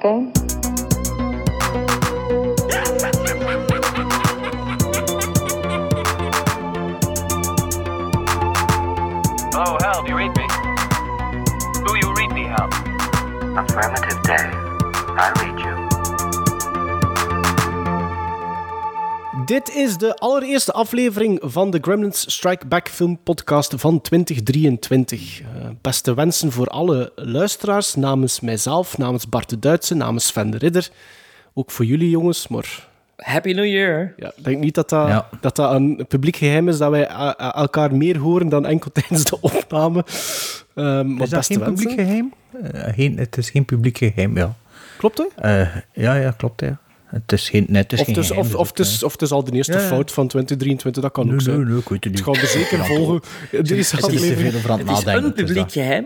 a game? Hello, Hal, do you read me? Do you read me, Hal? Affirmative day. I read you. Dit is de allereerste aflevering van de Gremlins Strike Back Film Podcast van 2023. Beste wensen voor alle luisteraars, namens mijzelf, namens Bart de Duitse, namens Sven de Ridder. Ook voor jullie jongens, maar Happy New Year. ja, ik denk niet dat dat, Ja. dat dat een publiek geheim is dat wij elkaar meer horen dan enkel tijdens de opname. Ehm maar Is dat geen wensen. publiek geheim? Eh, geen, het is geen publiek geheim, ja. Klopt hè? Eh, ja, ja, klopt, ja. Het is geen, nee, het is Of geen het is, geheim, of, dus of, het, het is, of het is al de eerste Ja, ja. fout van 2023, dat kan Nee, ook zijn. nee, nee, ik weet het Het niet. gaan we zeker volgen. Het is over aan het Het is een dus publiek geheim.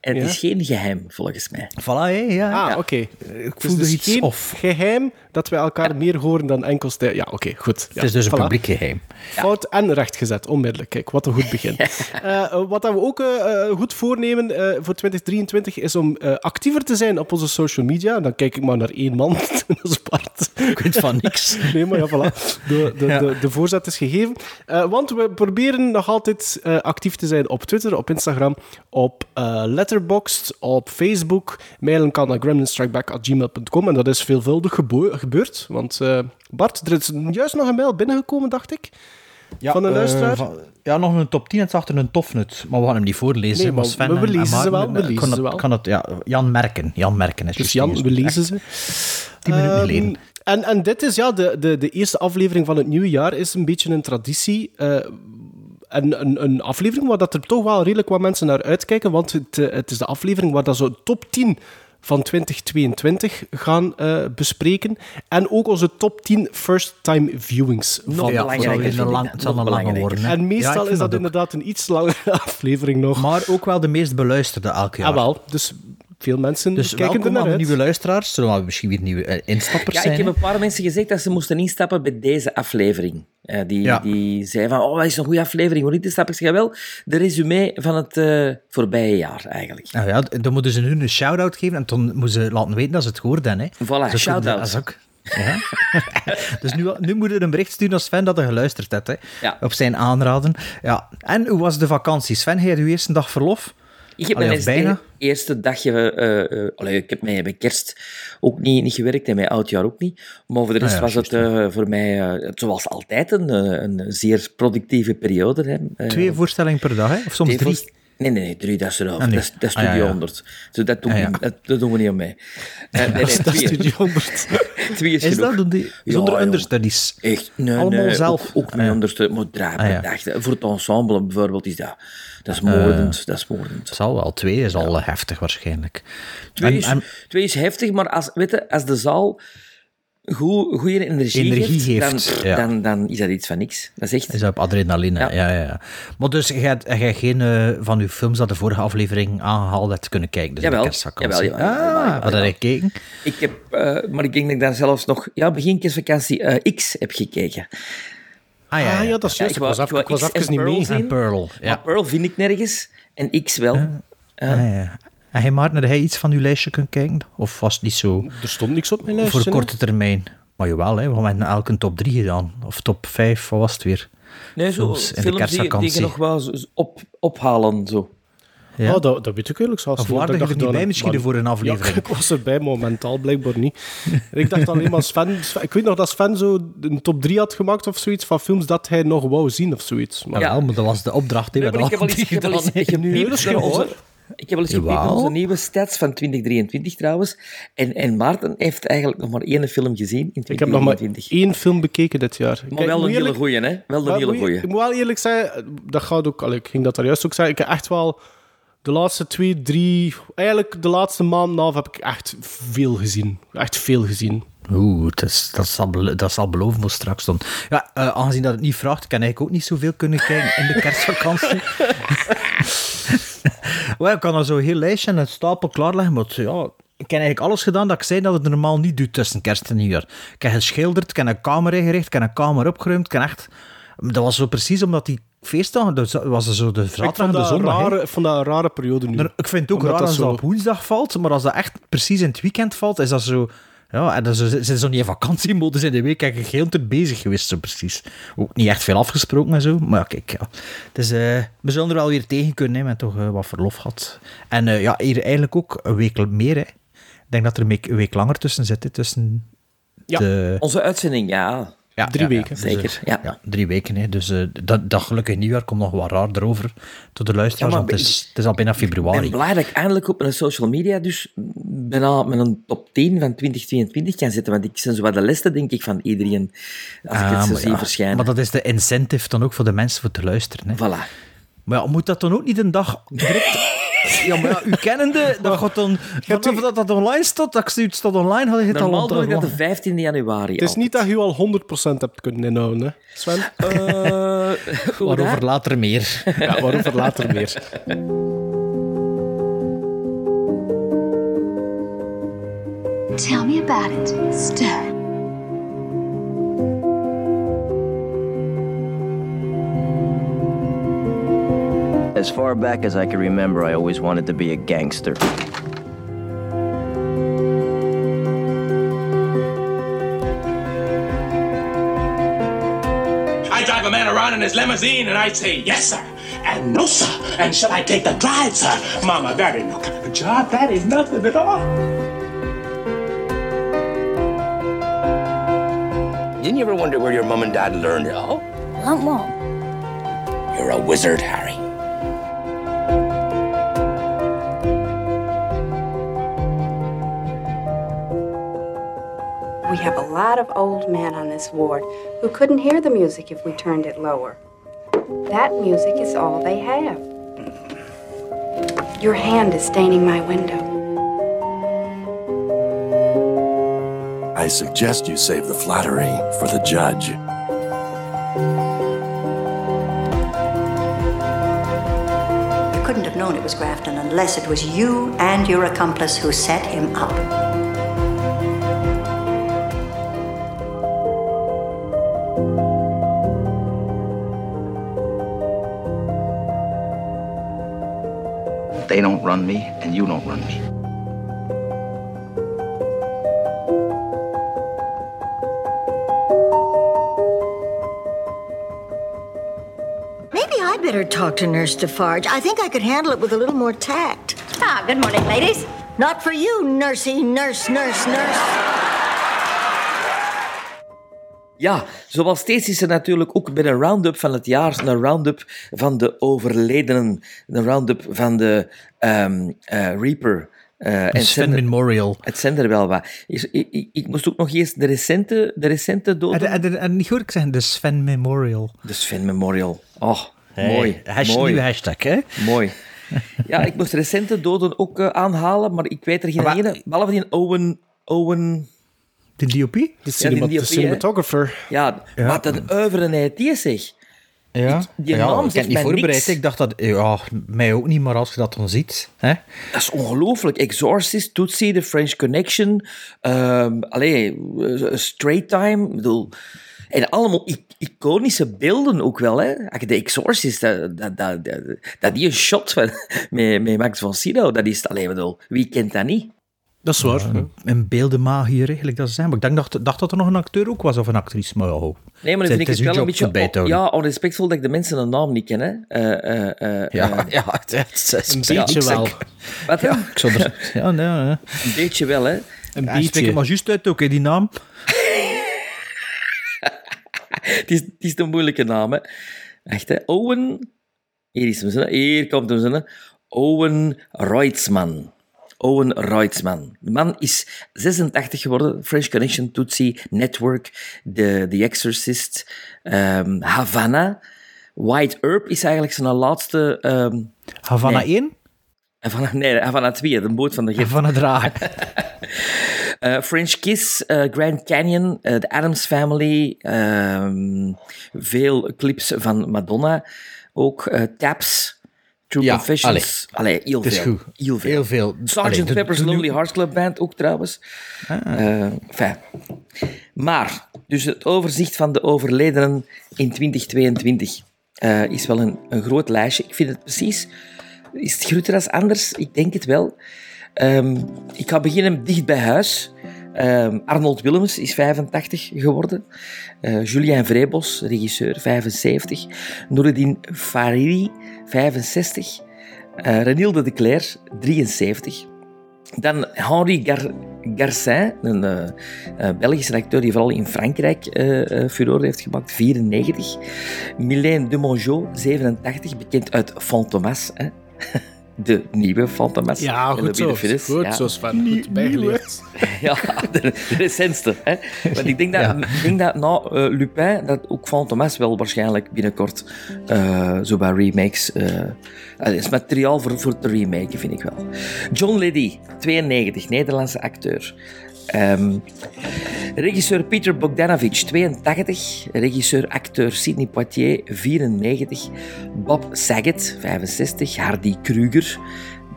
En het Ja? is geen geheim, volgens mij. Voilà, hé, ja. Ah, Ja. oké. Ik Het is voelde dus iets geen of. geheim dat wij elkaar meer horen dan enkel... stij- Ja, oké, goed. Ja, Het is dus een publiek geheim. Fout en rechtgezet, onmiddellijk. Kijk, wat een goed begin. Eh, wat dat we ook eh, eh, goed voornemen eh, voor 2023 is om eh, actiever te zijn op onze social media. Dan kijk ik maar naar één man, dat is Bart. Ik weet van niks. Nee, maar ja, voilà. De, de, Ja. de, de voorzet is gegeven. Eh, want we proberen nog altijd eh, actief te zijn op Twitter, op Instagram, op eh Letterboxd, op Facebook. Mailen kan naar gremlinstrikeback.gmail.com en dat is veelvuldig gebo- gebeurd. Want eh, Bart, er is juist nog een mail binnengekomen, dacht ik. Ja, Van een eh, luisteraar? van- ja, nog een top 10 en het is achter een tofnut. Maar we gaan hem niet voorlezen. Nee, maar Sven we- we en- en lezen ze wel, we eh, lezen ze wel. Kan het, ja, Jan Merken. Jan Merken is Dus Jan, we lezen ze. Tien minuten Ehm, geleden. En, en dit is ja, de, de, de eerste aflevering van het nieuwe jaar is een beetje een traditie. en een, een aflevering waar dat er toch wel redelijk wat mensen naar uitkijken, want het, het is de aflevering waar dat zo top 10 van 2022 gaan eh, bespreken. En ook onze top 10 first-time viewings. Nog van Ja, het zal een ik lang, dat. het zal Nog een lange worden. En meestal is dat inderdaad een iets langere aflevering nog. Maar ook wel de meest beluisterde elk jaar. ah, wel. Dus veel mensen Dus kijken er welkom naar uit. nieuwe luisteraars. Zullen we misschien weer nieuwe eh, instappers Ja, zijn? ik heb een paar mensen gezegd dat ze moesten instappen bij deze aflevering. Eh, die, Ja. die zeiden van, oh, dat is een goede aflevering, moet niet instappen. Ik zeg, wel, de resume van het eh, voorbije jaar, eigenlijk. Nou ja, dan moeten ze nu een shout-out geven en dan moeten ze laten weten dat ze het gehoord hebben. Hè. Voilà, ook- shout-out. dat is ook- Ja. dus nu, nu moet je een bericht sturen als Sven dat hij geluisterd hebt. Hè. Ja. Op zijn aanraden. Ja. En hoe was de vakantie? Sven, had uw eerste dag verlof? Ik heb Allee, mijn eerste, dagje... eh, allee, ik heb met, met kerst ook niet, niet gewerkt en met oudjaar ook niet. Maar voor de rest Ah ja, was het voor mij, zoals altijd, een, een zeer productieve periode. Hè. Twee voorstellingen per dag, hè? of soms drie? voor- Nee, nee, nee, drie, dat is erover. Ah, nee. Dat, is, dat is Ah, ja, Studio ja. 100. Zo, dat, doen, Ah, ja. dat, dat doen we niet aan mee. Nee, nee, Dat is Studio 100. twee is, Is genoeg. dat die, zonder understudies? Echt, nee, Allemaal zelf? Ook, ook Ah, met maar Ah, per ja. dag. Voor het ensemble bijvoorbeeld is dat... Dat is moordend, dat is moordend. Zal wel. Twee is al eh, heftig waarschijnlijk. Twee, En- is, en- twee is heftig, maar als, weet je, als de zaal goed, goede energie, Energie geeft, geeft, dan, ja. dan, dan is dat iets van niks. Dat is echt... Is dat op adrenaline? Ja. Ja. Ja, ja, Maar dus, jij hebt geen eh, van uw films dat de vorige aflevering aangehaald hebt kunnen kijken? Dus Jawel. kerstvakantie. Jawel, jawel, jawel, ah, wat heb je gekeken? Ik heb, eh, maar ik denk dat ik daar zelfs nog, ja, begin kerstvakantie eh, X heb gekeken. Ah ja, Ah ja. dat is juist. ik Ik was, ik X en even niet mee. zien. En Pearl. Maar Ja. Pearl vind ik nergens en X wel. Ah, ja. En hij Maarten, had hij iets van uw lijstje kunnen kijken? Of was het niet zo Er stond niks op mijn lijstje. voor korte termijn? Maar jawel, hè, we hebben elke een top 3 gedaan. Of top 5, wat was het weer? Nee, zo Films in de films die, die je nog wel op, ophalen. Zo. Ja. Oh, dat, dat weet ik eerlijk zelfs Of niet. Ik er dacht niet dat- bij misschien voor een aflevering? Ja, ik was erbij, maar mentaal blijkbaar niet. En ik dacht alleen maar Sven, Sven- Ik weet nog dat Sven zo een top 3 had gemaakt of zoiets van films dat hij nog wou zien of zoiets. Maar Ja, maar dat was de opdracht Nee, maar ik heb wel al eens, ik heb eens, ik heb wel gekeken onze nieuwe stats van 2023 trouwens. En, en Maarten heeft eigenlijk nog maar één film gezien in ik heb nog maar 2023. één film bekeken dit jaar. Maar Kijk, wel een hele goeie, hè? Wel een hele goeie. Ik moet wel eerlijk zeggen, dat gaat ook... allee, ik ging dat daar juist ook zeggen. Ik heb echt wel... De laatste twee, drie... Eigenlijk de laatste maand en heb ik echt veel gezien. Echt veel gezien. Oeh, dat, is, dat, zal, dat zal beloven voor straks dan. Ja, eh, aangezien dat het niet vraagt, kan ik ook niet zoveel kunnen kijken in de kerstvakantie. well, ik kan al zo'n heel lijstje en een stapel klaarleggen, maar ja, ik heb eigenlijk alles gedaan dat ik zei dat het normaal niet doet tussen kerst en nieuwjaar. Ik heb geschilderd, ik heb een kamer ingericht, ik heb een kamer opgeruimd, ik heb echt... Dat was zo precies omdat die feestdagen, dat was er zo de vond en de zondag. hè. rare, ik vond dat een rare periode nu. Ik vind het ook Omdat raar dat als dat op woensdag valt, maar als dat echt precies in het weekend valt, is dat zo... Ja, en dan ze zo niet in vakantiemodus in de week en heel te bezig geweest, zo precies. Ook niet echt veel afgesproken en zo, maar ja, kijk, ja. Dus, eh, we zullen er wel weer tegen kunnen, hè, met toch eh, wat verlof gehad. En eh, ja, hier eigenlijk ook een week meer, hè. Ik denk dat er een week, een week langer tussen zit, hè, tussen Ja. de... Onze uitzending, ja. Ja, Drie weken. Dus, Zeker, eh, ja. drie weken. Hè. Dus eh, dat, dat gelukkig nieuwjaar komt nog wat raar erover tot de luisteraars, want het is, het is al bijna Ik ben februari. blij dat ik eindelijk op mijn social media dus bijna met een top 10 van 2022 kan zetten. Want ik ben zo wat de leste, denk ik, van iedereen als ik Ah, het zo zie verschijnen. Maar dat is de incentive dan ook voor de mensen voor te luisteren. Hè. Voilà. Maar ja, moet dat dan ook niet een dag direct... Ja, maar ja, u kennende, dat gaat dan... Vanaf dat dat online staat, dat het staat online, had je het al Normaal doe ik dat de 15e januari. Het is niet dat je al 100% hebt kunnen inhouden, hè, Sven? Uh, Waarover later meer. Ja, waarover later meer. Tell me about it, Stud. As far back as I can remember, I always wanted to be a gangster. I drive a man around in his limousine and I say, yes, sir, and no, sir, and shall I take the drive, sir? Mama, that ain't no kind of a job. That ain't nothing at all. Didn't you ever wonder where your mom and dad learned it all? Lump Womp. You're a wizard, Harry. Of old men on this ward who couldn't hear the music if we turned it lower. That music is all they have. Your hand is staining my window. I suggest you save the flattery for the judge. You couldn't have known it was Grafton unless it was you and your accomplice who set him up. Don't run me, and you don't run me. Maybe I'd better talk to Nurse Defarge. I think I could handle it with a little more tact. Ah, good morning, ladies. Not for you, nursey, nurse, nurse, nurse. Ja, zoals steeds is er natuurlijk ook bij een round-up van het jaar een round-up van de overledenen. Een round-up van de ehm, eh, Reaper. eh, en Sven Memorial. Het zijn er wel wat. Ik, ik, ik- moest ook nog eerst de recente, de recente doden... En, niet hoor ik zeggen, de Sven Memorial. De Sven Memorial. Oh, Hey, mooi. hashtag- mooi. nieuwe hashtag, hè? Mooi. Ja, ik moest recente doden ook eh, aanhalen, maar ik weet er geen Maar- ene. Behalve die Owen... Owen... De DOP? De, die cinema- de DOP, hè. cinematographer. Ja, wat een uiverenheid die zeg. Ja, die ja, naam ik heb niet mij voorbereid. niks. Ik dacht dat... Ja, mij ook niet, maar als je dat dan ziet... Hè? Dat is ongelooflijk. Exorcist, Tootsie, The French Connection. ehm allee, eh, Straight Time. Ik bedoel... En allemaal iconische beelden ook wel. Hè. De Exorcist, dat, dat, dat, dat, dat die een shot van, met, met Max von Sydow, dat is... Allee, bedoel, wie kent dat niet? Dat is waar. Een beeldenmagier, eigenlijk, dat ze zijn. Maar ik denk, dacht, dacht dat er nog een acteur ook was, of een actrice. Maar ja, ho. Nee, maar Het dan vind ik is het wel een beetje bij houden. ja, onrespectvol dat ik de mensen een naam niet ken. Hè. Eh, eh, eh, Ja, ja, het, het, het, Een het- beetje ik wel. wat dan? Ik zou er... Ja, nee, nee. Een beetje wel, hè. Een Ja, beetje. maar juist uit ook, hè, die naam. Het is, het is een moeilijke naam, hè. Echt, hè. Owen... Hier is hem. Hier komt hem. Owen Reutzmann. Owen Reutzmann. De man is 86 geworden. French Connection, Tootsie, Network, The, The Exorcist, ehm, Havana. White Herb is eigenlijk zijn laatste... ehm Havana Nee. 1? Havana, nee, Havana 2, de boot van de Gert. Havana Dragen. Eh, French Kiss, eh, Grand Canyon, eh, The Addams Family, ehm, veel clips van Madonna, ook Taps, True Ja, Confessions. Allee, heel Het is veel. goed. Heel veel. Heel veel. Sgt. Allee, de- Pepper's de- Lonely Hearts Club Band ook trouwens. Eh, enfin. Maar, dus het overzicht van de overledenen in 2022. eh, is wel een, een groot lijstje. Ik vind het precies... Is het groter als anders? Ik denk het wel. Ehm, ik ga beginnen dicht bij huis. Ehm, Arnold Willems is 85 geworden. Eh Julien Vrebos, regisseur, 75. Noureddin Fariri, 65. Eh Renilde de Cler, 73. Dan Henri Gar Garcin, een eh, Belgische acteur die vooral in Frankrijk eh, furore heeft gemaakt, 94. Mylène de Mongeau, 87, bekend uit Fantomas. Hè? De nieuwe Fantomas. Ja, goed de zo. Goed ja. zo, Sven. Goed bijgeleerd. Ja, de, de recentste. Hè? Want ik denk dat, ik denk dat na eh, Lupin, dat ook Fantomas wel waarschijnlijk binnenkort eh, zo bij remakes... eh het is materiaal voor, voor te remaken, vind ik wel. John Liddy, 92, Nederlandse acteur. Ehm, regisseur Peter Bogdanovich, 82. Regisseur, acteur Sidney Poitier, 94. Bob Saget, 65. Hardy Kruger,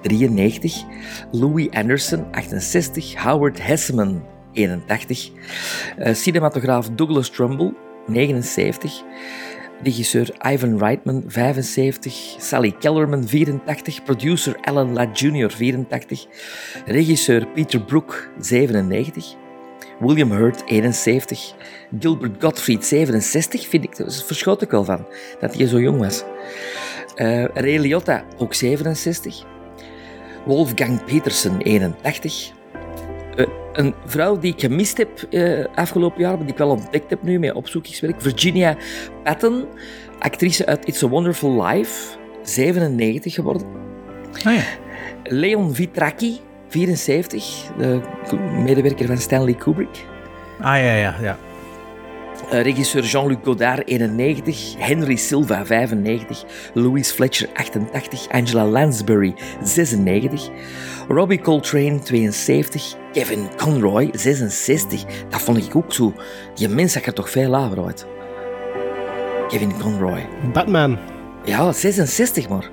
93. Louis Anderson, 68. Howard Hesseman, 81. Eh, cinematograaf Douglas Trumbull, 79. Regisseur Ivan Reitman, 75. Sally Kellerman, 84. Producer Alan Ladd Jr., 84. Regisseur Peter Brook, 97. William Hurt, 71. Gilbert Gottfried, 67. Vind ik, daar verschoot ik wel van, dat hij zo jong was. Eh Ray Liotta, ook 67. Wolfgang Petersen, 81. Eh, een vrouw die ik gemist heb eh, afgelopen jaar, maar die ik wel ontdekt heb nu met opzoekingswerk. Virginia Patton, actrice uit It's a Wonderful Life, 97 geworden. Ah ja. Leon Vitracchi, 74, de medewerker van Stanley Kubrick. Ah ja, ja, ja. Eh, regisseur Jean-Luc Godard, 91. Henry Silva, 95. Louise Fletcher, 88. Angela Lansbury, 96. Robbie Coltrane, 72. Kevin Conroy, 66. Dat vond ik ook zo. Die mens zag er toch veel lager uit. Kevin Conroy. Batman. Ja, 66 maar.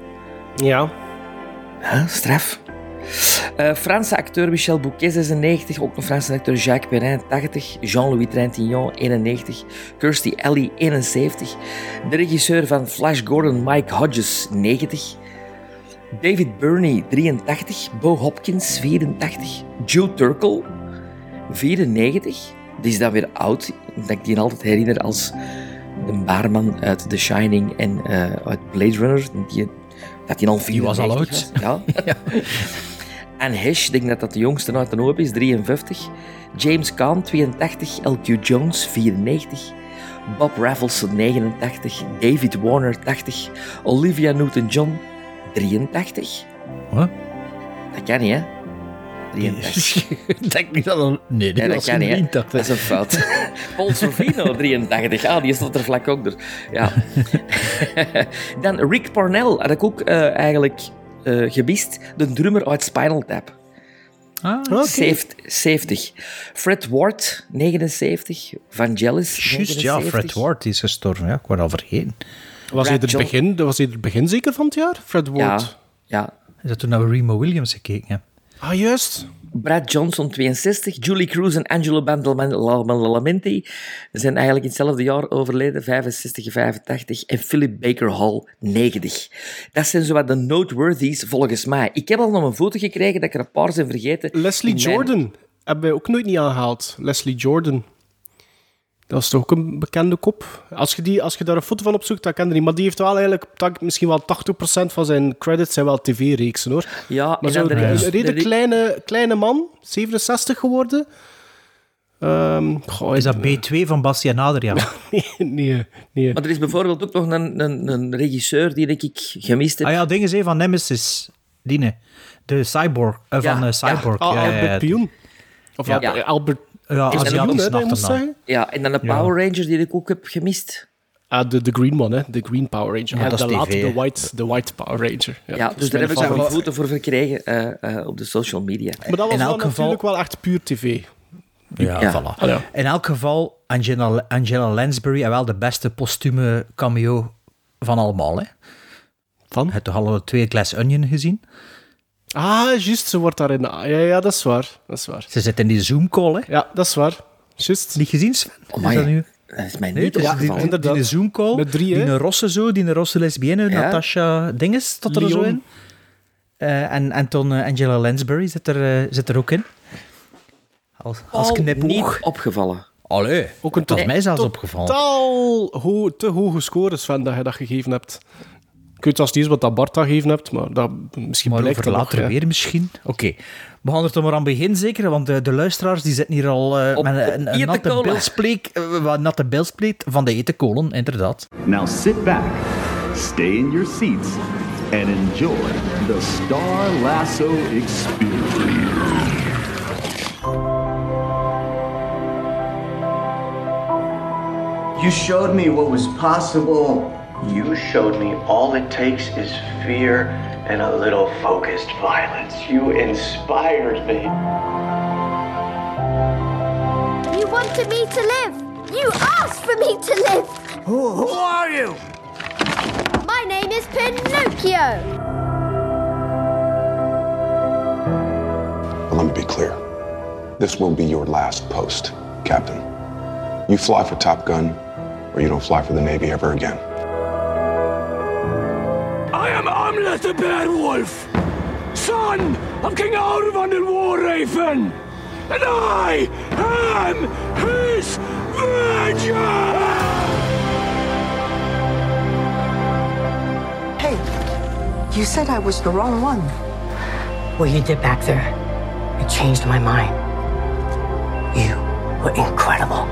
Ja. Huh, straf. Eh, Franse acteur Michel Bouquet, 96. Ook een Franse acteur Jacques Perrin, 80. Jean-Louis Trintignant, 91. Kirstie Alley, 71. De regisseur van Flash Gordon, Mike Hodges, 90. David Burney, 83. Bo Hopkins, 84. Joe Turkel, 94. Die is dan weer oud. Dat ik die altijd herinner als de baarman uit The Shining en eh, uit Blade Runner. Die, dat hij al 94 Die was al oud. was. Ja. En Hesh, ik denk dat dat de jongste uit de hoop is, 53. James Caan, 82. L.Q. Jones, 94. Bob Raffleson, 89. David Warner, 80. Olivia Newton-John, 83. Wat? Dat kan niet, hè? 83. denk niet dat dat... Nee, Nee, dat kan niet. Dat, Dat is een fout. Paul Sorvino, 83. Ah, die stond er vlak ook door. Ja. Dan Rick Parnell, had ik ook eh, eigenlijk eh gemist. De drummer uit Spinal Tap. Ah, Zeeft- 70. Fred Ward, 79. Vangelis, Juist, ja, 79. Fred Ward is gestorven. Ja, ik word al vergeten. Was hij, er begin, was hij er begin zeker van het jaar? Fred Ward. Ja, ja. Is dat toen naar Remo Williams gekeken? Ah, juist. Brad Johnson, 62. Julie Cruz en Angelo Badalamenti zijn eigenlijk in hetzelfde jaar overleden, 65 en 85. En Philip Baker Hall, 90. Dat zijn zowat de noteworthies volgens mij. Ik heb al nog een foto gekregen dat ik er een paar zijn vergeten. Leslie mijn- Jordan hebben wij ook nooit niet aangehaald. Leslie Jordan. Dat is toch ook een bekende kop? Als je, die, als je daar een foto van opzoekt, dan ken je die. Maar die heeft wel eigenlijk misschien wel 80% van zijn credits zijn wel tv-reeksen, hoor. Ja, Maar zo een, redelijk re- kleine, kleine man, 67 geworden. Ehm goh, Is dat B2 van Bastiaan Adriaan? nee, nee, nee. Maar er is bijvoorbeeld ook nog een, een, een regisseur die denk ik gemist heb. Ah ja, dingen zijn van Nemesis. Dine. De cyborg. eh, Ja, van eh, Cyborg. Ah, ja, ja, Albert ja. Pioen. Of Ja. Albert, Albert Ja, Aziatisch. Ja, en dan de Ja. Power Ranger die ik ook heb gemist. Ah, de, de green one, hè. De Green Power Ranger. Ja, en dat de TV, de white, de white Power Ranger. Ja, dus daar heb ik nog een foto voor verkregen eh, eh, op de social media. Maar dat was In wel elk geval- natuurlijk wel echt puur tv. Ja, Ja. voilà. Ah, ja. In elk geval, Angela, Angela Lansbury en wel de beste postume cameo van allemaal. Hè. Van? Je hebt toch alle twee Glass Onion gezien? Ah, juist, ze wordt daarin... ah, Ja, ja, dat is waar. Dat is waar. Ze zit in die Zoom-call, hè? Ja, dat is waar. Juist. Niet gezien, Sven? Amai. Is dat nu? Dat is mij Nee, niet is die, opgevallen. die, die, inderdaad. Zoom call, Met drie, die een rosse zo, die een rosse lesbienne, Ja. Natasha Dinges, staat er zo in. Eh, en en toen eh, Angela Lansbury zit er, eh, zit er ook in. Als, als Al knipoog. niet opgevallen. Allee, Ook een dat is to- mij zelfs opgevallen. totaal ho te hoge scores, Sven, dat je dat gegeven hebt. Ik weet zelfs niet eens wat dat Bart gegeven hebt, maar dat, misschien Maar blijkt dat later nog, weer misschien. Oké, we gaan er toch maar aan beginnen zeker, want de, de luisteraars die zitten hier al eh, Op- met een, een, eten natte kolen. beeldspleek, eh, wat natte beeldspleet van de eten kolen, inderdaad. Now sit back, stay in your seats, and enjoy the Star Lasso experience. You showed me what was possible. You showed me all it takes is fear and a little focused violence. You inspired me. You wanted me to live. You asked for me to live. Who, who are you? My name is Pinocchio. Well, let me be clear. This will be your last post, Captain. You fly for Top Gun, or you don't fly for the Navy ever again. I am Amlet the Bear Wolf, son of King Arvan the War Raven, and I am his vengeance! Hey, you said I was the wrong one. What you did back there, it changed my mind. You were incredible.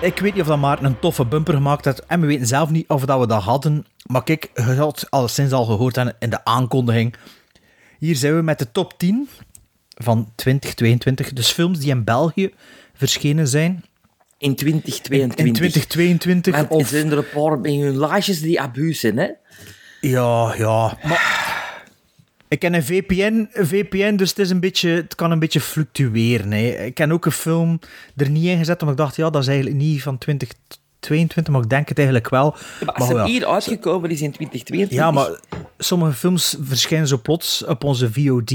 Ik weet niet of dat Maarten een toffe bumper gemaakt heeft en we weten zelf niet of dat we dat hadden. Maar kijk, je had alleszins al gehoord in de aankondiging. Hier zijn we met de top 10 van 2022. Dus films die in België verschenen zijn. In 2022. In 2022 Want of... zijn er een paar bij hun laagjes die abuus zijn, hè? Ja, ja. Maar ik ken een VPN, een VPN, dus het, is een beetje, het kan een beetje fluctueren. Hè. Ik heb ook een film er niet in gezet, omdat ik dacht, ja, dat is eigenlijk niet van 2022, maar ik denk het eigenlijk wel. Maar als Maar ja. hier uitgekomen is in 2022... Ja, maar sommige films verschijnen zo plots op onze VOD.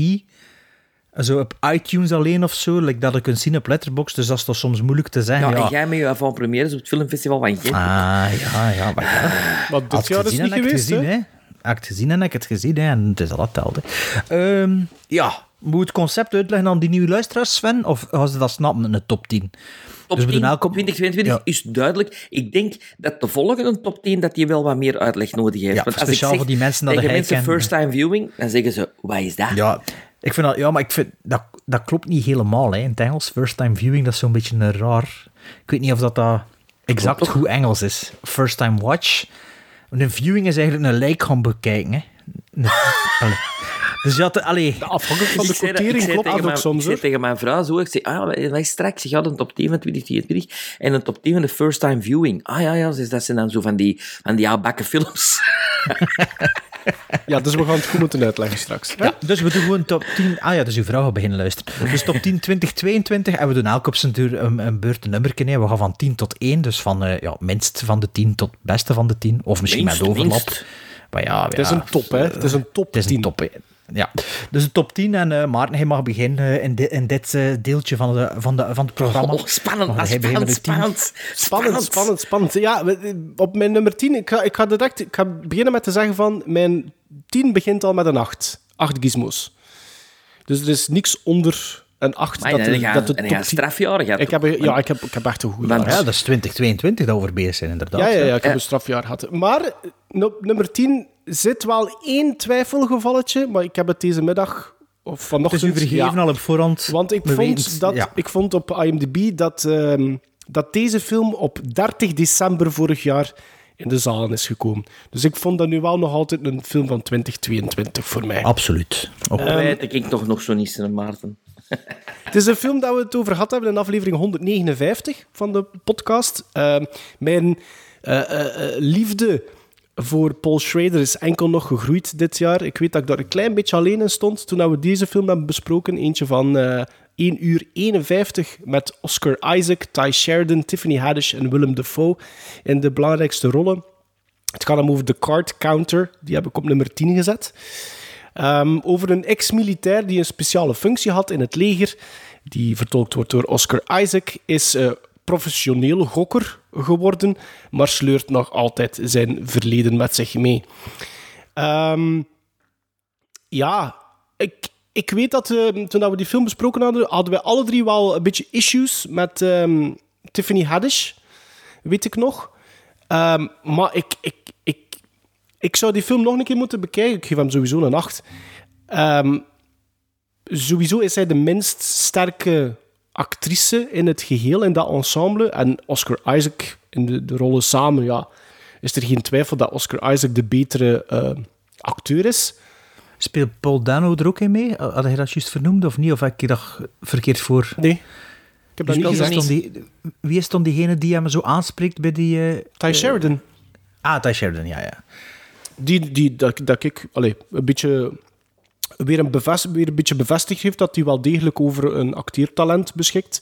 Zo op iTunes alleen of zo, like dat je kunt zien op Letterboxd. Dus dat is toch soms moeilijk te zeggen. Ja, Ja, en jij met je avant-premières op het filmfestival van Gent. Ah, ja, ja. Maar, ja. Maar dit jaar is niet ik geweest, gezien, hè? Heb het gezien en heb ik het gezien, hè. En het is al dat telde. Ehm, ja, moet het concept uitleggen aan die nieuwe luisteraars, Sven? Of gaan ze dat snappen in de top 10? Top Dus we 10 doen elke- 2022 Ja. is duidelijk. Ik denk dat de volgende top 10 dat die wel wat meer uitleg nodig heeft. Ja, Want als speciaal ik zeg voor die mensen dat tegen mensen kent. first time viewing, dan zeggen ze, wat is dat? Ja, ik vind dat, ja, maar ik vind dat, dat klopt niet helemaal hè, in het Engels. First time viewing, dat is zo'n beetje een raar. Ik weet niet of dat, dat exact goed Engels is. First time watch. Want Een viewing is eigenlijk een lijk gaan bekijken. Hè. Dus ja, te, allee. Afhankelijk van de quotering klopt tegen dat ook soms, Ik tegen mijn vrouw zo, ik zei, ah, wij straks, ik had een top 10 van 2022 en een top 10 van de first time viewing. Ah ja, ja, dus dat zijn dan zo van die, van die oudbakken films. Ja, dus we gaan het goed moeten uitleggen straks. hè? Ja, dus we doen gewoon top 10. Ah ja, dus uw vrouw gaat beginnen luisteren. Dus top 10 2022. En we doen elk op zijn duur een, een beurt een nummer. We gaan van 10 tot 1. Dus van eh, ja, minst van de 10 tot beste van de 10. Of misschien Minst, met overlap. minst. Maar ja, Het is ja, een top, hè? Het is een top Het is 10. een top, hè. Ja, dus de top 10. En eh Maarten, hij mag beginnen eh, in, di- in dit eh, deeltje van, de, van, de, van het programma. Oh, spannend, ah, beginnen spannend, met de 10? spannend, Spannend, spannend, spannend. Ja, op mijn nummer 10, ik ga, ik ga direct ik ga beginnen met te zeggen van, mijn 10 begint al met een 8. 8 gizmos. Dus er is niks onder een 8 Maar dat, de, gaat- dat de en hij top gaat 10 strafjaren gehad. Ik heb, een- ja, ik heb, ik heb echt een goede Want- jaar. Ja, dat is 2022 dat we over bezig zijn, inderdaad. Ja, ja, ja, ik heb Ja. een strafjaar gehad. Maar eh, op nummer 10 zit wel één twijfelgevalletje, maar ik heb het deze middag of Het is vanochtend... u vergeven ja. al op voorhand. Want ik vond, weten- dat, ja. ik vond op IMDb dat, ehm, dat deze film op 30 december vorig jaar in de zalen is gekomen. Dus ik vond dat nu wel nog altijd een film van 2022 voor mij. Absoluut. Dat weet ik toch nog zo niet, zijn Maarten. Het is een film dat we het over gehad hebben in aflevering 159 van de podcast. Ehm, mijn eh, eh, eh, liefde voor Paul Schrader is enkel nog gegroeid dit jaar. Ik weet dat ik daar een klein beetje alleen in stond toen we deze film hebben besproken. Eentje van eh 1 uur 51 met Oscar Isaac, Ty Sheridan, Tiffany Haddish en Willem Dafoe in de belangrijkste rollen. Het gaat hem over de card counter. Die heb ik op nummer 10 gezet. Ehm, over een ex-militair die een speciale functie had in het leger, die vertolkt wordt door Oscar Isaac, is eh, professioneel gokker geworden, maar sleurt nog altijd zijn verleden met zich mee. Ehm, ja, ik, ik weet dat eh, toen we die film besproken hadden, hadden wij alle drie wel een beetje issues met ehm, Tiffany Haddish, weet ik nog. Ehm, maar ik, ik, ik, ik zou die film nog een keer moeten bekijken. Ik geef hem sowieso een 8. Ehm, sowieso is zij de minst sterke actrice in het geheel, in dat ensemble. En Oscar Isaac in de, de rollen samen, ja, is er geen twijfel dat Oscar Isaac de betere eh, acteur is. Speelt Paul Dano er ook in mee? Had hij dat juist vernoemd of niet? Of heb ik dat verkeerd voor? Nee. Ik heb dat Dus niet wie, is gezegd. die, wie is dan diegene die hem zo aanspreekt bij die... eh, Ty eh, Sheridan. ah, Ty Sheridan, ja, ja. Die, die, dat, dat ik allee, een beetje weer een, bevest, weer een beetje bevestigd heeft dat hij wel degelijk over een acteertalent beschikt.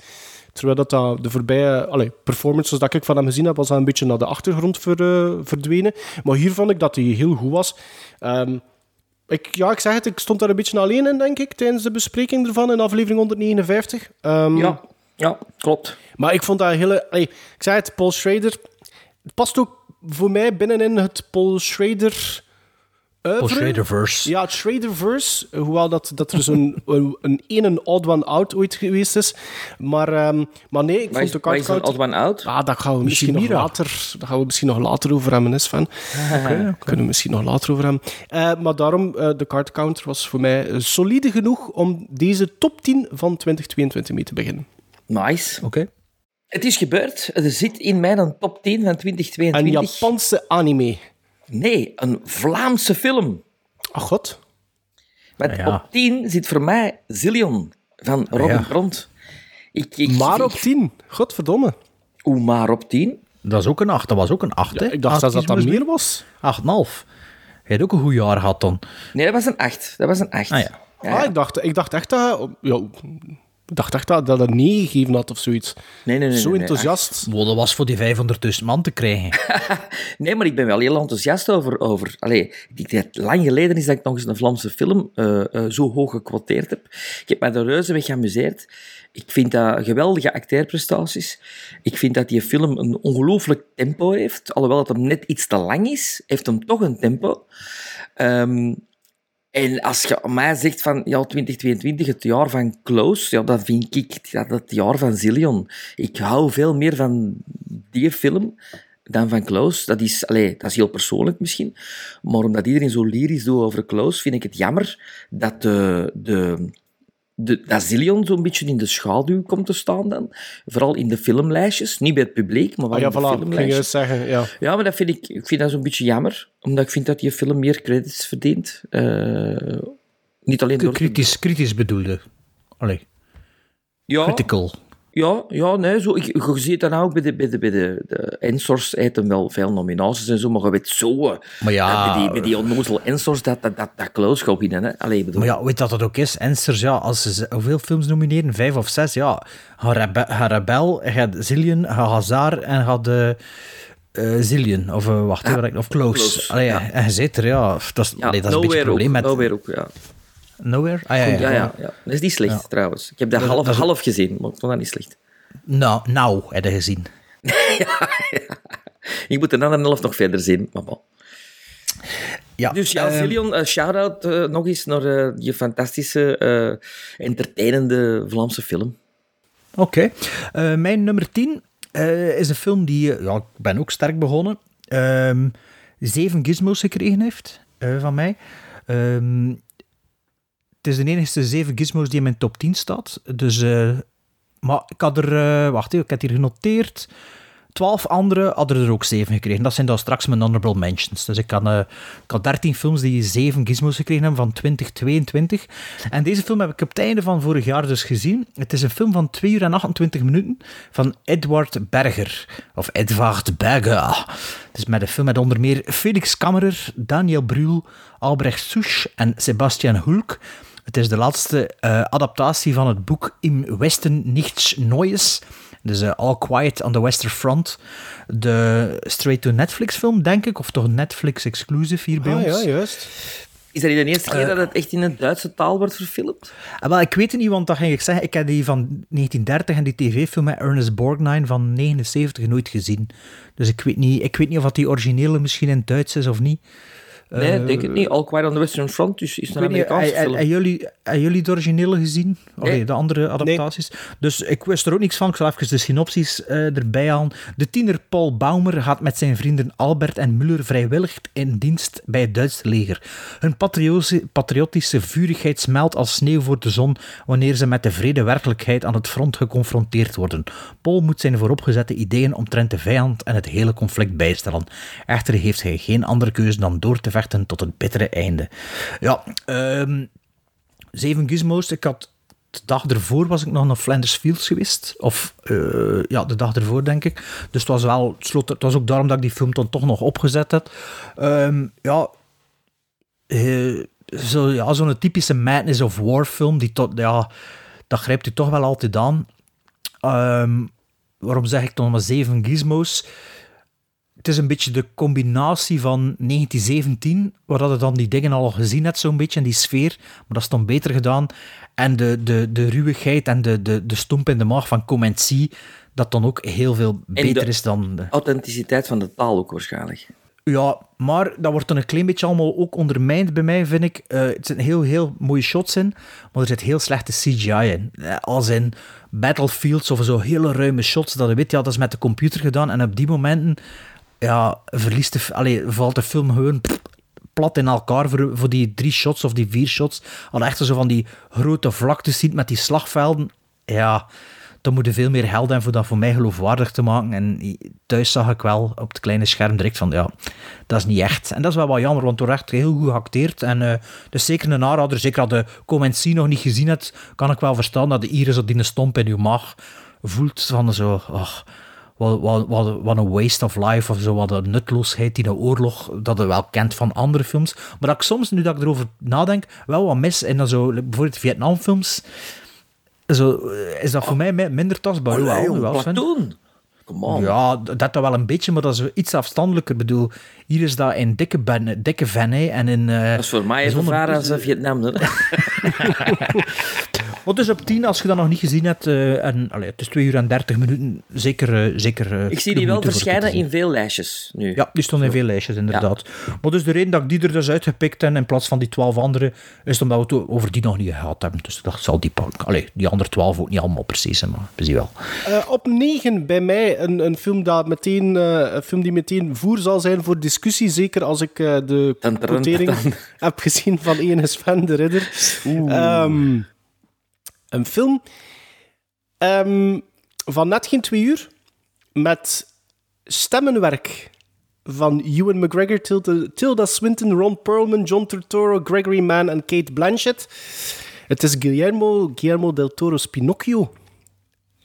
Terwijl dat, dat de voorbije allee, performances dat ik van hem gezien heb, was dat een beetje naar de achtergrond ver, eh, verdwenen. Maar hier vond ik dat hij heel goed was. Ehm, ik, ja, ik zeg het, ik stond daar een beetje alleen in, denk ik, tijdens de bespreking ervan in aflevering 159. Ehm, Ja, ja, klopt. maar ik vond dat een hele... allee, ik zei het, Paul Schrader... Het past ook voor mij binnenin het Paul Schrader... oeuvre. Paul Schraderverse. Ja, het Schraderverse. Hoewel dat, dat er zo'n een, een ene odd one out ooit geweest is. Maar, ehm, maar nee, ik vond is, de waar is een card odd one out? Ah, dat gaan we misschien nog later, dat gaan we misschien nog later over hebben, is van. Kunnen we misschien nog later over hebben. Eh, maar daarom, eh, de card counter was voor mij eh, solide genoeg om deze top 10 van 2022 mee te beginnen. Nice. Oké. Het is gebeurd. Er zit in mijn top 10 van 2022. Een Japanse anime. Nee, een Vlaamse film. Ach god. Met Ja. op 10 zit voor mij Zillion van Robin Ja. Bront. Ik, ik, Maar op ik- 10. Godverdomme. Hoe maar op 10? Dat is ook een 8. Dat was ook een 8, hè? Ik dacht zelfs dat dat meer was. 8,5. Hij had ook een goed jaar gehad dan. Nee, dat was een 8. Dat was een 8. Ah ja. Ah, ik, dacht, ik dacht echt dat... Ja, dacht echt dat dat een 9 gegeven had of zoiets. Nee, nee, nee. Zo nee, nee, enthousiast. Wow, dat was voor die 500.000 man te krijgen. Nee, maar ik ben wel heel enthousiast over... over allee, ik het lang geleden is dat ik nog eens een Vlaamse film eh, eh, zo hoog gequoteerd heb. Ik heb mij er reuze geamuseerd. Ik vind dat geweldige acteerprestaties. Ik vind dat die film een ongelooflijk tempo heeft. Alhoewel het hem net iets te lang is, heeft hem toch een tempo. Ehm, en als je mij zegt van ja, 2022, het jaar van Close, ja, dat vind ik dat het jaar van Zillion. Ik hou veel meer van die film dan van Close. Dat is, allee, dat is heel persoonlijk misschien, maar omdat iedereen zo lyrisch doet over Close, vind ik het jammer dat de, de, de, dat Zillion zo'n beetje in de schaduw komt te staan dan. Vooral in de filmlijstjes, niet bij het publiek, maar wel Ah, ja, in de voilà. Filmlijstjes. zeggen, ja. Ja, maar dat vind ik, ik vind dat zo'n beetje jammer, omdat ik vind dat die film meer credits verdient. Eh, niet alleen door... Kritisch, kritisch bedoelde. Allee, Ja, critical. Ja, ja, nee, zo, ik, je ziet dat nou ook bij de, bij de, bij de, de Ensors, hem wel veel nominaties en zo, maar je weet zo, eh, Maar ja, die, bij die onnozel Ensors, dat, dat, dat, dat gaat winnen. Hè. Allee, bedoel, Maar ja, weet dat dat ook is? Ensers, ja, als ze hoeveel films nomineren, vijf of zes, ja. Ga Rebe- ga Rebel, gaat Zillion, ga Hazard en gaat de eh, Zillion, of uh, wacht, Ja, of Close. Close, Allee, ja. En je zit er, ja. Dat is, ja, allee, dat is een beetje het probleem met... Nowhere ook, ja. Nowhere? Ah, ja, ja, Ja, ja. ja, ja. Dat is niet slecht, Ja. trouwens. Ik heb dat, Dat- half, dat is- half gezien, maar ik vond dat niet slecht. Nou, nou, heb je gezien. Ik moet de andere helft nog verder zien, maar bon. Ja, Dus ja, ehm, Zillion, eh, shout-out eh, nog eens naar eh, je fantastische, eh entertainende Vlaamse film. Oké. Eh, mijn nummer 10 eh, is een film die, ja, ik ben ook sterk begonnen, ehm, zeven gizmos gekregen heeft eh, van mij. Ehm, het is de enige zeven gizmos die in mijn top 10 staat. Dus, eh, maar ik had er, eh, wacht even, ik heb hier genoteerd. Twaalf andere hadden er ook zeven gekregen. Dat zijn dan straks mijn honorable mentions. Dus ik had, eh, ik had 13 films die zeven gizmos gekregen hebben van 2022. En deze film heb ik op het einde van vorig jaar dus gezien. Het is een film van 2 uur en 28 minuten van Edward Berger. Of Edward Berger. Het is met een film met onder meer Felix Kammerer, Daniel Brühl, Albrecht Souch en Sebastian Hulk. Het is de laatste eh, adaptatie van het boek Im Westen nichts Neues. Dus eh, All Quiet on the Western Front. De straight-to-Netflix film, denk ik. Of toch Netflix exclusive hier bij Ah, ons. ja, juist. Is dat niet de eerste keer Eh. dat het echt in het Duitse taal wordt verfilmd? Ah, wel, ik weet het niet, want dat ging ik zeggen. Ik heb die van 1930 en die tv-film met Ernest Borgnine van 79 nooit gezien. Dus ik weet niet, ik weet niet of dat die originele misschien in het Duits is of niet. Nee, Eh, ik denk het niet. All Quiet on the Western Front dus is een Amerikaanse film. Hebben jullie, jullie de originele gezien? De andere adaptaties? Dus ik wist er ook niks van. Ik zal even de synopsis eh, erbij halen. De tiener Paul Baumer gaat met zijn vrienden Albert en Muller vrijwillig in dienst bij het Duitse leger. Hun patriotische, patriotische vurigheid smelt als sneeuw voor de zon wanneer ze met de vrede werkelijkheid aan het front geconfronteerd worden. Paul moet zijn vooropgezette ideeën omtrent de vijand en het hele conflict bijstellen. Echter heeft hij geen andere keuze dan door te vechten tot het bittere einde. Ja, ehm Zeven Gizmos. Ik had de dag ervoor was ik nog naar Flanders Fields geweest. Of eh, ja, de dag ervoor denk ik. Dus het was wel, het, was ook daarom dat ik die film dan toch nog opgezet heb. Ehm, ja, eh, zo, ja, zo'n typische Madness of War film, die tot, ja, dat grijpt u toch wel altijd aan. Ehm, waarom zeg ik dan maar zeven gizmos? Het is een beetje de combinatie van 1917, waar dat je dan die dingen al gezien hebt, zo'n beetje, en die sfeer, maar dat is dan beter gedaan. En de, de, de ruwigheid en de, de, de stomp in de maag van Comency, dat dan ook heel veel beter is dan... De... Authenticiteit van de taal ook waarschijnlijk. Ja, maar dat wordt dan een klein beetje allemaal ook ondermijnd bij mij, vind ik. Eh het zitten heel, heel mooie shots in, maar er zit heel slechte CGI in. Eh, Als in Battlefields of zo hele ruime shots, dat je weet, ja, dat is met de computer gedaan. En op die momenten, ja, verliest de, valt de film gewoon plat in elkaar voor, voor die drie shots of die vier shots. Al echt zo van die grote vlaktes ziet met die slagvelden. Ja, dan moet veel meer geld hebben voor dat voor mij geloofwaardig te maken. En thuis zag ik wel op het kleine scherm direct van, ja, dat is niet echt. En dat is wel wat jammer, want wordt echt heel goed geacteerd. En eh dus zeker een aanrader, zeker als de Comency nog niet gezien hebt, kan ik wel verstaan dat de iris dat die een stomp in je maag voelt van zo... wat, wat, wat, wat een waste of life of zo, wat een nutloosheid in een oorlog, dat je wel kent van andere films. Maar dat ik soms, nu dat ik erover nadenk, wel wat mis in dan zo, bijvoorbeeld Vietnamfilms, zo, is dat voor mij mi- minder tastbaar. Allee, Hoewel, joh, on. Ja, dat dan wel een beetje, maar dat is iets afstandelijker. Ik bedoel, hier is dat in dikke, ben, dikke hè, en in... eh, Dat is voor mij zonder- ver als eh, Vietnam. hè. Wat dus op 10, als je dat nog niet gezien hebt, eh, en allee, het is 2 uur en 30 minuten, zeker. zeker Ik zie die wel voor verschijnen in veel lijstjes nu. Ja, die stond in veel lijstjes, inderdaad. Maar dus de reden dat ik die er dus uitgepikt heb in plaats van die 12 andere, is omdat we het over die nog niet gehad hebben. Dus ik dacht, zal die pakken. Allee, die andere 12 ook niet allemaal precies, maar we zien wel. Eh, op 9 bij mij een, een, film dat meteen, een film die meteen voer zal zijn voor discussie. Zeker als ik eh, de quotering heb gezien van ene Sven de Ridder. Ehm, een film ehm, van net geen twee uur met stemmenwerk van Ewan McGregor, Tilda, Tilda Swinton, Ron Perlman, John Turturro, Gregory Mann en Kate Blanchett. Het is Guillermo, Guillermo del Toro's Pinocchio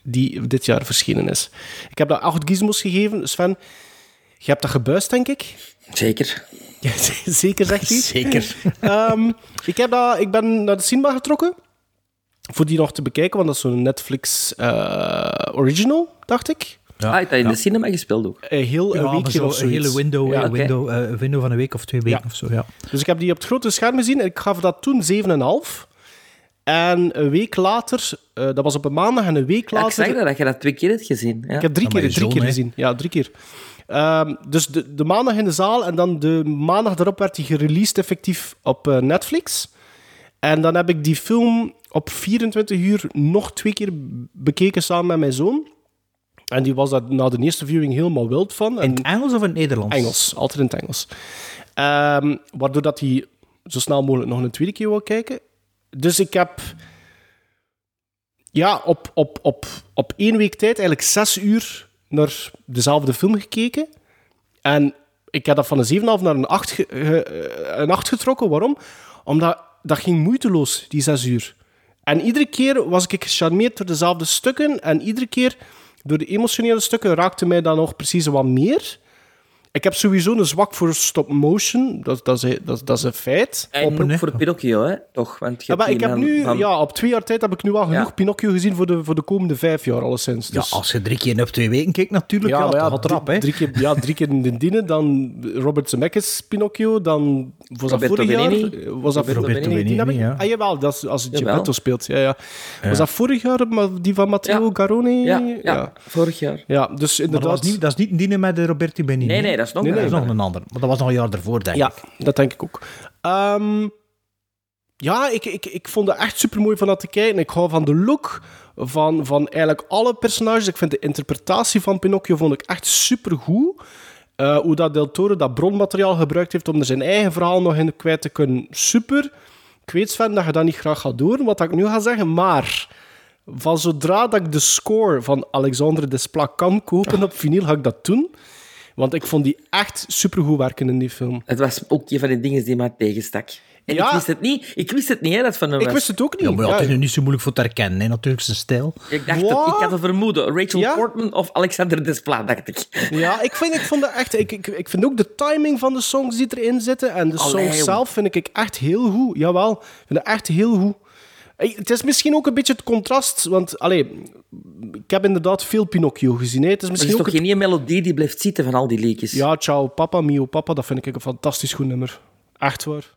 die dit jaar verschenen is. Ik heb dat acht gizmos gegeven. Sven, je hebt dat gebuist, denk ik? Zeker. Ja, zeker, zegt hij. Zeker. Ehm, ik, heb dat, ik ben naar de cinema getrokken. Voor die nog te bekijken, want dat is zo'n Netflix eh, original, dacht ik. Ah, hij heeft dat in ja. de cinema gespeeld ook. Een heel Ja, een weekje zo of een hele window, Ja. een window, eh, een window van een week of twee weken Ja. of zo, ja. Dus ik heb die op het grote scherm gezien en ik gaf dat toen 7,5. En een week later, eh, dat was op een maandag, en een week Ja, ik later... zag dat, dat je dat twee keer hebt gezien. Ja. Ik heb drie Ja, keer, drie zoon, keer gezien. Ja, drie keer. Ehm, dus de, de maandag in de zaal en dan de maandag daarop werd hij gereleased effectief op eh, Netflix. En dan heb ik die film op 24 uur nog twee keer bekeken samen met mijn zoon. En die was daar na de eerste viewing helemaal wild van. In het Engels of in het Nederlands? Engels, altijd in het Engels. Ehm, waardoor dat hij zo snel mogelijk nog een tweede keer wil kijken. Dus ik heb ja, op, op, op, op één week tijd eigenlijk zes uur naar dezelfde film gekeken. En ik heb dat van een 7,5 naar een 8, ge- ge- een 8 getrokken. Waarom? Omdat dat ging moeiteloos, die zes uur. En iedere keer was ik gecharmeerd door dezelfde stukken. En iedere keer door de emotionele stukken raakte mij dan nog precies wat meer. Ik heb sowieso een zwak voor stop-motion. Dat, dat, is, dat, dat is een feit. En Open, ook voor Pinocchio, hè? Toch? Want je Ja, maar hebt ik heb nu, van- ja, op twee jaar tijd heb ik nu al genoeg Ja. Pinocchio gezien voor de, voor de komende vijf jaar, alleszins. Ja, Dus, als je drie keer op twee weken kijkt, natuurlijk, ja, maar ja, gaat hè. drie, keer, ja, drie keer in de Dine, dan Robert Zemeckis Pinocchio, dan was dat Roberto vorig Benigni. jaar? Was dat Roberto vorig- die ik- ja. Ah, jawel, dat is als. Geppetto speelt. Ja, ja. Was dat vorig jaar, maar die van Matteo Ja. Garone? Ja, ja, vorig jaar. Ja, dus Maar dat, inderdaad... was niet, dat is niet dienen met de Roberto Benigni. Nee, nee, dat is nog Nee, een dat is nee, nog een ander. Maar dat was nog een jaar ervoor, denk Ja, ik. dat denk ik ook. Ehm, ja, ik, ik, ik vond het echt super mooi van dat te kijken. Ik hou van de look van, van eigenlijk alle personages. Ik vind de interpretatie van Pinocchio vond ik echt super goed. Hoe dat Del Toro dat bronmateriaal gebruikt heeft om er zijn eigen verhaal nog in kwijt te kunnen, super. Ik weet Sven dat je dat niet graag gaat doen, wat ik nu ga zeggen, maar van zodra dat ik de score van Alexandre Desplat kan kopen op vinyl, ga ik dat doen. Want ik vond die echt supergoed werken in die film. Het was ook een van de dingen die mij tegenstak. En Ja. ik wist het niet. Ik wist het niet, hè, dat van hem Ik wist het ook niet. Ja, maar ja, het is niet zo moeilijk voor te herkennen, hè, natuurlijk, zijn stijl. Ik dacht, het, ik had een vermoeden. Rachel Ja? Portman of Alexander Desplat, dacht ik. Ja, ik vind, ik vond dat echt... Ik, ik, ik vind ook de timing van de songs die erin zitten en de Allee, songs zelf vind ik echt heel goed. Jawel, ik vind het echt heel goed. Hey, Het is misschien ook een beetje het contrast, want allee, ik heb inderdaad veel Pinocchio gezien. Hè. Het is Er is misschien ook toch het- geen melodie die blijft zitten van al die liedjes? Ja, Ciao Papa, Mio Papa, dat vind ik een fantastisch goed nummer. Echt waar.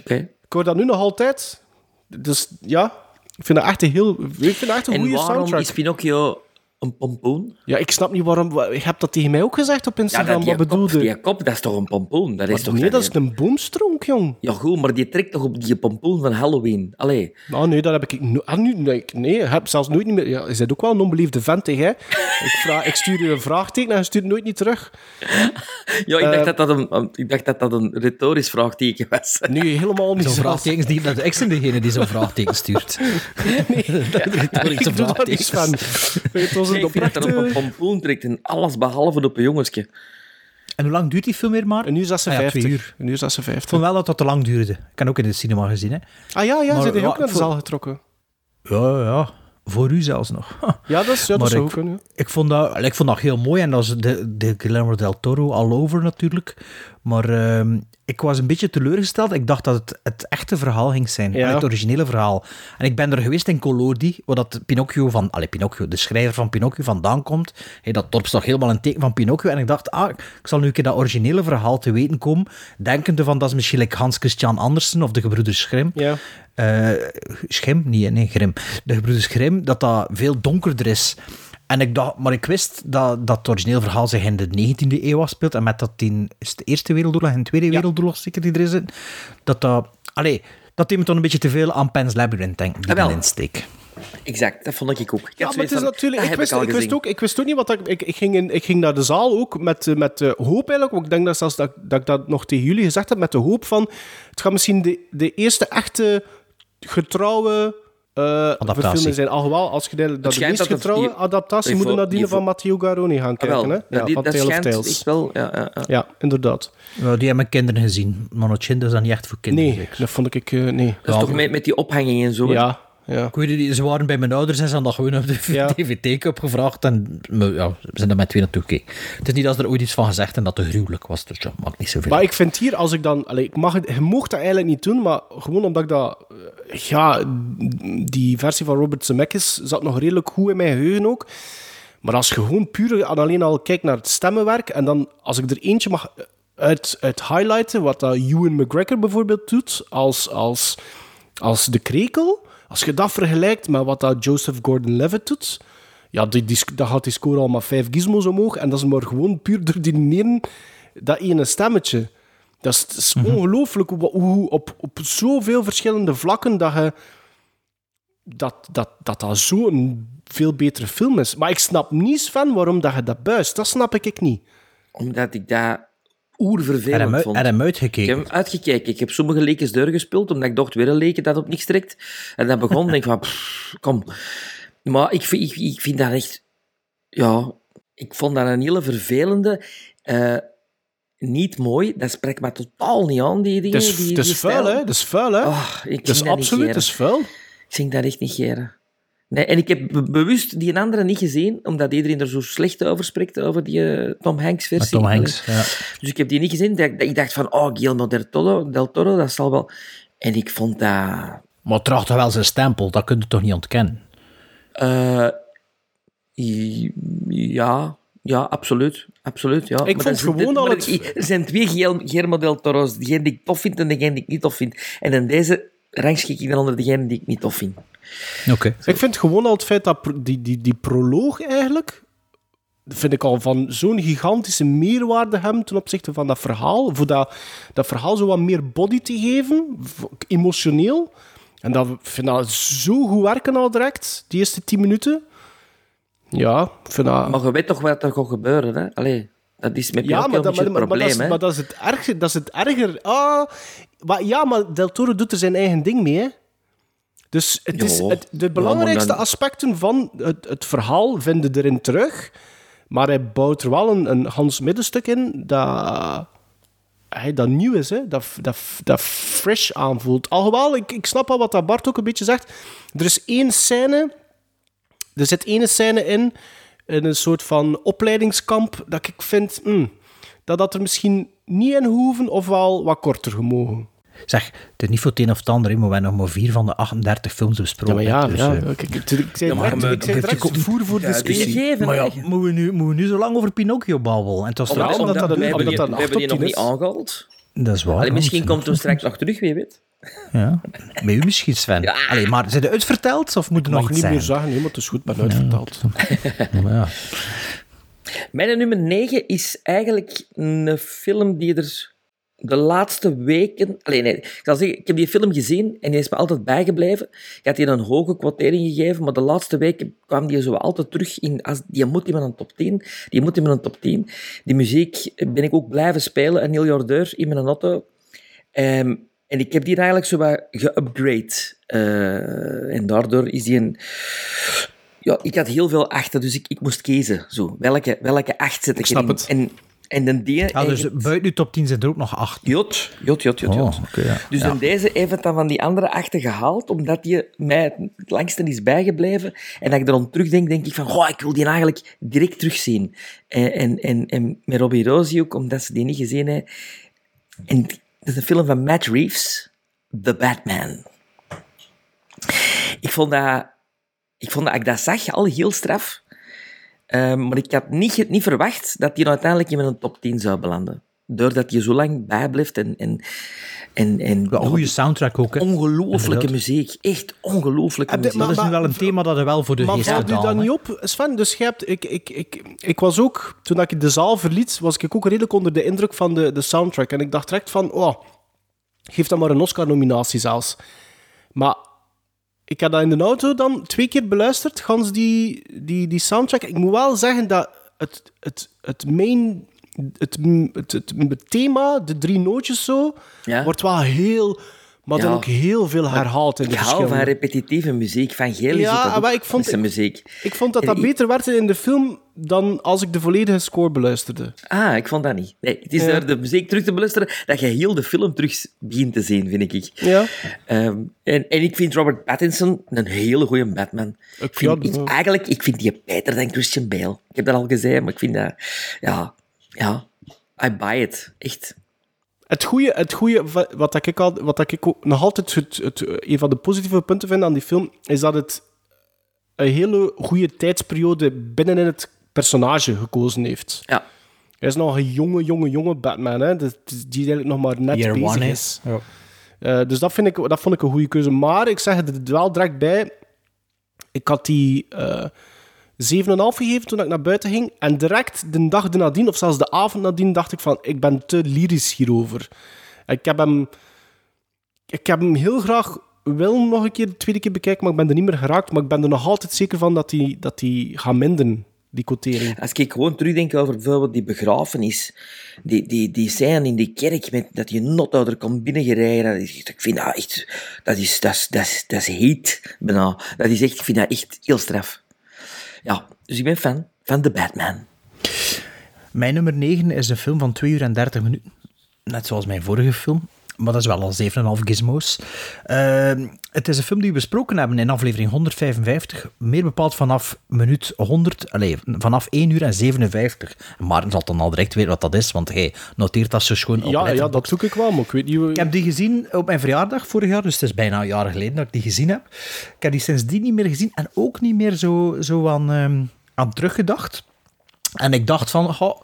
Oké. Ik hoor dat nu nog altijd. Dus ja, ik vind dat echt een heel... Ik vind dat echt een En goede waarom soundtrack. is Pinocchio een pompoen? Ja, ik snap niet waarom... Je hebt dat tegen mij ook gezegd op Ja, Instagram. dat, wat kop, bedoelde die kop, dat is toch een pompoen? Dat is toch nee, dat is een boomstronk, jong. Ja, goed, maar die trekt toch op die pompoen van Halloween? Allee. Nou, nee, dat heb ik... no- ah, nu, nee, ik- nee, ik heb zelfs nooit niet meer... Ja, je bent ook wel een onbeliefde vent, hè? ik, vraag, ik stuur je een vraagteken en je stuurt het nooit niet terug. Ja, ik dacht, Eh, dat dat een, ik dacht dat dat een retorisch vraagteken was. Nee, helemaal niet. Zo'n vraagtekens, die, dat ik ben degene die zo'n vraagteken stuurt. ik doe daar niks van. Het was vind dat er op een pompoen trekt en alles behalve op een jongensje. En hoe lang duurt die film weer maar? Een uur 56. Ah ja, uur. Een uur Ik 56. vond wel dat dat te lang duurde. Ik heb ook in de cinema gezien, hè. Ah ja, ja, Maar, hij ja, ook naar de voor- zaal getrokken? Ja, ja. Voor u zelfs nog. Ja, dat, is, ja, dat zou ik- kunnen. Ik vond dat, ik vond dat heel mooi en dat is de, de Guillermo del Toro all over natuurlijk. Maar ehm, ik was een beetje teleurgesteld. Ik dacht dat het het echte verhaal ging zijn, Ja. het originele verhaal. En ik ben er geweest in Collodi, waar dat Pinocchio van, allee, Pinocchio, de schrijver van Pinocchio vandaan komt. Hey, dat dorp is toch helemaal een teken van Pinocchio. En ik dacht, ah, ik zal nu een keer dat originele verhaal te weten komen, denkende van dat is misschien like Hans Christian Andersen of de gebroeders Grimm. Ja. Eh, Schim? Nee, nee, Grim. De gebroeders Grim, dat dat veel donkerder is. En ik dacht, maar ik wist dat, dat het origineel verhaal zich in de 19e eeuw afspeelt. En met dat in is de Eerste Wereldoorlog en de Tweede Wereldoorlog zeker die er is. Dat dat... Allee, dat deed me toch een beetje te veel aan Pan's Labyrinth, denk ik, die Ah, wel. insteek. Exact, dat vond ik ook. Ik Ja, maar het is natuurlijk... Ik wist, ik, wist ook, ik wist ook niet wat dat... Ik, ik, ging in, ik ging naar de zaal ook met, eh, met de hoop eigenlijk. want Ik denk dat, zelfs dat, dat ik dat nog tegen jullie gezegd heb. Met de hoop van... Het gaat misschien de, de eerste echte getrouwe... eh verfilming zijn. Alhoewel, als je de, dat de meest dat het- getrouwe die- adaptatie moet je vo- naar die die van Matteo Garoni gaan Ah, kijken. wel, hè? dat, die, van dat Tale of schijnt Tales. echt wel... Ja, ja, ja. Ja, inderdaad. Ja, die hebben mijn kinderen gezien. Monochin, dat is dan niet echt voor kinderen. Nee, dat vond ik... eh, nee. Dat is toch met, met die ophanging en zo? Ja, ja. Ik weet niet, ze waren bij mijn ouders en ze hadden dat gewoon op de Ja. dvd opgevraagd en we- ja, we zijn er met twee naartoe gekeken. Het is niet dat ze er ooit iets van gezegd en dat het gruwelijk was, dus dat maakt niet zoveel. Maar ik vind hier, als ik dan... Allee, ik mag het, je mocht dat eigenlijk niet doen, maar gewoon omdat ik dat... eh, Ja, die versie van Robert Zemeckis zat nog redelijk goed in mijn geheugen ook. Maar als je gewoon puur en alleen al kijkt naar het stemmenwerk, en dan als ik er eentje mag uit, uit highlighten, wat dat Ewan McGregor bijvoorbeeld doet, als, als, als de krekel, als je dat vergelijkt met wat dat Joseph Gordon-Levitt doet, ja, die, die, dan gaat die score al maar vijf gizmos omhoog, en dat is maar gewoon puur door die neren, dat ene stemmetje. Dat is, is ongelooflijk hoe, hoe op, op zoveel verschillende vlakken dat je dat dat, dat, dat zo'n veel betere film is. Maar ik snap niet van waarom dat je dat buist. Dat snap ik, ik niet. Omdat ik dat Er oervervelend vond. er hem Ik uitgekeken. heb hem uitgekeken. Ik heb sommige lekens deur gespeeld, omdat ik dacht, weer een leken dat op niks trekt. En dan begon denk ik van, pff, kom. Maar ik, vind- ik, ik vind dat echt... Ja, ik vond dat een hele vervelende... eh, niet mooi. Dat spreekt me totaal niet aan, die dingen. Het is, die, het is die vuil, stijl. hè? Het is vuil, hè? Oh, ik het is dat absoluut, het is vuil. Ik zie dat echt niet geren. Nee, en ik heb be- bewust die andere niet gezien, omdat iedereen er zo slecht over spreekt, over die eh, Tom Hanks versie. Met Tom Hanks, ja. Dus ik heb die niet gezien. Ik, dacht van, oh, Guillermo del Toro, del Toro, dat zal wel... En ik vond dat... Maar het draagt toch wel zijn stempel, dat kun je toch niet ontkennen? eh, i- ja, ja, absoluut. Absoluut, ja. Ik Maar vond gewoon dat- al het- Er zijn twee Guillermo Guillermo del Toro's. Degene die ik tof vind en degene die ik niet tof vind. En in deze rangschik ik dan onder degene die ik niet tof vind. Oké. Ik vind gewoon al het feit dat die, die, die proloog eigenlijk, vind ik al van zo'n gigantische meerwaarde hebben ten opzichte van dat verhaal. Voor dat, dat verhaal zo wat meer body te geven, emotioneel. En dat vind dat zo goed werken al direct, die eerste tien minuten. Ja, vind dat... Maar je weet toch wat er gaat gebeuren, hè? Allee, dat is met Ja, maar, een dat, beetje maar, dat probleem, is, maar dat is het erger. Dat is het erger. Ah, maar, ja, maar Del Toro doet er zijn eigen ding mee. Hè. Dus het is het, de belangrijkste dan- aspecten van het, het verhaal vinden erin terug. Maar hij bouwt er wel een, een Hans middenstuk in dat, hij, dat nieuw is, hè? Dat, dat, dat fresh aanvoelt. Alhoewel, ik, ik snap al wat dat Bart ook een beetje zegt. Er is één scène, er zit één scène in, in een soort van opleidingskamp, dat ik vind hmm, dat dat er misschien niet in hoeven, of wel wat korter gemogen. Zeg, het is niet voor het een of het ander, maar we hebben nog maar vier van de 38 films besproken. Ja, maar ja, dus, ja, eh, ik, zei direct, we- voer voor Ja, discussie. maar ja, moeten we, nu, moeten we nu zo lang over Pinocchio babbelen? En het was Omdat- straks omdat dat we dat hebben die- omdat dat Dat is waar. Allee, ja, misschien komt hem straks nog terug, wie weet. Ja, bij u misschien, Sven. Allee, maar zijn de uitverteld of moet er nog niet meer zeggen, nee, maar het is goed, ben uitverteld. Maar ja. Mijn nummer 9 is eigenlijk een film die er de laatste weken... Allee, nee, ik zal zeggen, ik heb die film gezien en die is me altijd bijgebleven. Ik had die een hoge quotering gegeven, maar de laatste weken kwam die zo altijd terug in... Als, die moet in mijn top 10, die moet in mijn top 10. Die muziek ben ik ook blijven spelen, een heel jaar deur in mijn auto. Ehm, en ik heb die eigenlijk zo wat geupgrade. Eh, en daardoor is die een... Ja, ik had heel veel achten, dus ik, ik moest kiezen. Zo. Welke, welke acht zet ik, snap erin? het. En, en dan die... Ja, dus en- buiten uw top 10 zijn er ook nog acht. Jot, jot, jot, jot. Oh, ja. Dus Ja. dan deze heeft het dan van die andere achten gehaald, omdat die mij het langste is bijgebleven. En dat ik er dan terugdenk, denk ik van, goh, ik wil die eigenlijk direct terugzien. En, en, en, en met Robbie Rosie ook, omdat ze die niet gezien heeft. En dat is een film van Matt Reeves, The Batman. Ik vond dat, ik vond dat ik dat zag al heel straf. Ehm, maar ik had niet, niet verwacht dat die uiteindelijk in mijn top 10 zou belanden. Doordat je zo lang bijblijft en... en, en, en Ja, goede soundtrack ook. Hè. Ongelooflijke muziek. Echt ongelooflijke je- muziek. Dat is nu wel een thema dat er wel voor de Maar geest valt u dat niet op, Sven? Dus je hebt, ik, ik, ik, ik was ook, toen ik de zaal verliet, was ik ook redelijk onder de indruk van de, de soundtrack. En ik dacht direct van, oh, geef dan maar een Oscar-nominatie zelfs. Maar ik heb dat in de auto dan twee keer beluisterd, gans die, die, die soundtrack. Ik moet wel zeggen dat het, het, het main... Het, het, het, het thema, de drie nootjes zo, Ja. wordt wel heel... Maar dan ook heel veel herhaald in de Ik hou van repetitieve muziek. Van Geel Ja, maar ik vond- muziek. Ik vond dat dat beter werd in de film dan als ik de volledige score beluisterde. Ah, ik vond dat niet. Nee, het is Ja. door de muziek terug te beluisteren dat je heel de film terug begint te zien, vind ik. Ja. Ehm, en, en ik vind Robert Pattinson een hele goede Batman. Ik vind, ik, eigenlijk, ik vind die beter dan Christian Bale. Ik heb dat al gezegd, maar ik vind dat... Ja, ja, I buy it. Echt. Het goede, het goeie, wa- wat dat ik, al, wat dat ik ook nog altijd het, het, een van de positieve punten vind aan die film, is dat het een hele goede tijdsperiode binnenin het personage gekozen heeft. Ja. Hij is nog een jonge, jonge, jonge Batman, hè? Die eigenlijk nog maar net Year bezig is. Ja. Eh, dus dat, vind ik, dat vond ik een goede keuze. Maar ik zeg er wel direct bij. Ik had die eh 7,5 gegeven toen ik naar buiten ging. En direct de dag nadien, of zelfs de avond nadien, dacht ik van... Ik ben te lyrisch hierover. Ik heb hem... Ik heb hem heel graag willen nog een keer, de tweede keer bekijken, maar ik ben er niet meer geraakt. Maar ik ben er nog altijd zeker van dat hij dat die gaat minderen, die. Als ik gewoon terugdenk over bijvoorbeeld die begrafenis, die, die, die scène in die kerk met dat je dat is, echt- ik vind dat echt, dat is, dat is, dat is, dat heet, bijna. Dat is echt, ik vind dat echt heel straf. Ja, dus ik ben fan van The Batman. Mijn nummer 9 is een film van 2 uur en 30 minuten. Net zoals mijn vorige film. Maar dat is wel al 7,5 gizmos. Ehm, het is een film die we besproken hebben in aflevering 155, meer bepaald vanaf minuut 100, allez, vanaf 1 uur en 57. En Maarten zal dan al direct weten wat dat is, want hij noteert dat zo schoon op Ja, ja, dat zoek ik wel, maar ik weet niet... hoe- Ik heb die gezien op mijn verjaardag vorig jaar, dus het is bijna een jaar geleden dat ik die gezien heb. Ik heb die sindsdien niet meer gezien en ook niet meer zo, zo aan, ehm, aan teruggedacht. En ik dacht van, goh,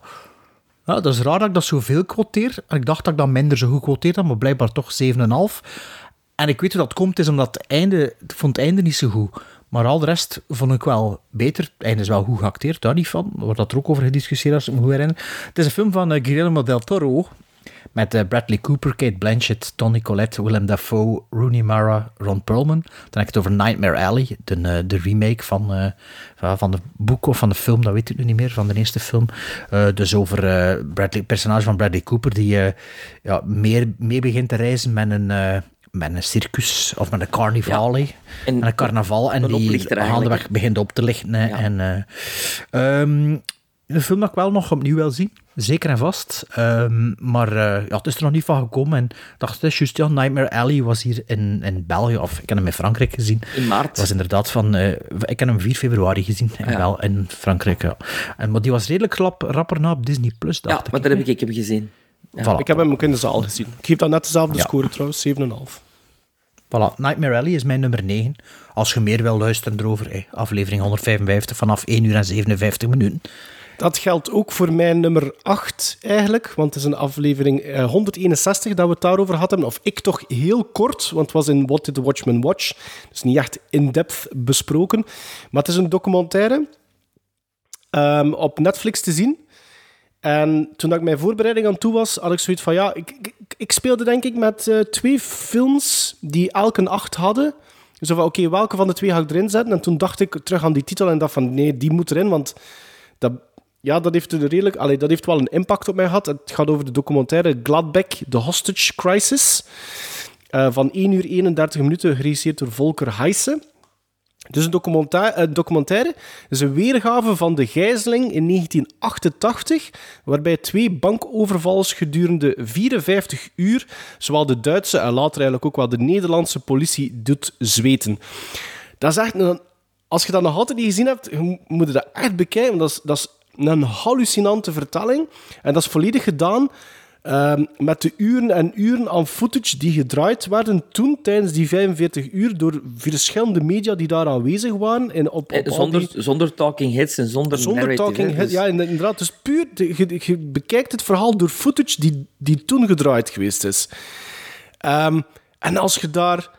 ja, dat is raar dat ik dat zoveel quoteer. Ik dacht dat ik dat minder zo goed quoteerd had, maar blijkbaar toch 7,5. En ik weet hoe dat komt, is omdat het einde, vond einde niet zo goed. Maar al de rest vond ik wel beter. Het einde is wel goed geacteerd, daar niet van. Er wordt dat er ook over gediscussieerd, als ik me goed herinner. Het is een film van eh, Guillermo del Toro. Met eh, Bradley Cooper, Kate Blanchett, Toni Collette, Willem Dafoe, Rooney Mara, Ron Perlman. Dan heb ik het over Nightmare Alley, de, eh, de remake van, eh, van, van de boek of van de film, dat weet ik nu niet meer, van de eerste film. Dus over Bradley, het personage van Bradley Cooper, die ja, meer mee begint te reizen met een, met een circus of met een. En- met een carnaval. En een die eigenlijk, gaandeweg begint op te lichten. En, eh, ehm, film dat ik wel nog opnieuw wil zien. Zeker en vast. Ehm, maar eh, ja, het is er nog niet van gekomen. En ik dacht, het is juist, ja, Nightmare Alley was hier in, in België, of ik heb hem in Frankrijk gezien. In maart. was inderdaad van, eh, ik heb hem 4 februari gezien, in, Ja. Bel, in Frankrijk. Ja. En, maar die was redelijk rap, rapper na op Disney+. Plus, Ja, maar daar heb ik, ik hem gezien. Ja. Voilà. Ik heb hem ook in de zaal gezien. Ik geef dat net dezelfde Ja. score trouwens, 7,5. Voilà, Nightmare Alley is mijn nummer 9. Als je meer wil luisteren erover, eh, aflevering 155 vanaf 1 uur en 57 minuten. Dat geldt ook voor mijn nummer 8 eigenlijk, want het is een aflevering eh, 161 dat we het daarover hadden. Of ik toch heel kort, want het was in What Did the Watchmen Watch. Dus niet echt in-depth besproken. Maar het is een documentaire ehm, op Netflix te zien. En toen ik mijn voorbereiding aan toe was, had ik zoiets van, ja, ik, ik, speelde denk ik met eh, twee films die elk een 8 hadden. Zo van, oké, welke van de twee ga ik erin zetten? En toen dacht ik terug aan die titel en dacht van, nee, die moet erin, want dat, ja, dat heeft, een redelijk, allee, dat heeft wel een impact op mij gehad. Het gaat over de documentaire Gladbeck, The Hostage Crisis. eh, van 1 uur 31 minuten, geregisseerd door Volker Heijsen. Dus een documenta- een documentaire is een weergave van de gijzeling in 1988, waarbij twee bankovervals gedurende 54 uur zowel de Duitse en later eigenlijk ook wel de Nederlandse politie doet zweten. Dat is als je dat nog altijd niet gezien hebt, moet je dat echt bekijken. Dat is, dat is een hallucinante vertelling. En dat is volledig gedaan ehm, met de uren en uren aan footage die gedraaid werden toen tijdens die 45 uur door verschillende media die daar aanwezig waren. En op, Eh, op Zonder, die- zonder talking heads en zonder, zonder talking hè, head. dus- Ja, inderdaad. Dus puur, je, je bekijkt het verhaal door footage die, die toen gedraaid geweest is. Ehm, en als je daar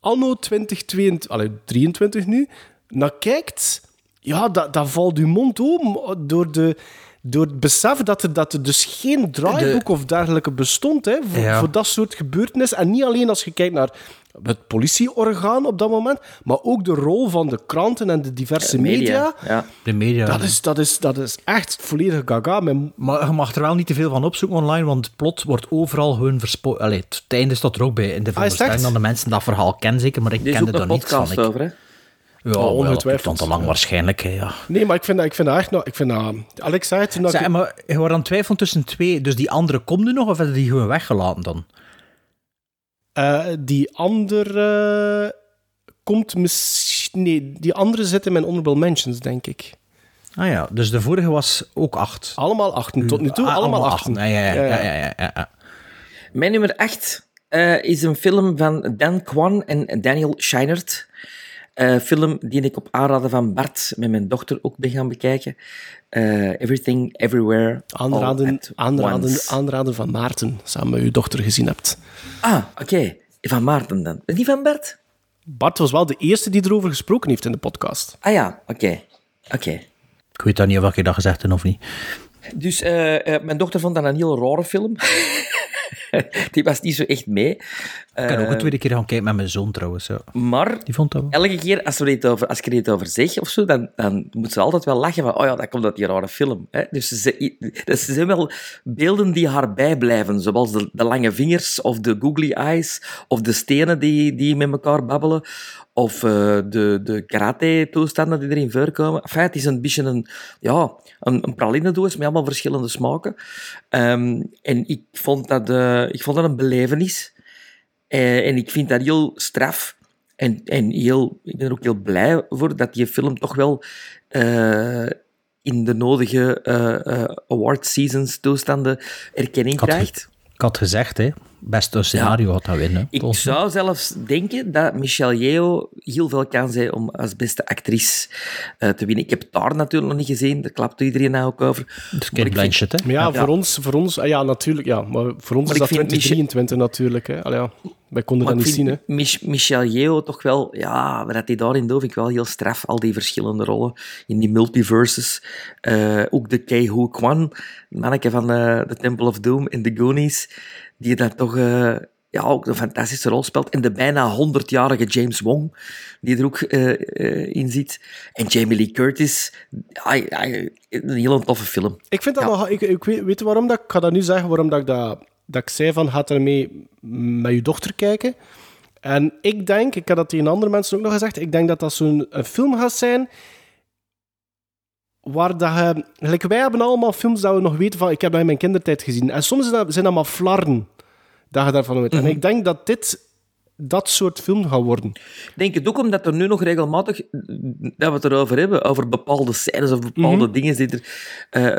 anno 2022, allee, 23 nu, naar kijkt, ja, dat, dat valt je mond open door, de, door het besef dat er, dat er dus geen draaiboek of dergelijke bestond hè, voor, Ja. voor dat soort gebeurtenissen. En niet alleen als je kijkt naar het politieorgaan op dat moment, maar ook de rol van de kranten en de diverse media. Ja. De media. Dat is, dat, is, dat is echt volledig gaga. Mijn- Maar je mag er wel niet te veel van opzoeken online, want plot wordt overal gewoon verspoord. Allee, het einde staat er ook bij. In de Ah, dat de mensen dat verhaal kennen, zeker, maar ik Er is kende daar niets van. podcast Ik, over, hè? Ja, ongetwijfeld. dat stond al lang waarschijnlijk. hè, Ja. Nee, maar ik vind dat, ik vind dat echt... nog- Ik vind dat, Alex zei het toen dat Zeg, ik- maar je wordt aan twijfelen tussen twee. Dus die andere komt nu nog, of hebben die gewoon weggelaten dan? Eh, die andere komt misschien... Nee, die andere zit in mijn honorable mentions, denk ik. Ah ja, dus de vorige was ook acht. Allemaal achten. Tot nu toe, Ah, allemaal acht. achten. Ja, ja, ja. Ja, ja, ja. ja, ja, ja. Mijn nummer 8 is een film van Dan Kwan en Daniel Scheinert. Eh, film die ik op aanraden van Bart met mijn dochter ook ben gaan bekijken. Eh, Everything, Everywhere, All Aanraden, at aanraden, Once. aanraden van Maarten, samen met uw dochter gezien hebt. Ah, oké. Van Maarten dan. Niet van Bart? Bart was wel de eerste die erover gesproken heeft in de podcast. Ah ja, oké. Oké. Ik weet dan niet of ik dat gezegd heb of niet. Dus eh, eh, mijn dochter vond dat een heel rare film. Die was niet zo echt mee. Ik kan ook een tweede keer gaan kijken met mijn zoon trouwens. Ja. Maar Die vond dat wel. elke keer als, we iets over, als ik er iets over zeg of zo, dan, dan moet ze altijd wel lachen van, oh ja, dat komt uit die rare film. Hè? Dus ze, dat zijn wel beelden die haar bijblijven, zoals de, de lange vingers of de googly eyes of de stenen die, die met elkaar babbelen of eh, de, de karate-toestanden die erin voorkomen. Enfin, het is een beetje een, ja, een, een pralinendoos met allemaal verschillende smaken. Ehm, en ik vond, dat, eh, ik vond dat een belevenis. Eh, en ik vind dat heel straf. En, en heel, ik ben er ook heel blij voor dat die film toch wel eh, in de nodige eh, award seasons toestanden erkenning had, krijgt. Ik had gezegd, hè, beste scenario had dat winnen. Ik zou zelfs denken dat Michelle Yeoh heel veel kans heeft om als beste actrice uh, te winnen. Ik heb daar natuurlijk nog niet gezien, daar klapt iedereen nou ook over. Is Kate Blanchett, hè? Maar ja, voor ons, voor ons ah, ja, natuurlijk, ja. Maar voor ons Maar is dat vind 2023 natuurlijk, hè. Allee, ja. Wij konden Maar dat ik niet zien, hè. vind Mich Michelle Yeoh toch wel, ja, wat hij daarin doet, vind ik wel heel straf. Al die verschillende rollen in die multiverses. Uh, ook de Kei Hu Kwan, manneke van uh, The Temple of Doom in The Goonies, die dat toch uh, ja, ook een fantastische rol speelt. En de bijna 100-jarige James Wong, die er ook in zit. En Jamie Lee Curtis, ja, ja, een heel toffe film. Ik vind dat ja. nog... Ik, ik weet, weet waarom dat... Ik ga dat nu zeggen, waarom dat ik dat dat ik zei van, gaat ermee met je dochter kijken. En ik denk, ik heb dat tegen andere mensen ook nog gezegd, ik denk dat dat zo'n film gaat zijn waar dat je... Gelijk, wij hebben allemaal films dat we nog weten van, ik heb dat in mijn kindertijd gezien. En soms zijn dat, zijn dat maar flarden dat je daarvan weet. Mm -hmm. En ik denk dat dit dat soort film gaat worden. Ik denk het ook omdat er nu nog regelmatig, dat we het erover hebben, over bepaalde scènes of bepaalde mm -hmm. dingen die er...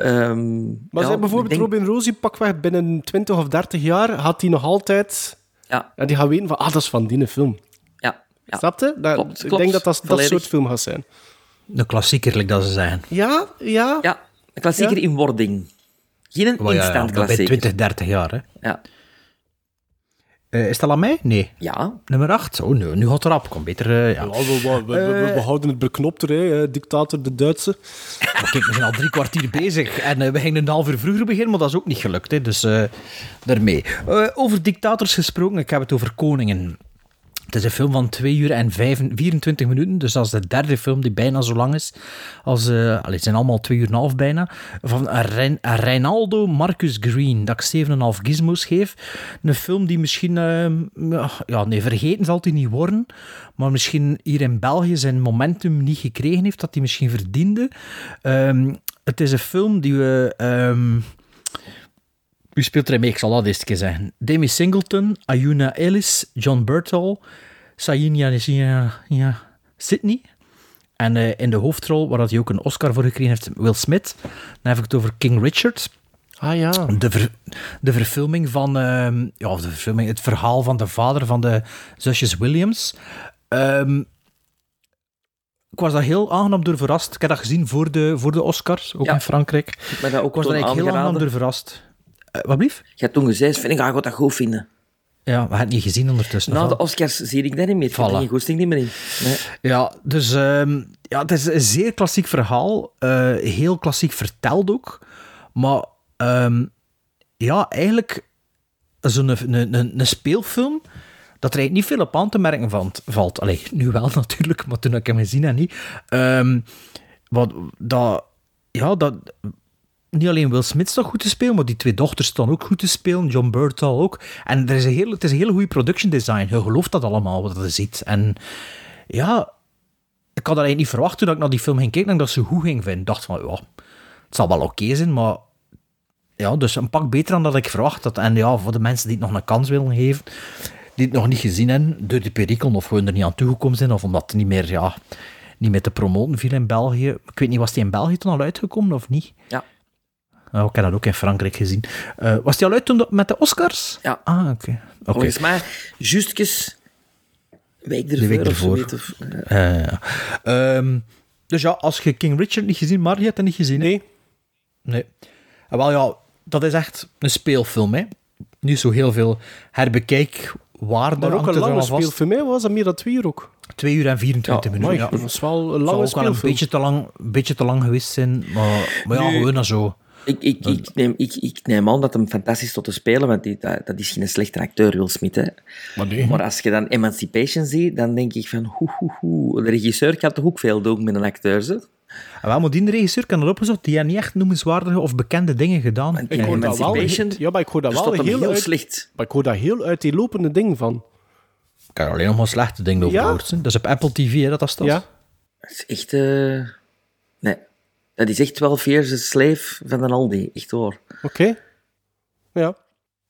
Uh, um, maar ja, zij bijvoorbeeld denk... Robin Rosie pakweg binnen 20 of 30 jaar, had hij nog altijd... Ja. En die gaat weten van, ah, dat is van die film. Ja. ja. Snap je? Dat, klopt, ik denk dat dat, dat soort film gaat zijn. De klassieker, dat ze zeggen. Ja, ja. Ja, een klassieker ja. in wording. Geen een oh, instant ja, klassieker. Bij 20, 30 jaar, hè. Ja. Uh, is dat aan mij? Nee. Ja. Nummer 8. Oh, nu, nu gaat het erop. Kom beter. Uh, ja. ja we, we, we, we, houden het beknopt er, hè, dictator de Duitse. Maar kijk, we zijn al drie kwartier bezig en we gingen een half uur vroeger beginnen, maar dat is ook niet gelukt. Hè, dus daarmee. over dictators gesproken, ik heb het over koningen. Het is een film van 2 uur en 5, 24 minuten, dus dat is de derde film die bijna zo lang is. Als, uh, allez, het zijn allemaal 2 uur en half bijna. Van Rein, Reinaldo Marcus Green, dat ik 7,5 gizmos geef. Een film die misschien, uh, ja, nee, vergeten zal hij niet worden, maar misschien hier in België zijn momentum niet gekregen heeft, dat hij misschien verdiende. Um, het is een film die we... Um, wie speelt er mee? Ik zal dat eens keer zeggen. Demi Singleton, Ayuna Ellis, John Burtall, Sayina ja, Sydney. En uh, in de hoofdrol, waar hij ook een Oscar voor gekregen heeft, Will Smith. Dan heb ik het over King Richard. Ah ja. De, ver, de verfilming van... Uh, ja, de verfilming, het verhaal van de vader van de zusjes Williams. Um, ik was daar heel aangenaam door verrast. Ik heb dat gezien voor de, voor de Oscars, ook ja. in Frankrijk. Ik, ben dat ook ik was daar heel aangenaam door verrast. Uh, wat blief? Je hebt toen gezegd, vind ik, ga ik dat goed vinden. Ja, we hebben het niet gezien ondertussen. Na de Oscars zie ik daar niet meer. Ik heb er geen goesting niet meer in. Nee. Ja, dus um, ja, het is een zeer klassiek verhaal. Uh, heel klassiek verteld ook. Maar um, ja, eigenlijk zo'n een, een, een, een speelfilm dat er eigenlijk niet veel op aan te merken van, valt. Allee, nu wel natuurlijk, maar toen ik hem gezien heb niet. Um, wat, dat, ja, dat, niet alleen Will Smith toch goed te spelen, maar die twee dochters staan ook goed te spelen. John Burtall ook. En er is een heel, het is een hele goede production design. Je gelooft dat allemaal, wat je ziet. En ja, ik had eigenlijk niet verwacht toen ik naar die film ging kijken, dat zo goed ging vinden. Ik dacht van, ja, het zal wel oké zijn, maar ja, dus een pak beter dan dat ik verwacht had. En ja, voor de mensen die het nog een kans willen geven, die het nog niet gezien hebben, door die perikelen, of gewoon er niet aan toegekomen zijn, of omdat het niet meer, ja, niet meer te promoten viel in België. Ik weet niet, was die in België toen al uitgekomen of niet? Ja. Oh, ik heb dat ook in Frankrijk gezien. Uh, was die al uit toen met de Oscars? Ja. Ah, oké. Okay. Okay. Volgens mij, justjes week ervoor. De week ervoor. Of, of, uh. Uh, ja. um, dus ja, als je King Richard niet gezien, maar je hebt het niet gezien. Nee. Nee. En wel ja, dat is echt een speelfilm, hè. Niet zo heel veel herbekijkwaarde. Maar ook een lange speelfilm, hè? Was dat meer dan twee uur ook? 2 uur en 24 ja, minuten. Ja. Dat was wel een lange ook speelfilm. wel een beetje te lang, een beetje te lang geweest zijn, maar, maar ja, Nu- gewoon zo. Ik, ik, ik, neem, ik, ik neem aan dat hem fantastisch is tot te spelen, want die, dat, dat is geen slechte acteur, Will Smith. Hè. Maar nee. Maar als je dan Emancipation ziet, dan denk ik van, hoe, hoe, hoe. De regisseur kan toch ook veel doen met een acteur, hè? En wel, maar die regisseur kan erop opgezocht, die heeft niet echt noemenswaardige of bekende dingen gedaan. Ik hoor dat wel, Emancipation, ja, maar ik hoor dat wel heel, heel uit, slecht. maar ik hoor daar heel uit die lopende ding van. Ik er alleen nog maar slechte dingen over Ja? gehoord. Dat is op Apple TV, hè, dat dat staat. Ja. Dat is echt... eh. Dat is echt 12 Years a Slave van een Aldi. Echt hoor. Oké. Ja.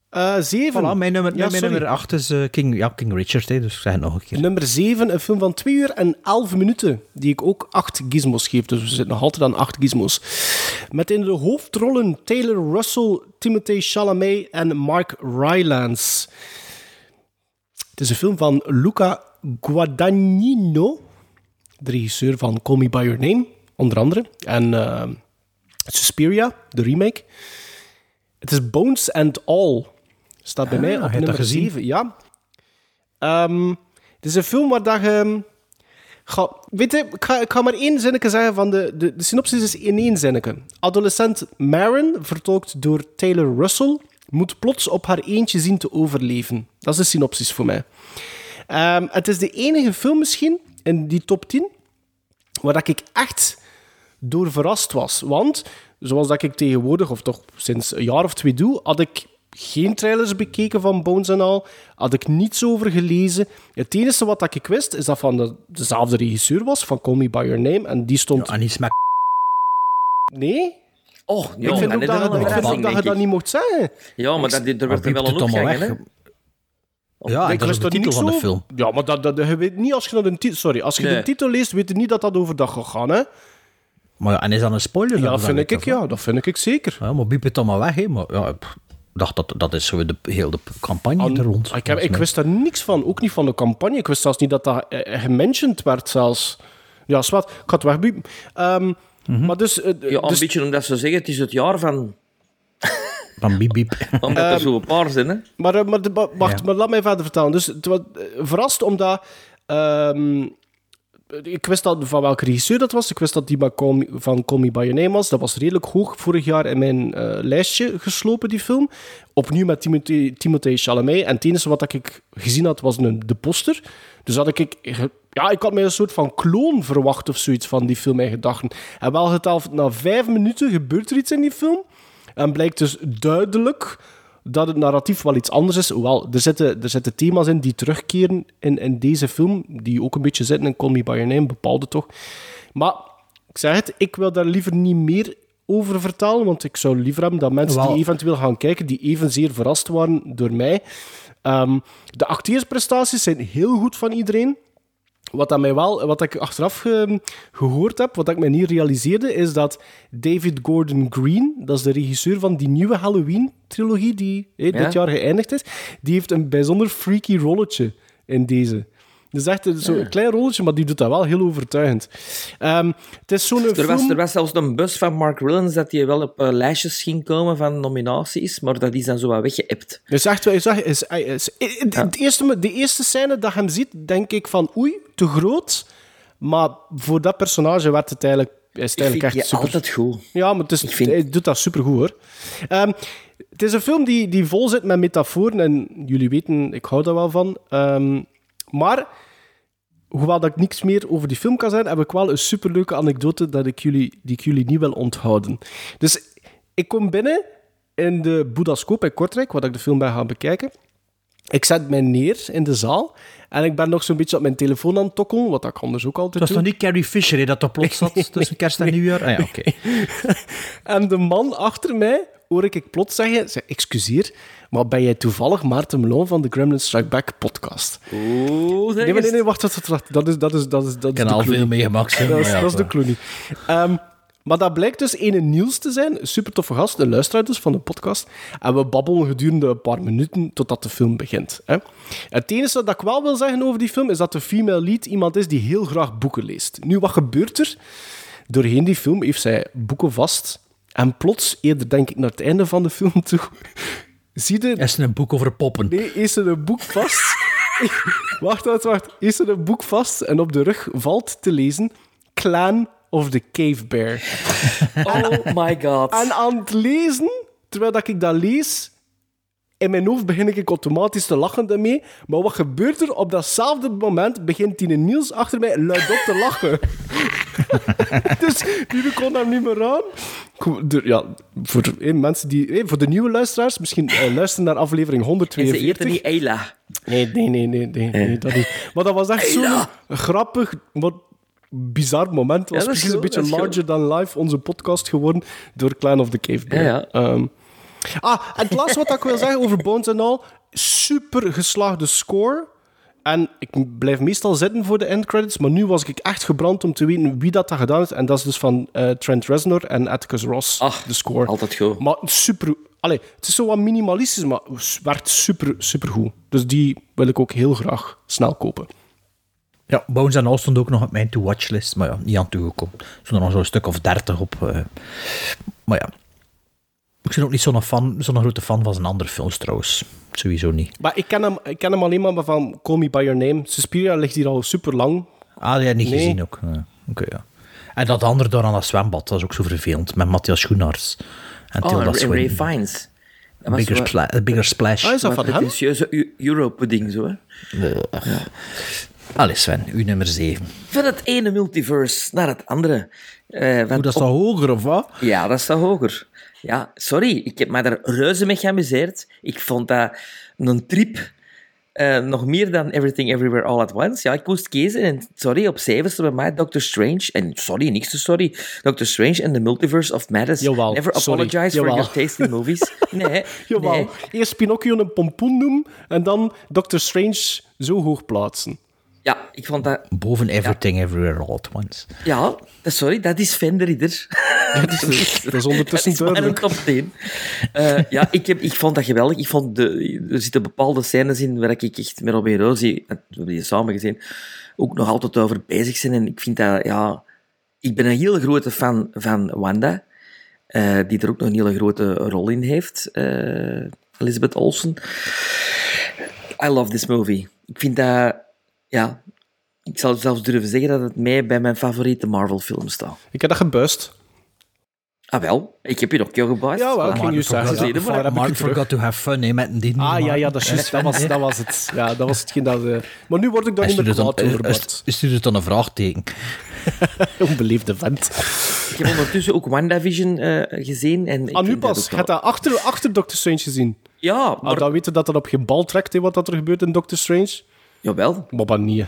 Eh, zeven. Voilà, mijn nummer, Ja, mijn nummer 8 is eh, King, ja, King Richard, hè, dus ik zeg het nog een keer. Nummer 7, een film van 2 uur en 11 minuten, die ik ook 8 gizmos geef. Dus we zitten nog altijd aan 8 gizmos. Met in de hoofdrollen Taylor Russell, Timothée Chalamet en Mark Rylance. Het is een film van Luca Guadagnino, de regisseur van Call Me By Your Name, onder andere. En eh, Suspiria, de remake. Het is Bones and All. Staat bij Ah, mij op dat nummer gezien? 7. Ja. Ehm, het is een film waar dat je... Ga, weet je, ik ga, ik ga maar één zinnetje zeggen van de, de, de synopsis is in één zinnetje. Adolescent Maren, vertolkt door Taylor Russell, moet plots op haar eentje zien te overleven. Dat is de synopsis voor mij. Ehm, het is de enige film misschien in die top 10 waar dat ik echt door verrast was. Want, zoals dat ik tegenwoordig, of toch sinds een jaar of twee doe, had ik geen trailers bekeken van Bones en al. Had ik niets over gelezen. Het enige wat dat ik wist, is dat van de, dezelfde regisseur was, van Call Me By Your Name. En die stond... Nee? Oh, ik vind ook dat, je- ik vind ook dat je dat niet mocht zeggen. Ja, maar dat, er werd er wel een weg. hè? Ja, Ik dat is de titel van de film. Ja, maar dat, dat, je weet niet als je naar de titel... Sorry, als je Nee. de titel leest, weet je niet dat dat over dat gaat gaan, hè? Maar ja, en is dat een spoiler? Ja, dan? dat vind weet ik, ja. Dat vind ik zeker. Ja, maar biep het dan maar weg, hè. Maar ja, ik dacht dat dat is zo de, heel de campagne An- er rond. ik, heb, ik wist daar niks van, ook niet van de campagne. Ik wist zelfs niet dat dat eh, gementiond werd zelfs. Ja, zwart. Ik ga het wegbiepen. Ehm, Mhm. Maar dus... eh, Ja, een dus- beetje omdat ze zeggen, het is het jaar van... Van biep biep. Omdat er Ehm, zo een paar zijn, hè? Maar, eh, maar, wacht, Ja. maar laat mij verder vertellen. Dus het was eh, verrast omdat... ehm, ik wist dat, van welke regisseur dat was. Ik wist dat die van Call Me, By Your was. Dat was redelijk hoog vorig jaar in mijn eh, lijstje geslopen, die film. Opnieuw met Timothée, Chalamet. En het enige wat ik gezien had, was een, de poster. Dus had ik... Ja, ik had mij een soort van kloon verwacht of zoiets van die film in gedachten. En wel geteld, na vijf minuten gebeurt er iets in die film. En blijkt dus duidelijk dat het narratief wel iets anders is. Hoewel, er zitten, er zitten thema's in die terugkeren in, in deze film, die ook een beetje zitten in Call Me By Your Name, bepaalde toch. Maar, ik zeg het, ik wil daar liever niet meer over vertellen, want ik zou liever hebben dat mensen die eventueel gaan kijken, die evenzeer verrast waren door mij. Ehm, de acteersprestaties zijn heel goed van iedereen. Wat, dat mij wel, wat ik achteraf ge- gehoord heb, wat ik mij niet realiseerde, is dat David Gordon Green, dat is de regisseur van die nieuwe Halloween-trilogie die Ja. dit jaar geëindigd is, die heeft een bijzonder freaky rolletje in deze. Dus echt een- zo'n Ja. klein rolletje, maar die doet dat wel heel overtuigend. Ehm, het is zo'n Er was, film... er was zelfs een bus van Mark Rylance dat hij wel op eh, lijstjes ging komen van nominaties, maar dat is dan zo wat weggeëpt. Is echt, wel- is, echt- is, is, is- het eerste, de eerste scène dat je hem ziet, denk ik van oei, te groot. Maar voor dat personage werd het eigenlijk, is het Ik vind eigenlijk echt super. altijd goed. Ja, maar het is, vind- hij doet dat supergoed hoor. Ehm, het is een film die, die vol zit met metaforen en jullie weten, ik hou daar wel van. Ehm, maar, hoewel dat ik niks meer over die film kan zeggen, heb ik wel een superleuke anekdote dat ik jullie, die ik jullie niet wil onthouden. Dus ik kom binnen in de Boedascoop in Kortrijk, waar ik de film ben gaan bekijken. Ik zet mij neer in de zaal en ik ben nog zo'n beetje op mijn telefoon aan het tokkelen, wat ik anders ook altijd Het was doe. nog niet Carrie Fisher hè, dat er plots zat tussen kerst en nieuwjaar? Ah ja, oké. En de man achter mij hoor ik plots zeggen, zeg, excuseer, maar ben jij toevallig Maarten Melon van de Gremlin Strike Back podcast? Oeh, Nee, maar nee, nee, wacht, wacht, wacht, wacht. Dat is, dat is, dat is, dat is Ik heb de al veel meegemaakt, Dat is, ja, dat is de. Clooney. Ehm, maar dat blijkt dus ene Niels te zijn, super toffe gast, een luisteraar dus van de podcast. En we babbelen gedurende een paar minuten totdat de film begint. Hè. Het enige dat ik wel wil zeggen over die film is dat de female lead iemand is die heel graag boeken leest. Nu, wat gebeurt er? Doorheen die film heeft zij boeken vast. En plots, eerder denk ik naar het einde van de film toe, zie je... Is er een boek over poppen? Nee, is er een boek vast. wacht, wacht, wacht. Is er een boek vast en op de rug valt te lezen Clan of the Cave Bear. Oh my god. En aan het lezen, terwijl dat ik dat lees, in mijn hoofd begin ik automatisch te lachen daarmee. Maar wat gebeurt er? Op datzelfde moment begint die Niels achter mij luidop te lachen. dus die kon hem niet meer aan. De- Ja, voor eh, mensen die... eh, Voor de nieuwe luisteraars, misschien eh, luisteren naar aflevering En ze 142. eten niet Eila. Nee, nee, nee, nee, nee, nee, dat niet. Maar dat was echt zo'n grappig, wat bizar moment. Het was Ja, is precies een beetje is larger than life, onze podcast geworden, door Clan of the Cave ja. Ehm, Ah, en het laatste wat ik wil zeggen over Bones en al. Super geslaagde score. En ik blijf meestal zitten voor de endcredits, maar nu was ik echt gebrand om te weten wie dat, dat gedaan heeft. En dat is dus van eh, Trent Reznor en Atticus Ross, de score. Altijd goed. Maar super... Allee, het is zo wat minimalistisch, maar het werkt super, super goed. Dus die wil ik ook heel graag snel kopen. Ja, Bones en All stond ook nog op mijn to-watch-list, maar ja, niet aan toegekomen. Er stonden nog zo'n stuk of dertig op. eh. maar ja, ik ben ook niet zo'n fan, zo'n grote fan van zijn andere films trouwens. Sowieso niet. Maar ik ken hem, ik ken hem alleen maar van Call Me By Your Name. Suspiria ligt hier al super lang. Ah, die heb niet Nee. gezien ook. Ja, Oké, ja. En dat andere door aan dat zwembad, dat is ook zo vervelend. Met Matthias Schoenaars en Oh, Tilda en Ray Swinton. Fiennes. Dat was Bigger, spla- Splash. Ah, is dat van hem? Pretentieuze Eu- Euro-pudding, zo, hè. Ja. Allee Sven, uw nummer 7. Van het ene multiverse naar het andere. Eh, Hoe, dat is op- hoger of wat? Ja, dat is hoger. Ja, sorry, ik heb mij daar reuze mee geamuseerd. Ik vond dat een trip. eh, nog meer dan Everything Everywhere All at Once. Ja, ik moest kiezen. En sorry, op zeven stond bij mij Doctor Strange. En sorry, niks te sorry. Doctor Strange and the Multiverse of Madness. Jawel, Never sorry. apologize for Jawel. your taste in movies. Nee, Jawel. nee. Eerst Pinocchio een pompoen noemen en dan Doctor Strange zo hoog plaatsen. Ja, ik vond dat... Boven Everything Everywhere All at Once. Ja, dat- sorry, dat is Sven de Ridder. dat, is, dat is ondertussen Dat is maar een duidelijk. top 10. Eh, ja, ik, heb, ik vond dat geweldig. Ik vond de, er zitten bepaalde scènes in waar ik echt met Robin Rosie, we hebben die samen gezien, ook nog altijd over bezig zijn. En ik vind dat, ja... Ik ben een hele grote fan van Wanda, eh, die er ook nog een hele grote rol in heeft. eh, Elizabeth Olsen. I love this movie. Ik vind dat... Ja, ik zou zelfs durven zeggen dat het mij bij mijn favoriete Marvel-film staat. Ik heb dat gebuist. Ah, wel. Ik heb je nog jou gebaasd. Ja, wel, ik ging je zeggen. Mark het terug? forgot to have fun, hè, met die Ah ja, ja, dat is juist. Dat was, dat was het. Ja, dat was hetgeen dat... eh, Maar nu word ik daar niet meer kwaad dan, over, Bart. st- stuurde dan een vraagteken. Onbeleefde vent. Ik heb ondertussen ook WandaVision eh gezien. En ik Ah, nu pas. Je hebt dat achter, achter Doctor Strange gezien. Ja, Maar maar... dan weten dat dat op geen bal trekt, hè, wat dat er gebeurt in Doctor Strange. Jawel, Maar maar nee.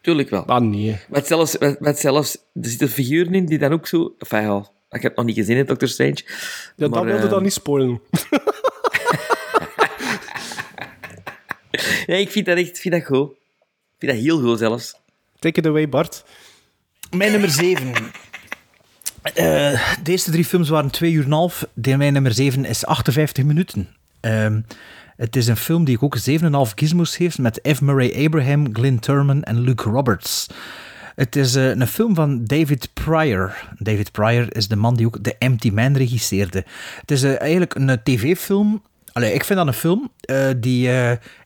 tuurlijk wel. Maar nee. Met zelfs, met, met zelfs... Er zitten figuren in die dan ook zo... Enfin, ja, ik heb het nog niet gezien in Doctor Strange. Ja, maar, dat wilde eh, dan niet spoilen. Ja, ik vind dat echt ik vind dat goed. Ik vind dat heel goed zelfs. Take it away, Bart. Mijn nummer 7. de eerste drie films waren 2 uur en een half. De, mijn nummer 7 is 58 minuten. Ehm, het is een film die ik ook 7,5 gizmos heeft met F. Murray Abraham, Glyn Turman en Luke Roberts. Het is eh, een film van David Pryor. David Pryor is de man die ook The Empty Man regisseerde. Het is eh, eigenlijk een eh, tv-film. Allee, ik vind dat een film die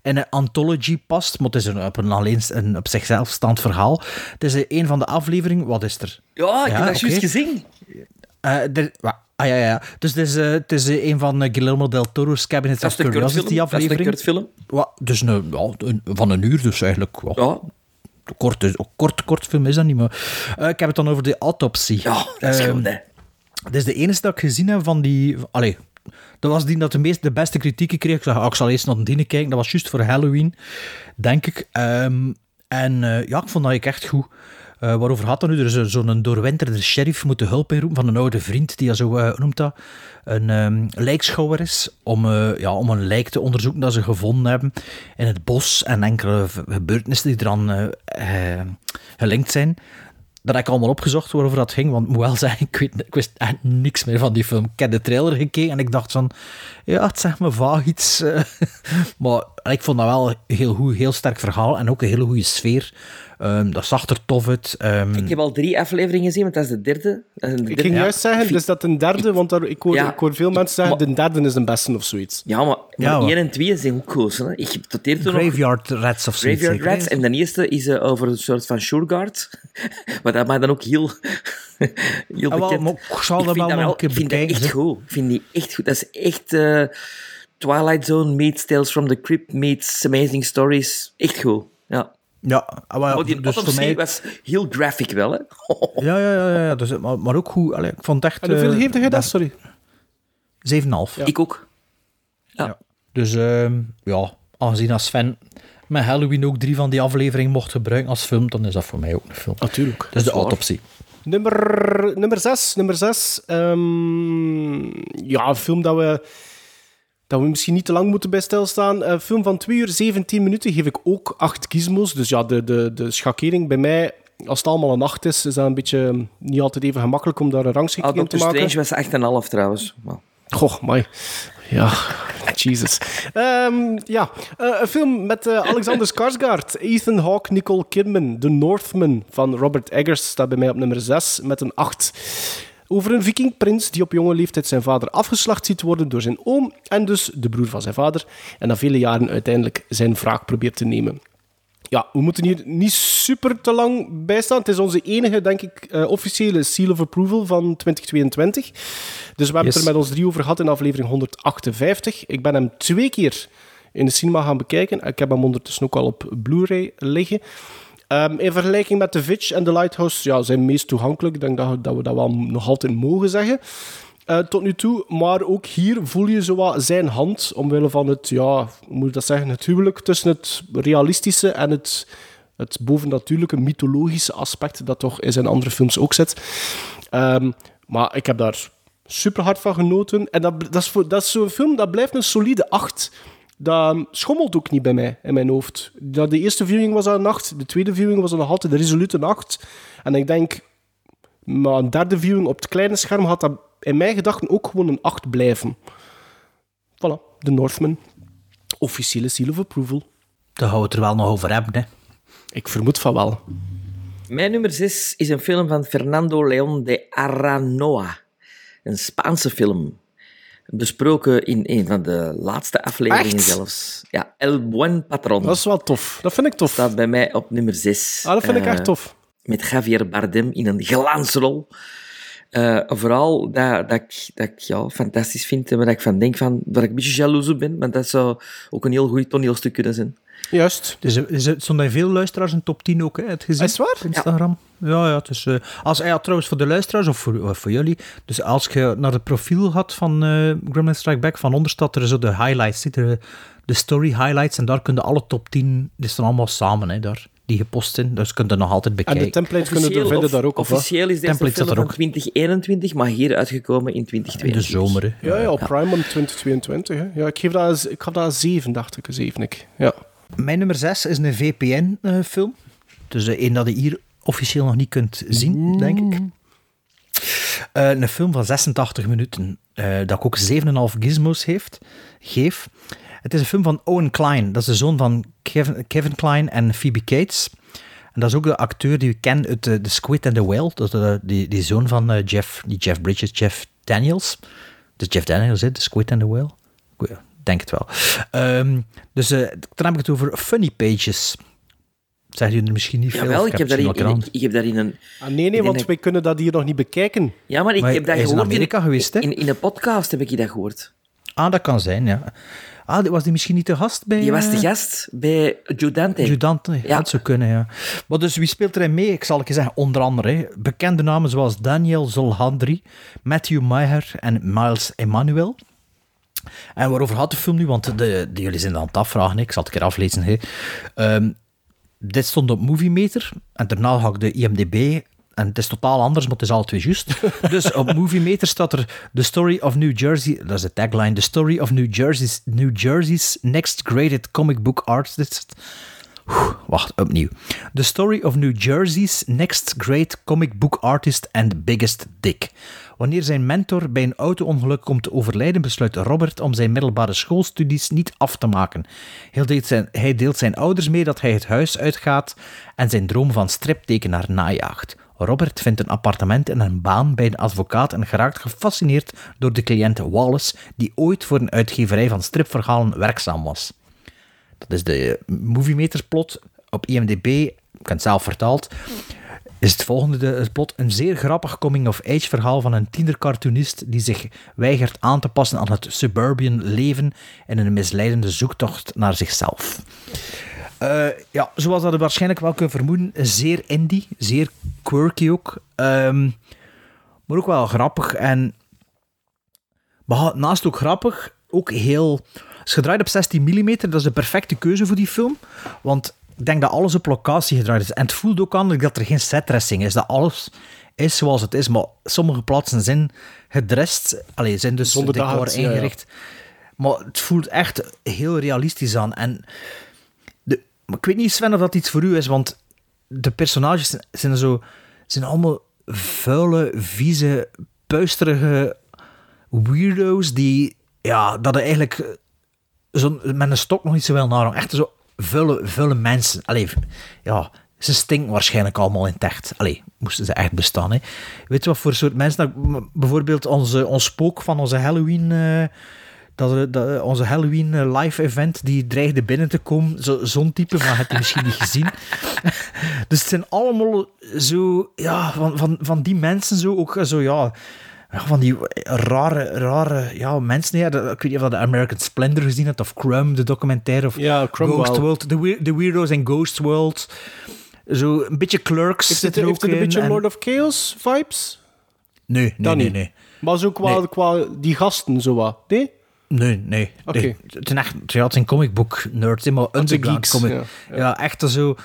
in een anthology past, maar het is een, op, een alleen, een op zichzelf staand verhaal. Het is een van de afleveringen. Wat is er? Ja, ik Ja, heb dat juist gezien. Er- ah ja, ja. Dus het is, eh, het is eh, een van eh, Guillermo del Toro's Cabinet of een Curiosity kortfilm. Dat is een aflevering. kortfilm. Wa- dus een, ja, een- van een uur, dus eigenlijk. Ja. Ja, Kort, kort, kort film is dat niet, maar... ik heb het dan over de autopsie. ja dat is Ehm, goed, hè. Het is de enige dat ik gezien heb van die... Allee, dat was die dat de, meest, de beste kritieken kreeg. Ik zei, ah, ik zal eerst naar die kijken. Dat was juist voor Halloween, denk ik. Ehm, en eh, ja, ik vond dat ik echt goed. Eh, waarover gaat dat nu? Er is zo'n doorwinterde sheriff moet de hulp inroepen van een oude vriend die, zo eh, noemt dat, een ehm, lijkschouwer is, om, ja, om een lijk te onderzoeken dat ze gevonden hebben in het bos en enkele gebeurtenissen die eraan gelinkt zijn. Dat heb ik allemaal opgezocht waarover dat ging, want moet wel zeggen, ik, weet, ik wist echt niks meer van die film. Ik heb de trailer gekeken en ik dacht van, ja, het zegt me vaag iets. eh. maar ik vond dat wel een heel goed, heel sterk verhaal en ook een hele goede sfeer. Ehm, dat zag er tof uit. Ehm, Ik heb al drie afleveringen gezien, want dat is de derde. Dat is de Ik ging Ja. juist zeggen, dus dat een derde, want daar, ik, hoor, Ja. ik hoor veel mensen zeggen, Maar- de derde is de beste of zoiets. Ja, maar, Ja, maar maar- 1 en 2 zijn ook goed. Hè. Ik heb tot hier toe nog... Graveyard Rats of zoiets. Graveyard zeker, Rats. En de eerste is eh, over een soort van Sureguard. maar dat maakt dan ook heel, heel Ah, wel, bekend. maar ik zal dat vind wel een keer ik vind dat bekijken, echt goed. Ik vind die echt goed. Dat is echt eh, Twilight Zone meets Tales from the Crypt meets Amazing Stories. Echt goed. Ja. Ja, ah, Maar die dus voor autopsie mij... was heel graphic wel, hè. Ja, ja, ja, ja dus, maar, maar ook goed. Allee, ik vond echt... En hoeveel eh, heeft hij dat? Sorry. 7,5. Ik ook. Dus ehm, ja, aangezien als Sven met Halloween ook drie van die afleveringen mocht gebruiken als film, dan is dat voor mij ook een film. Natuurlijk. Dus de waar. autopsie. Nummer, nummer zes. Nummer zes. ehm, ja, een film dat we dat we misschien niet te lang moeten bij stilstaan. Een film van 2 uur 17 minuten geef ik ook 8 gizmos. Dus ja, de, de, de schakering bij mij, als het allemaal een 8 is, is dat een beetje hm, niet altijd even gemakkelijk om daar een rangschikking Ah, in te maken. Strange was 8,5 trouwens. Maar- Goh, my. Ja, Jesus. Ehm, ja, eh, een film met eh, Alexander Skarsgård, Ethan Hawke, Nicole Kidman, The Northman van Robert Eggers staat bij mij op nummer 6 met een 8. Over een vikingprins die op jonge leeftijd zijn vader afgeslacht ziet worden door zijn oom en dus de broer van zijn vader en na vele jaren uiteindelijk zijn wraak probeert te nemen. Ja, we moeten hier niet super te lang bij staan. Het is onze enige, denk ik, eh, officiële seal of approval van 2022. Dus we hebben Yes. het er met ons drie over gehad in aflevering 158. Ik ben hem twee keer in de cinema gaan bekijken. Ik heb hem ondertussen ook al op Blu-ray liggen. Ehm, in vergelijking met The Witch en The Lighthouse ja, zijn meest toegankelijk. Ik denk dat, dat we dat wel nog altijd mogen zeggen. Eh, tot nu toe. Maar ook hier voel je zo wat zijn hand, omwille van het, ja, moet dat zeggen, het huwelijk tussen het realistische en het, het bovennatuurlijke, mythologische aspect dat toch in zijn andere films ook zit. Ehm, maar ik heb daar super hard van genoten. En dat, dat is, dat is zo'n film, dat blijft een solide 8. Dat schommelt ook niet bij mij, in mijn hoofd. Dat de eerste viewing was een 8, de tweede viewing was nog altijd de resolute 8. En ik denk, maar een derde viewing op het kleine scherm had dat in mijn gedachten ook gewoon een 8 blijven. Voilà, The Northman. Officiële seal of approval. Daar gaan we het er wel nog over hebben, hè. Ik vermoed van wel. Mijn nummer 6 is een film van Fernando León de Aranoa. Een Spaanse film. Besproken in een van de laatste afleveringen Echt? zelfs. Ja, El Buen Patron. Dat is wel tof. Dat vind ik tof. Staat bij mij op nummer 6. Ah, dat vind ik echt tof. Met Javier Bardem in een glansrol. Eh, vooral dat, dat, ik, dat ik ja, fantastisch vind en waar ik van denk van, waar ik een beetje jaloers op ben, want dat zou ook een heel goed toneelstuk kunnen zijn. Juist. Dus er is- stonden veel luisteraars in top 10 ook, hè, het gezien. Is het waar? Op Instagram. Ja, ja. het eh, als, ja, trouwens, voor de luisteraars of voor, of voor jullie. Dus als je naar het profiel gaat van eh Gremlin Strike Back, van onder staat er zo de highlights, de story highlights. En daar kun je alle top 10, die staan allemaal samen, hè, daar, die gepost zijn. Dus kun je nog altijd En bekijken. de templates kunnen we vinden of- daar ook op. Officieel is deze Template film van ook. 2021, maar hier uitgekomen in in 2022. de zomer, hè. Ja, ja, op Prime om 2022. Hè. Ja, ik, geef dat, een- ik gaf dat een 7, dacht ik. Een 7 ik. Ja. Mijn nummer 6 is een VPN-film. dus eh, één dat je hier officieel nog niet kunt zien, denk ik. Eh, een film van 86 minuten, eh, dat ik ook 7,5 gizmos heeft, geef. Het is een film van Owen Klein. Dat is de zoon van Kevin, Kevin Klein en Phoebe Cates. En dat is ook de acteur die we kennen uit eh, The Squid and the Whale. Dat is de, die, die zoon van eh, Jeff, die Jeff Bridges, Jeff Daniels. Dus Jeff Daniels, hè, The Squid and the Whale. Ik denk het wel. Ehm, dus eh, dan heb ik het over Funny Pages. Zeggen jullie er misschien niet veel? Jawel, ik heb, het daar misschien in, wel ik, heb een... Ah, nee, nee, want een- wij kunnen dat hier nog niet bekijken. Ja, maar ik Maar heb dat is in gehoord Amerika geweest, hè? In, in een podcast heb ik je dat gehoord. Ah, dat kan zijn, ja. Ah, was die misschien niet te gast bij... Je was de eh, gast bij Judante. Judante, ja. dat zou kunnen, ja. Maar dus wie speelt erin mee? Ik zal het je zeggen, onder andere hè, bekende namen zoals Daniel Zolhandri, Matthew Meyer en Miles Emmanuel. En waarover gaat de film nu? Want de, de, jullie zijn aan het afvragen, ik zal het een keer aflezen. Hè. Ehm, dit stond op Movie Meter en daarna ga ik de IMDb en het is totaal anders, maar het is alle twee juist. dus op Movie Meter staat er The Story of New Jersey, dat is de tagline, The Story of New Jersey's, New Jersey's Next Graded Comic Book Artist. Oeh, Wacht, opnieuw. The story of New Jersey's next great comic book artist and biggest dick. Wanneer zijn mentor bij een auto-ongeluk komt te overlijden, besluit Robert om zijn middelbare schoolstudies niet af te maken. Hij deelt, zijn, hij deelt zijn ouders mee dat hij het huis uitgaat en zijn droom van striptekenaar najaagt. Robert vindt een appartement en een baan bij een advocaat en geraakt gefascineerd door de cliënt Wallace, die ooit voor een uitgeverij van stripverhalen werkzaam was. Dat is de Movie Meter plot op IMDb. Ik heb het zelf vertaald. Is het volgende de, plot een zeer grappig coming-of-age verhaal van een tienercartoonist die zich weigert aan te passen aan het suburban leven in een misleidende zoektocht naar zichzelf. Eh, ja, zoals dat je waarschijnlijk wel kunt vermoeden, zeer indie, zeer quirky ook. Ehm, maar ook wel grappig. En naast ook grappig, ook heel... Het is gedraaid op 16 mm, dat is de perfecte keuze voor die film. Want ik denk dat alles op locatie gedraaid is. En het voelt ook aan dat er geen setdressing is. Dat alles is zoals het is. Maar sommige plaatsen zijn gedrest. Allee, zijn dus Zonder dat decor het- ja, ja. ingericht. Maar het voelt echt heel realistisch aan. En maar ik weet niet, Sven, of dat iets voor u is, want de personages zijn, zijn zo... zijn allemaal vuile, vieze, puisterige weirdo's die... Ja, dat eigenlijk zo, met een stok nog niet zo wel naar. Echt zo vuile, vuile mensen. Allee, ja, ze stinken waarschijnlijk allemaal in het echt. Allee, moesten ze echt bestaan. Hè. Weet je wat voor soort mensen... Bijvoorbeeld onze, ons spook van onze Halloween... eh, dat, dat, onze Halloween eh, live event, die dreigde binnen te komen. Zo- Zo'n type, maar heb je misschien niet gezien. dus het zijn allemaal zo... Ja, van, van, van die mensen zo ook zo, ja... van die rare, rare ja, mensen. Ja, dat- ik weet niet of dat de American Splendor gezien hebt, of Crumb, de documentaire, of Ja, Crumb Ghost. World. We- de Weirdos in Ghost World. Zo een beetje Clerks Heeft zit het, er ook het een in. beetje en- Lord of Chaos vibes? Nee, nee, nee, nee. Maar zo qua, Nee. qua die gasten, zo wat. Nee? Nee, nee. Oké. nee. Het zijn echt ja, het zijn comicbook nerds, hè, maar underground comic. ja, Ja, ja. echt zo,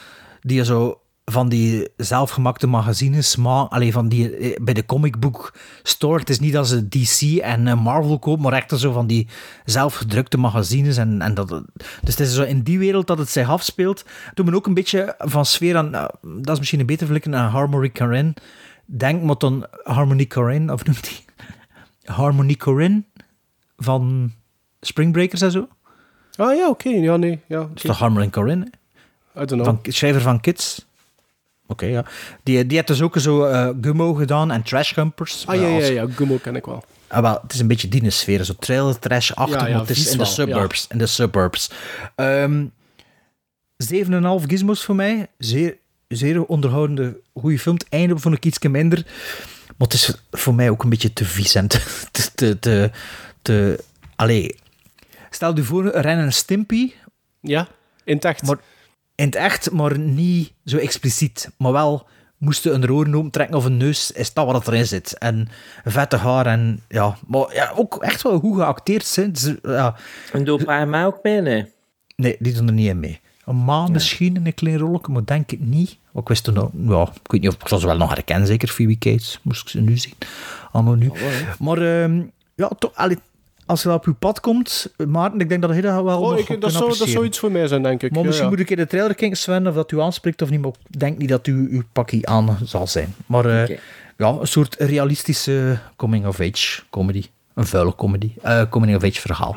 die zo van die zelfgemaakte magazines, maar alleen van die eh, bij de comicbook store. Het is niet dat ze DC en eh, Marvel kopen, maar echt zo van die zelfgedrukte magazines. En, en dat, dus het is zo in die wereld dat het zich afspeelt. Doe me ook een beetje van sfeer aan, nou, dat is misschien een beter vergelijken aan Harmony Corinne. Denk maar dan Harmony Corinne, of noemt die? Harmony Corinne van Springbreakers en zo. Ah ja, oké. Ja, nee. Ja, Dat is toch Corinne? I don't know. Van, schrijver van Kids. Oké, ja. Die, die heeft dus ook zo eh, Gummo gedaan en Trash Humpers. Ah ja, ja, ja. Gummo ken ik wel. Ah, wel, het is een beetje die sfeer, zo trailer trash-achtig, Ja, ja, maar het is in de suburbs. In de suburbs. Ehm 7,5 gizmos voor mij. Zeer, zeer onderhoudende, goede film. Het einde vond ik iets minder. Maar het is voor mij ook een beetje te vies en te... te, te, te, allee. Stel je voor, Ren en Stimpy. Ja, in het echt. Maar, in het echt, maar niet zo expliciet. Maar wel moesten een open trekken of een neus, is dat wat erin zit. En vette haar en ja, maar ja, ook echt wel goed geacteerd. Hè. Dus, ja. En doe pa mij ook mee, nee? Nee, die doen er niet in mee. Een maan misschien in een klein rolletje, maar denk ik niet. Ik wist toen nog, ja, ik weet niet of ik ze wel nog herkennen, zeker Phoebe Cates, moest ik ze nu zien. Allemaal nu. Maar ehm, ja, toch, als je dat op je pad komt, Maarten, ik denk dat hij dat wel Oh, nog ik, kan dat, zou, dat zou iets voor mij zijn, denk ik. Maar Ja, misschien ja. moet ik in de trailer kijken, Sven, of dat u aanspreekt of niet. Maar ik denk niet dat u uw pakje aan zal zijn. Maar eh, ja, een soort realistische coming-of-age comedy. Een vuile comedy. eh coming-of-age verhaal.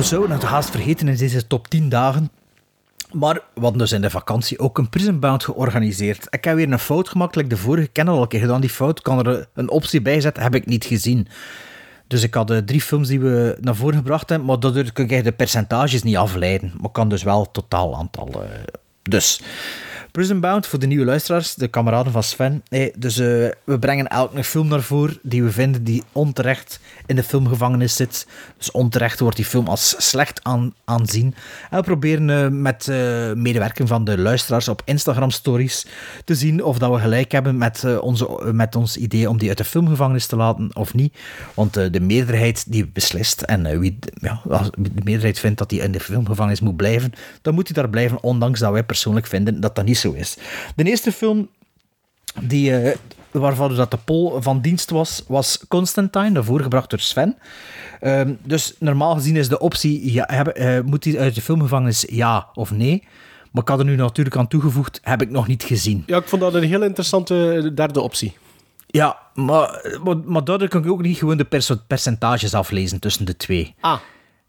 Other Wauw, zo, dat haast vergeten in deze top 10 dagen. Maar we hadden dus in de vakantie ook een Prison Bound georganiseerd. Ik heb weer een fout gemaakt, like de vorige kennen al een keer gedaan. Die fout kan er een optie bij zetten, heb ik niet gezien. Dus ik had eh, drie films die we naar voren gebracht hebben, maar daardoor kun je de percentages niet afleiden. Maar kan dus wel het totaal aantal. eh, dus, Prison Bound, voor de nieuwe luisteraars, de kameraden van Sven. Nee, dus eh, we brengen elk een film naar voren die we vinden die onterecht in de filmgevangenis zit. Dus onterecht wordt die film als slecht aan, aanzien. En we proberen eh, met eh, medewerking van de luisteraars op Instagram stories te zien of dat we gelijk hebben met, eh, onze, met ons idee om die uit de filmgevangenis te laten of niet. Want de meerderheid die beslist en wie, ja, de meerderheid vindt dat hij in de filmgevangenis moet blijven, dan moet hij daar blijven, ondanks dat wij persoonlijk vinden dat dat niet zo is. De eerste film die, eh, waarvan dat de poll van dienst was, was Constantine, daarvoor gebracht door Sven. Ehm, dus normaal gezien is de optie, ja, heb, eh, moet hij uit de filmgevangenis ja of nee? Maar ik had er nu natuurlijk aan toegevoegd, heb ik nog niet gezien. Ja, ik vond dat een heel interessante eh, derde optie. Ja, maar, maar, maar daardoor kan ik ook niet gewoon de percentages aflezen tussen de twee. Ah,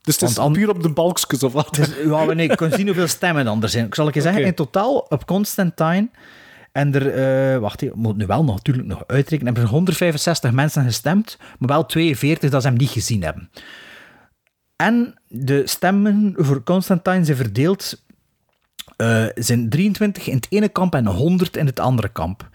dus het is Want puur op de balkjes of wat? Dus, ja, nee, ik kan zien hoeveel stemmen dan er zijn. Ik zal ik je zeggen, in totaal op Constantine... En er, eh, wacht, ik moet nu wel natuurlijk nog uitrekenen. Er 165 mensen gestemd, maar wel 42 dat ze hem niet gezien hebben. En de stemmen voor Constantine zijn verdeeld. eh, zijn 23 in het ene kamp en 100 in het andere kamp.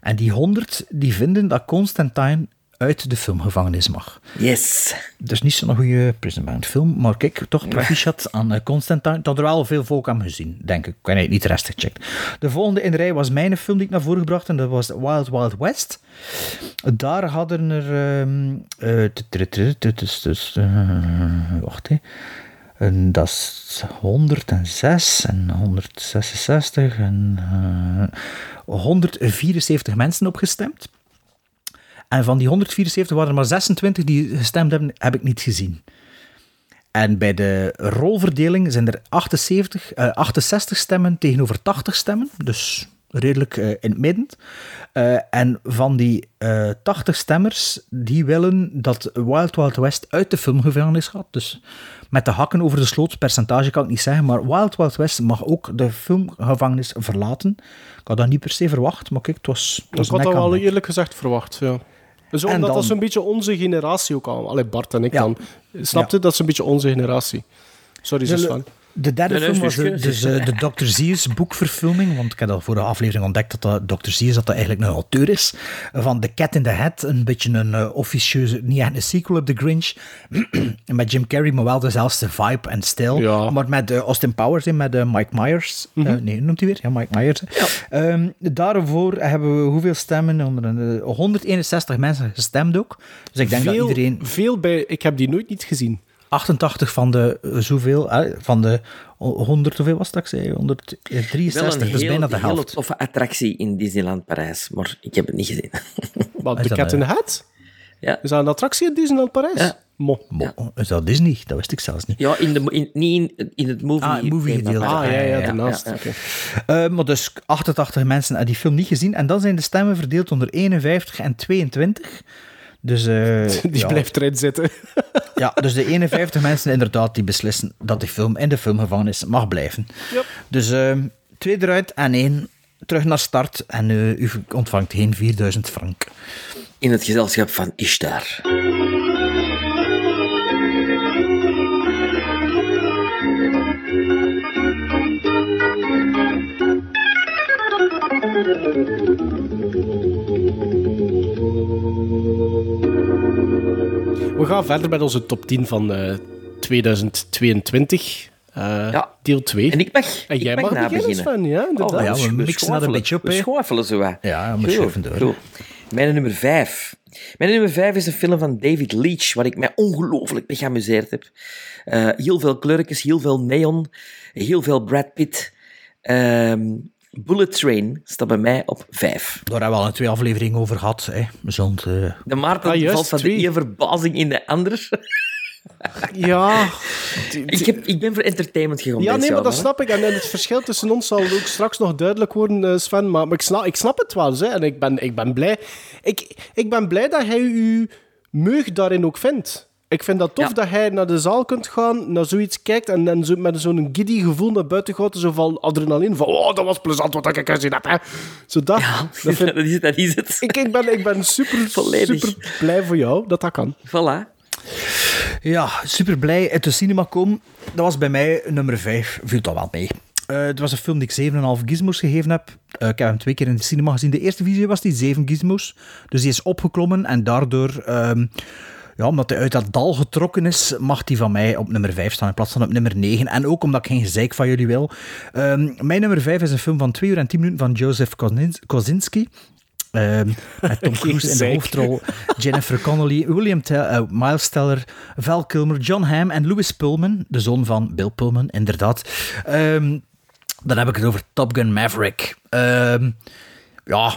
En die 100 die vinden dat Constantine uit de filmgevangenis mag. Yes. Dus niet zo'n goede Prison Bound film, maar kijk, toch proficiat aan uh, Constantine. Dat er wel veel volk aan gezien, denk ik. Ik heb niet de rest gecheckt. De volgende in de rij was mijn film die ik naar voren gebracht en dat was Wild Wild West. Daar hadden er... Wacht, hè. En dat is 106 en 166 en uh, 174 mensen opgestemd. En van die 174 waren er maar 26 die gestemd hebben, heb ik niet gezien. En bij de rolverdeling zijn er 78, uh, 68 stemmen tegenover 80 stemmen. Dus redelijk uh, in het midden. Uh, en van die uh, 80 stemmers, die willen dat Wild Wild West uit de filmgevangenis gaat. Dus met de hakken over de sloot, percentage kan ik niet zeggen, maar Wild Wild West mag ook de filmgevangenis verlaten. Ik had dat niet per se verwacht, maar kijk, het was, het was Ik had dat wel eerlijk gezegd verwacht, ja. Dus omdat dan, dat zo'n beetje onze generatie ook al... Allee, Bart en ik ja, dan. Snapte ja. dat is een beetje onze generatie. Sorry, zus van. De derde film was de, dus, uh, de Dr. Seuss boekverfilming, want ik heb al voor de aflevering ontdekt dat dat Dr. Seuss dat dat eigenlijk een auteur is, van The Cat in the Hat, een beetje een uh, officieuze, niet echt een sequel op The Grinch, met Jim Carrey, maar wel dezelfde vibe en stijl, ja. maar met uh, Austin Powers in, met Mike Myers, mm -hmm. nee, noemt hij weer? Ja, Mike Myers. Ja. Um, daarvoor hebben we hoeveel stemmen? Onder 161 mensen gestemd ook, dus ik denk veel, dat iedereen... Veel bij, ik heb die nooit niet gezien. 88 van de uh, zoveel, uh, van de 100, hoeveel was dat ik zei? 163, dus bijna de helft. Een hele toffe attractie in Disneyland Parijs, maar ik heb het niet gezien. Wat, de Cat in the Hat? Ja. Is dat een attractie in Disneyland Parijs? Ja. Mo. Mo. Ja. Is dat Disney? Dat wist ik zelfs niet. Ja, in de, in, niet in, in het movie. Ah, movie gedeelte. Ah, ja, ja, daarnaast. Ja, ja. Okay. Uh, maar dus 88 mensen hebben die film niet gezien. En dan zijn de stemmen verdeeld onder 51 en 22. Dus, uh, die ja. blijft erin zitten. Ja, dus de 51 mensen inderdaad die beslissen dat die film in de filmgevangenis mag blijven. Yep. Dus uh, twee eruit en één terug naar start. En uh, u ontvangt geen 4000 frank. In het gezelschap van Ishtar. We gaan verder met onze top 10 van uh, 2022. Uh, ja. Deel 2. En ik mag, en jij ik mag, mag beginnen, Sven. Ja. Oh, ja, we mixen dat een beetje op. We schwafelen zo wat. Ja, we schuiven door. Goed. Mijn nummer 5. Mijn nummer 5 is een film van David Leitch, waar ik mij ongelooflijk mee geamuseerd heb. Uh, heel veel kleurtjes, heel veel neon, heel veel Brad Pitt. Um, Bullet Train staat bij mij op 5. Daar hebben we al een twee afleveringen over gehad. Hè. Zond, uh... De Maarten ah, valt van twee. de ene verbazing in de ander. Ja. Ik, heb, ik ben voor entertainment gegaan. Ja, nee, maar dat snap ik. En, en, het verschil tussen ons zal ook straks nog duidelijk worden, Sven. Maar, maar ik, snap, ik snap het wel. Hè. En ik ben, ik ben blij. Ik, ik ben blij dat hij uw meug daarin ook vindt. Ik vind dat tof ja. dat hij naar de zaal kunt gaan, naar zoiets kijkt en, zo, met zo'n giddy gevoel naar buiten gaat. Zo van adrenaline, van oh, dat was plezant wat ik gezien heb. Hè. Zo dat, ja, dat, vind, dat, is het, dat is het. Ik, ik, ben, ik ben super, super blij voor jou dat dat kan. Voilà. Ja, super blij uit de cinema komen. Dat was bij mij nummer 5, viel dat wel mee. Uh, het was een film die ik 7,5 gizmos gegeven heb. Uh, ik heb hem twee keer in de cinema gezien. De eerste visie was die 7 gizmos. Dus die is opgeklommen en daardoor... Um, ja, omdat hij uit dat dal getrokken is, mag hij van mij op nummer 5 staan in plaats van op nummer 9. En ook omdat ik geen gezeik van jullie wil. Um, mijn nummer 5 is een film van 2 uur en 10 minuten van Joseph Kosinski. Um, met Tom Cruise in de hoofdrol, Jennifer Connelly, William Tell, uh, Miles Teller, Val Kilmer, John Hamm en Louis Pullman, de zoon van Bill Pullman, inderdaad. Um, dan heb ik het over Top Gun Maverick. Um, ja,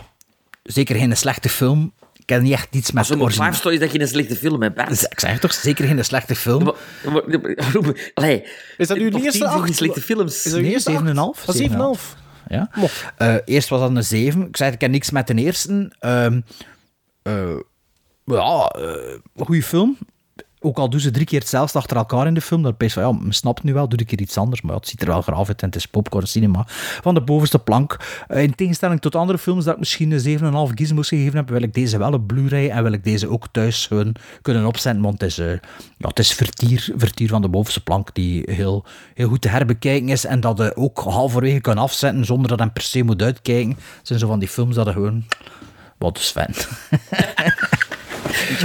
zeker geen slechte film. Ik heb niet echt iets met... Als op vijf story is dat je een slechte film hebt, Bert. Ik zeg toch, zeker geen slechte film. Allee, is dat uw eerste acht? slechte films? Is dat nee, 7,5. 7,5. Ja. Uh, eerst was dat een 7. Ik zei, ik heb niks met de eerste. Um, uh, ja, uh, goede film. Ook al doen ze drie keer hetzelfde achter elkaar in de film, dan je van, ja, me snapt nu wel, doe ik hier iets anders, maar het ziet er wel graaf uit en het is popcorn cinema van de bovenste plank. in tegenstelling tot andere films dat ik misschien een 7,5 gizmos gegeven heb, wil ik deze wel op Blu-ray en wil ik deze ook thuis gewoon kunnen opzetten, want het is, ja, het is vertier, vertier van de bovenste plank die heel, heel goed te herbekijken is en dat je ook halverwege kan afzetten zonder dat je per se moet uitkijken. Het zijn zo van die films dat je gewoon... Wat is Sven?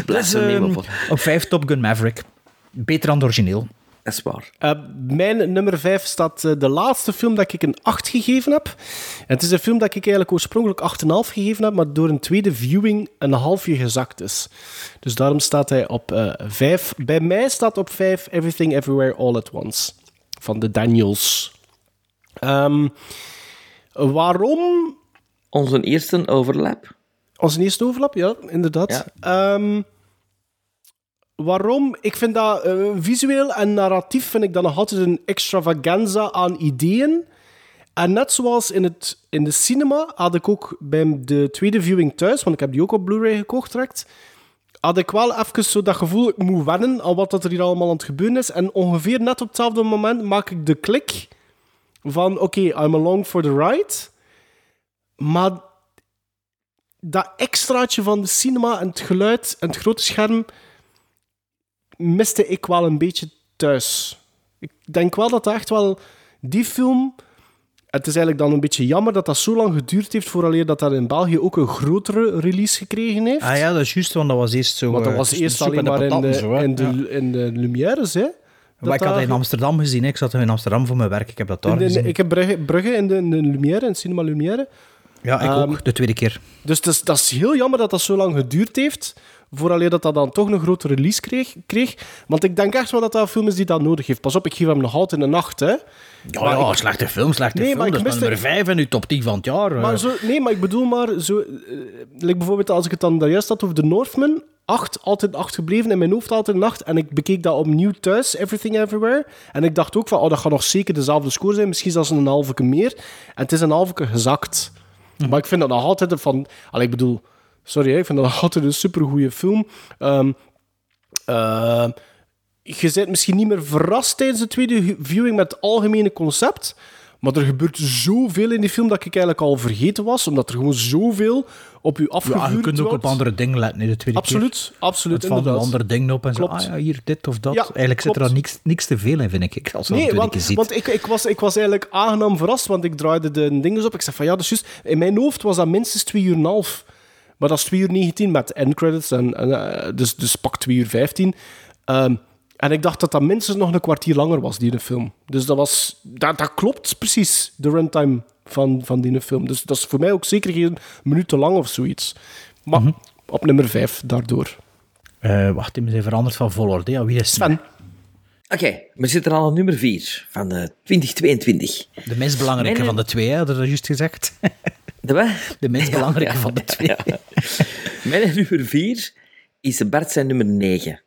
Dus, ehm, op. 5 Top Gun Maverick. Beter dan het origineel. Dat is waar. Eh, mijn nummer 5 staat eh, de laatste film dat ik een 8 gegeven heb. En het is een film dat ik eigenlijk oorspronkelijk 8,5 gegeven heb, maar door een tweede viewing een halfje gezakt is. Dus daarom staat hij op eh 5. Bij mij staat op 5 Everything Everywhere All at Once van de Daniels. Ehm, waarom? Onze eerste overlap. Onze eerste overlap, ja, inderdaad. Ehm, waarom? Ik vind dat eh, visueel en narratief vind ik dat nog altijd een extravaganza aan ideeën. En net zoals in, het, in de cinema had ik ook bij de tweede viewing thuis, want ik heb die ook op Blu-ray gekocht direct, had ik wel even zo dat gevoel, ik moet wennen aan wat dat er hier allemaal aan het gebeuren is. En ongeveer net op hetzelfde moment maak ik de klik van, oké, I'm along for the ride. Maar dat extraatje van de cinema en het geluid en het grote scherm miste ik wel een beetje thuis. Ik denk wel dat dat echt wel die film. Het is eigenlijk dan een beetje jammer dat dat zo lang geduurd heeft vooraleer dat dat in België ook een grotere release gekregen heeft. Ah ja, dat is juist, want dat was eerst zo... Want dat eh, was eerst alleen maar in de, zo, in de, Ja. in de Lumières, hè? Maar ik had dat in Amsterdam gezien. hè. Ik zat in Amsterdam voor mijn werk. Ik heb dat daar de- gezien. ik heb Brugge, Brugge in de, in de Lumière, in Cinema Lumière. Ja, ik Ehm, ook. De tweede keer. Dus het is, dat is heel jammer dat dat zo lang geduurd heeft. Vooraleer dat dat dan toch een grote release kreeg, kreeg. Want ik denk echt wel dat dat een film is die dat nodig heeft. Pas op, ik geef hem nog altijd een nacht. Hè. Ja, Maar ja, ik- slechte film, slechte Nee, film. maar ik Dat is nummer 5 in uw top 10 van het jaar. Maar eh. zo, nee, maar ik bedoel maar... Zo, like bijvoorbeeld als ik het dan daar juist had over The Northman. Acht, altijd acht gebleven. In mijn hoofd altijd een acht. En ik bekeek dat opnieuw thuis, Everything Everywhere. En ik dacht ook van, oh, dat gaat nog zeker dezelfde score zijn. Misschien zelfs een halve meer. En het is een halve gezakt. Maar ik vind dat nog altijd van... Allee, ik bedoel... Sorry, ik vind dat nog altijd een supergoeie film. Ehm eh, je bent misschien niet meer verrast tijdens de tweede viewing met het algemene concept. Maar er gebeurt zoveel in die film dat ik eigenlijk al vergeten was. Omdat er gewoon zoveel op u afgevuurd ja, je kunt ook wordt. op andere dingen letten, hè, de tweede Absoluut, keer. absoluut, Het valt een andere dingen op en zo. Ah ja, hier dit of dat. Ja, Eigenlijk zit er niks, niks te veel in, vind ik. Als Nee, dat want, ziet. want ik, ik, was, ik was eigenlijk aangenaam verrast, want ik draaide de dingen op. Ik zei van ja, dat is juist. In mijn hoofd was dat minstens 2 uur en een half. Maar dat is 2 uur 19 met endcredits, en, en, eh, dus, dus pak 2 uur 15. Ehm, en ik dacht dat dat minstens nog een kwartier langer was, die film. Dus dat, was, dat, dat klopt precies, de runtime van, van die film. Dus dat is voor mij ook zeker geen minuut te lang of zoiets. Maar Mhm. op nummer 5 daardoor. Eh, wacht, die zijn veranderd van volgorde. Ja, wie is Sven? Oké, we zitten al aan nummer 4 van de 2022. De minst belangrijke Mijn- van de twee, hè, had je dat juist gezegd. De wat? De minst belangrijke van de twee. Mijn nummer 4 is Bart zijn nummer 9.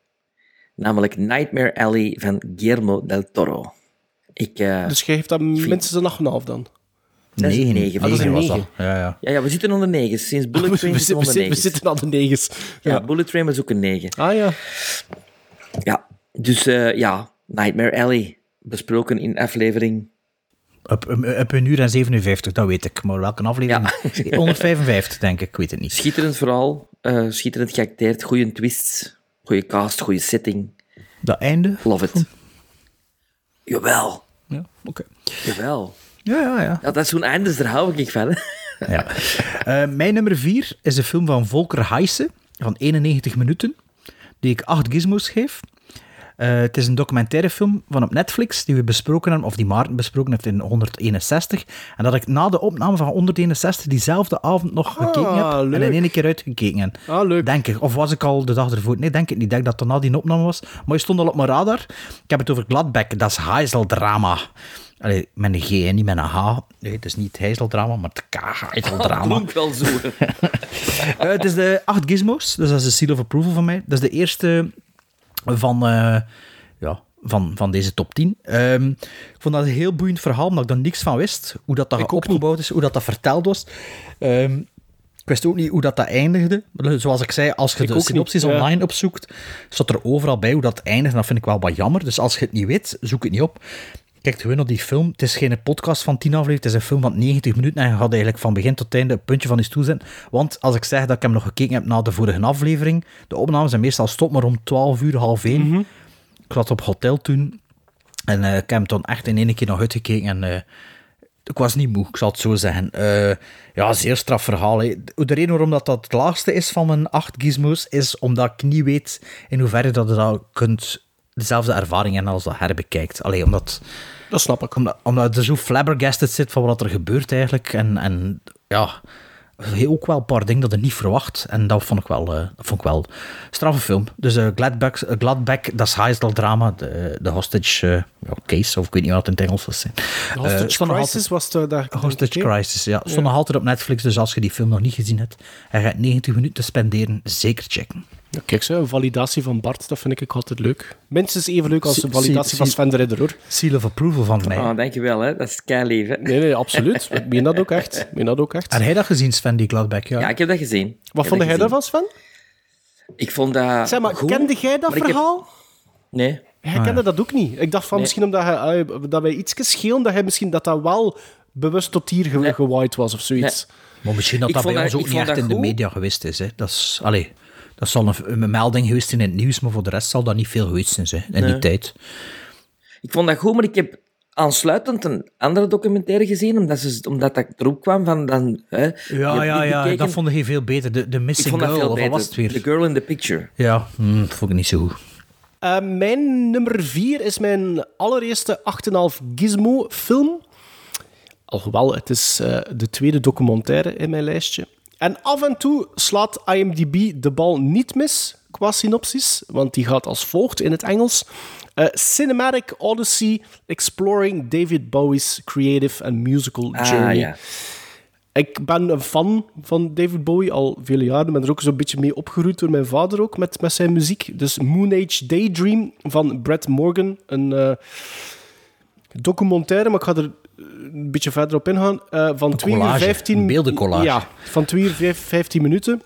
Namelijk Nightmare Alley van Guillermo del Toro. Ik, eh, Dus jij geeft dat minstens een 8,5 dan? Dat is een Negen. 9. Ah, dat is een was negen. dat. Ja, ja. Ja, ja, we zitten onder 9. Sinds Bullet Train we, zitten we onder 9. we zitten negens. Ja, Ja. Bullet Train was ook een 9. Ah ja. Ja, dus eh, ja, Nightmare Alley. Besproken in aflevering. Op, op, op een uur en 57, dat weet ik. Maar welke aflevering? 155, denk ik. Ik weet het niet. Schitterend verhaal. eh, schitterend geacteerd. Goede twists. Goede cast. Goede setting. Dat einde? Love it. Jawel. Ja, oké. Jawel. Ja, ja, ja. Ja, dat is zo'n einde, daar hou ik van. hè. Ja. Eh, mijn nummer 4 is een film van Volker Heijsen van 91 minuten, die ik 8 gizmos geef. Eh, het is een documentaire film van op Netflix die we besproken hebben, of die Maarten besproken heeft in 161. En dat ik na de opname van 161 diezelfde avond nog gekeken heb en in één keer uitgekeken heb. Ah, leuk. Denk ik. Of was ik al de dag ervoor? Nee, denk ik niet. Ik denk dat het na die opname was. Maar je stond al op mijn radar. Ik heb het over Gladbeck. Dat is Heiseldrama. Allee, met een G, hè, niet met een H. Nee, het is niet Heiseldrama, maar het K. Heiseldrama. Klonk wel zo. Eh, het is de 8 gizmos, dus dat is de seal of approval van mij. Dat is de eerste van, eh, ja, van, van deze top 10. Ehm, ik vond dat een heel boeiend verhaal, omdat ik er niks van wist. Hoe dat, dat opgebouwd is, hoe dat, dat verteld was. Ehm, ik wist ook niet hoe dat, dat eindigde. Zoals ik zei, als je Ik de synopsis niet, ja. online opzoekt, staat er overal bij hoe dat eindigt. En dat vind ik wel wat jammer. Dus als je het niet weet, zoek het niet op. Kijk gewoon op die film. Het is geen podcast van 10 afleveringen, het is een film van 90 minuten. En je gaat eigenlijk van begin tot einde een puntje van je stoel zetten. Want als ik zeg dat ik hem nog gekeken heb na de vorige aflevering, de opnames zijn meestal stop maar om 12 uur, half 1. Ik zat op hotel toen. En eh, ik heb hem toen echt in één keer nog uitgekeken. En eh, ik was niet moe, ik zal het zo zeggen. Eh, ja, zeer straf verhaal. De reden waarom dat, dat het laagste is van mijn acht gizmos, is omdat ik niet weet in hoeverre dat je dat kunt dezelfde ervaring hebben als dat herbekijkt. Allee, omdat... Dat snap ik. Omdat, omdat er zo flabbergasted zit van wat er gebeurt eigenlijk. En, en ja, ook wel een paar dingen dat je niet verwacht. En dat vond ik wel, eh, dat vond ik wel een straffe film. Dus uh, Gladback, uh, Gladback, dat is Heisel drama, de, de hostage eh, case, of ik weet niet wat het in het Engels was. zijn. De Hostage Eh, Crisis was de, daar... Hostage Crisis, ja. Stond Ja. nog altijd op Netflix, dus als je die film nog niet gezien hebt en je gaat 90 minuten spenderen, zeker checken. Ja, kijk, zo, een validatie van Bart, dat vind ik ook leuk. Minstens even leuk als de validatie van Sven de Ridder, hoor. Seal of approval van mij. Oh, dankjewel, hè. Dat is kei lief, hè. Nee, nee, absoluut. Ik meen dat ook echt. Ik meen dat ook echt. En hij dat gezien, Sven, die Gladback? Ja. Ja, ik heb dat gezien. Wat vond jij daarvan, Sven? Ik vond dat Zeg maar, goed, kende jij dat heb- verhaal? Nee. Jij kende dat ook niet. Ik dacht van Nee. misschien omdat hij, dat wij iets schelen, dat hij misschien dat dat wel bewust tot hier ge gewaaid was of zoiets. Maar misschien dat Ik dat bij dat- ons ook niet echt in de media geweest is. Hè. Dat, is allee, dat zal een, een melding geweest in het nieuws, maar voor de rest zal dat niet veel geweest zijn hè, in Nee. die tijd. Ik vond dat goed, maar ik heb aansluitend een andere documentaire gezien, omdat, ze, omdat dat erop kwam van dan... Hè, Ja, ja, ja, bekeken. dat vond ik veel beter. De, de Ik Missing vond dat Girl, veel of wat was het weer? The Girl in the Picture. Ja, hm, dat vond ik niet zo goed. Eh, mijn nummer 4 is mijn allereerste 8,5 Gizmo-film. Alhoewel, het is eh, de tweede documentaire in mijn lijstje. En af en toe slaat IMDb de bal niet mis qua synopsis, want die gaat als volgt in het Engels. Eh, Cinematic Odyssey Exploring David Bowie's Creative and Musical Ah, Journey. ja. Ik ben een fan van David Bowie al vele jaren. Ik ben er ook zo'n beetje mee opgegroeid door mijn vader ook met, met zijn muziek. Dus Moon Age Daydream van Brett Morgan. Een eh, documentaire, maar ik ga er een beetje verder op ingaan. eh, van 2 uur collage, 15 een beeldencollage. Ja, van 2 uur vijf- 15 minuten.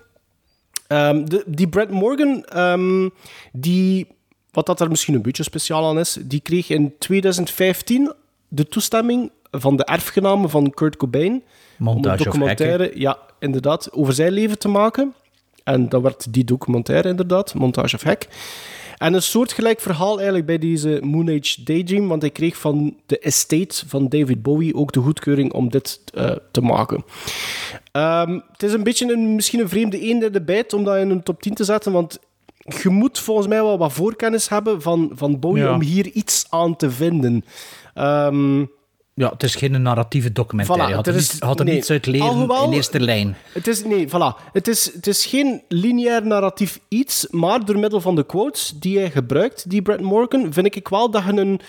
Ehm, de, die Brett Morgan, ehm, die, wat dat er misschien een beetje speciaal aan is, die kreeg in 2015 de toestemming van de erfgenamen van Kurt Cobain Montage om een documentaire, ja, inderdaad, over zijn leven te maken. En dat werd die documentaire inderdaad, Montage of Hack. En een soortgelijk verhaal eigenlijk bij deze Moon Age Daydream, want hij kreeg van de estate van David Bowie ook de goedkeuring om dit eh, te maken. Ehm, het is een beetje een, misschien een vreemde eend in de bijt om dat in een top 10 te zetten, want je moet volgens mij wel wat voorkennis hebben van, van Bowie Ja. om hier iets aan te vinden. Ehm, Ja, het is geen narratieve documentaire. Voilà, had er is- niet, had er nee. niets uit leren Alhoewel- in eerste lijn. Het is, nee, voilà. Het is, het is geen lineair narratief iets, maar door middel van de quotes die hij gebruikt, die Brett Morgan, vind ik wel dat je een,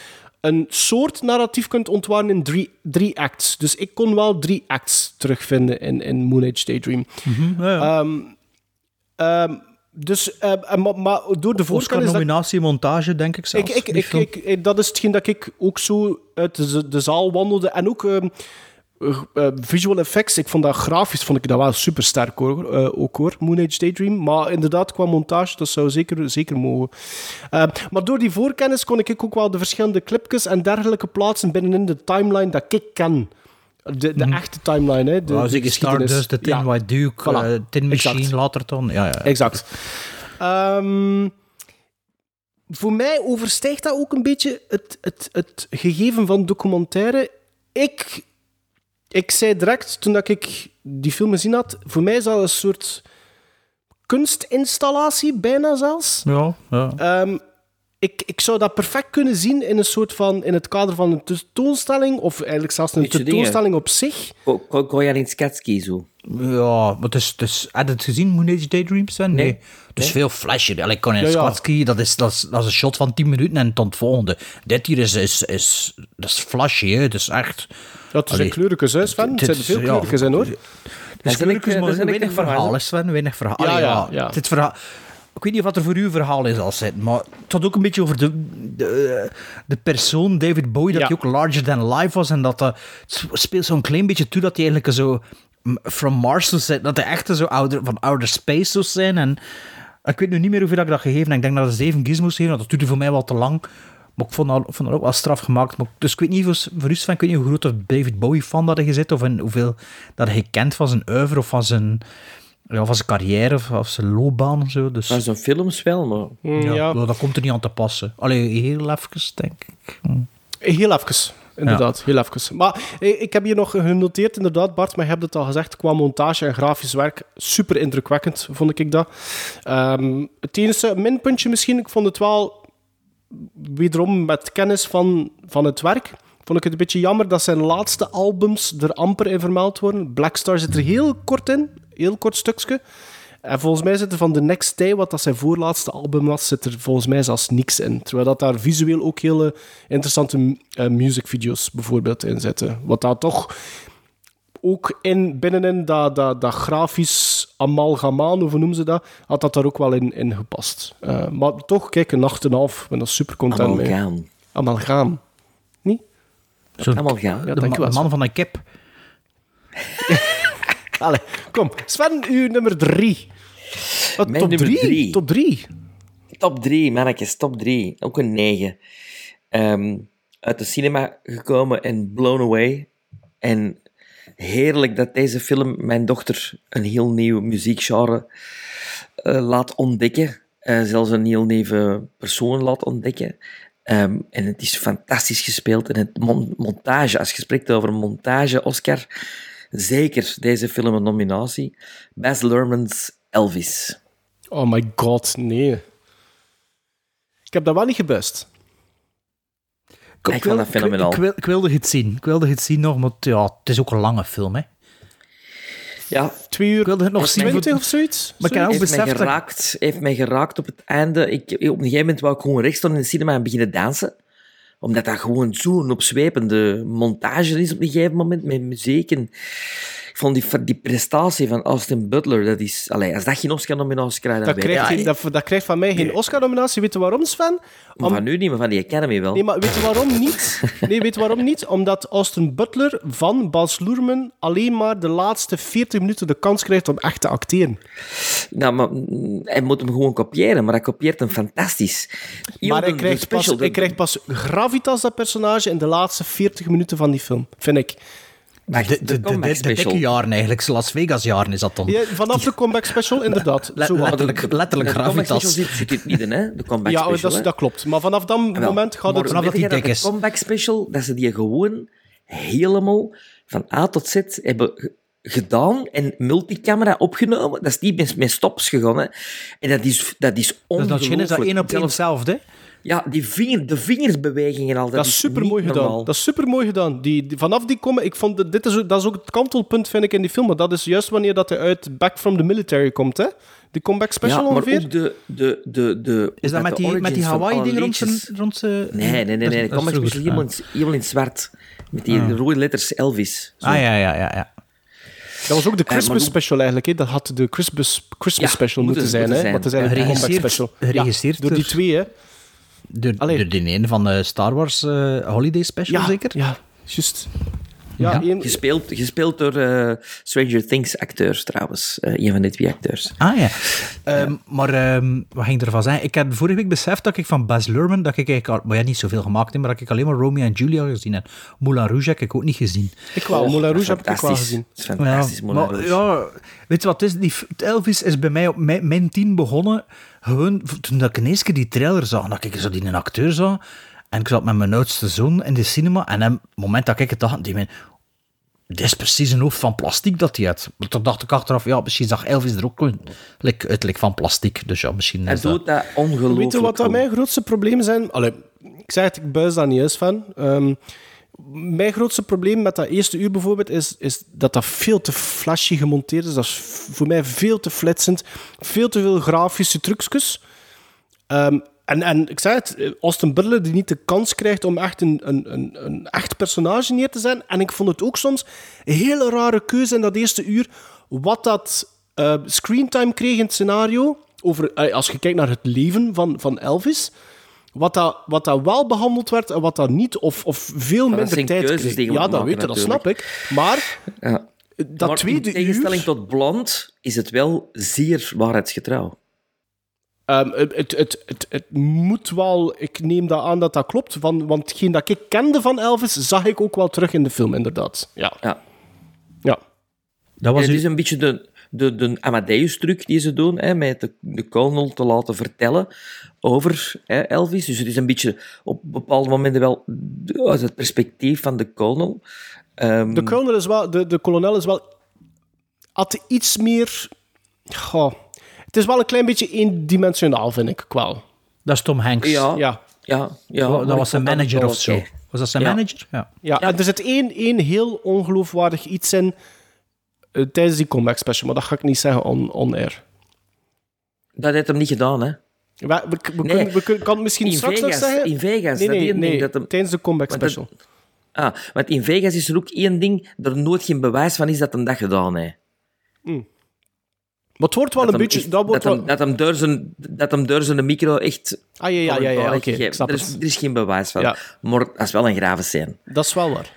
een soort narratief kunt ontwaren in drie, drie acts. Dus ik kon wel drie acts terugvinden in, in Moon Age Daydream. Ehm, ehm, dus, eh, eh, maar, maar door de voorkennis... dat- Oscar-nominatie, montage, denk ik zelfs. ik, ik, ik, dat is hetgeen dat ik ook zo uit de, de zaal wandelde. En ook ehm, eh, visual effects. Ik vond dat grafisch vond ik dat wel super sterk hoor. Ook hoor, Moon Age Daydream. Maar inderdaad, qua montage, dat zou zeker, zeker mogen. Maar door die voorkennis kon ik ook wel de verschillende clipjes en dergelijke plaatsen binnenin de timeline dat ik ken. De, de echte timeline, hè. De, geschiedenis. Stardust, de Tin Ja. White Duke, Voilà. eh, Tin Machine Exact. later dan. Ja, ja. Exact. Ehm, voor mij overstijgt dat ook een beetje het, het, het gegeven van documentaire. Ik, ik zei direct, toen dat ik die film gezien had, voor mij is dat een soort kunstinstallatie, bijna zelfs. Ja, ja. Ehm, ik, ik zou dat perfect kunnen zien in een soort van, in het kader van een tentoonstelling, of eigenlijk zelfs een tentoonstelling op zich. Ko- Ko- Koyalinskatski zo. Ja, maar het is, het is, je het gezien, Moon Age Daydreams? Sven? Nee. Nee. Het is Nee. veel flasher. Allee, Conan Ja, ja. Dat is, dat, is, dat is een shot van 10 minuten en tot het volgende. Dit hier is, is, is, dat is flashy, hè. Het is echt... Ja, het zijn kleurtjes, hè, Sven? Het zijn veel ja. kleurtjes in, hoor. Ik, kleurtjes, eh, maar ik weinig verhaal, hè. hè, Sven. Weinig verhaal. Ja, ja, ja. Het verhaal... Ik weet niet wat er voor u verhaal is als het, maar het had ook een beetje over de, de, de persoon David Bowie, dat Ja. hij ook larger than life was en dat dat het speelt zo'n klein beetje toe dat hij eigenlijk zo from Mars zou zijn, dat hij echt zo ouder, van outer space zou zijn en ik weet nu niet meer hoeveel ik dat gegeven heb. Ik denk dat het zeven gizmos geven, dat duurde voor mij wel te lang. Maar ik vond dat, vond dat ook wel straf gemaakt. Maar, dus ik weet niet, voor, voor u Sven, ik weet niet hoe groot David Bowie fan dat je zit, of in hoeveel dat hij kent van zijn oeuvre of van zijn, ja, van zijn carrière of, of zijn loopbaan of zo. Dus, Maar zo'n films wel, maar... Mm, ja, dat komt er niet aan te passen. Allee, heel even, denk ik. Hm. Heel even. inderdaad. Heel even. Maar eh, ik heb hier nog genoteerd, inderdaad, Bart, maar je hebt het al gezegd, qua montage en grafisch werk, super indrukwekkend, vond ik dat. Ehm, het enige minpuntje misschien, ik vond het wel, wederom met kennis van, van het werk, vond ik het een beetje jammer dat zijn laatste albums er amper in vermeld worden. Blackstar zit er heel kort in, heel kort stukje. En volgens mij zit er van The Next Day, wat dat zijn voorlaatste album was, zit er volgens mij zelfs niks in. Terwijl dat daar visueel ook hele interessante uh, musicvideo's bijvoorbeeld in zitten. Wat daar toch ook in, binnenin dat, dat, dat grafisch amalgamaan, of hoe noemen ze dat, had dat daar ook wel in, in gepast. Uh, maar toch, kijk, een nacht en een half, ik ben er super content mee. Amalgaam. Amalgaam. Niet? Amalgaam. Ja, de, ma- wel. man van een kip. Allee, kom. Sven, uw nummer drie. Wat, Mijn top nummer drie? drie. Top drie. Top 3, mannetjes, top 3. Ook een 9. Ehm, uit de cinema gekomen en blown away. En heerlijk dat deze film mijn dochter een heel nieuw muziekgenre eh, laat ontdekken. Eh, zelfs een heel nieuwe persoon laat ontdekken. Ehm, en het is fantastisch gespeeld. En het mon- montage, als je spreekt over montage, Oscar, zeker deze film een nominatie. Baz Luhrmann's Elvis. Oh my god, nee. Ik heb dat wel niet gebust. Ik vond dat fenomenaal. Ik, wil, ik wilde het zien. Ik wilde het zien nog, maar ja, het is ook een lange film, hè. Ja, Twee uur Ik wilde het nog zien. 20 of zoiets? Maar ik heb ook heeft mij, beseft dat... geraakt, heeft mij geraakt op het einde. Ik, op een gegeven moment wou ik gewoon rechts staan in de cinema en beginnen dansen. Omdat dat gewoon zo'n opzwepende montage is op een gegeven moment, met muziek. En ik vond die, die prestatie van Austin Butler, dat is... Allee, als dat geen Oscar-nominatie krijgt, dan Dat krijgt, ik geen- dat, dat krijgt van mij geen Oscar-nominatie. Weet je waarom, Sven? Maar van nu niet, maar van die Academy wel. Nee, maar weet je waarom niet? Nee, weet je waarom niet? Omdat Austin Butler van Bas Luhrmann alleen maar de laatste 40 minuten de kans krijgt om echt te acteren. Nou, maar mm, hij moet hem gewoon kopiëren, maar hij kopieert hem fantastisch. Heel maar hij krijgt, pas, hij krijgt pas gravitas, dat personage, in de laatste 40 minuten van die film, vind ik. Wacht, De, de, de, de, dikke special. jaren eigenlijk, Las Vegas jaren is dat dan. Ja, vanaf de comeback special, inderdaad. Le- Zo letterlijk, letterlijk De comeback special gravitas. zit, zit in het midden, hè? De comeback Ja, special, dat, is- hè. dat klopt. Maar vanaf dat Wel, moment gaat maar het... vanaf dat jij dik de comeback special, dat ze die gewoon helemaal van A tot Z hebben gedaan en multicamera opgenomen. Dat is niet met, met stops gegaan, hè. En dat is, dat is Dus ongelooflijk. dat schijn is dat één op één hetzelfde. Ja, die vinger, de vingersbewegingen al, dat, Dat is super mooi niet gedaan. normaal. Dat is super mooi gedaan. Die, die- vanaf die komen, ik vond dat- dit is, ook- dat is ook het kantelpunt vind ik in die film. Maar dat is juist wanneer dat hij uit Back from the Military komt, hè? Die comeback special ja, maar ongeveer. ook de... de, de, de Is dat met de die, met die Hawaii-dingen rond zijn... Rond zijn Nee, nee, nee. nee. De Dat is comeback special vroeger. helemaal in, helemaal in zwart. Met die Ah. rode letters Elvis. Zo. Ah, ja, ja, ja. ja. Dat was ook de maar Christmas special eigenlijk. Hè? Dat had de Christmas, Christmas Ja, special moet moeten zijn. moeten hè? zijn. Want het is eigenlijk de comeback special. geregisseerd Ja, door die twee, hè? De, Allee. de, de ene van de Star Wars eh, Holiday Special, Ja, zeker? Ja, juist. Ja, Gespeeld, gespeeld door eh, Stranger Things acteurs trouwens. Eh, een van de twee acteurs. Ah ja. Ehm, maar ehm, wat ging ervan zeggen? Ik heb vorige week beseft dat ik van Baz Luhrmann, dat ik eigenlijk, al- maar ja, niet zoveel gemaakt heb, maar dat ik alleen maar Romeo en Julia gezien heb. Moulin Rouge heb ik ook niet gezien. ik wel. Oh, Moulin dat Rouge heb ik ook wel gezien. Het is fantastisch, ja, Moulin maar, Rouge. ja, weet je wat het is? Die, Elvis is bij mij op mijn, mijn tien begonnen. Gewoon toen ik ineens keer die trailer zag, dat ik zo die een acteur zag. En ik zat met mijn oudste zoon in de cinema. En op het moment dat ik het dacht, die mijn, dit is precies een hoofd van plastic dat hij had. Maar toen dacht ik achteraf, ja, misschien zag Elvis er ook een, like, het lijkt van plastic. Dus ja, misschien Hij doet dat ongelooflijk Weet je wat dat mijn grootste problemen zijn? Allee, ik zeg het, ik buis daar niet eens van. Ehm, mijn grootste probleem met dat eerste uur bijvoorbeeld is, is dat dat veel te flashy gemonteerd is. Dat is voor mij veel te flitsend. Veel te veel grafische trucjes. Ehm, en, en ik zei het, eh, Austin Butler die niet de kans krijgt om echt een, een, een, een echt personage neer te zetten. En ik vond het ook soms een hele rare keuze in dat eerste uur. Wat dat eh, screentime kreeg in het scenario. Over, eh, als je kijkt naar het leven van, van Elvis. Wat dat, wat dat wel behandeld werd en wat dat niet. Of, of veel dat minder zijn tijd kreeg. die Ja, dat weet je, dat snap ik. Maar Ja. dat maar tweede in tegenstelling uur... tot Blond is het wel zeer waarheidsgetrouw. Ehm, het, het, het, het, het moet wel, ik neem dat aan dat dat klopt, van, want hetgeen dat ik kende van Elvis, zag ik ook wel terug in de film, inderdaad. Ja. Ja. ja. Dat was het is een beetje de, de, de Amadeus-truc die ze doen, hè, met de, de kolonel te laten vertellen over hè, Elvis. Dus het is een beetje op bepaalde momenten wel uit het perspectief van de kolonel. Ehm, De kolonel is wel, de, de kolonel is wel, had iets meer, goh, het is wel een klein beetje eendimensionaal, vind ik wel. Dat is Tom Hanks. Ja. Ja. ja, ja, dat maar was zijn manager of zo. Was dat zijn Ja. manager? Ja. Ja, en er zit één, één heel ongeloofwaardig iets in tijdens die comeback special, maar dat ga ik niet zeggen on, on air. Dat heeft hem niet gedaan, hè? We, we, we, Nee. kunnen, we kunnen, kan het misschien In straks nog Vegas, zeggen? in Vegas, Nee, dat nee, een ding nee, dat hem- tijdens de comeback dat- special. Ah, want in Vegas is er ook één ding, er nooit geen bewijs van is dat hem dat gedaan heeft. Maar het wordt wel dat een hem beetje... dat wordt dat, wel, hem, dat, hem door zijn, dat hem door zijn micro echt... ah, ja, ja, ja, ja, oké, ik snap er, is, het. er is geen bewijs van. Ja. Maar dat is wel een grave scène. Dat is wel waar.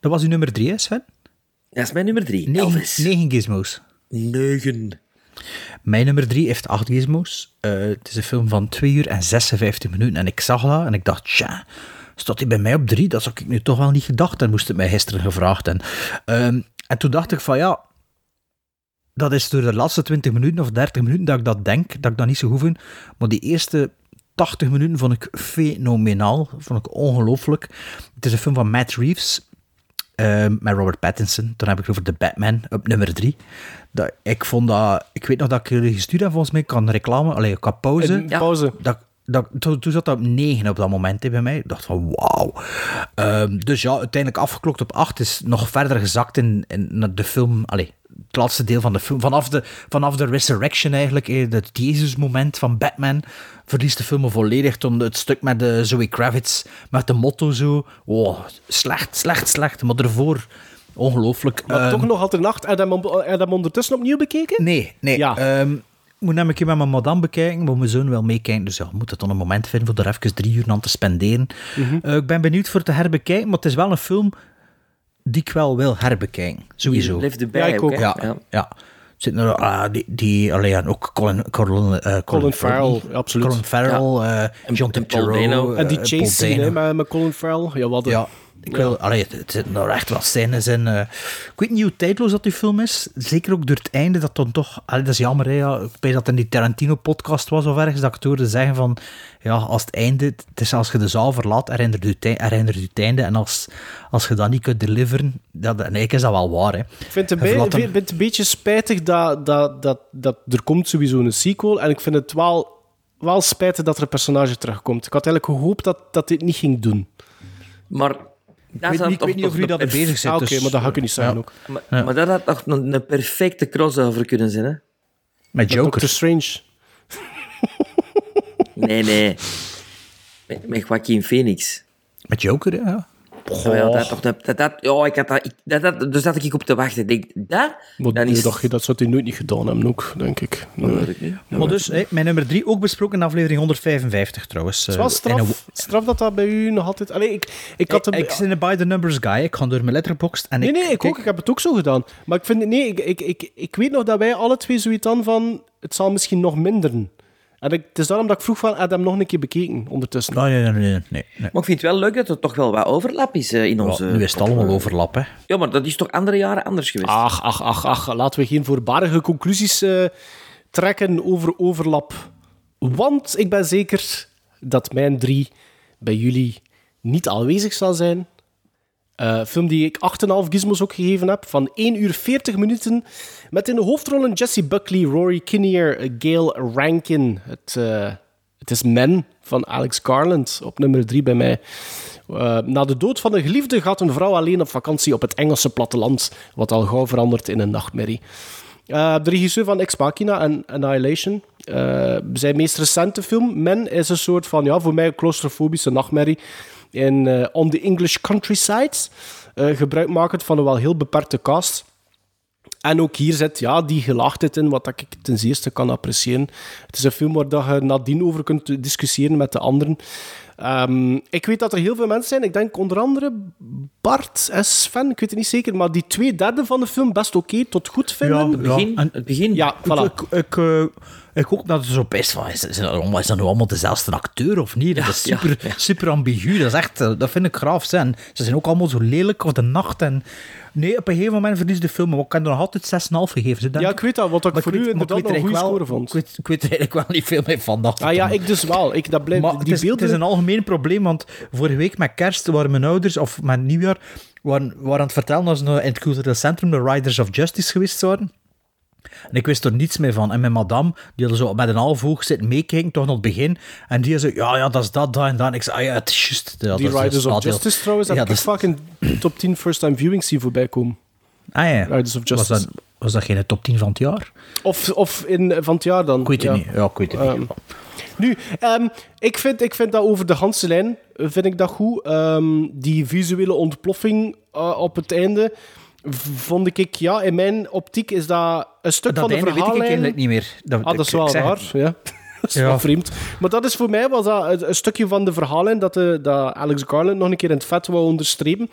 Dat was uw nummer drie, Sven? Dat is mijn nummer drie, Negen, Elvis. negen gizmos. Negen. Mijn nummer drie heeft acht gizmos. Eh, het is een film van 2 uur en 56 minuten. En ik zag dat en ik dacht, tja, staat hij bij mij op drie? Dat had ik nu toch wel niet gedacht. En moest het mij gisteren gevraagd. En, ehm, en toen dacht ik van, ja, dat is door de laatste 20 minuten of 30 minuten dat ik dat denk, dat ik dat niet zo goed vind. Maar die eerste 80 minuten vond ik fenomenaal. Vond ik ongelooflijk. Het is een film van Matt Reeves. Ehm, met Robert Pattinson. Dan heb ik het over The Batman op nummer 3. Dat, ik vond dat... Ik weet nog dat ik jullie gestuurd heb, volgens mij, kan reclame... Allee, qua pauze. En pauze. Dat, dat, toen, toen zat dat op 9 op dat moment bij mij. Ik dacht van, wauw. Ehm, dus ja, uiteindelijk afgeklokt op 8 is nog verder gezakt in, in naar de film... Allee, het laatste deel van de film. Vanaf de, vanaf de Resurrection eigenlijk, eh, het Jezus-moment van Batman, verliest de film me volledig. Toen het stuk met de Zoe Kravitz, met de motto zo. Oh, slecht, slecht, slecht. Maar ervoor, ongelooflijk. Maar Ehm, toch nog altijd nacht. Je hem, hem ondertussen opnieuw bekeken? Nee, nee. Ja. Ehm, ik moet namelijk met mijn madame bekijken, maar mijn zoon wil meekijken. Dus ja, we moeten dan een moment vinden voor er even drie uur aan te spenderen. Mhm. Eh, ik ben benieuwd voor te herbekijken, maar het is wel een film die ik wel wil herbekijken. Sowieso. Blijft erbij Ja, ook. Ja, ja. Er Zit er, ah, die, die alleen en ook Colin, Colin, eh, Colin Farrell, Farrell, absoluut. Colin Farrell, eh, En- John en Turturro, Dano. En die eh, chase scene met, met Colin Farrell. Ja, wat een- Ja, ik wil, allee, het, het zitten er echt wel scènes in. eh. ik weet niet hoe tijdloos dat die film is. Zeker ook door het einde, dat dan toch... Allee, dat is jammer, hè. Ja. Ik weet dat het in die Tarantino-podcast was of ergens, dat ik het hoorde zeggen van... Ja, als het einde... Het is als je de zaal verlaat, herinnert je het ei- herinnert je het einde. En als, als je dat niet kunt deliveren, dat, dan eigenlijk is dat wel waar, hè. Ik vind het, Hij een, verlaat be- hem- vind het een beetje spijtig dat, dat, dat, dat er komt sowieso een sequel. En ik vind het wel, wel spijtig dat er een personage terugkomt. Ik had eigenlijk gehoopt dat, dat dit niet ging doen. Maar... Ik weet, niet, ik weet niet of jullie dat bezig zijn. Ah, Oké, maar dat ga ik niet zeggen ja. ook. Maar, Ja. maar dat had toch een, een perfecte crossover kunnen zijn, hè? Met Met Joker. Doctor Strange. Nee, nee. Met, met Joaquin Phoenix. Met Joker, hè, ja. Oh, ja, dat, toch, dat, dat, dat, ja, ik had dat, ik, dat, dat, dus zat ik op te wachten. Ik denk, dat, Maar dan nee, is... dat, dat zou hij nooit niet gedaan hebben, ook, denk ik. Nee. Dat weet ik niet. Maar dus, mijn nummer 3, ook besproken in aflevering 155 trouwens. Het is wel Eh, een- straf, straf dat dat bij u nog altijd... Allee, ik, ik had Ik, hem... ik ben een by the numbers guy. Ik ga door mijn letterboxd en Nee, ik... nee, ik kijk- ook. Ik heb het ook zo gedaan. Maar ik vind... Nee, ik, ik, ik, ik weet nog dat wij alle twee zoiets dan van... Het zal misschien nog minderen. En ik, het is daarom dat ik vroeg van... Heb je hem nog een keer bekeken ondertussen? Oh, nee, nee, nee, nee, nee. Maar ik vind het wel leuk dat er toch wel wat overlap is eh, in Ja, onze... nu is het allemaal overlap, hè. Ja, maar dat is toch andere jaren anders geweest? Ach, ach, ach, ach. Laten we geen voorbarige conclusies eh, trekken over overlap. Want ik ben zeker dat mijn drie bij jullie niet aanwezig zal zijn. Eh, film die ik 8,5 gizmos ook gegeven heb, van 1 uur 40 minuten. Met in de hoofdrollen Jesse Buckley, Rory Kinnear, Gail Rankin. Het, eh, het is Men van Alex Garland op nummer 3 bij mij. Eh, na de dood van een geliefde gaat een vrouw alleen op vakantie op het Engelse platteland, wat al gauw verandert in een nachtmerrie. De regisseur van Ex Machina en Annihilation. zijn meest recente film, Men, is een soort van, ja, voor mij een claustrofobische nachtmerrie in eh, On the English Countryside. Eh gebruikmakend van een wel heel beperkte cast. En ook hier zit ja, die gelaagdheid in, wat ik ten zeerste kan appreciëren. Het is een film waar je nadien over kunt discussiëren met de anderen. Ehm, ik weet dat er heel veel mensen zijn. Ik denk onder andere Bart en Sven, ik weet het niet zeker, maar die twee derde van de film best oké tot goed vinden. Ja, ja. En- het begin. Ja, voilà. Ik, ik, eh, ik ook dat het zo best van is. Is dat, allemaal- is dat nu allemaal dezelfde acteur of niet? Dat is super, ja. super ambigu. Dat is echt, eh, dat vind ik graaf zijn. Ze zijn ook allemaal zo lelijk of de nacht. En nee, op een gegeven moment verliest de film. Maar ik kan er nog altijd 6,5 gegeven. Ze, Ja, ik weet dat, wat ik Maar voor weet- u inderdaad een er goede score vond. Ik weet, ik weet er eigenlijk wel niet veel meer van. Dat Ah ja, ik dus wel. Ik, dat blijft, maar die het, is, beelden... het is een algemeen probleem, want vorige week met kerst waren mijn ouders, of met nieuwjaar, waren, waren aan het vertellen dat ze in het cultureel centrum de Riders of Justice geweest waren. En ik wist er niets meer van. En mijn madame, die hadden zo met een half oog zitten meekijken, toch nog het begin. En die zei, ja, ja, dat is dat, dat en dat. Ik zei, ah ja, het is juist. Ja, die is- Riders of nadeel. Justice trouwens, heb Ja, ik dat is- vaak in top 10 first-time viewings zien voorbij komen. Ah ja. Riders of Was Justice. dat, was dat geen top 10 van het jaar? Of, of in, van het jaar dan. Ik weet het ja. niet. Ja, ik weet het Ehm, niet. Nu, ehm, ik, vind, ik vind dat over de ganse lijn eh, vind ik dat goed. Ehm, die visuele ontploffing eh, op het einde vond ik, ja, in mijn optiek is dat een stuk Dat van de einde weet ik verhaallijn... eigenlijk niet meer. Dat, Ah, dat is wel raar, ja. Dat is Ja. wel vreemd. Maar dat is voor mij was dat een, stukje van de verhaallijn dat, de, dat Alex Garland nog een keer in het vet wou onderstrepen.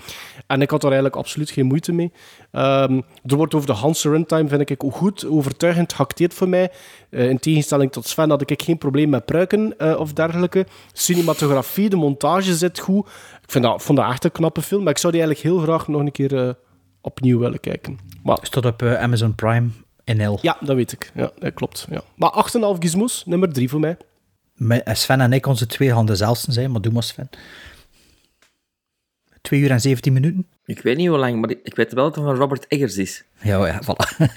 En ik had er eigenlijk absoluut geen moeite mee. Ehm, er wordt over de Hanse runtime, vind ik, ook goed, overtuigend geacteerd voor mij. Eh, in tegenstelling tot Sven had ik geen probleem met pruiken eh, of dergelijke. Cinematografie, de montage zit goed. Ik vind dat, vond dat echt een knappe film, maar ik zou die eigenlijk heel graag nog een keer eh, opnieuw willen kijken. Maar Staat op eh, Amazon Prime NL. ja, dat weet ik. Ja, dat klopt. Ja. Maar 8,5 gizmos, nummer 3 voor mij. Met eh, Sven en ik, onze twee handen zelfs zijn, maar doe maar Sven. 2 uur en 17 minuten. Ik weet niet hoe lang, maar ik weet wel dat het van Robert Eggers is. Ja, ja, voilà.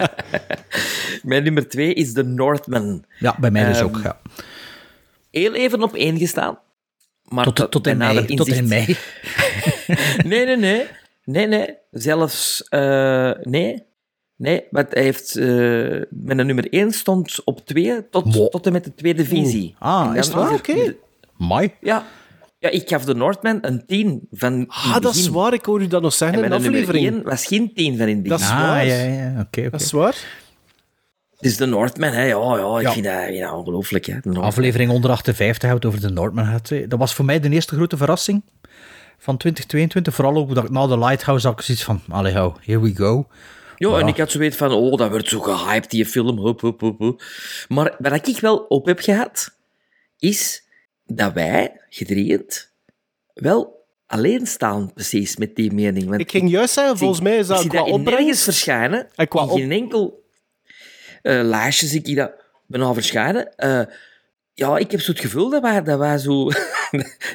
Mijn nummer twee is The Northman. Ja, bij mij dus Ehm, ook. Ja. Heel even op één gestaan. Maar Tot, dat- tot, in mei, nader tot in inzicht- mei. Nee, nee, nee. Nee, nee. Zelfs... eh, nee. Nee, want hij heeft... eh mijn nummer 1 stond op 2 tot, tot en met de tweede visie. Ah, En is het waar? de- Mai. Ja. Ja, ik gaf de Northman een 10 van Ah, het dat is waar. Ik hoor u dat nog zeggen En in de mijn nummer aflevering. 1 was geen 10 van in het begin. Dat is waar. Ah, ja, ja, oké. oké. Dat is waar. Het is de Northman, hè. Ja, ja, ik Ja. vind dat ja, ongelooflijk, hè. De De aflevering onder 58 houdt over de Noordman. hè. Dat was voor mij de eerste grote verrassing van 2022. Vooral ook dat ik na de Lighthouse had ik zoiets van, allee hou, here we go. Ja, en ik had zoiets van, oh, dat wordt zo gehyped, die film. Hop, hop, hop, hop. Maar wat ik wel op heb gehad, is dat wij, gedreend, wel alleen staan precies met die mening. Want Ik ging juist zeggen, volgens mij is dat ik zie qua opbrengst... verschijnen. En qua in geen enkel eh lijstje zie ik dat bijna verschijnen. Eh, ja, ik heb zo het gevoel dat wij, dat wij zo... dat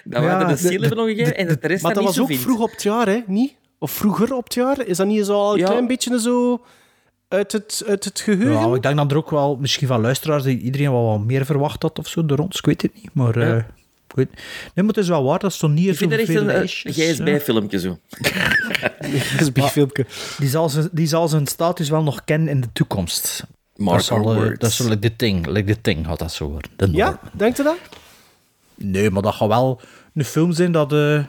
wij Ja, er een hebben nog gegeven en dat de rest Maar dat was zo ook vindt. vroeg op het jaar, hè? Niet? Of vroeger op het jaar? Is dat niet zo al een Ja. klein beetje zo uit het, uit het geheugen? Ja, ik denk dat er ook wel, misschien van luisteraars, die iedereen wel wat meer verwacht had of zo door ons. Ik weet het niet, maar... Ja. eh, ik weet, nee, maar het is wel waar, dat stond niet Ik in vind dat echt een eh, lijstjes, eh. GSB-filmpje zo. Dat is een big filmpje. Die zal, zijn, die zal zijn status wel nog kennen in de toekomst. Mark dat, zal, eh, words. dat is like the thing, like the thing had dat zo worden. De Ja, denkt u dat? Nee, maar dat gaat wel een film zijn dat, eh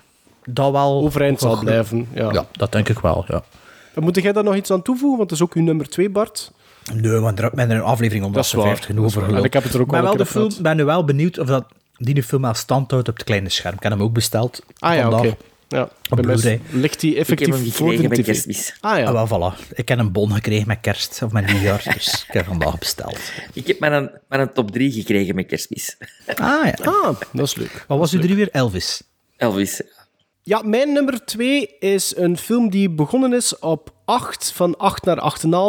dat wel... Overeind zal wel- blijven. Ja. Ja, dat denk ik wel, ja. En Moet jij daar nog iets aan toevoegen? Want dat is ook uw nummer 2, Bart. Nee, want er ben er een aflevering om Dat is waar, 50 genoeg over. En ik heb het er ook maar al wel een de film, ben nu wel benieuwd of dat die de film wel stand houdt op het kleine scherm. Ik heb hem ook besteld. Ah ja, oké. vandaag. Ja, Op Blu-ray. ligt die Ik heb hem effectief voor de gekregen met tv. kerstmis. Ah ja. Ah, wel, voilà. Ik heb een bon gekregen met kerst, of met nieuwjaar, dus ik heb vandaag besteld. Ik heb mijn, mijn top 3 gekregen met kerstmis. Ah ja. Ah, dat is leuk. Wat was u drie weer? Elvis. Elvis. Ja, mijn nummer 2 is een film die begonnen is op 8, van 8 naar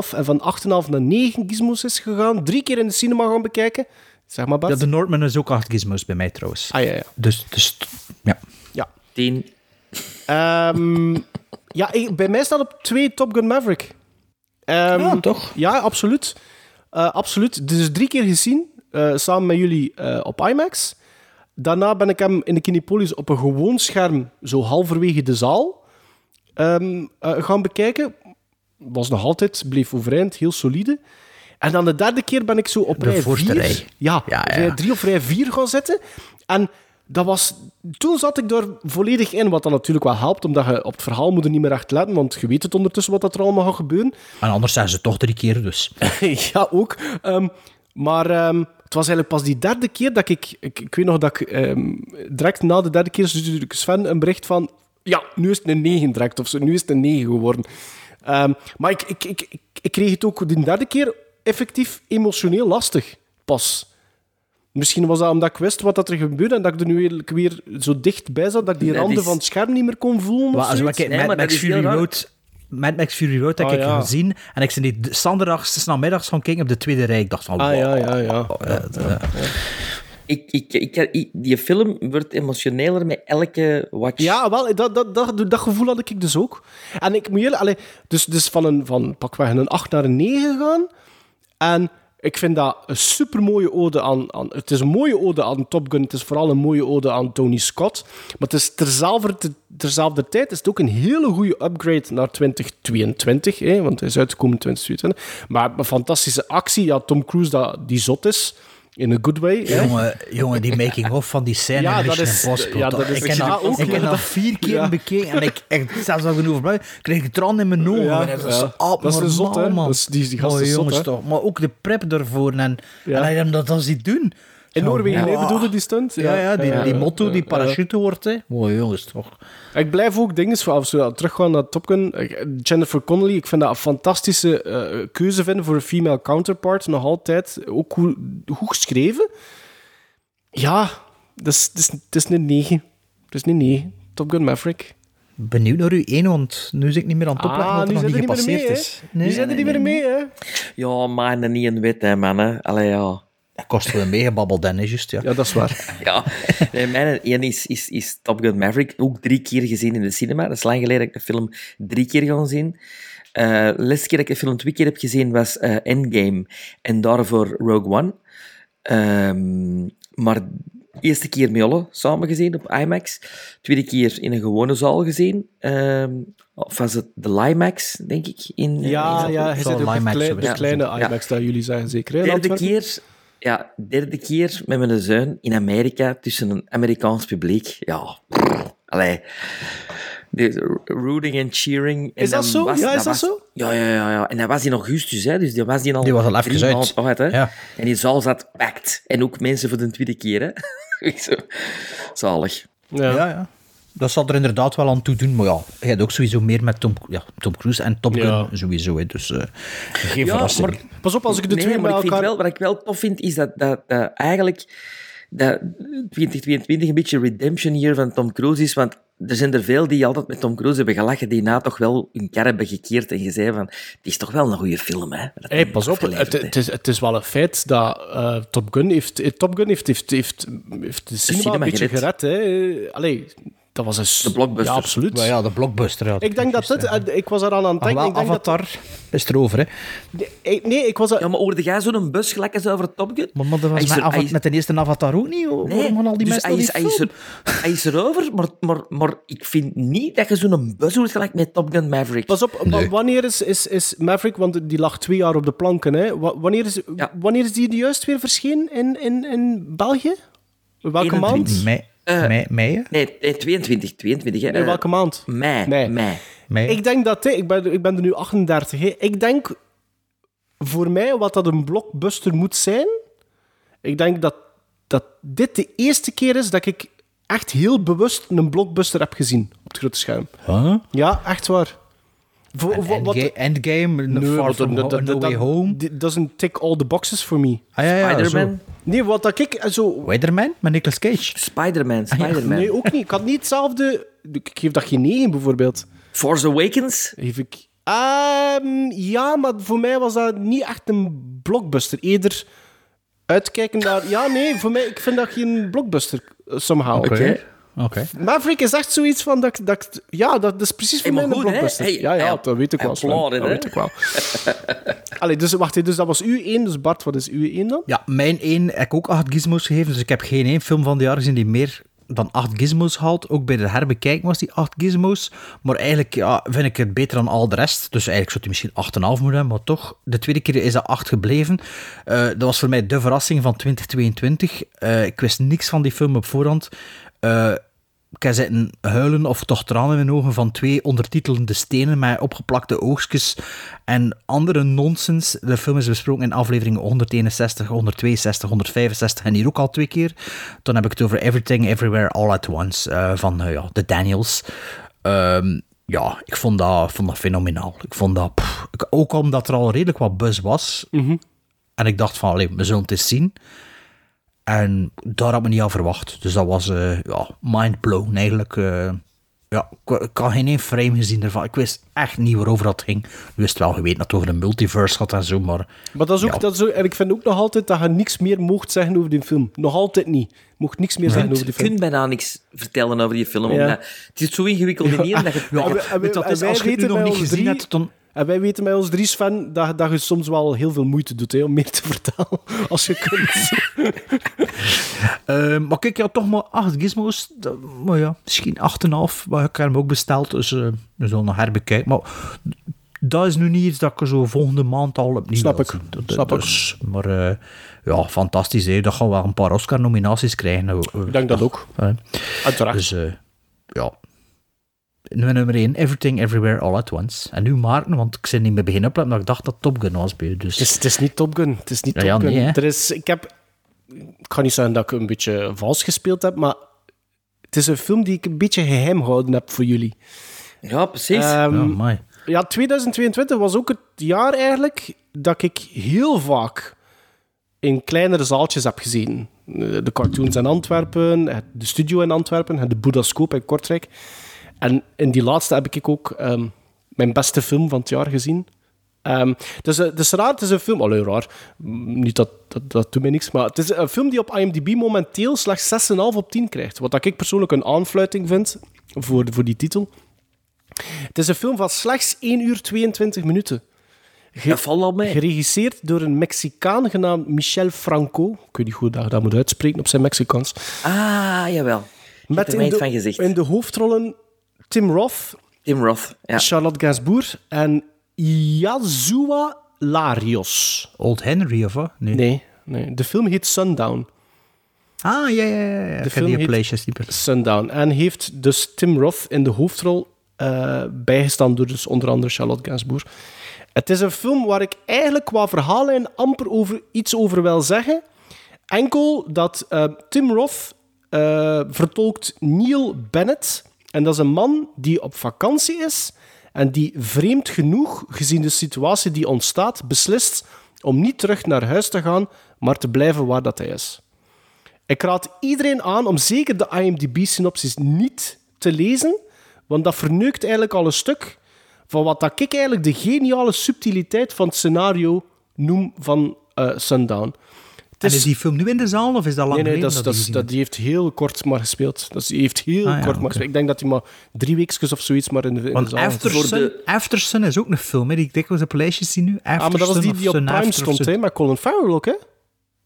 8,5 en van 8,5 naar 9 gizmos is gegaan. Drie keer in de cinema gaan bekijken. Zeg maar, Bart. Ja, de Noordman is ook acht gizmos bij mij trouwens. Ah ja, ja. Dus, dus ja. Ja. 10. Ehm, ja, ik- bij mij staat op 2 Top Gun Maverick. Ehm, Ja, toch? Ja, absoluut. Eh, absoluut. Dus drie keer gezien, eh, samen met jullie eh, op IMAX. Daarna ben ik hem in de Kinepolis op een gewoon scherm, zo halverwege de zaal, ehm, eh, gaan bekijken. Was nog altijd, bleef overeind, heel solide. En dan de derde keer ben ik zo op De rij voorste 4. rij. Ja, Ja, ja. rij 3 of rij 4 gaan zitten. En dat was, toen zat ik er volledig in, wat dan natuurlijk wel helpt, omdat je op het verhaal moet er niet meer echt letten, want je weet het ondertussen wat dat er allemaal gaat gebeuren. En anders zijn ze toch drie keer, dus. ja, ook. Ehm, maar ehm, het was eigenlijk pas die derde keer dat ik... Ik, ik weet nog dat ik ehm, direct na de derde keer stuurde ik Sven een bericht van... Ja, nu is het een 9 direct, of zo. Nu is het een 9 geworden. Ehm, maar ik, ik, ik, ik, ik kreeg het ook de derde keer effectief emotioneel lastig. Pas. Misschien was dat omdat ik wist wat dat er gebeurde en dat ik er nu weer, weer zo dichtbij zat dat ik die Dat randen is- van het scherm niet meer kon voelen. Maar of als ik is heel Fury. Road... Mad Max Fury Road heb Ah, ik ja. gezien en ik ben die zanderdags, namiddags gaan kijken op de tweede rij. Ik dacht van, Ah, wow. ja, ja, ja. Eh, Ik, ik, ik, ik- die film wordt emotioneler met elke watch. Ja, wel, dat, dat, dat, dat gevoel had ik dus ook. En ik moet eerlijk... Allee, dus, dus van, een, van pakweg een 8 naar een 9 gegaan. En ik vind dat een supermooie ode aan, aan... Het is een mooie ode aan Top Gun. Het is vooral een mooie ode aan Tony Scott. Maar het is terzelfde, terzelfde tijd is het ook een hele goede upgrade naar 2022. Hè, want hij is uitgekomen in 2022. Maar een fantastische actie. Ja, Tom Cruise dat, die zot is. In a good way. hè. Jongen, jongen, die making-of van die scène Ja, in dat is- ja, dat is- ik heb ja, dat, ik heb dat vier keer Ja. bekeken en ik, ik, zelfs als ik erover blijf, kreeg ik tran in mijn ogen. Ja, dat is ja. Dat is een abnormaal, zot, hè. man. Dat is- die- die gast Oh, is zot, jongens, hè. toch. Maar ook de prep ervoor en, en hij hem dat dan ziet doen. In Noorwegen, wow. bedoelde die stunt? Ja, ja, die, Ja, die motto, die parachute wordt, hè. Oh, jongens, toch. Ik blijf ook dingen, als we teruggaan naar Top Gun, ik- Jennifer Connelly, ik vind dat een fantastische eh, keuze vinden voor een female counterpart, nog altijd. Ook goed, goed geschreven. Ja, dat is, dat is, het is een 9. Het is een 9. Top Gun Maverick. Benieuwd naar u één, want nu zit ik niet meer aan het opleggen Ah, wat er nu nog niet er niet meer gepasseerd mee, is. Nu zijn er niet meer mee, hè? Ja, maar niet een wet, hè, man. Hè. Allee, ja. Dat kost wel een hè, juist, ja. Ja, dat is waar. Ja, nee, mijn één is, is, is Top Gun Maverick. Ook drie keer gezien in de cinema. Dat is lang geleden dat ik de film drie keer gaan zien. Eh, de laatste keer dat ik de film twee keer heb gezien was eh, Endgame en daarvoor Rogue One. Ehm, maar de eerste keer met Jolle samen gezien op IMAX. Tweede keer in een gewone zaal gezien. Ehm, of was het de Limax, denk ik? In, Ja, in- ja, hij zit op de, IMAX klei- geweest. de kleine Ja. IMAX dat jullie zeggen, zeker. hè, Derde keer, ja, derde keer met mijn zoon in Amerika tussen een Amerikaans publiek. Ja, pff, allee. De rooting en cheering. En Is dat zo? Was, Ja, is dat was- zo? Ja, ja, ja, ja. En dat was in augustus, hè, dus die was die al, Die was al even drie uit. Hè. Ja. En die zaal zat packed. En ook mensen voor de tweede keer. Hè. Zo. Zalig. Ja. Ja, ja. Dat zal er inderdaad wel aan toe doen. Maar ja, je hebt ook sowieso meer met Tom, ja, Tom Cruise en Top Gun Ja. sowieso. Hè. Dus eh, geen Ja, verrassing. maar- Pas op, als ik de nee, twee maar bij ik vind elkaar... wel, wat ik wel tof vind, is dat, dat, dat eigenlijk dat 2022 een beetje redemption hier van Tom Cruise is, want er zijn er veel die altijd met Tom Cruise hebben gelachen, die na toch wel hun kar hebben gekeerd en gezegd van, het is toch wel een goede film, hè? Hey, hij pas op, het, het, is, het is wel een feit dat eh, Top Gun heeft, Top Gun heeft, heeft, heeft, heeft de cinema, cinema een beetje gered. gered. hè. Allee, dat was een... De blockbuster. Ja, absoluut. Maar ja, de blockbuster. Ja, Ik denk dat dit... Ik was eraan aan het denken... wel, ik denk dat- Avatar is erover, hè. Nee, nee, ik was... er- Ja, maar hoorde jij zo'n bus gelijk eens over Top Gun? Maar, maar dat was met, er- hij met de eerste Avatar ook niet. hoor. Waarom gaan al die dus mensen hij is, hij, is er, hij is erover, maar, maar, maar ik vind niet dat je zo'n bus hoort gelijk met Top Gun Maverick. Pas op, Nee. wanneer is, is, is Maverick, want die lag twee jaar op de planken, hè? Wa- Wanneer is, Ja. wanneer is die juist weer verschenen in, in, in België? Welke 21. maand? Mei, Eh, mei, mei? Nee, nee, 22, 22. Hè. Nee, Eh, welke maand? Mei. Mei. mei. mei. Ik denk dat, hè, ik, ben, ik ben er nu 38, hè. ik denk voor mij wat dat een blockbuster moet zijn, ik denk dat, dat dit de eerste keer is dat ik echt heel bewust een blockbuster heb gezien op het grote scherm. Huh? Ja, echt waar. Voor, En wat- wat- Endga- Endgame, Nee, Far wat- From dat- No Way Home. Doesn't tick all the boxes for me. Ah, ja, ja, Spider-Man. Nee, wat dat ik eh, zo... Spider-Man met Nicolas Cage. Spider-Man, Spider-Man. Nee, ook niet. Ik had niet hetzelfde... Ik geef dat geen 9, bijvoorbeeld. Force Awakens? Geef ik... Ehm, ja, maar voor mij was dat niet echt een blockbuster. Eerder uitkijken naar... Ja, nee, voor mij... Ik vind dat geen blockbuster, eh, somehow. Oké. Oké. Maverick is echt zoiets van... Dat, ik- dat, ja, dat is precies voor Hey, mij maar een blockbuster. Hey, ja, ja, dat weet ik wel. Dat weet ik wel. Allee, dus wacht, hè, dus dat was u één. Dus Bart, wat is u één dan? Ja, mijn één heb ik ook acht gizmos gegeven, dus ik heb geen één film van de jaar gezien die meer dan acht gizmos haalt. Ook bij de herbekijking was die acht gizmos. Maar eigenlijk ja, vind ik het beter dan al de rest. Dus eigenlijk zou hij misschien 8,5 moeten hebben, maar toch. De tweede keer is dat 8 gebleven. Eh, dat was voor mij de verrassing van 2022. Eh, ik wist niks van die film op voorhand. Eh, ik heb zitten huilen of toch tranen in mijn ogen van twee ondertitelende stenen met opgeplakte oogstjes en andere nonsens. De film is besproken in afleveringen 161, 162, 165 en hier ook al twee keer. Dan heb ik het over Everything Everywhere All at Once eh, van eh, ja, de Daniels. Ehm, ja, ik vond dat, vond dat fenomenaal. Ik vond dat, pff, ook omdat er al redelijk wat buzz was. En ik dacht van, allee, we zullen het eens zien. En daar had ik me niet aan verwacht. Dus dat was eh ja, mind blown eigenlijk. eh. ja, ik, ik had geen één frame gezien ervan. Ik wist echt niet waarover dat ging. Ik wist wel geweten dat het over de multiverse gaat en zo, maar... Maar dat is ook, Ja. dat is ook, en ik vind ook nog altijd dat je niks meer mocht zeggen over die film. Nog altijd niet. Mocht niks meer zeggen over die Je film. kunt bijna niks vertellen over die film. Ja. omdat het is zo ingewikkeld in één dat je... Ja, En we- en dat is, als je het nog niet gezien drie- hebt, dan... En wij weten bij ons Dries fan dat, dat je soms wel heel veel moeite doet hè, om meer te vertellen als je kunt. Eh, maar kijk, ja, toch maar acht gizmos. Maar ja, misschien 8,5. Maar ik heb hem ook besteld, dus eh, we zullen nog herbekijken. Maar dat is nu niet iets dat ik er zo volgende maand al opnieuw Snap ik. Dat- snap ik. dus, Maar eh, ja, fantastisch. Hè. Dat gaan we wel een paar Oscar-nominaties krijgen. Ik denk dat ook. Uiteraard. dus ja. Nummer nummer 1, Everything Everywhere All at Once. En nu Maarten, want ik zit niet meer beginnen opletten, maar ik dacht dat Top Gun was bij je. Dus. Het is, het is niet Top Gun. Het is niet Ja, Top ja, Gun. nee, er is, ik heb... Ik ga niet zeggen dat ik een beetje vals gespeeld heb, maar het is een film die ik een beetje geheim gehouden heb voor jullie. Ja, precies. Ehm, Ja, amai. Ja, 2022 was ook het jaar eigenlijk dat ik heel vaak in kleinere zaaltjes heb gezien. Eh, De cartoons in Antwerpen, het- de studio in Antwerpen, het de Boedascoop in Kortrijk. En in die laatste heb ik ook ehm, mijn beste film van het jaar gezien. Ehm, het, is, het is raar, het is een film... Allee, raar. Mm, Niet dat, dat, dat doet mij niks, maar het is een film die op IMDb momenteel slechts 6,5 op 10 krijgt. Wat ik persoonlijk een aanfluiting vind voor, voor die titel. Het is een film van slechts 1 uur 22 minuten. Ge- Dat valt al mee. Geregisseerd door een Mexicaan genaamd Michel Franco. Ik weet niet hoe dat dat moet uitspreken op zijn Mexicaans. Ah, jawel. In de, van gezegd. in de hoofdrollen Tim Roth, Tim Roth. Ja. Charlotte Gainsbourg en Yazua Larios. Old Henry of wat? Nee. Nee, nee, de film heet Sundown. Ah, ja, ja, ja. ja. De film die heet. Sundown. En heeft dus Tim Roth in de hoofdrol eh, bijgestaan door dus onder andere Charlotte Gainsbourg. Het is een film waar ik eigenlijk qua verhaallijn amper over, iets over wil zeggen. Enkel dat eh, Tim Roth eh, vertolkt Neil Bennett. En dat is een man die op vakantie is en die vreemd genoeg, gezien de situatie die ontstaat, beslist om niet terug naar huis te gaan, maar te blijven waar dat hij is. Ik raad iedereen aan om zeker de IMDb-synopsis niet te lezen, want dat verneukt eigenlijk al een stuk van wat ik eigenlijk de geniale subtiliteit van het scenario noem van eh, Sundown. Het En is die film nu in de zaal of is dat lang nee, nee, geleden dat, is- je dat, die is- gezien dat, die heeft heel kort maar gespeeld. Dat is, die heeft heel Ah, ja, kort maar oké. gespeeld. Ik denk dat hij maar drie weekjes of zoiets maar in de, in de Want zaal heeft. Aftersun, Aftersun is ook een film hè, die ik dikwijls op lijstjes zie nu. Ah, maar dat was die Aftersun die op Sun Prime After stond, hè, met Colin Farrell ook, hè?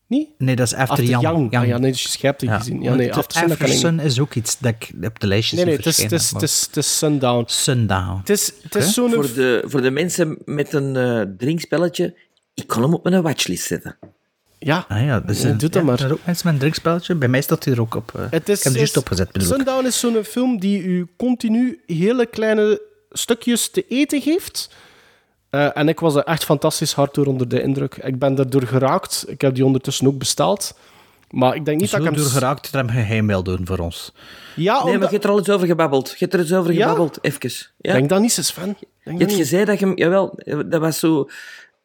Niet? Nee, dat is After, Young. Young. Young. Ah, ja, nee, dus je hebt die Ja. gezien. Ja, nee, Want After Sun, dat kan Aftersun niet. is ook iets dat ik op de lijstjes Nee, nee, zie het is, het is, het is, het is Sundown. Sundown. Het is, het is zo'n... Voor de, voor de mensen met een eh, drinkspelletje, ik kon hem op mijn watchlist zetten. Ja, Ah, ja, dus, eh, doe dat ja, maar. Er zijn ook mensen met een drinkspelletje. Bij mij staat hij er ook op. eh. Het is, ik heb hem juist is- opgezet, bedoel. Sundown is zo'n film die u continu hele kleine stukjes te eten geeft. Eh, en ik was er echt fantastisch hard door onder de indruk. Ik ben daardoor geraakt. Ik heb die ondertussen ook besteld. Maar ik denk niet Zo dat ik hem... door geraakt dat hij hem geheim wil doen voor ons. Ja, Nee, maar je hebt er al eens over gebabbeld. Je hebt er eens over Ja? gebabbeld, even. Ja. Denk dat niet eens, Sven. Denk Je hebt gezegd dat je hem... Jawel, dat was zo...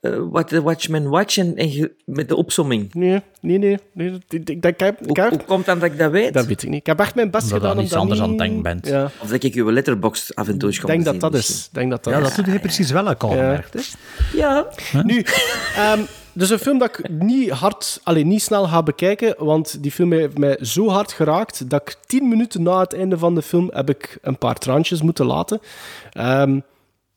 eh What the Watchmen Watch en, en je- met de opsomming. Nee, nee, nee. nee. Ik, ik, ik, ik heb, ik Hoe, heb- hoe komt dat dat ik dat weet? dat weet ik niet. Ik heb echt mijn best Omdat gedaan je dat anders niet... aan het denken bent. Ja. Of dat ik je letterbox af en toe eens Ik denk dat zien dat misschien. is. Denk dat dat Ja, is. dat doet hij precies wel ook al Ja. gemerkt. Ja. Nu, ehm, dus een film dat ik niet hard, alleen niet snel ga bekijken, want die film heeft mij zo hard geraakt dat ik tien minuten na het einde van de film heb ik een paar traantjes moeten laten. Ehm,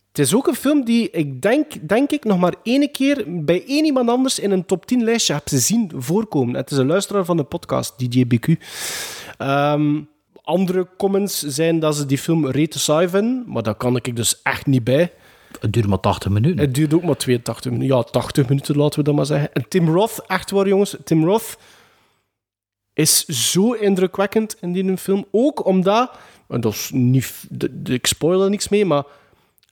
het is ook een film die ik denk, denk ik nog maar één keer bij één iemand anders in een top 10 lijstje heb zien voorkomen. Het is een luisteraar van de podcast, DJ BQ. Ehm, andere comments zijn dat ze die film rete saai vinden, maar daar kan ik dus echt niet bij. Het duurt maar 80 minuten. Het duurt ook maar 82 minuten. Ja, 80 minuten, laten we dat maar zeggen. En Tim Roth, echt waar jongens, Tim Roth is zo indrukwekkend in die film. Ook omdat, en dat is niet, ik spoil er niks mee, maar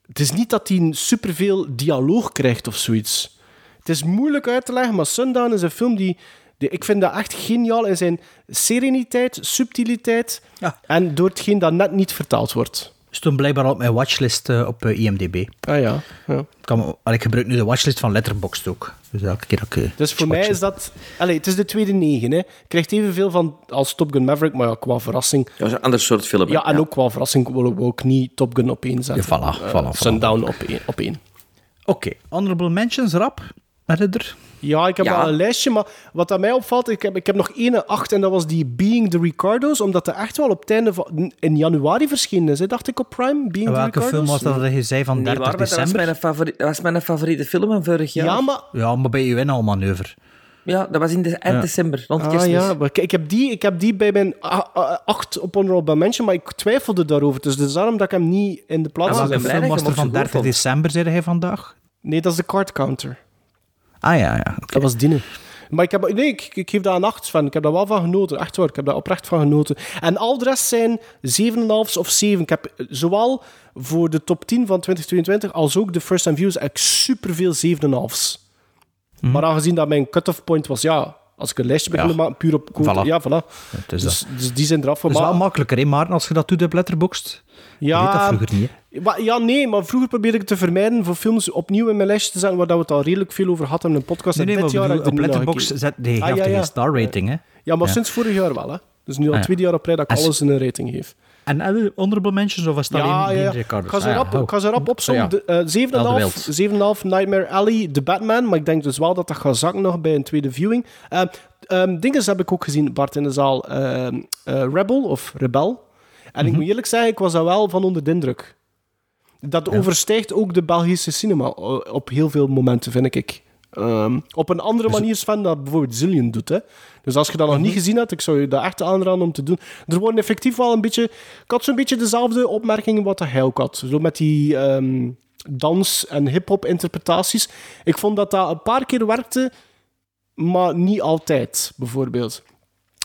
het is niet dat hij superveel dialoog krijgt of zoiets. Het is moeilijk uit te leggen, maar Sundown is een film die, die ik vind dat echt geniaal in zijn sereniteit, subtiliteit en door hetgeen dat net niet vertaald wordt. Stond blijkbaar op mijn watchlist eh, op eh, IMDb. Ah ja. ja. Kan, ik gebruik nu de watchlist van Letterboxd ook. Dus elke keer dat ik... eh, Dus voor mij is dat... Allee, het is de tweede negen. Hè. Krijgt evenveel van als Top Gun Maverick, maar ja, qua verrassing... Ja, een ander soort film. Ja, en ook qua verrassing wil ik ook niet Top Gun op één zetten. Ja, voilà, voilà, voilà. Sundown op één. Op één. Oké, honorable mentions, rap. Met het er? Ja, ik heb Ja. al een lijstje, maar wat aan mij opvalt, ik heb, ik heb nog één acht en dat was die Being the Ricardos, omdat dat echt wel op het einde van... In januari verschenen is, hè, dacht ik op Prime. Being En welke Ricardos. film was dat dat je zei van Nee, 30 waar, maar dat was december? mijn, favoriet, dat was mijn favoriete film van vorig jaar. Ja, maar... Ja, maar bij UN al manoeuvre. Ja, dat was in de, eind Ja. december, rond Ah, kerstmis. ja, maar ik heb, die, ik heb die bij mijn acht op Honorable Mention, maar ik twijfelde daarover. Dus het is daarom dat ik hem niet in de plaats heb. welke film was er van 30 december, zei hij vandaag? Nee, dat is de card counter. Ah ja, ja. Dat was Dine. Maar ik, heb, nee, ik, ik geef daar een 8 van. Ik heb daar wel van genoten. Echt waar, ik heb daar oprecht van genoten. En al de rest zijn 7,5 of 7. Ik heb zowel voor de top 10 van 2022 als ook de first time views heb ik superveel 7,5's. Mhm. Maar aangezien dat mijn cut-off point was, ja, als ik een lijstje begin Ja. te maken, puur op quote, Voilà. ja, voilà. Dus, dus die zijn eraf. Het is wel makkelijker, hè, Maarten, als je dat doet op Letterboxd. Ja, Je dat vroeger niet, hè? Maar, ja, nee, maar vroeger probeerde ik te vermijden voor films opnieuw in mijn lijstje te zetten, waar dat we het al redelijk veel over hadden in een podcast. Nee, En nee, dit maar jaar bedoel, op er Letterboxd zet, nee, je Ah, ja, geen star rating, hè? Ja, maar sinds vorig jaar wel, hè. Dus nu al Ah, ja. tweede jaar op rij dat ik alles in een rating geef. En eh, honorable mentions, of was het Ja, alleen ja, ja. Ik ga ze Ah, ja. rap, Oh. ik ga ze rap opzommen. Ja. De, eh, 7,5 Wild. 7,5 Nightmare Alley, The Batman. Maar ik denk dus wel dat dat gaat zakken nog bij een tweede viewing. Uh, um, Dinges heb ik ook gezien, Bart, in de zaal. Ehm, eh, Rebel, of Rebel. En ik Mhm. moet eerlijk zeggen, ik was daar wel van onder de indruk. Dat overstijgt ook de Belgische cinema eh, op heel veel momenten, vind ik. Ehm, op een andere manier, Sven, dat bijvoorbeeld Zillion doet. Hè? Dus als je dat nog niet gezien hebt, ik zou je dat echt aanraden om te doen. Er worden effectief wel een beetje... Ik had zo'n beetje dezelfde opmerkingen wat hij ook had. Zo met die ehm, dans- en hip-hop interpretaties. Ik vond dat dat een paar keer werkte, maar niet altijd, bijvoorbeeld.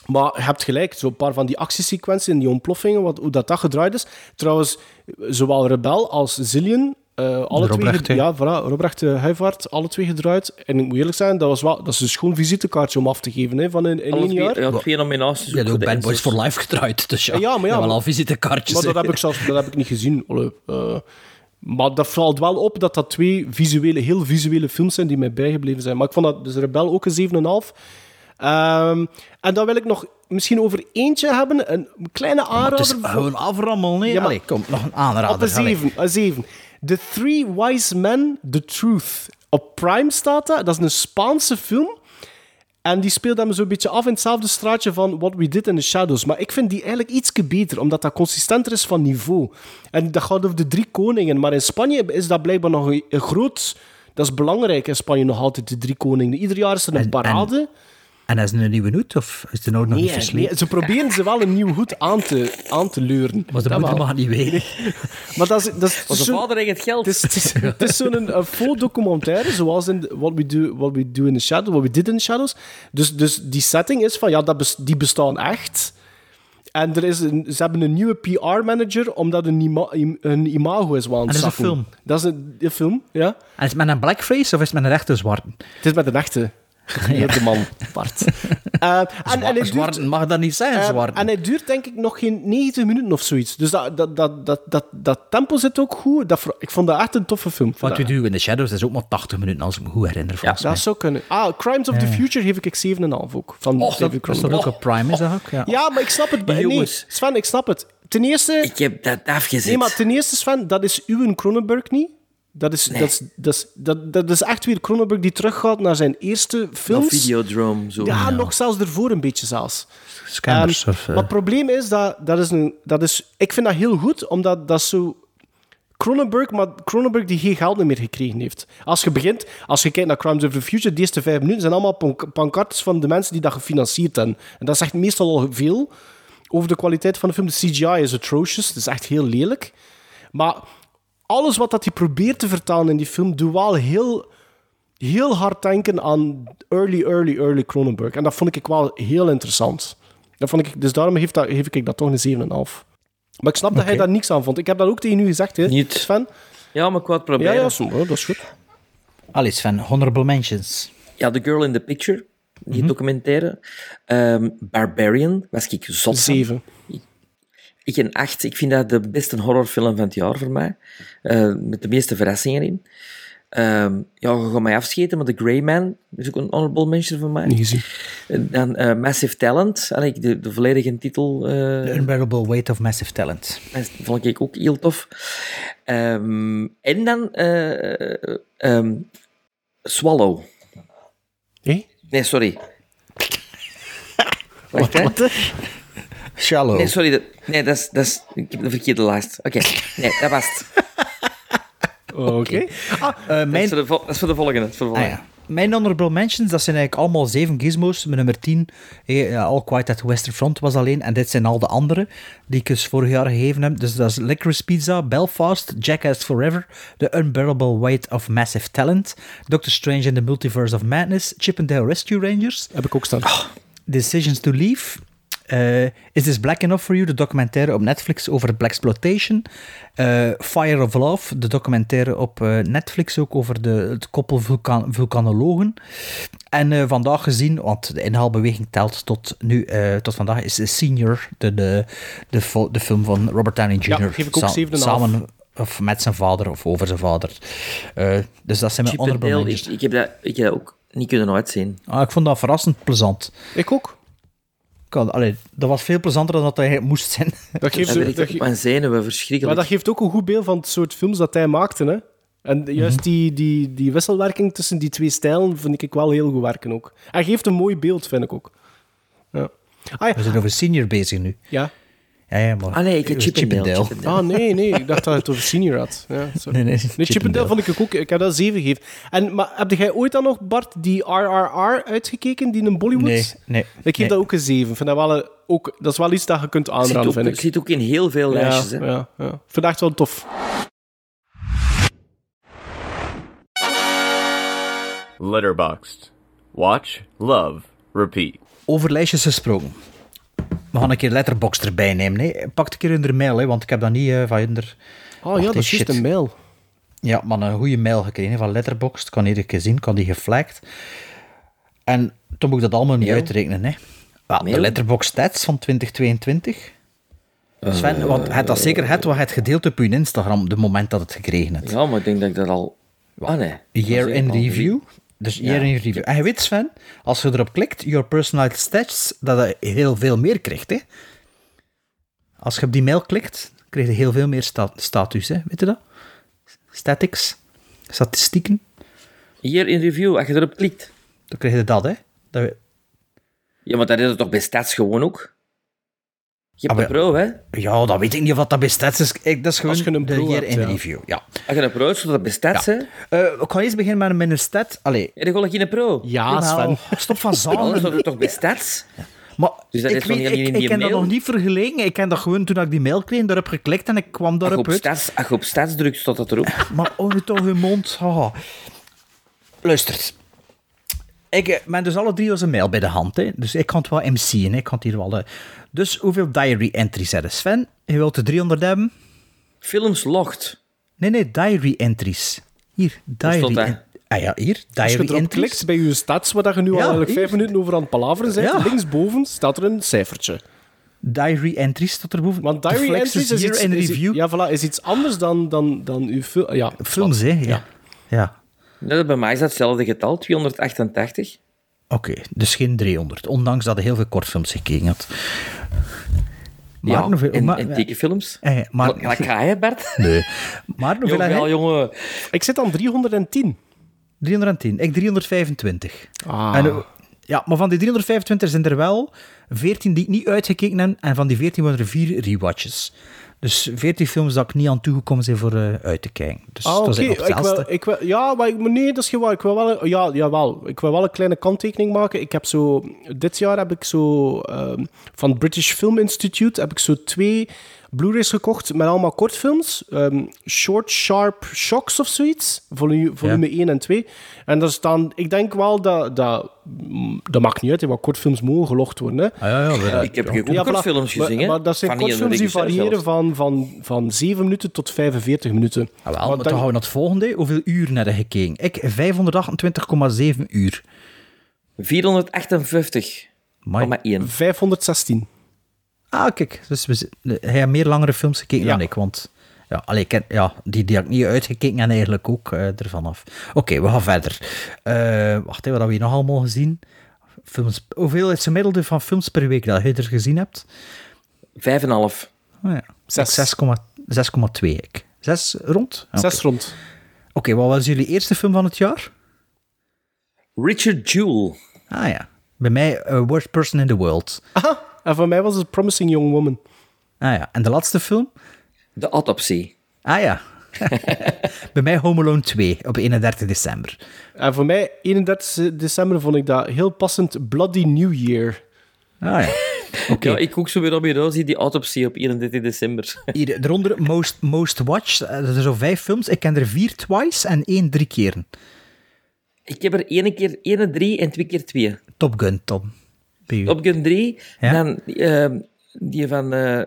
Maar je hebt gelijk, zo'n paar van die actiesequenties en die ontploffingen, wat, hoe dat, dat gedraaid is. Trouwens, zowel Rebel als Zillion, eh, alle twee, Robrecht, hè? ja, voilà, Robrecht uh, Huivaert, alle twee gedraaid. En ik moet eerlijk zijn, dat, was wel, dat is een schoon visitekaartje om af te geven hè, van in, in één twee- jaar. ja, twee nominaties. Ja, ook Bad Boys Enzos. for Life gedraaid. Dus ja, Ja, maar ja, al visitekaartjes. Maar dat heb ik, zelfs, dat heb ik niet gezien. Allee, eh, maar dat valt wel op dat dat twee visuele, heel visuele films zijn die mij bijgebleven zijn. Maar ik vond dat dus Rebel ook een 7,5. Ehm en dan wil ik nog misschien over eentje hebben. Een kleine Maar aanrader. het is voor- gewoon aframmel, nee? Ja, maar- Allee, kom, nog een aanrader. Op een allee. 7. Een 7. The Three Wise Men, The Truth. Op Prime staat dat. Dat is een Spaanse film. En die speelt hem zo'n beetje af in hetzelfde straatje van What We Did in the Shadows. Maar ik vind die eigenlijk iets beter, omdat dat consistenter is van niveau. En dat gaat over de drie koningen. Maar in Spanje is dat blijkbaar nog een, groot... Dat is belangrijk in Spanje nog altijd, de drie koningen. Ieder jaar is er een parade. En is het een nieuwe hoed, of is het nou nog niet Nee, verslepen? nee, ze proberen ze wel een nieuw goed aan te, aan te leuren. Maar de Dat moeder mag niet weten. Maar dat is, dat is zo- vader heeft het geld. Het is, het is, het is zo'n een faux documentaire, zoals in What We, do, What We Do in the Shadows, What We Did in the Shadows. Dus, dus die setting is van, ja, dat bes- die bestaan echt. En er is een, ze hebben een nieuwe PR-manager, omdat een, ima, een imago is wel En dat is een film? Dat is een, een film, ja. En is het met een blackface of is het met een echte zwarte? Het is met een echte. Ja. De man, Bart. Eh, en, en hij duurt- Zwarte mag dat niet zijn, Eh, zwarte. en hij duurt denk ik nog geen 90 minuten of zoiets. Dus dat, dat, dat, dat, dat, dat tempo zit ook goed. Dat, ik vond dat echt een toffe film. What We Dat- Do in the Shadows dat is ook maar 80 minuten, als ik me goed herinner. mij. dat zou kunnen. Ah, Crimes of the Ja. Future geef ik 7,5 ook. Van Och, David dat is Cronenberg. toch ook op Prime, is dat ook? Ja. Ja, maar ik snap het. Nee, Jongens. Sven, ik snap het. Ten eerste... Ik heb dat afgezet. Nee, maar ten eerste, Sven, dat is uw Cronenberg niet. Dat is, dat, is, dat, is, dat, dat is echt weer Cronenberg die teruggaat naar zijn eerste films. Videodrome, zo. Ja, nog zelfs ervoor een beetje zelfs. Of, eh, Maar het probleem is dat, dat is een, dat is... Ik vind dat heel goed, omdat dat zo... Cronenberg, maar Cronenberg die geen geld meer gekregen heeft. Als je begint, als je kijkt naar Crimes of the Future, de eerste vijf minuten zijn allemaal pank- pancartes van de mensen die dat gefinancierd hebben. En dat zegt meestal al veel over de kwaliteit van de film. De CGI is atrocious, het is echt heel lelijk. Maar alles wat dat hij probeert te vertalen in die film, doet wel heel, heel hard denken aan early, early, early Cronenberg. En dat vond ik wel heel interessant. Dat vond ik, dus daarom geef, dat, geef ik dat toch een 7,5. Maar ik snap dat hij daar niks aan vond. Ik heb dat ook tegen u gezegd, hè, Niet. Sven. Ja, maar ik wou het Ja, proberen. ja, zo, dat is goed. Allee, Sven, honorable mentions. Ja, The Girl in the Picture, die Mhm. documentaire. Ehm, Barbarian, was ik zot van. 7. Ik een 8. Ik vind dat de beste horrorfilm van het jaar voor mij. Eh, met de meeste verrassingen in. Ehm, ja, je gaat mij afscheten, maar The Grey Man is ook een honorable mention voor mij. En Dan eh, Massive Talent, Allee, de, de volledige titel. eh, The Unbearable Weight of Massive Talent. dat vond ik ook heel tof. Ehm, en dan eh, ehm, Swallow. Hé? Nee, sorry. Wacht, hè. Shallow. Nee, sorry. Dat, nee, dat is, dat is... Ik heb de verkeerde lijst. Oké, nee, dat was het. Oké. Ah, eh, Dat, mijn, is voor de, vol- dat is voor de volgende. Voor de Ah, volgende. ja. Mijn honorable mentions, dat zijn eigenlijk allemaal zeven gizmos. Mijn nummer 10, eh, All Quiet at the Western Front was alleen. En dit zijn al de andere die ik dus vorig jaar gegeven heb. Dus dat is Licorice Pizza, Belfast, Jackass Forever, The Unbearable Weight of Massive Talent, Doctor Strange in the Multiverse of Madness, Chip and Dale Rescue Rangers, Heb ik ook staan. Decisions to Leave. Eh, Is This Black Enough for You? De documentaire op Netflix over Blaxploitation. Eh Fire of Love, de documentaire op eh, Netflix ook over de, het koppel vulkan, vulkanologen. En eh, vandaag gezien, want de inhaalbeweging telt tot nu, eh, tot vandaag, is The Senior, de, de, de, film van Robert Downey Jr. Ja, geef ik ook 7,5. Samen of met zijn vader of over zijn vader. Eh, dus dat zijn mijn Chip and honorable Dale, mentions. ik, ik, heb dat, ik heb dat ook niet kunnen uitzien. Ah, ik vond dat verrassend plezant. Ik ook. Had- allee, dat was veel plezanter dan dat hij moest zijn. Dat geeft, dat ge- mijn zenuwen verschrikkelijk. maar dat geeft ook een goed beeld van het soort films dat hij maakte. Hè? En juist Mhm. die, die, die wisselwerking tussen die twee stijlen vind ik wel heel goed werken ook. Hij geeft een mooi beeld, vind ik ook. Ja. Ah, ja. We zijn over senior bezig nu. ja. Ja, ja, maar... Ah nee, ik heb Chip and Dale. Chip and Dale. Ah, nee, nee. Ik dacht dat het over senior had. Ja, sorry. Nee, nee, Nee, Chip and Dale vond ik ook... Ik heb dat 7 gegeven. En, maar heb jij ooit dan nog, Bart, die RRR uitgekeken, die in Bollywood? Nee, nee. Ik geef nee. dat ook een 7. Ik Vind dat, wel een, ook, dat is wel iets dat je kunt aanraden, ook, vind ik. zit ook in heel veel lijstjes. ja, Hè. ja, ja. Echt wel tof. Letterboxd. Watch, love, repeat. Over lijstjes gesproken. We gaan een keer Letterboxd erbij nemen. Hè. Pak een keer in de mail, hè, want ik heb dat niet eh, van de... Oh ja, dat is juist een mail. Ja, maar een goede mail gekregen van Letterboxd. Kan iedere keer zien, kan die geflagd. En toen moet ik dat allemaal niet Mail? uitrekenen. Hè. Wel, de? Letterboxd stats van 2022. Sven, Eh, want het dat zeker het wat het gedeeld op je Instagram, de moment dat het gekregen hebt. Ja, maar ik denk dat ik dat al... Ah nee. Year is in review. Dus Ja. year in review. En je weet, Sven, als je erop klikt, your personalized stats, dat je heel veel meer krijgt. Hè? Als je op die mail klikt, krijg je heel veel meer sta- status. Hè? Weet je dat? Statics, statistieken, Hier in review, als je erop klikt. dan krijg je dat. Hè? dat Ja, maar dat is het toch bij Stats gewoon ook? Je hebt Ah, een pro, hè? ja, dat weet ik niet of dat bij stats is. Ik, dat is gewoon Als je een de pro hebt, in ja. review. Ja. Als je een pro hebt, zodat dat bij Stats, hè? Eh, ik ga eerst beginnen met mijn stat. Allee, Heb je gewoon geen pro? Ja. Sven. stop van Dan zalen. staat het toch bij Stats? Maar Dus dat ik, is van weet, jullie ik, in ik heb dat nog niet vergeleken. Ik heb dat gewoon toen ik die mail kreeg, daarop geklikt en ik kwam je daarop op uit. Stats, als je op Stats drukt, staat dat erop. Maar oh, nu toch uw mond. haha. Luister. Ik eh, ben dus alle drie onze mail bij de hand. Hè. Dus ik kan het wel MC'en. Ik kan het hier wel... eh. Dus hoeveel diary entries hebben? Sven, je wilt de 300 hebben? Films logt. Nee, nee, diary entries. Hier, diary... stond dat? en- Ah ja, hier, Als je diary erop entries. klikt bij je stats, waar je nu al Ja, eigenlijk hier. vijf minuten over aan het palaveren bent, Ja. linksboven staat er een cijfertje. Diary entries tot erboven. Want diary entries is iets, in is- review. ja, voilà, is iets anders dan, dan, dan uw film. Ja, Films, hè? Ja. ja. Ja, bij mij is dat hetzelfde getal, 288. Oké, dus geen 300. Ondanks dat je heel veel kortfilms gekeken had. Maar ja, hoeveel... en, maar, en tekenfilms. eh, maar, Maar ga je, Bert? Nee. Maar hoeveel jongen. Ik zit aan 310. 310. Ik 325. Ah. En, eh, ja, maar van die 325 zijn er wel 14 die ik niet uitgekeken heb. En van die 14 waren er 4 rewatches. Dus 14 films dat ik niet aan toegekomen zijn voor eh, uit te kijken. Dus Ah, dat is Ik wil, ik wil, ja, maar ik, nee, dat is waar. Ik wil wel, een- ja, jawel. Ik wil wel een kleine kanttekening maken. Ik heb zo, dit jaar heb ik zo, ehm, van het British Film Institute, heb ik zo twee Blu-rays gekocht met allemaal kortfilms. Ehm, Short Sharp Shocks of zoiets. Volume, volume 1 en 2. En daar staan, ik denk wel dat, dat, dat maakt niet uit, hè, wat kortfilms mogen gelogd worden. Hè. Ah, ja, ja, ik heb ja. ook Ja, kortfilms gezien, maar, dat zijn Van kortfilms die variëren van, van, van 7 minuten tot 45 minuten. Ah, wel, Maar maar dan- gaan we naar het volgende. Hoeveel uur naar de gekeken? Ik 528,7 uur. 458,1. Amai. 516. Ah, kijk. Dus we, hij heeft meer langere films gekeken dan ik. Want ja, allee, ik ja, die, die heb ik niet uitgekeken en eigenlijk ook eh, ervan af. Oké, we gaan verder. Eh, wacht, hè, wat hebben we hier nog allemaal gezien? Films, hoeveel is het gemiddelde van films per week dat je er gezien hebt? 5,5. Oh ja. 6,2 ik. 6 rond? Oké. Zes rond. Oké, wat was jullie eerste film van het jaar? Richard Jewell. Ah ja. Bij mij eh, Worst Person in the World. Aha, en voor mij was het Promising Young Woman. Ah ja. En de laatste film? De Autopsie. Ah ja. Bij mij Home Alone 2 op 31 december. En voor mij, 31 december, vond ik dat heel passend Bloody New Year. Ah ja. Oké. Ja, ik ook zo weer op je zie die Autopsie op 31 december. Hier, eronder Most, most Watched. Eh, Er zijn zo vijf films. Ik ken er vier twice en één drie keren. Ik heb er één keer ene drie en twee keer twee. Top Gun, Tom. U. Top Gun 3. Ja? Dan ehm, die van... eh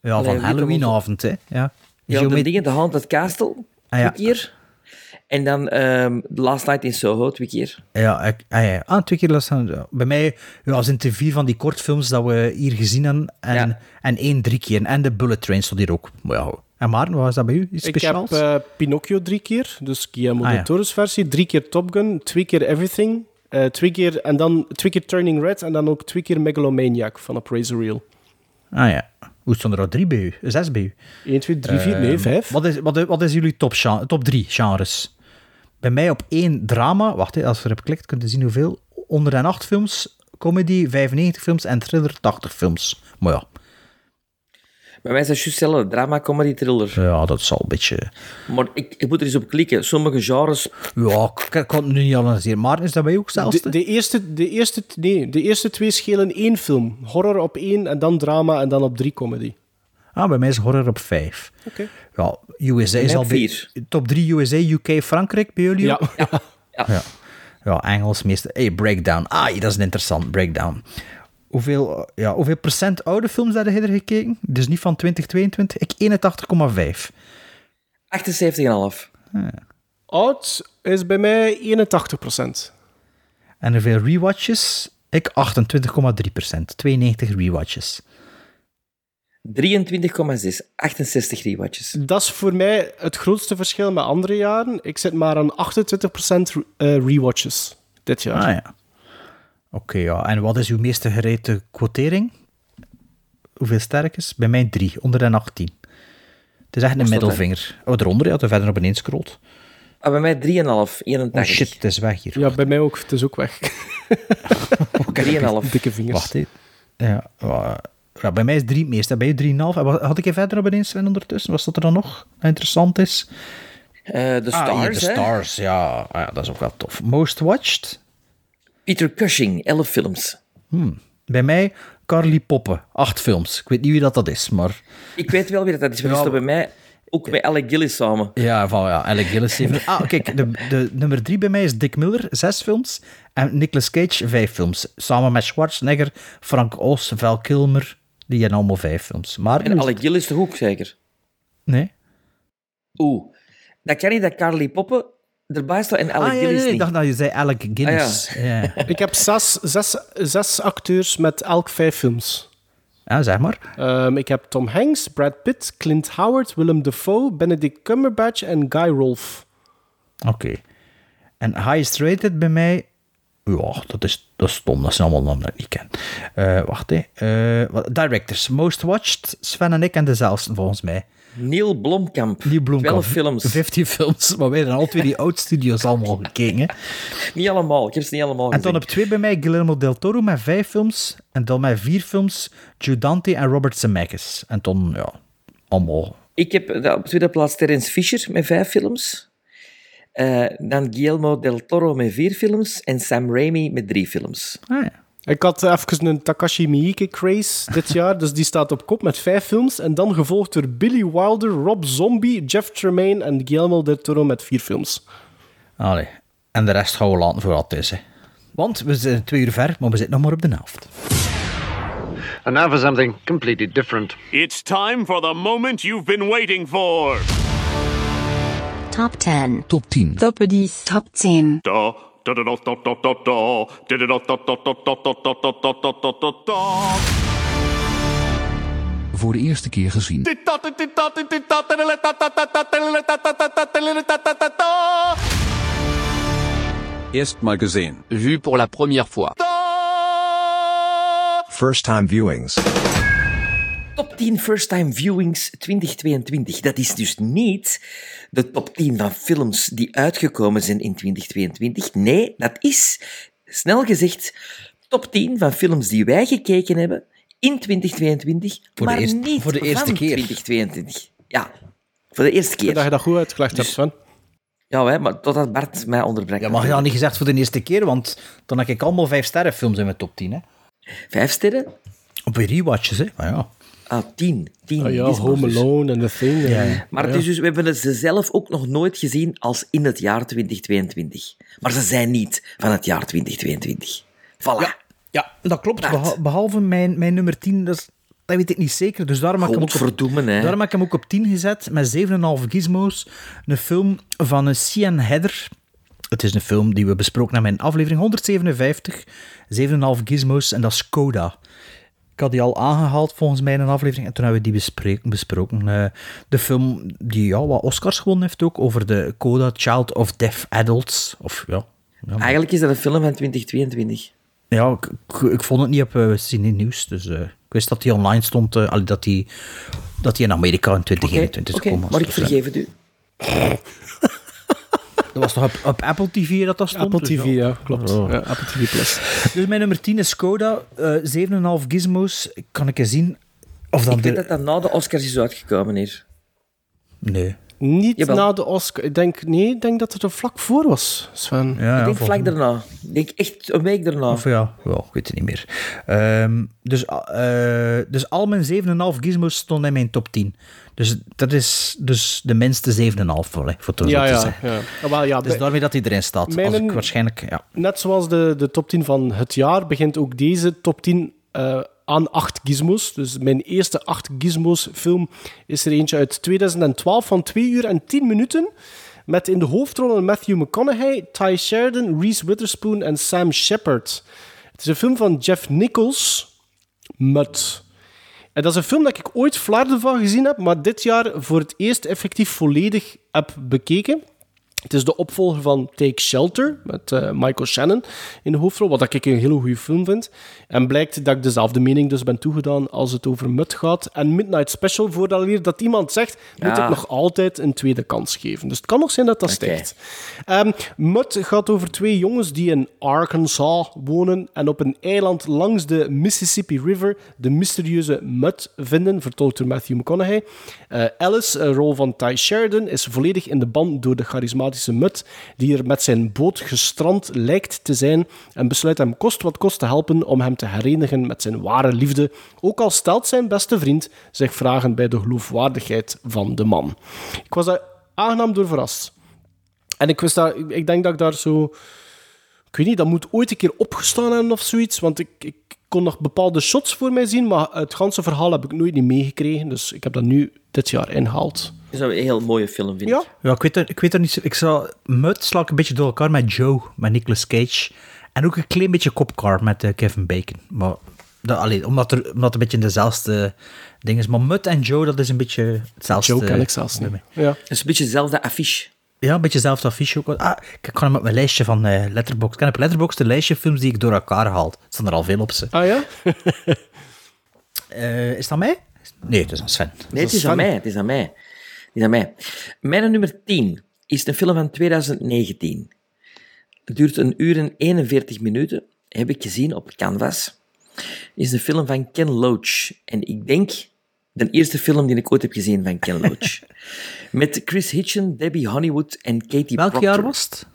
Ja, van Halloweenavond, hè. Ja. ja, Geomet- de dingen, de Haunted Castle. Ah, ja. Twee keer. En dan ehm The Last Night in Soho, twee keer. Ja, ik, ah, ja. Ah, twee keer last ja. Bij mij ja, zijn het er vier van die kortfilms dat we hier gezien hebben. En, Ja. en één drie keer. En de Bullet Train stond hier ook. Maar ja. En Maarten, wat was dat bij u? Iets Ik heb eh, Pinocchio drie keer, dus Guillermo Ah, del ja. Toro's versie. Drie keer Top Gun, twee keer Everything. Eh, twee keer, en dan twee keer Turning Red en dan ook twee keer Megalomaniac van Appraiser Reel. Ah ja. Hoe stonden er al drie bij u? Zes bij u? 1, 2, 3, 4, nee, Ehm, 5. Wat is, wat, is- wat is jullie top, top drie genres? Bij mij op één drama. Wacht, als je erop klikt, kun je zien hoeveel. 108 films, comedy 95 films en thriller 80 films. Maar ja, Bij mij is dat juist hetzelfde. Drama, comedy, thriller. ja dat zal een beetje... Maar ik, ik moet er eens op klikken. Sommige genres... Ja, ik, ik kan het nu niet analyseren. Maar is dat bij ook zelfs? De, de, eerste, de, eerste, nee, de eerste twee schelen één film. Horror op één en dan drama en dan op drie comedy. Ah, bij mij is horror op 5. Oké. Ja, USA is al vier. Top 3 USA, UK, Frankrijk bij jullie Ja. Ja. Ja. ja, Engels meestal. Hey, breakdown. Ah, dat is een interessant breakdown. Hoeveel, ja, hoeveel procent oude films heb je er gekeken? Dus niet van 2022. Ik 81,5. 78,5. Oud is bij mij 81%. En hoeveel rewatches? Ik 28,3% 92 rewatches. 23,6. 68 rewatches. Dat is voor mij het grootste verschil met andere jaren. Ik zit maar aan 28% eh, rewatches dit jaar. Ah ja. Oké, ja. En wat is uw meeste gereden quotering? Hoeveel sterkes? Bij mij 3, onder de 18. Het is echt een middelvinger. Oh, eronder, ja, er verder op beneden scrolt. Ah, bij mij 3,5. 81. Oh shit, het is weg hier. Ja, bij mij ook. Het is ook weg. 3,5. Dikke vingers. Wacht even. Ja, ja, bij mij is 3 het meeste. Bij u 3,5. En wat- Had ik even verder op beneden Sven ondertussen? Was dat er dan nog dat interessant is? Eh, de Ah, hier, Stars, de hè? Stars, ja. Ah, ja. Dat is ook wel tof. Most watched? Peter Cushing, 11 films. Hmm. Bij mij Carly Poppen, 8 films. Ik weet niet wie dat, dat is, maar... Ik weet wel wie dat is, maar die Ja, staat bij mij ook bij Alec Gillis samen. Ja, van ja, Alec Gillis. Ah, kijk, de, de nummer drie bij mij is Dick Miller, zes films. En Nicolas Cage, vijf films. Samen met Schwarzenegger, Frank Oz, Val Kilmer. Die hebben allemaal vijf films. Maar En Alec Gillis toch ook, zeker? Nee. Oeh. Dat kan niet dat Carly Poppen erbij staat en Alec ah, ja, Gillis nee, nee, ik dacht dat je zei Alec Guinness. Ah, ja. Ik heb zes, zes, zes acteurs met elk vijf films. Ja, zeg maar. Ehm, ik heb Tom Hanks, Brad Pitt, Clint Howard, Willem Dafoe, Benedict Cumberbatch en Guy Rolfe. Oké. En highest rated bij mij... Ja, dat is, dat is stom. Dat zijn allemaal namen die ik niet ken. Eh, wacht, hè. Eh, directors. Most watched, Sven en ik en dezelfde, volgens mij. Neil Blomkamp. Die Bloemkamp. 12 films. 15 films. Maar wij hebben al twee die oud-studios allemaal gekeken. Niet allemaal. Ik heb ze niet allemaal En dan gezien. op twee bij mij Guillermo del Toro met vijf films. En dan met vier films Joe Dante en Robert Zemeckis. En dan, ja, allemaal... Ik heb op tweede plaats Terence Fisher met vijf films. Eh, dan Guillermo del Toro met vier films. En Sam Raimi met drie films. Ah, ja. Ik had even een Takashi Miike craze dit jaar. dus die staat op kop met vijf films. En dan gevolgd door Billy Wilder, Rob Zombie, Jeff Tremaine en Guillermo del Toro met vier films. Allee. En de rest gaan we laten voor wat is. Want we zijn twee uur ver, maar we zitten nog maar op de helft. And now for something completely different. It's time for the moment you've been waiting for. Top 10. Top 10. Top 10. Top 10. Top 10. Voor de eerste keer gezien. Erst mal gesehen. Vu pour la première fois. First time viewings. Top 10 first time viewings 2022. Dat is dus niet de top 10 van films die uitgekomen zijn in 2022. Nee, dat is, snel gezegd, top 10 van films die wij gekeken hebben in 2022, Voor de maar eerste- niet voor de eerste van keer. 2022. Ja, voor de eerste keer. Dat je dat goed uitgelegd hebt, Sven. Ja, hè, maar totdat Bart mij onderbreekt. Ja, maar je had niet gezegd voor de eerste keer, want dan heb ik allemaal vijf sterren films in mijn top 10. Hè. Vijf sterren? Op je rewatches, hè. Maar ja. Ah, tien. tien Ah ja, gizmos Home dus. Alone en The Thing. Ja, en- ja. Maar het is dus, we hebben ze zelf ook nog nooit gezien als in het jaar 2022. Maar ze zijn niet van het jaar 2022. Voilà. Ja, dat klopt. Beha- behalve mijn, mijn nummer 10, dat, is- dat weet ik niet zeker. Dus daarom heb ik hem ook op, hè. daarom heb ik hem ook op 10 gezet, met 7,5 gizmos. Een film van een Cian Heather. Het is een film die we besproken hebben in aflevering 157. 7,5 gizmos, en dat is Coda. Ik had die al aangehaald volgens mij in een aflevering. En toen hebben we die bespreken, besproken. Eh, de film die ja, wat Oscars gewonnen heeft ook, over de Coda Child of Deaf Adults. Of ja... ja Eigenlijk is dat een film van 2022. ja, ik, ik, ik vond het niet op uh, Cine Nieuws. Dus eh, ik wist dat die online stond. allee, dat die dat die in Amerika in 2021 Oké, is gekomen. maar ik Dus, vergeef het u. Dat was toch op, op Apple TV dat dat stond? Apple Dus TV, ja, klopt. Oh. Ja, Apple TV Plus. Dus mijn nummer 10 is Skoda. eh 7,5 gizmos. Kan ik eens zien of dat... Ik weet de- dat dat na de Oscars is uitgekomen hier. Nee. Niet Jawel. na de Oscar. Ik denk, nee, ik denk dat het er vlak voor was, Sven. Ja, ik denk vlak daarna. Ik denk echt een week daarna. Of ja, ja, ik weet het niet meer. Ehm, dus, eh, dus al mijn 7,5 gizmos stonden in mijn top 10. Dus dat is dus de minste 7,5 voor, hè, voor het zo Ja, te ja, zeggen. ja. Ja, wel, ja, Dus bij- daarmee dat hij erin staat. Mijn- Als ik waarschijnlijk, ja. Net zoals de, de top 10 van het jaar begint ook deze top 10 eh, aan 8 gizmos. Dus mijn eerste 8 gizmos film is er eentje uit 2012 van 2 uur en 10 minuten. Met in de hoofdrollen Matthew McConaughey, Ty Sheridan, Reese Witherspoon en Sam Shepard. Het is een film van Jeff Nichols, Mud. En dat is een film dat ik ooit flarden van gezien heb, maar dit jaar voor het eerst effectief volledig heb bekeken. Het is de opvolger van Take Shelter met eh, Michael Shannon in de hoofdrol, wat ik een hele goede film vind. En blijkt dat ik dezelfde mening dus ben toegedaan als het over Mud gaat. En Midnight Special, voordat weer dat iemand zegt, moet ik nog altijd een tweede kans geven. Dus het kan nog zijn dat dat stijgt. Ehm Mud gaat over twee jongens die in Arkansas wonen en op een eiland langs de Mississippi River de mysterieuze Mud vinden, vertolkt door Matthew McConaughey. Eh, Alice, een rol van Ty Sheridan, is volledig in de ban door de charismatische Die er met zijn boot gestrand lijkt te zijn en besluit hem kost wat kost te helpen om hem te herenigen met zijn ware liefde, ook al stelt zijn beste vriend zich vragen bij de geloofwaardigheid van de man. Ik was daar aangenaam door verrast. En ik, wist daar, ik- ik denk dat ik daar zo... Ik weet niet, dat moet ooit een keer opgestaan hebben of zoiets. Want ik, ik kon nog bepaalde shots voor mij zien, maar het ganse verhaal heb ik nooit niet meegekregen. Dus ik heb dat nu dit jaar ingehaald. Dat is een heel mooie film, vind ik. Ja? Ja, ik weet, er, ik weet er niet zo... Ik zou... Mud sla ik een beetje door elkaar met Joe, met Nicolas Cage. En ook een klein beetje Copcar met eh, Kevin Bacon. Maar dat, allee, omdat, er, omdat het een beetje dezelfde ding is. Maar Mud en Joe, dat is een beetje hetzelfde. Joe ken ik zelfs niet. Ja. Het is een beetje hetzelfde affiche. Ja, een beetje hetzelfde affiche ook. Ah, ik kan hem op mijn lijstje van eh Letterboxd. Ik heb op Letterboxd een lijstje films die ik door elkaar haal. Er staan er al veel op ze. Ah ja? Eh, is dat mij? Nee, het is aan Sven. Nee, het is aan mij. Het is aan mij. Is aan mij. Mijn nummer 10 is een film van 2019. Het duurt een uur en 41 minuten. Heb ik gezien op Canvas. is een film van Ken Loach. En ik denk de eerste film die ik ooit heb gezien van Ken Loach. Met Chris Hitchen, Debbie Honeywood en Katie Welk Proctor. jaar was het?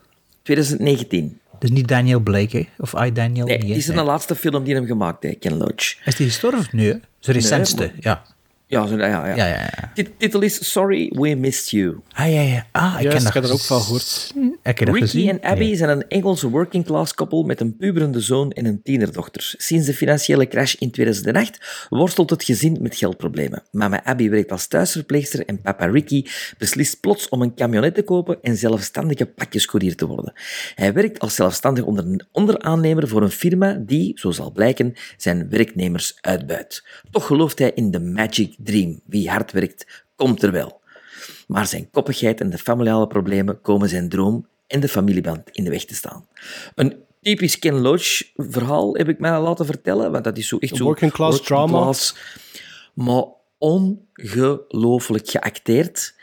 2019. Dus niet Daniel Blake, hè? Of I, Daniel? Nee, het is de laatste film die hem gemaakt heeft, Ken Loach. Is die gestorven? Nee, hè? Zijn recentste, maar- ja. Ja, zo, ja, ja. Ja, ja, ja. Tit- Titel is Sorry We Missed You. Ah, ja, ja. Ah, ik Juist, ken dat. ik heb er ook van gehoord. Ricky gezien? en Abby Nee. zijn een Engelse working class koppel met een puberende zoon en een tienerdochter. Sinds de financiële crash in 2008 worstelt het gezin met geldproblemen. Mama Abby werkt als thuisverpleegster en papa Ricky beslist plots om een camionet te kopen en zelfstandige pakjescourier te worden. Hij werkt als zelfstandig onder, onderaannemer voor een firma die, zo zal blijken, zijn werknemers uitbuit. Toch gelooft hij in de magic dream. Wie hard werkt, komt er wel. Maar zijn koppigheid en de familiale problemen komen zijn droom en de familieband in de weg te staan. Een typisch Ken Loach verhaal heb ik mij laten vertellen, want dat is zo echt Een zo... working class drama. class, maar ongelooflijk geacteerd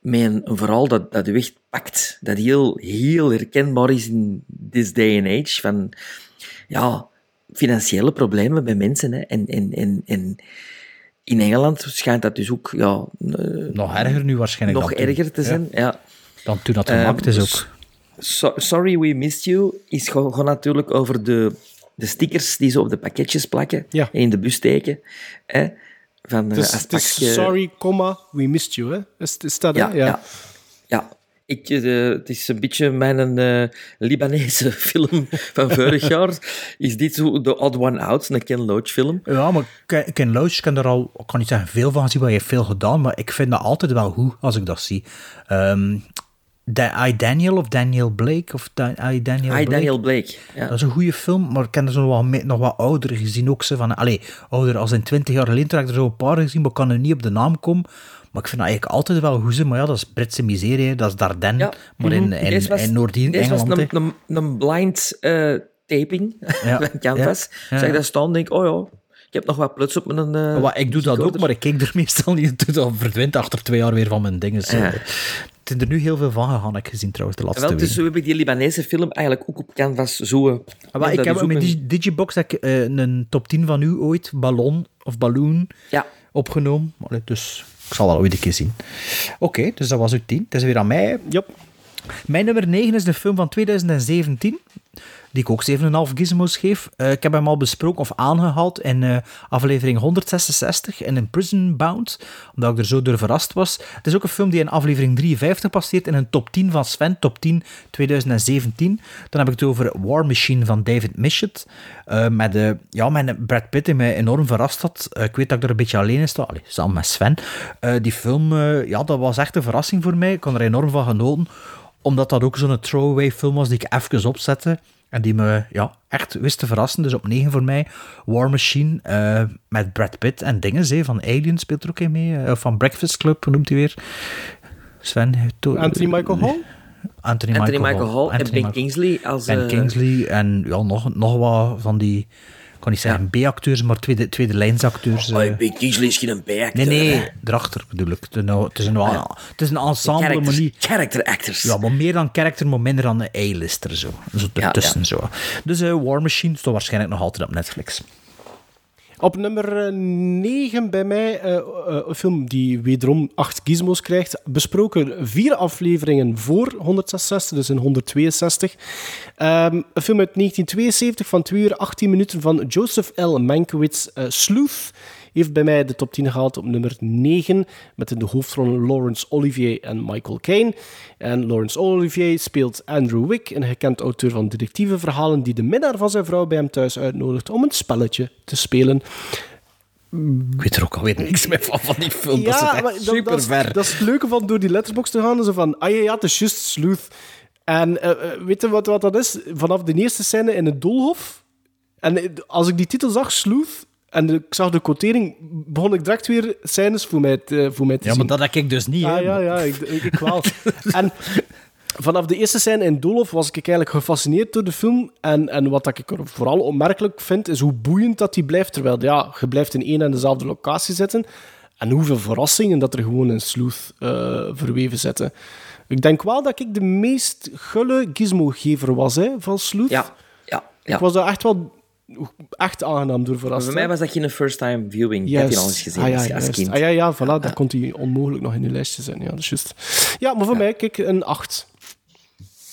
met een, een verhaal dat, dat u echt pakt. Dat heel, heel herkenbaar is in this day and age. Van, ja, financiële problemen bij mensen. Hè. En, en, en, en in Engeland schijnt dat dus ook... Ja, eh, Nog erger nu waarschijnlijk nog dan toen. erger te zijn, ja. Dan toen dat Ehm, gemaakt is dus ook. So- Sorry We Missed You is gewoon, natuurlijk over de, de stickers die ze op de pakketjes plakken en in de bus steken. Hè, van, eh, Het is, als het is pakje- sorry, comma, we missed you, hè? Is, is dat, hè? Ja, ja. ja. Ik, eh, het is een beetje mijn eh, Libanese film van vorig jaar. Is dit zo The Odd One Out, een Ken Loach film? Ja, maar Ken, Ken Loach, ik kan er al, ik kan niet zeggen veel van gezien, maar hij heeft veel gedaan, maar ik vind dat altijd wel goed als ik dat zie. Da- I Daniel of Daniel Blake of Da- I Daniel I, Blake. Daniel Blake. Ja. Dat is een goede film, maar ik heb er zo nog wat, nog wat ouder gezien ook. Zo van, allee, ouder als in 20 jaar geleden, toen heb ik er zo een paar gezien, maar ik kan er niet op de naam komen. Maar ik vind dat eigenlijk altijd wel goed, zo. maar ja, dat is Britse miserie, dat is Dardenne, maar in, Mhm. in, was- in Noord-Engeland. Was een, een, een blind eh, taping Ja, van Canvas. ja. Zeg dat staan denk ik, oh ja, ik heb nog wat pluts op mijn... eh, Wat, ik doe dat ook, maar ik kijk er meestal niet toe. Dat verdwijnt achter twee jaar weer van mijn dingen. zo. Ja. Het is er nu heel veel van gegaan, heb ik gezien trouwens, de laatste Wel, dus zo heb ik die Libanese film eigenlijk ook op Canvas zo... Ah, maar dat ik heb met een- Digibox heb ik, eh, een top 10 van u ooit, Ballon of Balloon, Ja. opgenomen. Allee, Dus ik zal wel ooit een keer zien. Oké, dus dat was uw 10. Het is weer aan mij. Yep. Mijn nummer 9 is de film van 2017, die ik ook 7,5 gizmos geef. Eh, ik heb hem al besproken of aangehaald in eh, aflevering 166 in een Prison Bound, omdat ik er zo door verrast was. Het is ook een film die in aflevering 53 passeert in een top 10 van Sven, top 10 2017. Dan heb ik het over War Machine van David Michett, eh, met, ja, met Brad Pitt die mij enorm verrast had. Ik weet dat ik er een beetje alleen in sta, Allee, samen met Sven. Die film, ja, dat was echt een verrassing voor mij. Ik kon er enorm van genoten omdat dat ook zo'n throwaway film was die ik even opzette. En die me ja, echt wist te verrassen. Dus op 9 voor mij. War Machine eh, met Brad Pitt en dingen. Zee, van Alien speelt er ook in mee. eh, van Breakfast Club, hoe noemt hij weer? Sven heeft to- Anthony Michael Hall? Anthony, Anthony Michael, Michael Hall en Ben Michael- Kingsley als... Ben eh, Kingsley en ja, nog, nog wat van die... Ik kan niet zeggen B-acteurs, maar tweede, tweede lijnsacteurs. Oh, eh. Ben Kingsley is geen B-acteur. Nee, nee, hè. erachter bedoel ik. Het is een, het is een, het is een ensemble, maar Characters-. Character actors. Ja, maar meer dan character, maar minder dan een A-lister. Zo, zo ertussen. Zo. Dus eh, War Machine staat waarschijnlijk nog altijd op Netflix. Op nummer 9 bij mij, eh, eh, een film die wederom 8 gizmos krijgt. Besproken vier afleveringen voor 166, dus in 162. Ehm, een film uit 1972 van 2 uur 18 minuten van Joseph L. Mankiewicz. eh, Sleuth heeft bij mij de top 10 gehaald op nummer 9. Met in de hoofdrollen Laurence Olivier en Michael Caine. En Laurence Olivier speelt Andrew Wick, een gekend auteur van detectiveverhalen die de minnaar van zijn vrouw bij hem thuis uitnodigt om een spelletje te spelen. Ik weet er ook alweer niks meer van, van die film. dat Ja, is maar echt dat, super dat, is, ver. dat is het leuke van door die letterbox te gaan. Zo van, ah ja, ja, het is just Sleuth. En eh, weet je wat, wat dat is? Vanaf de eerste scène in het doolhof. En eh, als ik die titel zag, Sleuth, en ik zag de quotering, begon ik direct weer scènes voor mij te, voor mij te Ja, zien. maar dat heb ik dus niet. Ah, hè. ja, ja, ik, ik, ik wel. en vanaf de eerste scène in Doolhof was ik eigenlijk gefascineerd door de film. En, en wat ik er vooral opmerkelijk vind, is hoe boeiend dat die blijft. Terwijl ja, je blijft in één en dezelfde locatie zitten. En hoeveel verrassingen dat er gewoon in Sleuth eh, verweven zitten. Ik denk wel dat ik de meest gulle gizmogever was hè, van Sleuth. Ja, ja, ja. Ik was daar echt wel echt aangenaam door verrast. Voor mij was dat geen first-time viewing. Ik heb je al eens gezien Ah, ja, als, juist. kind. Ah, ja, ja, voilà, dat kon hij onmogelijk nog in uw lijstje zijn. Ja, dat is juist. Ja, maar voor mij, kijk, een 8.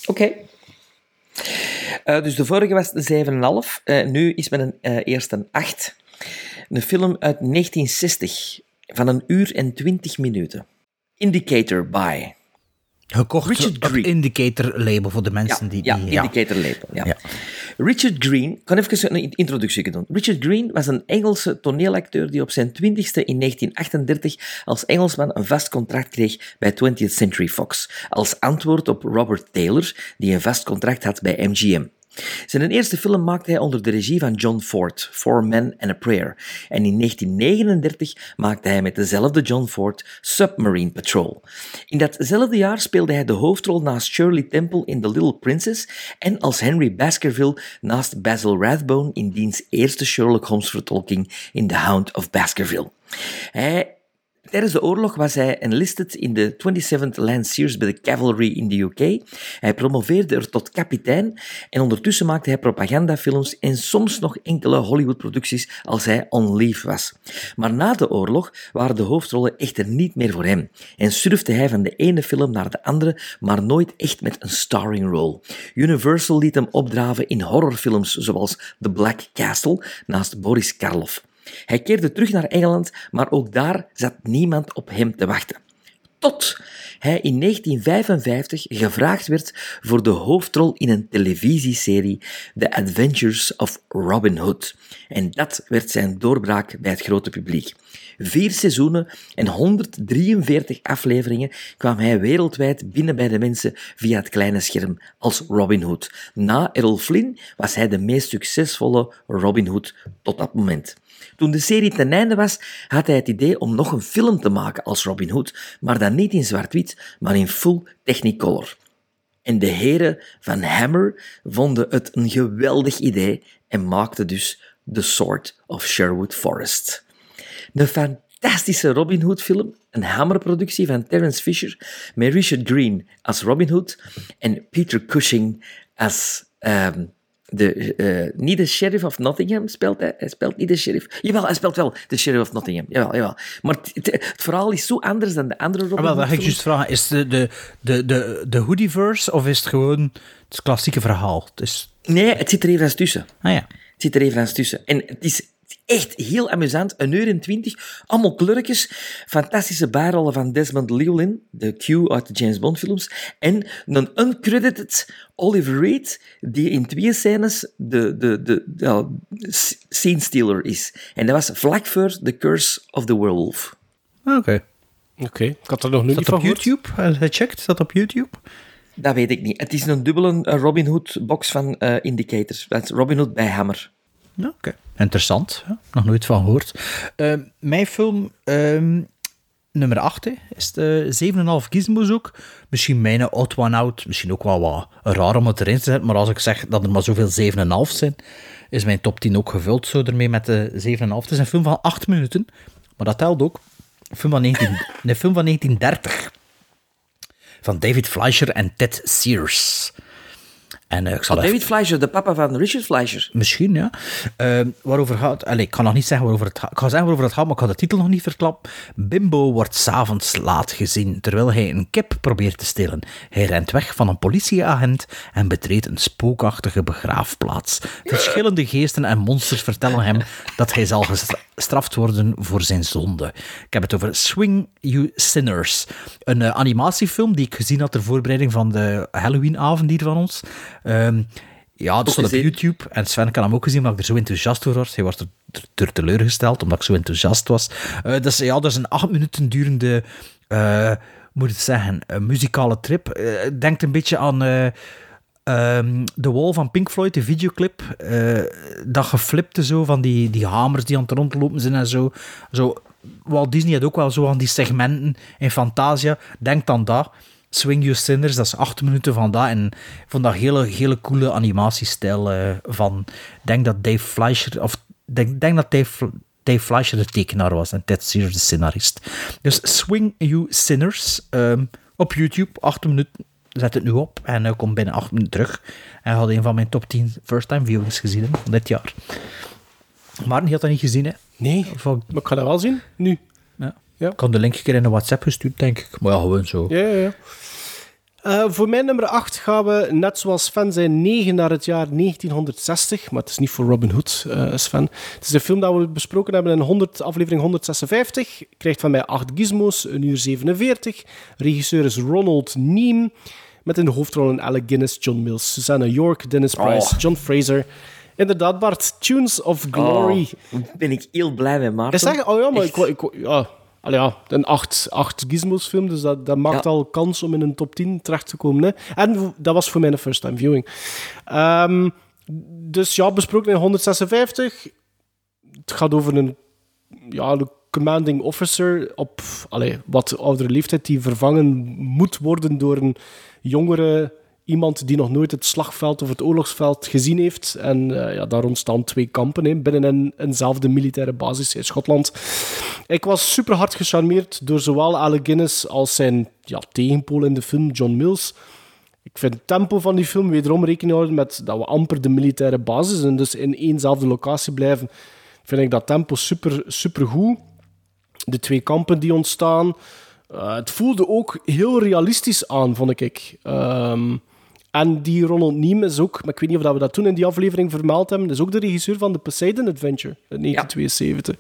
Oké. Eh, dus de vorige was een 7,5. Eh, nu is men een, eh, eerst een 8. Een film uit 1960 van een uur en 20 minuten. Indicator by. Gekocht Richard op Green. Indicator label voor de mensen Ja, die... ja, die indicator label. Ja. Richard Green, ik kan even een introductie doen. Richard Green was een Engelse toneelacteur die op zijn twintigste in 1938 als Engelsman een vast contract kreeg bij 20th Century Fox, als antwoord op Robert Taylor, die een vast contract had bij MGM. Zijn eerste film maakte hij onder de regie van John Ford, Four Men and a Prayer. En in 1939 maakte hij met dezelfde John Ford Submarine Patrol. In datzelfde jaar speelde hij de hoofdrol naast Shirley Temple in The Little Princess en als Henry Baskerville naast Basil Rathbone in diens eerste Sherlock Holmes vertolking in The Hound of Baskerville. Tijdens de oorlog was hij enlisted in de 27th Lanciers bij de Cavalry in de UK. Hij promoveerde er tot kapitein en ondertussen maakte hij propagandafilms en soms nog enkele Hollywood-producties als hij on leave was. Maar na de oorlog waren de hoofdrollen echter niet meer voor hem en surfde hij van de ene film naar de andere, maar nooit echt met een starring role. Universal liet hem opdraven in horrorfilms zoals The Black Castle naast Boris Karloff. Hij keerde terug naar Engeland, maar ook daar zat niemand op hem te wachten. Tot hij in 1955 gevraagd werd voor de hoofdrol in een televisieserie The Adventures of Robin Hood. En dat werd zijn doorbraak bij het grote publiek. Vier seizoenen en 143 afleveringen kwam hij wereldwijd binnen bij de mensen via het kleine scherm als Robin Hood. Na Errol Flynn was hij de meest succesvolle Robin Hood tot dat moment. Toen de serie ten einde was, had hij het idee om nog een film te maken als Robin Hood, maar dan niet in zwart-wit, maar in full Technicolor. En de heren van Hammer vonden het een geweldig idee en maakten dus The Sword of Sherwood Forest. Een fantastische Robin Hood film, een Hammer-productie van Terence Fisher, met Richard Green als Robin Hood en Peter Cushing als... ehm, de, eh, niet de sheriff of Nottingham speelt hij. Hij speelt niet de sheriff. Jawel, hij speelt wel de sheriff of Nottingham. Jawel, jawel. Maar het, verhaal is zo anders dan de andere Robin Ah, wel, Hood dat ga ik juist vragen. Is de, de, de, de, de Hoodieverse of is het gewoon het klassieke verhaal? Het is... Nee, het zit er even tussen. Ah ja. Het zit er even tussen. En het is echt heel amusant. Een uur en twintig. Allemaal kleurtjes. Fantastische bijrollen van Desmond Llewellyn, de Q uit de James Bond films. En een uncredited Oliver Reed, die in twee scènes de, de, de, scene stealer is. En dat was vlak voor The Curse of the Werewolf. Ah, Oké. Oké, ik had er nog nu Is niet dat van op gehoord. YouTube? Heb je gecheckt? Is dat op YouTube? Dat weet ik niet. Het is een dubbele eh, Robin Hood box van eh, Indicators. Dat is Robin Hood bij Hammer. Oké. Interessant. Nog nooit van gehoord. Eh, mijn film ehm, nummer 8 hè, is de 7,5 gizmos. Misschien mijn odd one out. Misschien ook wel wat raar om het erin te zetten. Maar als ik zeg dat er maar zoveel 7,5 zijn, is mijn top 10 ook gevuld zo ermee met de 7,5. Het is een film van 8 minuten. Maar dat telt ook. Een film van, 19, een film van 1930. Van David Fleischer en Ted Sears. En eh, ik zal Oh, even- David Fleischer, de papa van Richard Fleischer. Misschien, ja. Ehm, waarover gaat... Allee, ik kan nog niet zeggen waarover het gaat. Ik ga zeggen waarover het gaat, maar ik ga de titel nog niet verklappen. Bimbo wordt s'avonds laat gezien, terwijl hij een kip probeert te stelen. Hij rent weg van een politieagent en betreedt een spookachtige begraafplaats. Verschillende geesten en monsters vertellen hem dat hij zal gestraft worden voor zijn zonde. Ik heb het over Swing You Sinners. Een eh, animatiefilm die ik gezien had ter voorbereiding van de Halloweenavond hier van ons. Ehm, ja, dat staat op. YouTube. En Sven kan hem ook gezien, maar ik er zo enthousiast door was. Hij was er, er, er teleurgesteld, omdat ik zo enthousiast was. Eh dus ja, dat is een acht minuten durende, eh, moet ik zeggen, een muzikale trip. Eh, denkt een beetje aan eh ehm, The Wall van Pink Floyd, de videoclip. Eh, dat geflipte zo, van die, die hamers die aan het rondlopen zijn en zo. zo. Walt Disney had ook wel zo aan die segmenten in Fantasia. Denk dan dat. Swing You Sinners, dat is acht minuten van dat. En ik vond dat hele, hele coole animatiestijl eh, van... Ik denk dat Dave Fleischer... Of denk, denk dat Dave, Dave Fleischer de tekenaar was en Ted Sears de scenarist. Dus Swing You Sinners ehm, op YouTube, acht minuten. Zet het nu op en uh, kom binnen acht minuten terug. En had een van mijn top 10 first-time viewings gezien van dit jaar. Maar die had dat niet gezien, hè? Nee, Van, maar ik ga dat wel zien, nu. Ja. Ik had de link een keer in de WhatsApp gestuurd, denk ik. Maar ja, gewoon zo. Ja, ja, ja. Eh, voor mijn nummer 8 gaan we, net zoals Sven zei, 9 naar het jaar 1960. Maar het is niet voor Robin Hood, eh, Sven. Het is een film dat we besproken hebben in 100, aflevering 156. Krijgt van mij 8 gizmos, 1 uur 47. Regisseur is Ronald Neem. Met in de hoofdrollen Alec Guinness, John Mills, Susanna York, Dennis Price, Oh. John Fraser. Inderdaad, Bart. Tunes of Glory. Oh, ben ik heel blij met Maarten. Ik zeg, oh ja, maar Echt. ik, ik, ja, Allee, ja, een 8, 8 gizmos film, dus dat, dat maakt al kans om in een top 10 terecht te komen. Hè. En dat was voor mij een first time viewing. Ehm, dus ja, besproken in 156. Het gaat over een, ja, een commanding officer op allee, wat oudere leeftijd die vervangen moet worden door een jongere iemand die nog nooit het slagveld of het oorlogsveld gezien heeft. En eh, ja, daar ontstaan twee kampen hè, binnen een, eenzelfde militaire basis in Schotland. Ik was super hard gecharmeerd door zowel Alec Guinness als zijn ja, tegenpool in de film, John Mills. Ik vind het tempo van die film wederom rekening houden met dat we amper de militaire basis en dus in éénzelfde locatie blijven. Vind ik dat tempo super, super goed. De twee kampen die ontstaan. Eh, het voelde ook heel realistisch aan, vond ik. Ehm, en die Ronald Neem is ook, maar ik weet niet of dat we dat toen in die aflevering vermeld hebben, is ook de regisseur van The Poseidon Adventure in 1972.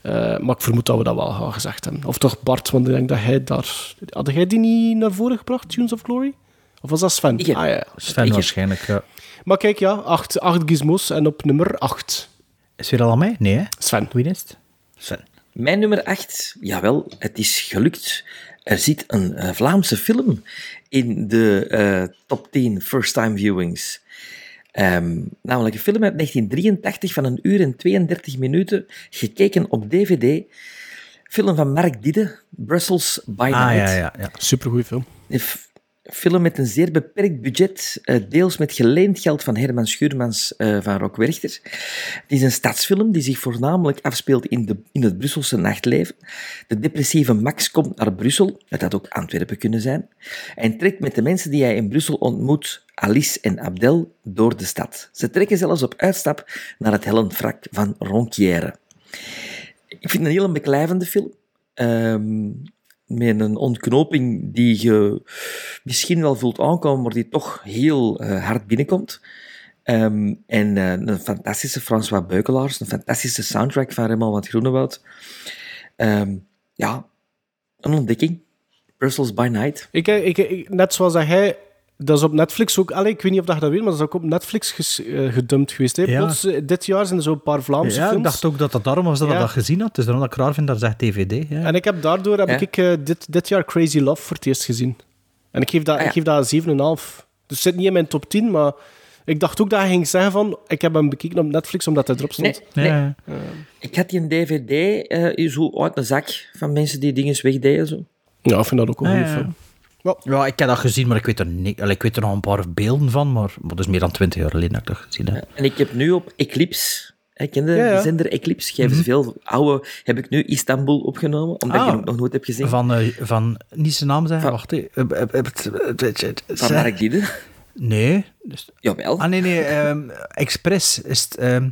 Eh, maar ik vermoed dat we dat wel gaan gezegd hebben. Of toch Bart, want ik denk dat hij daar... Had jij die niet naar voren gebracht, Tunes of Glory? Of was dat Sven? Heb- Ah, ja. Sven waarschijnlijk, ja. Maar kijk, ja, acht, acht gizmos en op nummer 8. Is weer al aan mij? Nee, hè? Sven. Wie is het? Sven. Mijn nummer 8, jawel, het is gelukt. Er zit een eh, Vlaamse film in de eh, top 10 first time viewings. Ehm, namelijk een film uit 1983 van een uur en 32 minuten, gekeken op DVD. Film van Mark Didde, Brussels by Ah, Night. ja, ja, ja. Supergoeie film. Een film met een zeer beperkt budget, eh, deels met geleend geld van Herman Schuurmans eh, van Rock Werchter. Het is een stadsfilm die zich voornamelijk afspeelt in, de, in het Brusselse nachtleven. De depressieve Max komt naar Brussel, het had ook Antwerpen kunnen zijn, en trekt met de mensen die hij in Brussel ontmoet, Alice en Abdel, door de stad. Ze trekken zelfs op uitstap naar het hellenvrak van Ronquière. Ik vind het een heel beklijvende film. Ehm, met een ontknoping die je misschien wel voelt aankomen, maar die toch heel eh, hard binnenkomt. Ehm, en eh, een fantastische François Beukelaars, een fantastische soundtrack van Raymond van Groenewoud. Ehm, ja, een ontdekking. Brussels by Night. Ik, ik, ik- net zoals hij... Dat is op Netflix ook... Allee, ik weet niet of dat je dat weet, maar dat is ook op Netflix ges- eh, gedumpt geweest. Hè? Ja. Plots, eh, dit jaar zijn er zo'n paar Vlaamse Ja, films. ik dacht ook dat dat daarom was dat Ja. ik dat gezien had. Dus daarom dat ik raar vind dat echt DVD. Ja. En ik heb daardoor heb Ja. ik eh, dit, dit jaar Crazy Love voor het eerst gezien. En ik geef dat, Ah, ja. ik geef dat een 7,5. Dus het zit niet in mijn top 10, maar ik dacht ook dat hij ging zeggen van... Ik heb hem bekeken op Netflix omdat hij erop stond. Nee, nee. Ik had die een DVD eh, zo uit een zak van mensen die dingen wegdeden. Zo. Ja, ik vind dat ook een Ja, goede ja. Ja, ik heb dat gezien, maar ik weet er, niet, ik weet er nog een paar beelden van. Maar, maar dat is meer dan twintig jaar geleden dat ik dat gezien heb. En ik heb nu op Eclipse, ken de Ja, ja. de zender Eclipse, geven ze veel oude, heb ik nu Istanbul opgenomen, omdat Ah. ik hem nog nooit heb gezien. Van, eh, van niet zijn naam zeggen, wacht. hè. Eh, eh, Van Mark Diede. Nee. Dus... Jawel. Ah, nee, nee. ehm, Express is het... ehm,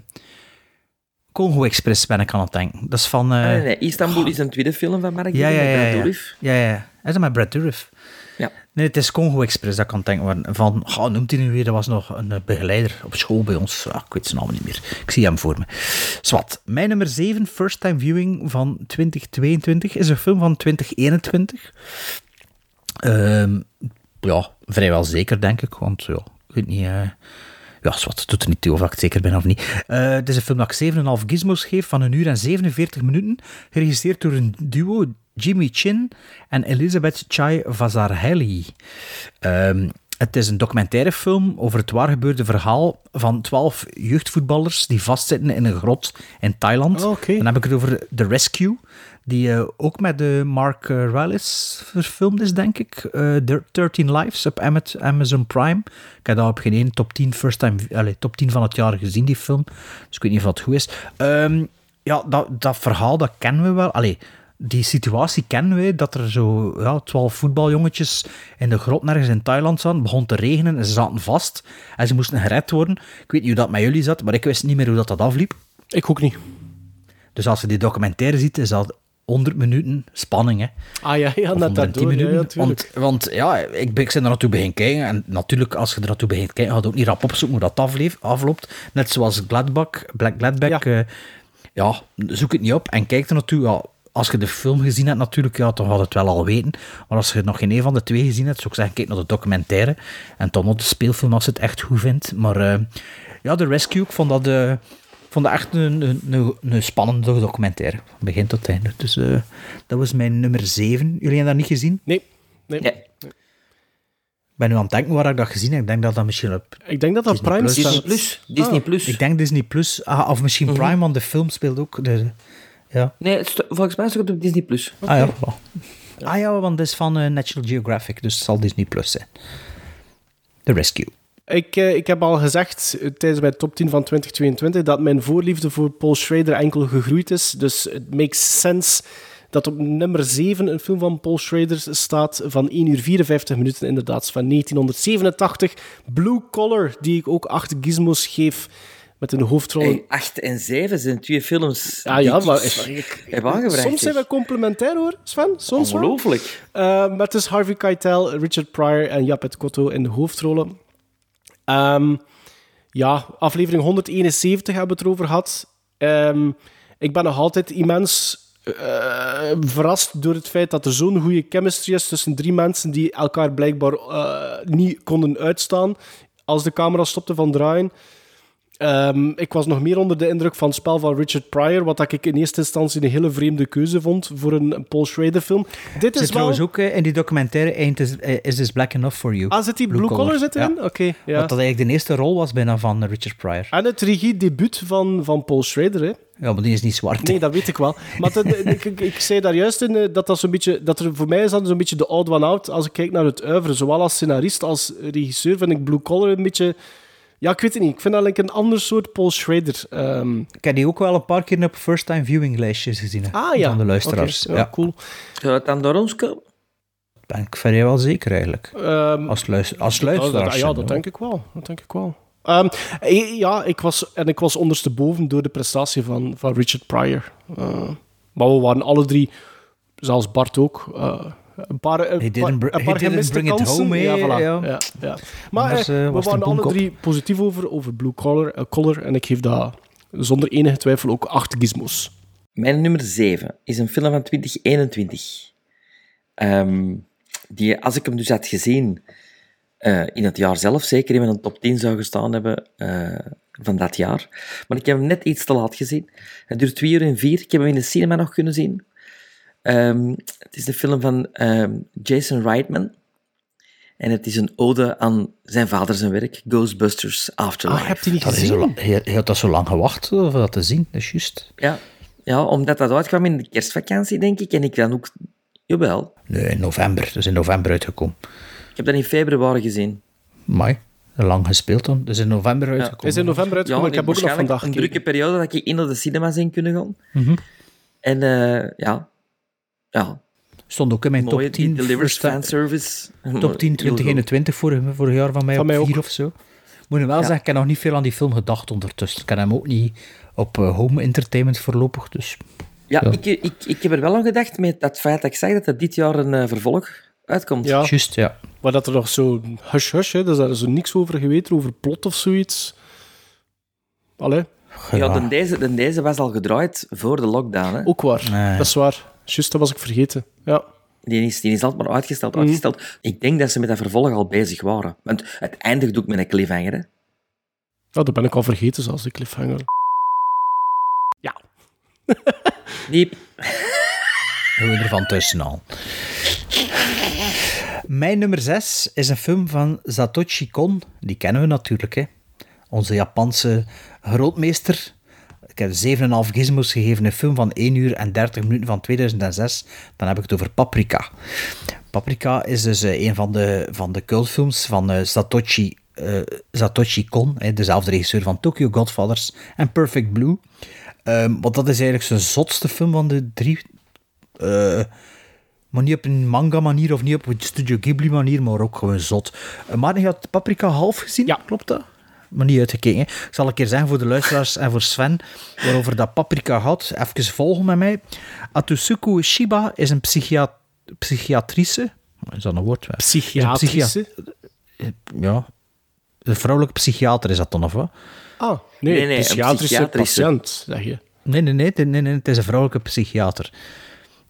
Congo Express ben ik aan het denken. Dat is van... eh, Ah, nee, nee, Istanbul is een tweede film van Mark Diede, ja, ja, met ja, Brad ja. Dourif. Ja, ja. Dat is met Brad Dourif. Nee, het is Congo Express dat het denken was. Van, oh, noemt hij nu weer? Dat was nog een eh, begeleider op school bij ons. Ah, ik weet zijn naam niet meer. Ik zie hem voor me. Zwat. Mijn nummer 7, first time viewing van 2022, is een film van 2021. Ehm, ja, vrijwel zeker, denk ik. Want ja, ik weet niet... eh, ja, het doet er niet toe of ik het zeker ben of niet. Eh, het is een film dat ik 7,5 gizmos geef van een uur en 47 minuten. Geregisseerd door een duo, Jimmy Chin en Elizabeth Chai Vazarhelyi. Ehm, het is een documentaire film over het waargebeurde verhaal van 12 jeugdvoetballers die vastzitten in een grot in Thailand. Dan heb ik het over The Rescue, die eh, ook met de Mark uh, verfilmd is, denk ik. Eh, The 13 Lives op Ama- Amazon Prime. Ik heb dat op geen één top 10, first time, allez, top 10 van het jaar gezien, die film. Dus ik weet niet of dat goed is. Ehm, ja, dat, dat verhaal, dat kennen we wel. Allee, die situatie kennen wij, dat er zo ja, twaalf voetbaljongetjes in de grot nergens in Thailand zaten. Het begon te regenen en ze zaten vast. En ze moesten gered worden. Ik weet niet hoe dat met jullie zat, maar ik wist niet meer hoe dat, dat afliep. Ik ook niet. Dus als je die documentaire ziet, is dat 100 minuten spanning, hè. Ah ja, ja 110 daardoor. Ja, minuten. ja, want, want ja, ik, ben, ik ben er naartoe beginnen kijken. En natuurlijk, als je er naartoe begint kijken, ga je ook niet rap opzoeken hoe dat afleef, afloopt. Net zoals Gladbach, Black Gladback. Ja. ja, zoek het niet op en kijk er naartoe. Ja, als je de film gezien hebt natuurlijk, ja, dan gaat het wel al weten. Maar als je nog geen een van de twee gezien hebt, zou ik zeggen, kijk naar de documentaire. En dan nog de speelfilm als je het echt goed vindt. Maar eh, ja, The Rescue, ik vond dat... ik vond dat echt een, een, een, een spannende documentaire. Van begin tot einde. Dus eh, dat was mijn nummer 7. Jullie hebben dat niet gezien? Nee. nee. Ik ben nu aan het denken waar ik dat gezien heb. Ik denk dat dat misschien op Ik denk dat dat Disney Prime Plus. staat. Disney Plus. Disney Ah. Plus. Ik denk Disney Plus. Ah, of misschien Mhm. Prime, want de film speelt ook. De, ja. Nee, het volgens mij is het op Disney Plus. Ah ja, voilà. Ah ja, want het is van eh, National Geographic, dus het zal Disney Plus zijn. The Rescue. Ik, eh, ik heb al gezegd eh, tijdens mijn top 10 van 2022 dat mijn voorliefde voor Paul Schrader enkel gegroeid is. Dus het makes sense dat op nummer 7 een film van Paul Schrader staat van 1 uur 54 minuten, inderdaad, van 1987. Blue Collar, die ik ook 8 gizmos geef met een hoofdrol. Hey, 8 en 7 zijn twee films Ah die ja, ik maar heb aangebracht. soms zijn we complementair hoor, Sven. Soms. Ongelooflijk. Uh, maar het is Harvey Keitel, Richard Pryor en Japet Kotto in de hoofdrollen. Ehm, ja, aflevering 171 hebben we het erover gehad. Ehm, ik ben nog altijd immens eh, verrast door het feit dat er zo'n goede chemistry is tussen drie mensen die elkaar blijkbaar eh, niet konden uitstaan als de camera stopte van draaien. Ehm, ik was nog meer onder de indruk van het spel van Richard Pryor, wat ik in eerste instantie een hele vreemde keuze vond voor een, Paul Schrader film. Dit Zit is wel... trouwens ook eh, in die documentaire Ain't This, eh, Is This Black Enough For You? Ah, zit die Blue, Collar zit erin? Ja. Oké, ja. Wat dat eigenlijk de eerste rol was bijna van Richard Pryor. En het regiedebuut van, van Paul Schrader, hè? Ja, maar die is niet zwart. Nee, dat weet ik wel. Maar dat- ik, ik, ik zei daar juist in eh, dat, dat, zo'n beetje, dat er voor mij is dat zo'n beetje de oud one out als ik kijk naar het oeuvre. Zowel als scenarist als regisseur vind ik Blue Collar een beetje... Ja, ik weet het niet. Ik vind dat like een ander soort Paul Schrader. Ehm, Ik heb die ook wel een paar keer op first time viewing lijstjes gezien. hè, ah ja. Van de luisteraars. Oké, ja, cool. Zou het dan door ons komen? Ben ik vrijwel zeker eigenlijk. Ehm, Als, luister, als luisteraars. dat- ja, dat hoor. denk ik wel. Dat denk ik wel. Ehm, eh, ja, ik was, en ik was ondersteboven door de prestatie van, van Richard Pryor. Eh, maar we waren alle drie, zelfs Bart ook, eh, een paar, een He didn't paar, br- een he paar didn't gemiste bring it kansen. home, hè, ja, voilà. ja. ja. Ja, Maar Anders, eh, eh, we was het waren een alle drie positief over, over Blue Collar, eh, Collar en ik geef dat zonder enige twijfel ook acht gizmos. Mijn nummer 7 is een film van 2021. Ehm, die, als ik hem dus had gezien eh, in het jaar zelf, zeker in mijn top 10 zou gestaan hebben eh, van dat jaar. Maar ik heb hem net iets te laat gezien. Het duurt 2 uur en 4. Ik heb hem in de cinema nog kunnen zien. Ehm, het is de film van ehm, Jason Reitman. En het is een ode aan zijn vader zijn werk, Ghostbusters Afterlife. Ah, hebt u niet Dat gezien? zo lang, je, je had dat zo lang gewacht om dat te zien, dat is juist. Ja. ja, omdat dat uitkwam in de kerstvakantie, denk ik. En ik dan ook... Jawel. Nee, in november. Dat is in november uitgekomen. Ik heb dat in februari gezien. Mai, lang gespeeld dan. Dus in november uitgekomen. Is in november uitgekomen, ik heb ook nog vandaag een drukke periode dat ik in naar de cinemas in kunnen gaan. Mhm. En eh, ja, ja. Stond ook in mijn Mooie, top 10. die delivers fanservice. Top 10 2021 vorig, vorig jaar van mij, Van op mij 4 ook. of zo. Moet je wel Ja. zeggen, ik heb nog niet veel aan die film gedacht ondertussen. Ik heb hem ook niet op eh, home entertainment voorlopig, dus... Ja, Ja. Ik, ik, ik heb er wel aan gedacht met dat feit dat ik zag dat er dit jaar een eh, vervolg uitkomt. Ja, Juist, ja. maar dat er nog zo hush-hush, hè, dus daar is er niks over geweten, over plot of zoiets. Allee, Ja, dan deze, dan deze was al gedraaid voor de lockdown. Hè. ook waar. Nee. Dat is waar. Juist, dat was ik vergeten. Ja. Die is, die is altijd maar uitgesteld, Mhm. uitgesteld. Ik denk dat ze met dat vervolg al bezig waren. Want het eindigt ook met een cliffhanger. Hè. ja, dat ben ik al vergeten, zelfs de cliffhanger. Die, We er van tussen al. Mijn nummer 6 is een film van Satoshi Kon. Die kennen we natuurlijk, hè. Onze Japanse grootmeester. Ik heb 7,5 gizmos gegeven. Een film van 1 uur en 30 minuten van 2006. Dan heb ik het over Paprika. Paprika is dus eh, een van de, van de cultfilms van eh, Satoshi, eh, Satoshi Kon. Hè, dezelfde regisseur van Tokyo Godfathers en Perfect Blue. Ehm, want dat is eigenlijk zijn zotste film van de drie. Eh, maar niet op een manga manier of niet op een Studio Ghibli manier, maar ook gewoon zot. Uh, maar je had Paprika half gezien, Ja. klopt dat? Maar niet uitgekeken. hè. Ik zal een keer zeggen voor de luisteraars en voor Sven, waarover dat Paprika gaat. Even volgen met mij. Atsuko Shiba is een psychia psychiatrice. Is dat een woord? Is een Psychiatrische? psychia- Ja. Een vrouwelijke psychiater is dat dan, of wat? Ah, nee, Nee, nee, een psychiatrische psychiatrische. patiënt, zeg je. Nee, nee, nee, nee, nee, nee, het is een vrouwelijke psychiater.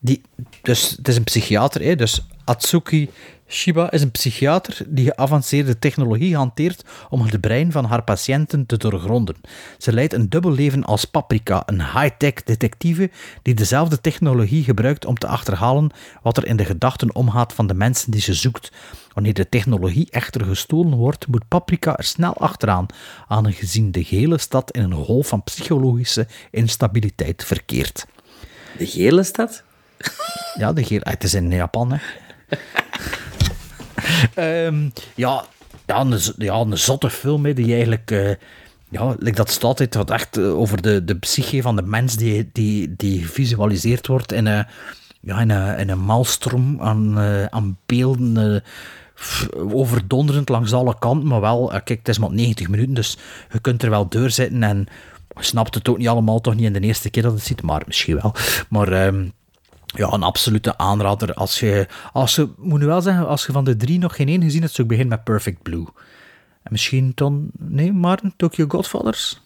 Die, dus het is een psychiater, hè, dus Atsuki Shiba is een psychiater die geavanceerde technologie hanteert om het brein van haar patiënten te doorgronden. Ze leidt een dubbel leven als Paprika, een high-tech detectieve die dezelfde technologie gebruikt om te achterhalen wat er in de gedachten omgaat van de mensen die ze zoekt. Wanneer de technologie echter gestolen wordt, moet Paprika er snel achteraan, aangezien de gehele stad in een golf van psychologische instabiliteit verkeert. De gele stad? Ja, de gele, het is in Japan, hè. Ehm, ja, ja, een, een zotte film, hè, die eigenlijk... eh, ja, dat staat het wat echt eh, over de, de psyche van de mens die, die, die gevisualiseerd wordt in een, ja, in een, in een aan, eh, aan beelden... overdonderend langs alle kanten, maar wel, kijk, het is maar 90 minuten, dus je kunt er wel doorzitten en je snapt het ook niet allemaal, toch niet in de eerste keer dat het ziet, maar misschien wel. Maar ehm, ja, een absolute aanrader. Als je, als je, moet nu wel zeggen, als je van de drie nog geen één gezien hebt, zou ik beginnen met Perfect Blue. En misschien dan, nee, Maarten, Tokyo Godfathers?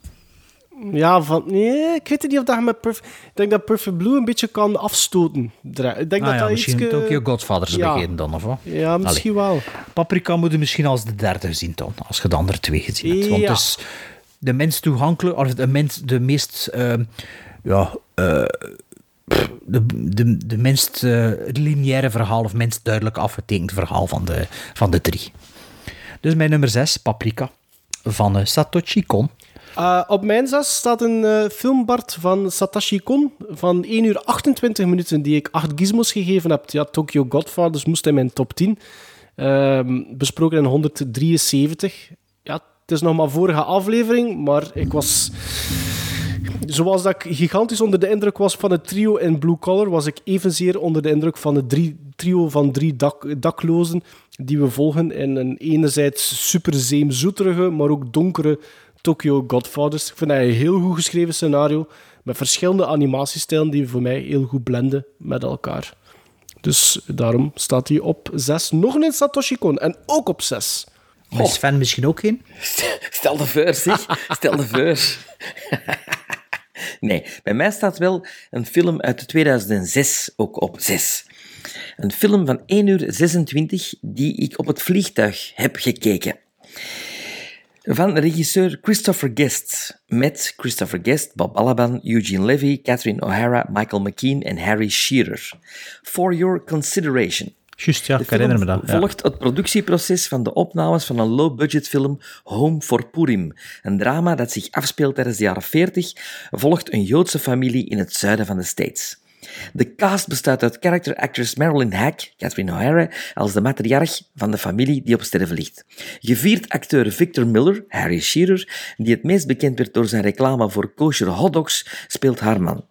Ja, van, nee, ik weet niet of dat met Perfect... Ik denk dat Perfect Blue een beetje kan afstoten. Ik denk Ah dat ja, dat misschien ietske- Tokyo Godfathers Ja. beginnen dan, of wat? Ja, misschien wel. Paprika moet je misschien als de derde gezien dan, als je de andere twee gezien hebt. Want Ja. het is de minst toegankelijk, of de, minst, de meest, ehm, ja, eh, de, de, de minst eh, lineaire verhaal, of minst duidelijk afgetekend verhaal van de, van de drie. Dus mijn nummer zes, Paprika, van eh, Satoshi Kon. Uh, op mijn zes staat een eh filmbart van Satoshi Kon van 1 uur 28 minuten, die ik 8 gizmos gegeven heb. Ja, Tokyo Godfathers moest in mijn top 10. Ehm, besproken in 173. Ja, het is nog maar vorige aflevering, maar ik was... Zoals dat ik gigantisch onder de indruk was van het trio in Blue Collar, was ik evenzeer onder de indruk van het drie, trio van drie dak, daklozen die we volgen in een enerzijds super zeemzoeterige, maar ook donkere Tokyo Godfathers. Ik vind dat een heel goed geschreven scenario, met verschillende animatiestijlen die voor mij heel goed blenden met elkaar. Dus daarom staat hij op 6. Nog een Satoshi Kon en ook op 6. Is Sven misschien ook in? Stel de voor, zeg. Stel de voor. Nee, bij mij staat wel een film uit 2006 ook op 6. Een film van 1 uur 26 die ik op het vliegtuig heb gekeken. Van regisseur Christopher Guest. Met Christopher Guest, Bob Balaban, Eugene Levy, Catherine O'Hara, Michael McKean en Harry Shearer. For your consideration. Juist, ja, ik herinner me dat. ja. volgt het productieproces van de opnames van een low-budget film Home for Purim. Een drama dat zich afspeelt tijdens de jaren 40, volgt een Joodse familie in het zuiden van de States. De cast bestaat uit character actress Marilyn Hack, Catherine O'Hara, als de matriarch van de familie die op sterven ligt. Gevierd acteur Victor Miller, Harry Shearer, die het meest bekend werd door zijn reclame voor kosher hotdogs, speelt haar man.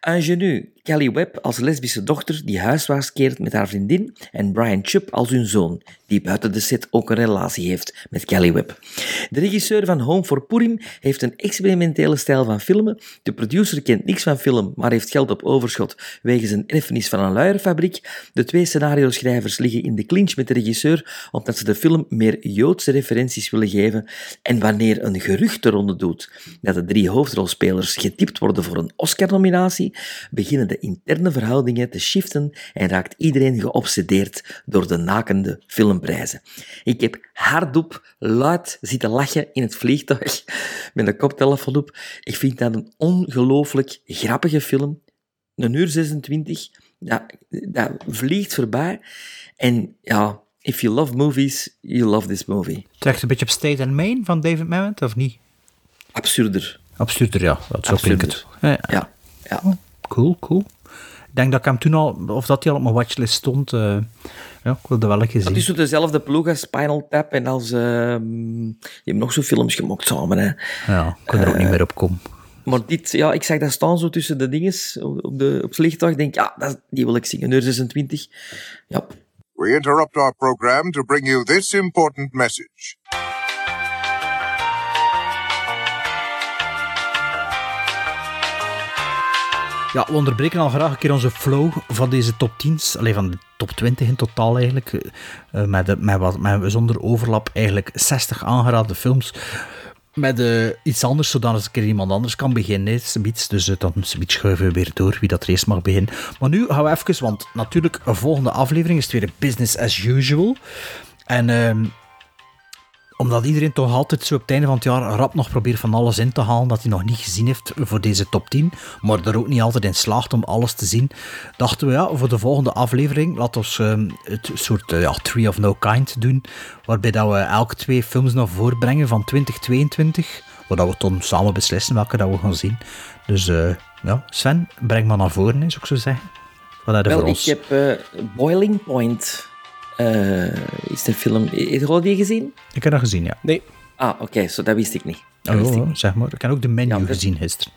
Ingenue Kelly Webb als lesbische dochter die huiswaarts keert met haar vriendin en Brian Chubb als hun zoon, die buiten de set ook een relatie heeft met Kelly Webb. De regisseur van Home for Purim heeft een experimentele stijl van filmen. De producer kent niks van film, maar heeft geld op overschot wegens een erfenis van een luierfabriek. De twee scenario-schrijvers liggen in de clinch met de regisseur omdat ze de film meer Joodse referenties willen geven. En wanneer een gerucht de ronde doet dat de drie hoofdrolspelers getipt worden voor een Oscar-nominatie, beginnen de interne verhoudingen te shiften en raakt iedereen geobsedeerd door de nakende Ik heb hardop luid zitten lachen in het vliegtuig met een koptelefoon op. Ik vind dat een ongelooflijk grappige film. Een uur 26, dat, dat vliegt voorbij. En ja, if you love movies, you love this movie. Trekt een beetje op State and Main van David Mamet, of niet? Absurder. Absurder, ja. Dat zo klinkt het. Ja, Ja, ja. Cool, cool. Ik denk dat ik hem toen al, of dat hij al op mijn watchlist stond. eh, ja, ik wilde wel een keer Dat zien. is zo dezelfde ploeg als Spinal Tap en als... ehm je hebt nog zo films gemaakt samen, hè. Ja, ik kan er ook niet meer op komen. Maar dit, ja, ik zag dat staan zo tussen de dinges op, de, op het vliegtuig. Ik denk, ja, dat, die wil ik zingen. Uur 26. Ja. We interrupt our program to bring you this important message. Ja, we onderbreken al graag een keer onze flow van deze top 10's. Alleen van de top 20 in totaal eigenlijk. Uh, met, de, met, wat, met zonder overlap eigenlijk 60 aangeraden films. Met uh, iets anders, zodat een keer iemand anders kan beginnen. Iets, dus dan schuiven we weer door wie dat eerst mag beginnen. Maar nu gaan we even, want natuurlijk, een volgende aflevering is het weer business as usual. En uh, omdat iedereen toch altijd zo op het einde van het jaar rap nog probeert van alles in te halen dat hij nog niet gezien heeft voor deze top 10, maar er ook niet altijd in slaagt om alles te zien, dachten we ja, voor de volgende aflevering, laten we uh, het soort uh, ja, Tree of No Kind doen, waarbij dat we elk twee films naar voren brengen van 2022, waar we dan samen beslissen welke dat we gaan zien. Dus uh, ja, Sven, breng maar naar voren, zou ik zo zeggen. Wat heb Wel, ik heb Boiling Point is de film... Heb je die gezien? Ik heb dat gezien, ja. Nee. Ah, oké, okay, so, dat wist ik niet. Dat oh, wist ik niet. zeg maar. Ik heb ook de menu ja, gezien gisteren.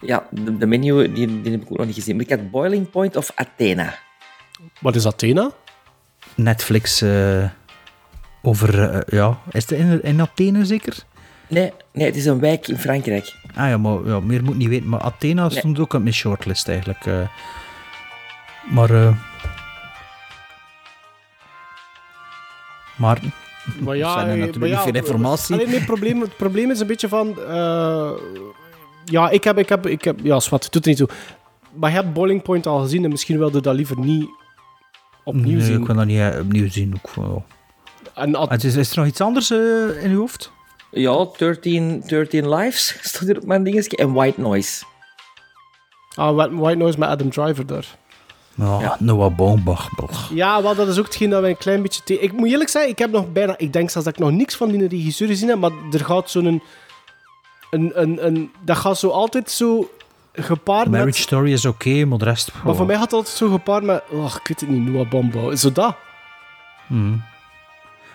Ja, de, de menu die, die, heb ik ook nog niet gezien. Maar ik had Boiling Point of Athena. Wat is Athena? Netflix uh, over... Uh, ja, is het in, in Athene zeker? Nee, nee, het is een wijk in Frankrijk. Ah ja, maar ja, meer moet niet weten. Maar Athena nee. stond ook op mijn shortlist eigenlijk. Uh, maar... Maar, maar ja, zijn er natuurlijk maar ja, veel informatie. Alleen het, probleem, het probleem is een beetje van... Uh, ja, ik heb... Ik heb, ik heb ja, zwart, doet er niet toe. Maar je hebt Boiling Point al gezien en misschien wilde dat liever niet opnieuw nee, zien. ik wil dat niet uh, opnieuw zien. Ook. En at- is, is er nog iets anders uh, in uw hoofd? Ja, 13, 13 Lives stond hier op mijn dingetje. En White Noise. Ah, White Noise met Adam Driver daar. Oh, ja, Noah Baumbach. Ja, wel, dat is ook hetgeen dat wij een klein beetje... Te... Ik moet eerlijk zeggen, ik heb nog bijna... Ik denk zelfs dat ik nog niks van die regisseur gezien heb, maar er gaat zo'n... Een, een, een, een, dat gaat zo altijd zo gepaard Marriage met... Story is oké, okay, maar de rest... Oh. Maar voor mij gaat het altijd zo gepaard met... Oh, ik weet het niet, Noah Baumbach. Zo dat. Hmm.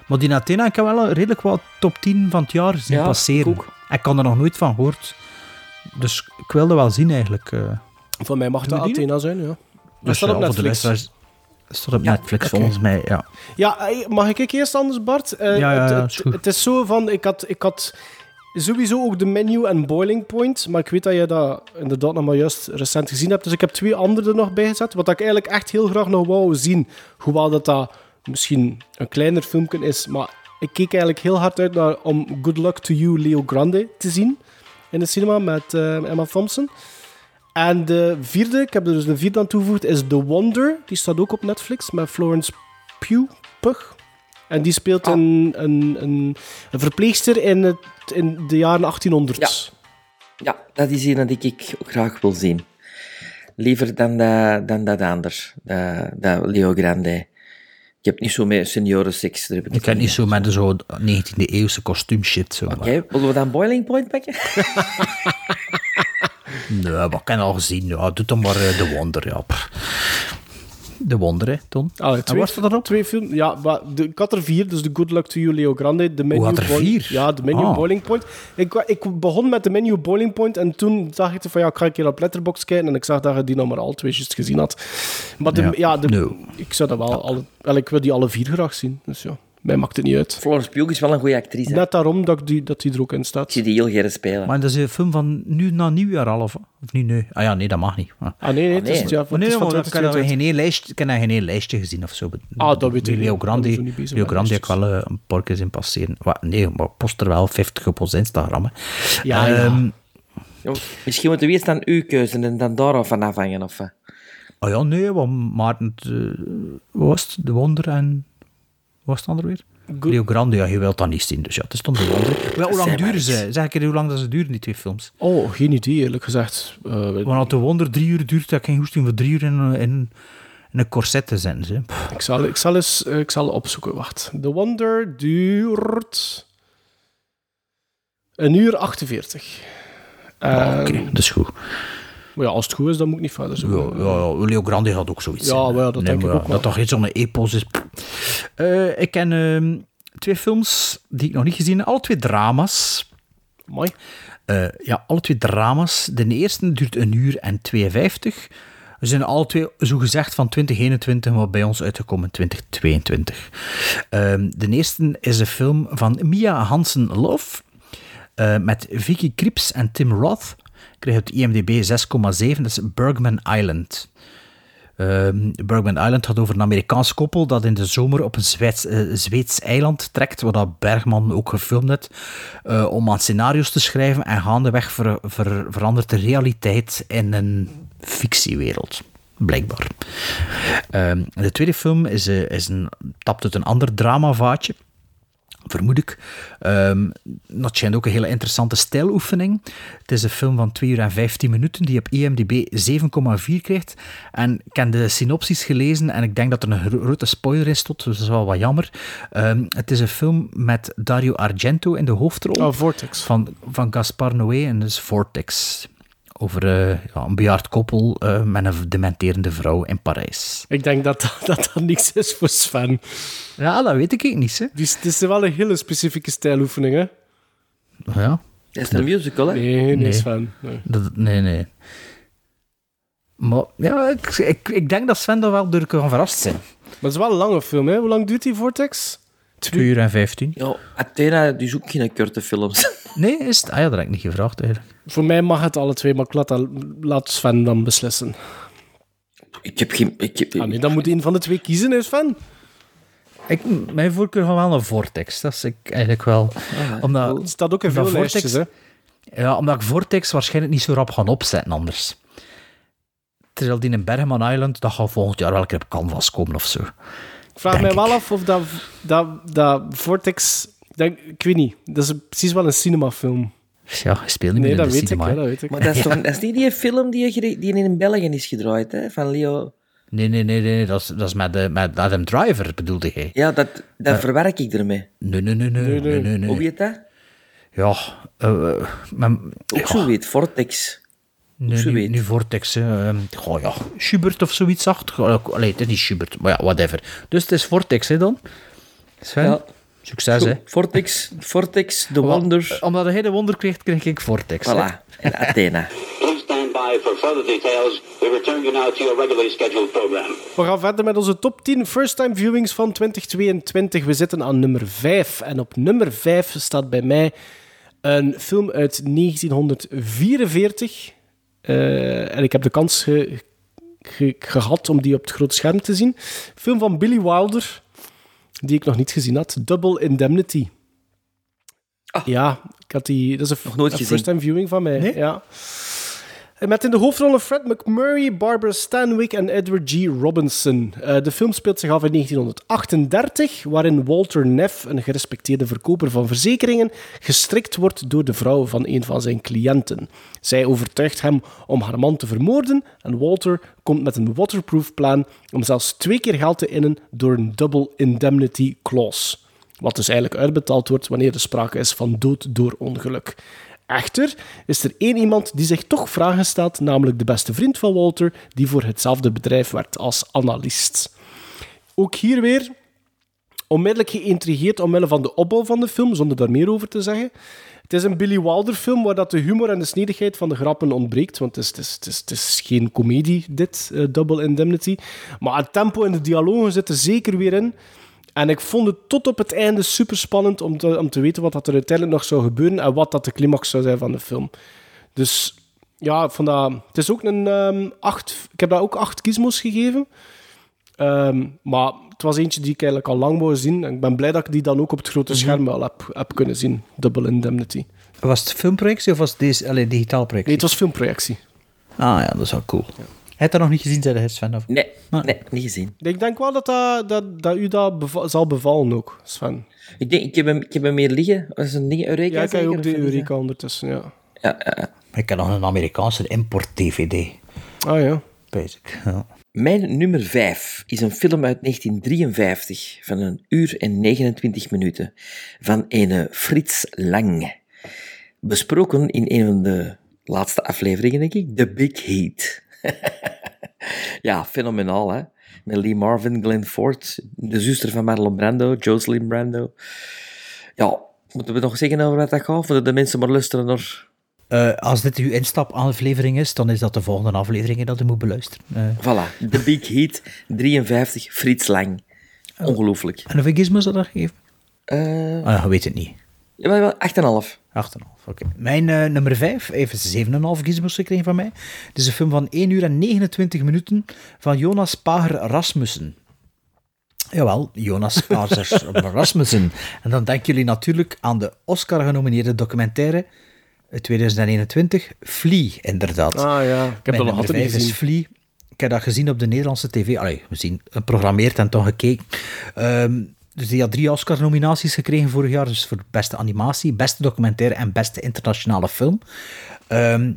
Maar die Athena, ik heb wel redelijk wat top 10 van het jaar zien ja, passeren. Ik, ik kan er nog nooit van gehoord. Dus ik wilde wel zien eigenlijk. Uh. Voor mij mag dat Athena zijn, ja. Dus staat op Netflix. Dat staat op Netflix okay. volgens mij, ja. Ja, eh, mag ik eerst anders, Bart? Uh, ja, ja, het, het, het, is zo van, ik had, ik had sowieso ook de menu en boiling point, maar ik weet dat je dat inderdaad nog maar juist recent gezien hebt, dus ik heb twee andere er nog bij gezet, wat ik eigenlijk echt heel graag nog wou zien, hoewel dat dat misschien een kleiner filmpje is, maar ik keek eigenlijk heel hard uit naar, om Good Luck to You, Leo Grande te zien in de cinema met uh, Emma Thompson. En de vierde, ik heb er dus een vierde aan toegevoegd, is The Wonder. Die staat ook op Netflix met Florence Pugh. Pugh. En die speelt ah. een, een, een, een, verpleegster in, het, in de jaren 1800. Ja. ja, dat is een die ik graag wil zien. Liever dan, dat, dan dat ander, dat, dat Leo Grande. Ik heb niet zo met seniorenseks. Ik, ik heb niet zo met zo 19e eeuwse kostuumshit. Oké, okay, willen we dan Boiling Point pakken? Nee, wat kan al gezien? Ja, doe dan maar de Wonder. Ja. De Wonder, hè, Ton. Allee, twee, was er dan Twee films. Ja, maar de, ik had er vier, dus de Good Luck to You, Leo Grande. De menu oh, er vier? Ja, de menu oh. Boiling Point. Ik, ik begon met de menu Boiling Point en toen dacht ik van ja, ik ga een keer op Letterboxd kijken en ik zag dat je die nog maar al twee gezien had. Maar de, ja, ja de, no. ik zou dat wel... Alle, ik wil die alle vier graag zien, dus ja. Mij maakt het niet uit. Florence Pugh is wel een goede actrice. Net daarom dat die, dat die er ook in staat. Ik zie die heel graag spelen. Maar dat is een film van nu na nieuwjaar al, of, of nu? Ah ja, nee, dat mag niet. Ah, ah nee, nee, ah, nee. Het is, ja, nee, nee, ik heb geen lijstje, ik heb geen lijstje gezien of zo. Ah, dat weet ik Leo Grande, Leo Grande heb ik wel uh, een paar keer zien passeren. Wat, nee, maar post er wel 50 op ons Instagram. Hè. Ja, um, ja. Misschien moeten we eerst aan uw keuze en dan daaraf van afhangen, of... Oh ja, nee, want Maarten, uh, wat was het? De Wonder en... Was het weer? Rio Grande, ja, je wilt dat niet zien. Dus ja, het is dan. Wel, hoe lang duren ze? Zeg ik hoe lang dat ze duren, die twee films? Oh, geen idee, eerlijk gezegd. Uh, Want de wonder drie uur duurt, dat ik geen hoesting voor drie uur in, in, in een corset te zetten. Ik zal, ik zal eens uh, ik zal opzoeken. Wacht. The Wonder duurt... Een uur 48. Oh, Oké, okay, dat is goed. Maar ja, als het goed is, dan moet ik niet verder zoeken. Ja, ja, ja. Leo Grande had ook zoiets. Ja, wel, dat denk ik ook wel. Dat toch iets zo'n epos is. Uh, ik ken uh, twee films die ik nog niet gezien heb. Alle twee drama's. Mooi. Uh, ja, alle twee drama's. De eerste duurt een uur en 52. We zijn alle twee zogezegd van 2021, maar bij ons uitgekomen 2022. Ehm, de eerste is een film van Mia Hansen-Love. met Vicky Krips en Tim Roth. Kreeg de IMDb 6,7. Dat is Bergman Island. Ehm Bergman Island gaat over een Amerikaans koppel dat in de zomer op een Zweeds, eh, Zweeds eiland trekt, waar dat Bergman ook gefilmd heeft, eh, om aan scenario's te schrijven en gaandeweg ver, ver- verandert de realiteit in een fictiewereld. Blijkbaar. Ehm, de tweede film is, eh, is een, tapt uit een ander dramavaatje vermoed ik. Ehm, dat schijnt ook een hele interessante stijloefening. Het is een film van 2 uur en 15 minuten die op IMDb 7,4 krijgt. En ik heb de synopsis gelezen en ik denk dat er een gro- grote spoiler in stond, dus dat is wel wat jammer. Ehm, het is een film met Dario Argento in de hoofdrol. Oh, Vortex. Van, van Gaspar Noé en dus Vortex. Over eh, ja, een bejaard koppel eh, met een dementerende vrouw in Parijs. Ik denk dat dat, dat, dat niks is voor Sven. Ja, dat weet ik niet. Hè. Dus het is wel een hele specifieke stijloefening, hè? Ja. Dat is een musical, hè? Nee, nee, Nee. Sven. Nee. Dat, nee, nee. Maar ja, ik, ik, ik denk dat Sven er wel door kan verrast zijn. Maar het is wel een lange film, hè? Hoe lang duurt die Vortex? 2 uur en 15. Ja, Athena, die zoekt geen korte films. Nee, is het? Ah ja, dat heb ik niet gevraagd eigenlijk. Voor mij mag het alle twee, maar ik laat, dat, laat Sven dan beslissen. Ik heb geen... Ik heb, Ah, nee, dan moet een van de twee kiezen, hè, Sven? Ik, mijn voorkeur gaat wel naar Vortex. Dat is ik eigenlijk wel. omdat, Het staat ook in veel lijstjes, hè? Ja, omdat ik Vortex waarschijnlijk niet zo rap gaan opzetten anders. Terwijl die in Bergman Island, dat gaat volgend jaar wel een keer op canvas komen of zo. Ik vraag mij wel af of dat, dat, dat Vortex... Ik, denk, ik weet niet. Dat is precies wel een cinemafilm. Ja, hij speelt niet Nee, meer in dat de weet cinema. ik, ja, hè. dat weet ik. Maar dat is, toch, dat is niet die film die, in België is gedraaid, hè? Van Leo... Nee, nee, nee, nee, dat is, dat is met, de, met Adam Driver, bedoelde hij. Ja, dat, dat Eh. verwerk ik ermee. Nee, nee, nee, nee, nee, nee. nee, Hoe weet dat? Ja, eh, eh, maar- Ook zo weet, Vortex. Nee, zo nu, weet. nu Vortex. hè. Ehm, goh, ja, Schubert of zoiets acht. Allee, het is niet Schubert, maar ja, whatever. Dus het is Vortex, hè, dan? Sven? Ja. Succes, hè. Vortex, Vortex, The Wonder. Omdat hij de wonder kreeg, kreeg ik Vortex. Voilà. En Athena. Please stand by for further details. We return you now to your regularly scheduled program. We gaan verder met onze top 10 first-time viewings van 2022. We zitten aan nummer 5. En op nummer 5 staat bij mij een film uit 1944. Eh, en ik heb de kans ge- ge- gehad om die op het grote scherm te zien. Film van Billy Wilder, die ik nog niet gezien had. Double Indemnity. Ja, ik had die... Dat is een, Ah. nooit een gezien. first-time viewing van mij. Ja. Met in de hoofdrollen Fred McMurray, Barbara Stanwyck en Edward G. Robinson. Eh, de film speelt zich af in 1938, waarin Walter Neff, een gerespecteerde verkoper van verzekeringen, gestrikt wordt door de vrouw van een van zijn cliënten. Zij overtuigt hem om haar man te vermoorden en Walter komt met een waterproof plan om zelfs twee keer geld te innen door een double indemnity clause. Wat dus eigenlijk uitbetaald wordt wanneer er sprake is van dood door ongeluk. Echter is er één iemand die zich toch vragen stelt, namelijk de beste vriend van Walter, die voor hetzelfde bedrijf werkt als analist. Ook hier weer onmiddellijk geïntrigeerd omwille van de opbouw van de film, zonder daar meer over te zeggen. Het is een Billy Wilder film waar dat de humor en de snedigheid van de grappen ontbreekt, want het is, het is, het is, geen komedie, dit, eh, Double Indemnity. Maar het tempo en de dialogen zitten zeker weer in. En ik vond het tot op het einde super spannend om te, om te weten wat dat er uiteindelijk nog zou gebeuren en wat dat de climax zou zijn van de film. Dus ja, vond dat, het is ook een ehm, acht. Ik heb dat ook acht gizmos gegeven. Ehm, maar het was eentje die ik eigenlijk al lang wou zien. En ik ben blij dat ik die dan ook op het grote Mhm. scherm wel heb, heb kunnen zien. Double Indemnity. Was het filmprojectie of was het deze, allee, digitaal projectie? Nee, het was filmprojectie. Ah ja, dat is wel cool. Hij had dat nog niet gezien, zei hij, Sven? Of? Nee, nee, niet gezien. Ik denk wel dat, dat, dat, dat u dat beva- zal bevallen ook, Sven. Ik, denk, ik, heb hem, ik heb hem meer liggen. Dat is een ding, Eureka Ja, ik heb ook de? Eureka ondertussen, ja. Ja, ja, ja. Ik heb nog een Amerikaanse import-DVD. Ah ja. Basic, ja. Mijn nummer 5 is een film uit 1953 van een uur en 29 minuten van ene Frits Lang. Besproken in een van de laatste afleveringen, denk ik, The Big Heat. ja, fenomenaal, hè? Met Lee Marvin, Glenn Ford, de zuster van Marlon Brando, Jocelyn Brando. Ja, moeten we nog zeggen over wat dat gaat? Of de mensen maar luisteren naar... Eh, als dit uw instapaflevering is, dan is dat de volgende aflevering dat u moet beluisteren. Eh, Voilà, The Big Heat, 53, Frits Lang. Ongelooflijk. en hoeveel gizmos dat gegeven? Eh Ah, je weet het niet. ja, maar wel 8,5. 8,5, oké. Mijn eh, nummer 5 even 7,5 gizmos gekregen van mij. Het is een film van 1 uur en 29 minuten van Jonas Pager Rasmussen. Jawel, Jonas Pager Rasmussen. En dan denken jullie natuurlijk aan de Oscar-genomineerde documentaire uit 2021, Flea, inderdaad. Ah ja, ik heb Mijn dat nog altijd niet gezien. Flea. Ik heb dat gezien op de Nederlandse tv. Allee, we zien geprogrammeerd en toch gekeken. Ehm, dus die had drie Oscar-nominaties gekregen vorig jaar. Dus voor beste animatie, beste documentaire en beste internationale film. Ehm,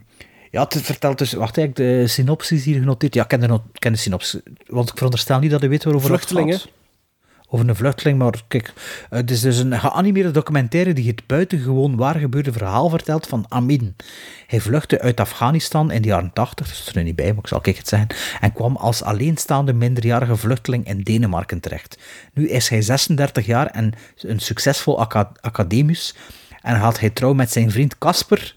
ja, het vertelt dus... Wacht, ik de synopsis hier genoteerd? Ja, ik ken de, ken synopsis. Want ik veronderstel niet dat je weet waarover het Vluchtelingen. Over een vluchteling, maar kijk, het is dus een geanimeerde documentaire die het buitengewoon waar gebeurde verhaal vertelt van Amin. Hij vluchtte uit Afghanistan in de jaren 80, dat staat er niet bij, maar ik zal het zeggen, en kwam als alleenstaande minderjarige vluchteling in Denemarken terecht. Nu is hij 36 jaar en een succesvol aca- academisch en gaat hij trouw met zijn vriend Casper,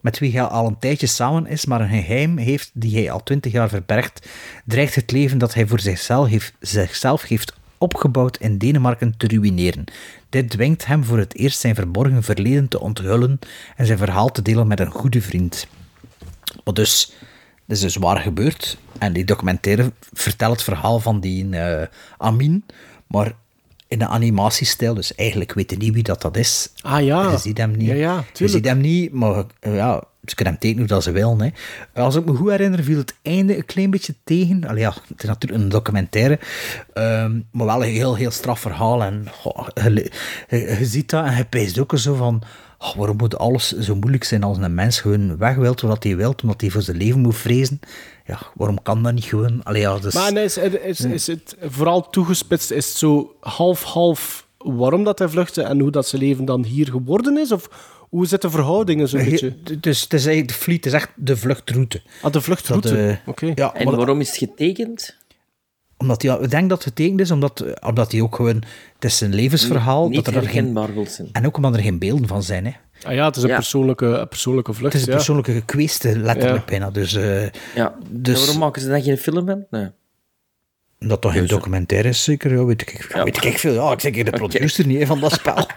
met wie hij al een tijdje samen is, maar een geheim heeft die hij al twintig jaar verbergt, dreigt het leven dat hij voor zichzelf heeft, zichzelf heeft opgebouwd in Denemarken te ruïneren. Dit dwingt hem voor het eerst zijn verborgen verleden te onthullen en zijn verhaal te delen met een goede vriend. Maar dus, dit is dus waar gebeurd. En die documentaire vertelt het verhaal van die eh, Amin, maar in een animatiestijl. Dus eigenlijk weten niet wie dat, dat is. Ah ja. Je ziet hem niet. Ja, ja, je ziet hem niet, maar eh, ja, ze kunnen hem tekenen hoe dat ze willen. Hè. Als ik me goed herinner, viel het einde een klein beetje tegen. Allee, ja, het is natuurlijk een documentaire, ehm, maar wel een heel, heel straf verhaal. En je, je- je ziet dat en je pijst ook zo van... oh, waarom moet alles zo moeilijk zijn als een mens gewoon weg wil wat hij wil, omdat hij voor zijn leven moet vrezen? Ja, waarom kan dat niet gewoon? Allee, ja, dus, Maar is, is, is het vooral toegespitst, is het zo half-half waarom dat hij vluchtte en hoe dat zijn leven dan hier geworden is? Of hoe zitten de verhoudingen zo'n beetje? Dus het is eigenlijk de fleet, het is echt de vluchtroute. Ah, de vluchtroute, Dat, eh, oké. Ja, En maar- waarom is het getekend? Omdat hij, ik denk dat het getekend is, omdat, eh, omdat hij ook gewoon... Het is een levensverhaal. Niet dat er geen, zijn. en ook omdat er geen beelden van zijn. Hè. Ah ja, het is een, Ja. Persoonlijke, een persoonlijke vlucht. Het is een ja. persoonlijke gekweeste, letterlijk Ja. bijna. Dus, eh, Ja. Dus- En waarom maken ze dan geen film van? Nee. Dat toch geen documentaire is, zeker? Ja, weet ik, ja. weet ik veel. Ja, ik zeg de producer niet van dat spel.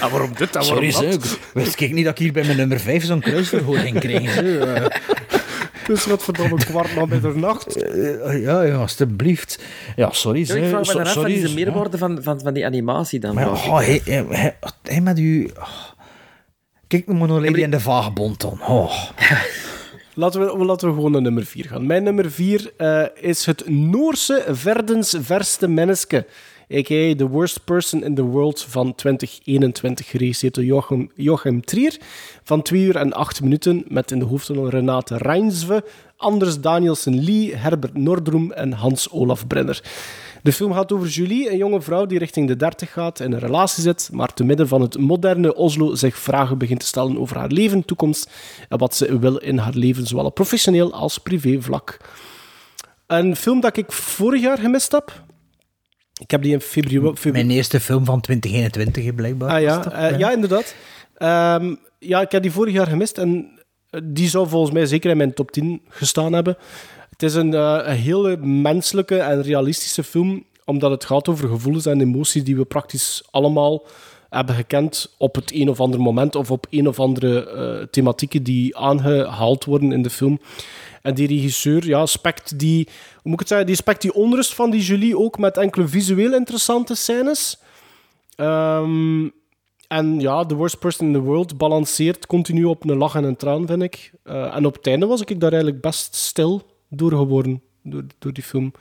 En waarom dit en Sorry, waarom zeg. dat? Wist ik niet dat ik hier bij mijn nummer 5 zo'n kruisverhoor kreeg. zo, eh. Het is wat verdomme kwart na middernacht. Eh, ja, ja, alstublieft. Ja, sorry. Ja, ik vraag me So- dan af, wat sorry, is de meerwaarde van, van, van die animatie dan? Maar oh, hij, hij, hij, hij met u... oh. Kijk, de Monolady en de Vagebond dan. Oh. Laten we, laten we gewoon naar nummer 4 gaan. Mijn nummer 4 is het Noorse Verdens Verste Menneske. A.k.a. The Worst Person in the World van 2021, geregisseerd door Joachim Trier. Van 2 uur en 8 minuten, met in de hoofdrol Renate Reinsve, Anders Danielsen Lee, Herbert Nordroem en Hans-Olaf Brenner. De film gaat over Julie, een jonge vrouw die richting de 30 gaat, in een relatie zit, maar te midden van het moderne Oslo zich vragen begint te stellen over haar leven, toekomst en wat ze wil in haar leven, zowel op professioneel als privé vlak. Een film dat ik vorig jaar gemist heb. Ik heb die in februari... Mijn eerste film van 2021, blijkbaar. Ah ja, dat? eh, ja inderdaad. Ehm, ja, ik heb die vorig jaar gemist en die zou volgens mij zeker in mijn top 10 gestaan hebben. Is een, eh, een hele menselijke en realistische film, omdat het gaat over gevoelens en emoties die we praktisch allemaal hebben gekend op het een of ander moment of op een of andere eh, thematieken die aangehaald worden in de film. En die regisseur ja, spekt die, hoe moet ik het zeggen, die spekt die onrust van die Julie ook met enkele visueel interessante scènes. Ehm, en ja, The Worst Person in the World balanceert continu op een lach en een traan, vind ik. Eh, en op het einde was ik daar eigenlijk best stil door geworden, door, door die film.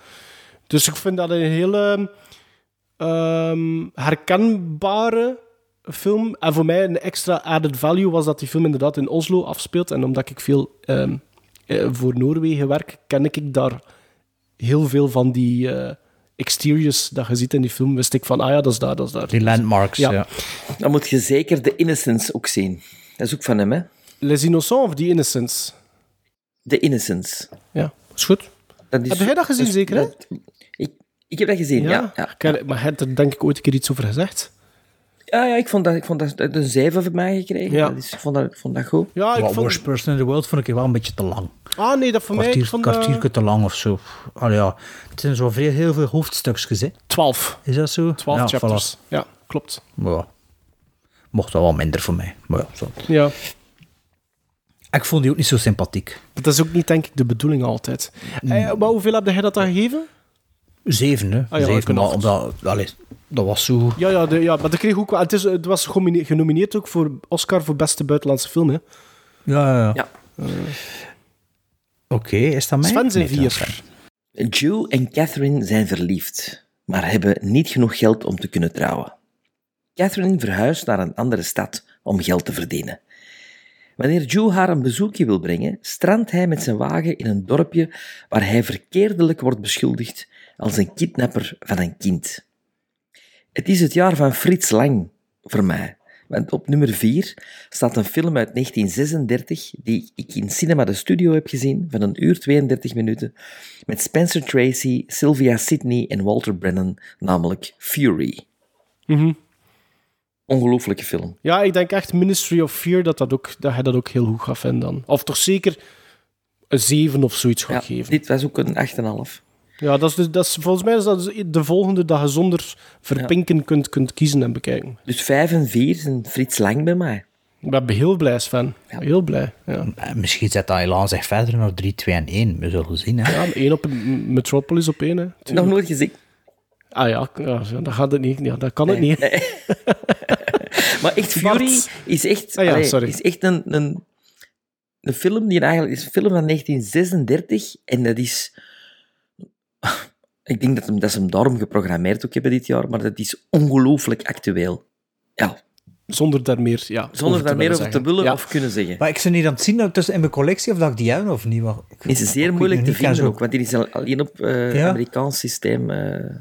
Dus ik vind dat een hele ehm, herkenbare film. En voor mij een extra added value was dat die film inderdaad in Oslo afspeelt. En omdat ik veel ehm, eh, voor Noorwegen werk, ken ik daar heel veel van die eh, exteriors dat je ziet in die film. Wist ik van, ah ja, dat is daar, dat is daar. Die landmarks, ja. Dan moet je zeker The Innocence ook zien. Dat is ook van hem, hè? Les Innocents of The Innocents? The Innocence. Ja, is goed. Dat is- Heb jij dat gezien, zeker, dat- ik, ik heb dat gezien, ja. ja. Heb- Maar je hebt er denk ik ooit een keer iets over gezegd. Ja, ja ik vond dat, ik vond dat een 7 voor mij gekregen. Ja. Dat is, ik, vond dat, ik vond dat goed. Ja, ik vond... Worst Person in the World vond ik wel een beetje te lang. Ah, nee, dat voor mij... Ik Kwartier, vond dat- kwartiertje te lang of zo. Allee, ja. Het zijn zo veel, heel veel hoofdstukjes, hè. Twaalf. Is dat zo? Twaalf ja, chapters. voilà. Ja, klopt. Ja. mocht wel wat minder voor mij. Maar ja, zo. Ja. Ik vond die ook niet zo sympathiek. Dat is ook niet, denk ik, de bedoeling altijd. Eh, maar hoeveel heb jij dat dan gegeven? Zeven, hè. Ah, ja, Zeven, maar omdat, allee, dat was zo... Ja, ja, de, ja maar dat kreeg ook wel... Het, is, het was genomineerd, ook voor Oscar voor beste buitenlandse film, hè. Ja, ja. Ja. Oké, is dat mij? Sven zijn Nee, vier. Joe en Catherine zijn verliefd, maar hebben niet genoeg geld om te kunnen trouwen. Catherine verhuist naar een andere stad om geld te verdienen. Wanneer Joe haar een bezoekje wil brengen, strandt hij met zijn wagen in een dorpje waar hij verkeerdelijk wordt beschuldigd als een kidnapper van een kind. Het is het jaar van Frits Lang voor mij. Want op nummer 4 staat een film uit 1936 die ik in Cinema de Studio heb gezien van een uur 32 minuten met Spencer Tracy, Sylvia Sidney en Walter Brennan, namelijk Fury. Mhm. Ongelooflijke film. Ja, ik denk echt Ministry of Fear dat, dat, ook, dat hij dat ook heel goed gaat vinden dan. Of toch zeker een 7 of zoiets gaat Ja, geven. dit was ook een 8,5. Ja, dat is, dus- dat is, volgens mij is dat dus de volgende dat je zonder verpinken kunt, kunt kiezen en bekijken. Dus 5 en 4 zijn Frits Lang bij mij. Ik ben heel blij, Sven. Heel blij. Ja. Eh, Misschien zet dat Elan zich verder naar 3, 2 en 1. We zullen zien. Hè. Ja, maar één op M- Metropolis op één. Hè. Nog nooit gezien. Ah ja, ja, dat gaat het niet. Ja, dat kan het niet. Maar echt, Fury Bart. is echt, Ah ja, allee, sorry. is echt een, een, een film die eigenlijk is een film van 1936 en dat is... Ik denk dat, hem, dat ze hem daarom geprogrammeerd ook hebben dit jaar, maar dat is ongelooflijk actueel. Ja, Zonder daar meer, ja, zonder over daar te meer willen over te willen Ja. of kunnen zeggen. Maar ik ben niet aan het zien dat tussen in mijn collectie of dat ik die heb of niet. Maar ik- Het is zeer moeilijk te vinden ook, want die is al- alleen op eh Ja? Amerikaans systeem. eh,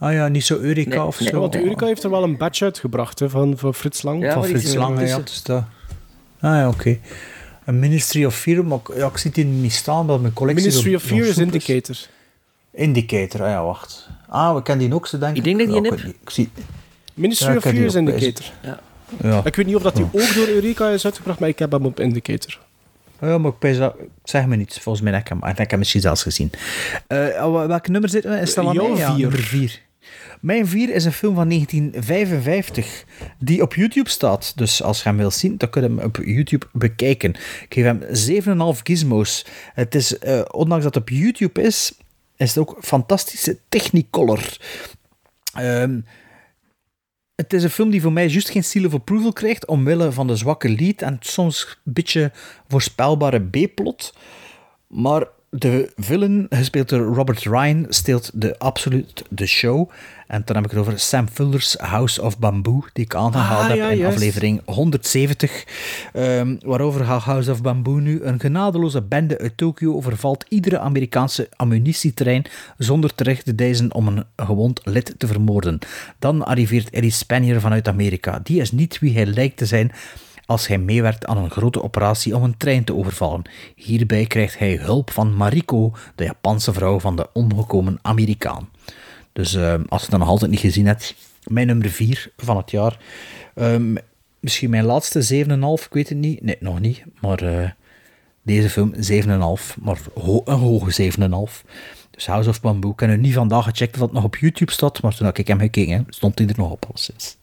Ah ja, niet zo Eureka Nee, of nee. zo. Want Eureka heeft er wel een badge uitgebracht hè, van, van Frits Lang. Ja, Van Frits Lang, wat is ja. het? Dus dat... Ah ja, oké. Een Ministry of Fear, maar ik- ja, ik zie die niet staan, dat mijn collectie... Ministry of Fear is Indicator. Indicator, ah ja, wacht. Ah, we kennen die ook, ze denk Ik denk dat die niet. Ik zie... Ministry Ja, of Fear is bij Indicator. Ja. Ja. Ik weet niet of dat die ook door Eureka is uitgebracht, maar ik heb hem op Indicator. Ja, maar ik dat... Zeg me niet, volgens mij heb ik hem, ik heb hem misschien zelfs gezien. Eh, welke nummer zit er? Is dat aan mij? Ja, vier. nummer vier. Mijn vier is een film van 1955 die op YouTube staat. Dus als je hem wilt zien, dan kun je hem op YouTube bekijken. Ik geef hem 7,5 gizmos. Het is, eh, ondanks dat het op YouTube is, is het ook fantastische Technicolor. Ehm, het is een film die voor mij juist geen seal of approval krijgt, omwille van de zwakke lead en soms een beetje voorspelbare B-plot. Maar de villain, gespeeld door Robert Ryan, steelt de absoluut de show. En dan heb ik het over Sam Fuller's House of Bamboo, die ik aangehaald Ah, heb ja, in juist. aflevering 170. Ehm, waarover gaat House of Bamboo nu? Een genadeloze bende uit Tokio overvalt iedere Amerikaanse ammunitieterrein zonder terecht te deizen om een gewond lid te vermoorden. Dan arriveert Eddie Spanier vanuit Amerika. Die is niet wie hij lijkt te zijn als hij meewerkt aan een grote operatie om een trein te overvallen. Hierbij krijgt hij hulp van Mariko, de Japanse vrouw van de omgekomen Amerikaan. Dus eh, als je dat nog altijd niet gezien hebt, mijn nummer 4 van het jaar. Ehm, misschien mijn laatste 7,5, ik weet het niet. Nee, nog niet. Maar eh, deze film 7,5, maar een hoge 7,5. Dus House of Bamboo. Ik heb niet vandaag gecheckt of het nog op YouTube staat, maar toen ik hem gekeken stond hij er nog op. alleszins.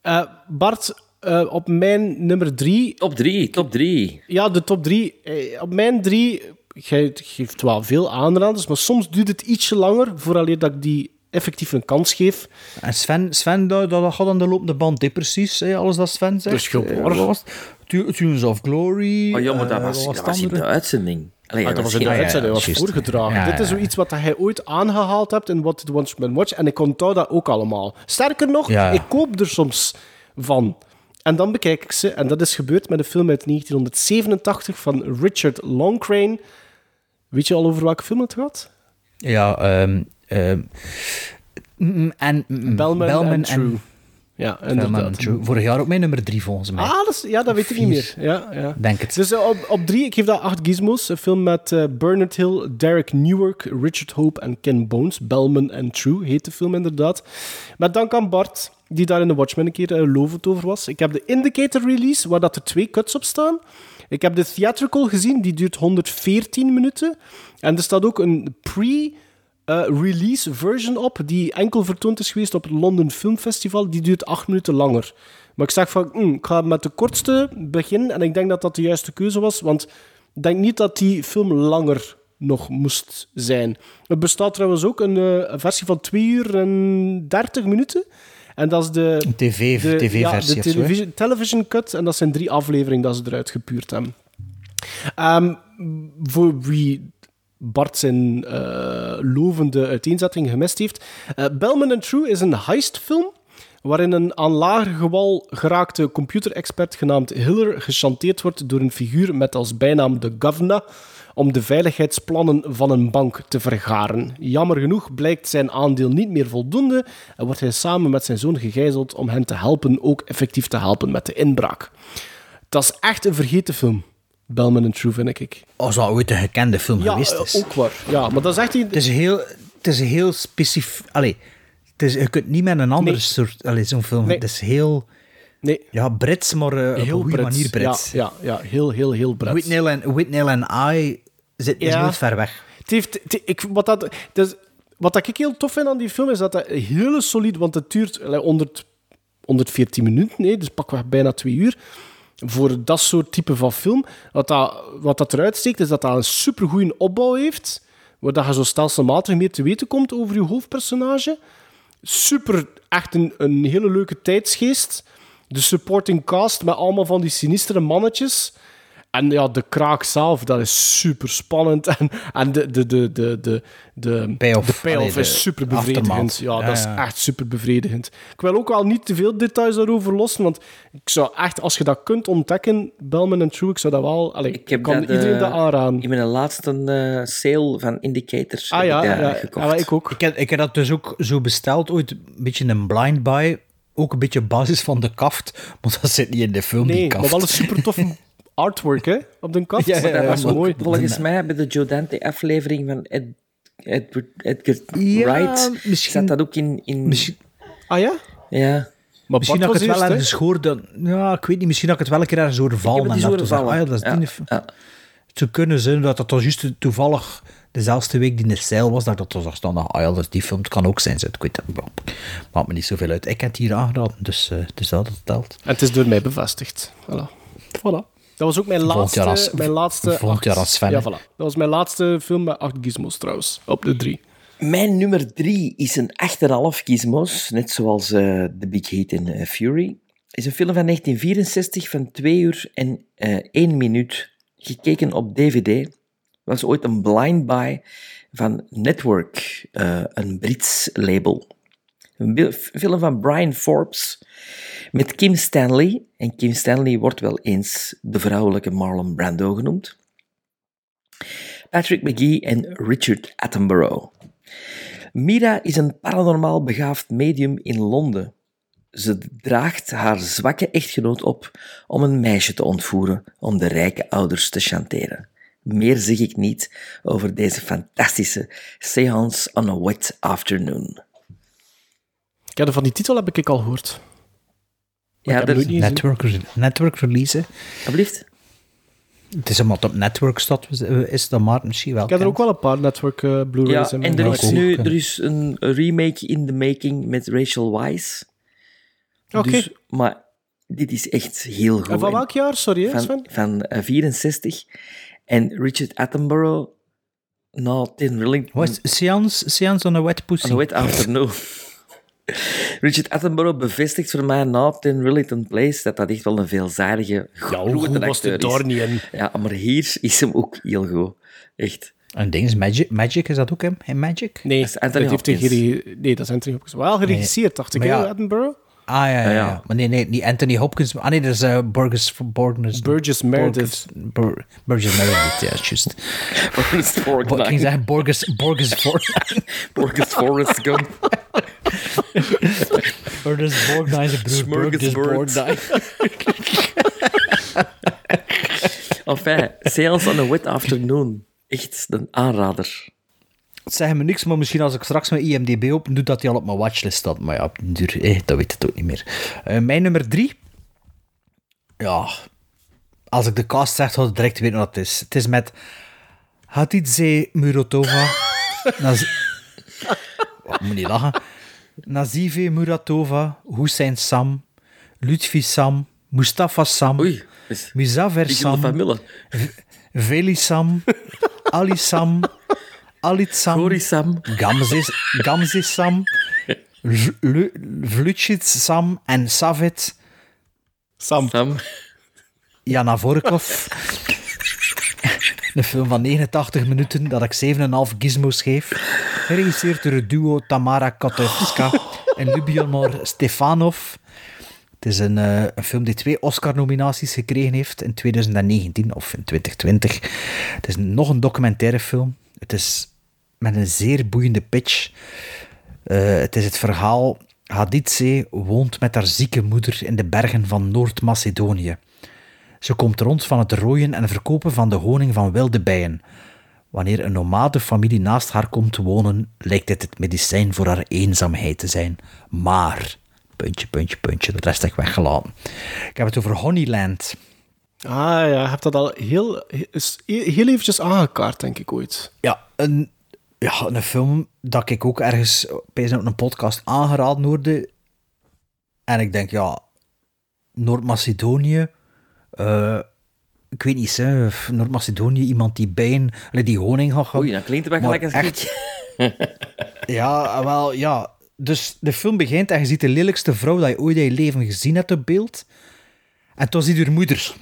Eh, Bart, eh, op mijn nummer drie... Top 3, top 3. Ja, de top drie. Eh, op mijn drie, jij geeft wel veel aanraders, maar soms duurt het ietsje langer vooraleer dat ik die effectief een kans geef. En Sven, Sven dat, dat gaat aan de lopende band, hè, precies. Hè, alles dat Sven zegt. Gewoon was het? Tu- Tunes of Glory. Oh ja, maar dat was, wat dat was in de uitzending. Allee, Ah, dat was in de uitzending, dat was voorgedragen. Ja, Dit is zoiets wat hij ooit aangehaald hebt in What Did Once Man Watch. En ik onthoud dat ook allemaal. Sterker nog, Ja. ik koop er soms van. En dan bekijk ik ze. En dat is gebeurd met een film uit 1987 van Richard Longcrane. Weet je al over welke film het gaat? Ja, mm, en mm, Bellman, Bellman and True. Ja, inderdaad. Vorig jaar ook mijn nummer drie, volgens mij. Ah, dat is, ja, dat weet ik niet meer. Ja, ja. Denk het. Dus eh, op, op drie, ik geef dat acht gizmos. Een film met eh, Bernard Hill, Derek Newark, Richard Hope en Ken Bones. Bellman and True heet de film inderdaad. Met dank aan Bart, die daar in de Watchmen een keer uh, lovend over was. Ik heb de Indicator release, waar dat er twee cuts op staan. Ik heb de theatrical gezien, die duurt 114 minuten. En er staat ook een pre... eh, release version op, die enkel vertoond is geweest op het London Film Festival. Die duurt acht minuten langer. Maar ik zeg van, hm, ik ga met de kortste beginnen. En ik denk dat dat de juiste keuze was. Want ik denk niet dat die film langer nog moest zijn. Er bestaat trouwens ook een, eh, versie van 2 uur en 30 minuten. En dat is de... TV TV-versie ja, de zo, television, television cut. En dat zijn drie afleveringen dat ze eruit gepuurd hebben. Ehm, voor wie Bart zijn eh, lovende uiteenzetting gemist heeft. eh Bellman and True is een heistfilm waarin een aan lager gewal geraakte computerexpert genaamd Hiller gechanteerd wordt door een figuur met als bijnaam de Governor om de veiligheidsplannen van een bank te vergaren. Jammer genoeg blijkt zijn aandeel niet meer voldoende en wordt hij samen met zijn zoon gegijzeld om hen te helpen, ook effectief te helpen met de inbraak. Dat is echt een vergeten film. Bellman and True, vind ik. Als dat ooit een gekende film Ja, geweest is. ook waar. Ja, maar dat is echt... Het is heel, het is heel specifiek. Allee, het is, je kunt niet met een andere Nee. soort. Allee, zo'n film. Nee. Het is heel. Nee. Ja, Brits, maar eh, op een manier Brits. Ja, ja, ja, heel, heel, heel Brits. Whitney en, Whitney en I zit Ja. nooit ver weg. Het heeft, het- ik, wat, dat, dus, wat dat ik heel tof vind aan die film is dat dat heel solide, want het duurt allee, 100, 114 minuten, nee, dus pakweg bijna twee uur. Voor dat soort type van film. Wat dat, wat dat eruit steekt, is dat dat een supergoeie opbouw heeft, waar dat je zo stelselmatig meer te weten komt over je hoofdpersonage. Super, echt een, een hele leuke tijdsgeest. De supporting cast met allemaal van die sinistere mannetjes. En ja, de kraak zelf, dat is super spannend. En, en de, de, de, de, de, de Payoff. de payoff Allee, de is super bevredigend. Ja, Ja, dat is echt super bevredigend. Ik wil ook wel niet te veel details daarover lossen, want ik zou echt, als je dat kunt ontdekken, Bellman en True, ik zou dat wel... Allee, ik heb kan dat, iedereen eh, dat aanraden. In mijn laatste eh, sale van Indicator Ah ja, ik ja, gekocht. ja, ik ook. Ik heb, ik heb dat dus ook zo besteld, ooit een beetje een blind buy. Ook een beetje op basis van de kaft, maar dat zit niet in de film, die Nee, kaft. maar wel een super toffe artwork, hè, op de kast. Ja, ja, dat was mooi. volgens mij bij de Joe Dante-aflevering van Ed, Edward, Edgar Ja, Wright. misschien- Zat dat ook in... in Misschien, Ah ja? ja. Maar misschien dat ik het was wel eerst, ergens hoorde. Ja, ik weet niet, misschien dat ik het wel een keer ergens hoorde vallen. het horen toen zei, vallen. ah ja, dat is Ja, die film. ja. Het zou kunnen zijn dat dat toch juist toevallig dezelfde week die in de zeil was, dat ik dat zag staan. Ah ja, dat is die film. Het kan ook zijn. zo. Ik weet het. Maakt me niet zoveel uit. Ik heb het hier aangeraden, dus, eh dus dat dat telt. En het is door mij bevestigd. Voilà. voilà. Dat was ook mijn Volgend laatste... jaar als- mijn laatste volgend acht- jaar als fan, Ja, voilà. Dat was mijn laatste film met acht gizmos trouwens. Op de drie. Mijn nummer drie is een 8,5 gizmos, net zoals eh The Big Hit in eh, Fury. is een film van 1964 van 2 uur en eh 1 minuut, gekeken op DVD. Was ooit een blind buy van Network, eh, een Brits label. Een film van Brian Forbes met Kim Stanley. En Kim Stanley wordt wel eens de vrouwelijke Marlon Brando genoemd. Patrick McGee en Richard Attenborough. Mira is een paranormaal begaafd medium in Londen. Ze draagt haar zwakke echtgenoot op om een meisje te ontvoeren om de rijke ouders te chanteren. Meer zeg ik niet over deze fantastische Seance on a Wet Afternoon. Heb van die titel heb ik al gehoord. Ja, heb dat nooit. Network, network release. Alsjeblieft. Het is omdat het op network staat, eh, is dat maar misschien wel. Ik heb er ook wel een paar network eh, Blu-rays Ja, in. en er is nu er is een remake in the making met Rachel Weisz. Oké. Dus, maar dit is echt heel goed. En van welk jaar? Sorry, Van, Sven? van eh, 64. En Richard Attenborough, nou, Tin Rilling... Wat is het? Seance, seance on a wet pussy. On a wet afternoon. Richard Attenborough bevestigt voor mij na Tin Rillington Place dat dat echt wel een veelzijdige, grote was acteur is. daar niet in? Ja, maar hier is hem ook heel goed. Echt. En ding is Magic, Magic, is dat ook hem? Hey, Magic? Nee, Dat heeft hij nee, dat is Anthony Hopkins. Wel geregisseerd, dacht ik, ja. Edinburgh? Ah ja, ja, ja. ja. Maar nee, nee, niet Anthony Hopkins. Ah nee, dat is uh, Burgess, Burgess, Burgess Meredith. Burgess, Bur- Burgess Meredith, ja, juist. Forrest Fork Bo- Ik ging zeggen Burgess, Burgess Fortnite. Burgess Forrest Gump. Burgess Borgnine. Burgess. Borgnine. Enfin, Seance on a Wet Afternoon. Echt een aanrader. Het zeggen me niks, maar misschien als ik straks mijn IMDb open doe, dat hij al op mijn watchlist staat. Maar ja, duur, eh, dat weet het ook niet meer. Eh, mijn nummer drie. Ja, als ik de cast zeg, zou ik direct weten wat het is. Het is met Hatidze Muratova. Naz- Oh, moet niet lachen. Nazive Muratova, Hussein Sam, Lutfi Sam, Mustafa Sam, Beetje van Sam. Veli Sam, Ali Sam, Alit Sam, Sam, Gamzes, Gamzes Sam, Vl- Lu- Vlutschit Sam en Savet Sam. Sam. Jana Vorkov. Een film van 89 minuten dat ik 7,5 gizmos geef. Geregisseerd door het duo Tamara Kotowska en Lyubomir Stefanov. Het is een, eh, een film die twee Oscar-nominaties gekregen heeft in 2019 of in 2020. Het is nog een documentaire film. Het is met een zeer boeiende pitch. Eh, het is het verhaal... Haditse woont met haar zieke moeder in de bergen van Noord-Macedonië. Ze komt rond van het rooien en verkopen van de honing van wilde bijen. Wanneer een nomade familie naast haar komt te wonen, lijkt dit het medicijn voor haar eenzaamheid te zijn. Maar, puntje, puntje, puntje, de rest heb ik weggelaten. Ik heb het over Honeyland. Ah ja, je hebt dat al heel, heel eventjes aangekaart, denk ik ooit. Ja, een, ja, een film dat ik ook ergens bij een podcast aangeraden hoorde. En ik denk, ja, Noord-Macedonië. eh, ik weet niet, Noord-Macedonië, iemand die bijen, die honing gaat Oei, dat klinkt wel gelijk een echt-. Ja, wel, ja. Dus de film begint en je ziet de lelijkste vrouw dat je ooit in je leven gezien hebt op beeld. En toen zie je haar moeder.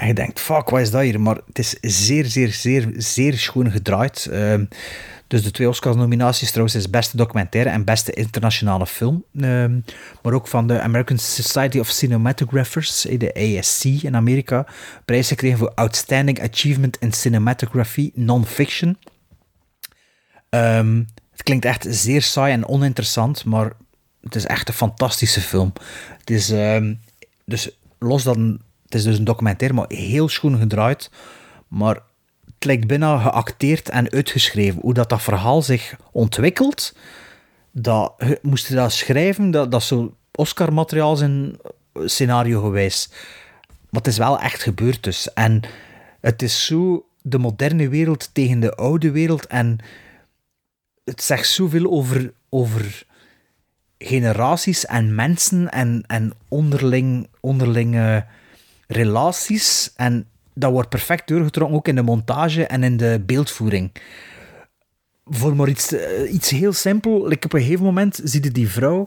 En je denkt, fuck, wat is dat hier? Maar het is zeer, zeer, zeer, zeer schoon gedraaid. Ehm, dus de twee Oscars-nominaties trouwens is beste documentaire en beste internationale film. Ehm, maar ook van de American Society of Cinematographers, eh, de ASC in Amerika. Prijs gekregen voor Outstanding Achievement in Cinematography Non-Fiction. Ehm, het klinkt echt zeer saai en oninteressant, maar het is echt een fantastische film. Het is, dus los dat een- het is dus een documentaire, maar heel schoon gedraaid. Maar het lijkt bijna geacteerd en uitgeschreven. Hoe dat, dat verhaal zich ontwikkelt, dat, moest je dat schrijven, dat, dat zo Oscar-materiaal zijn scenario geweest. Maar het is wel echt gebeurd dus. En het is zo de moderne wereld tegen de oude wereld. En het zegt zoveel over, over generaties en mensen en, en onderling, onderlinge relaties. En dat wordt perfect doorgetrokken ook in de montage en in de beeldvoering. Voor maar iets, eh, iets heel simpel. Like op een gegeven moment zie je die vrouw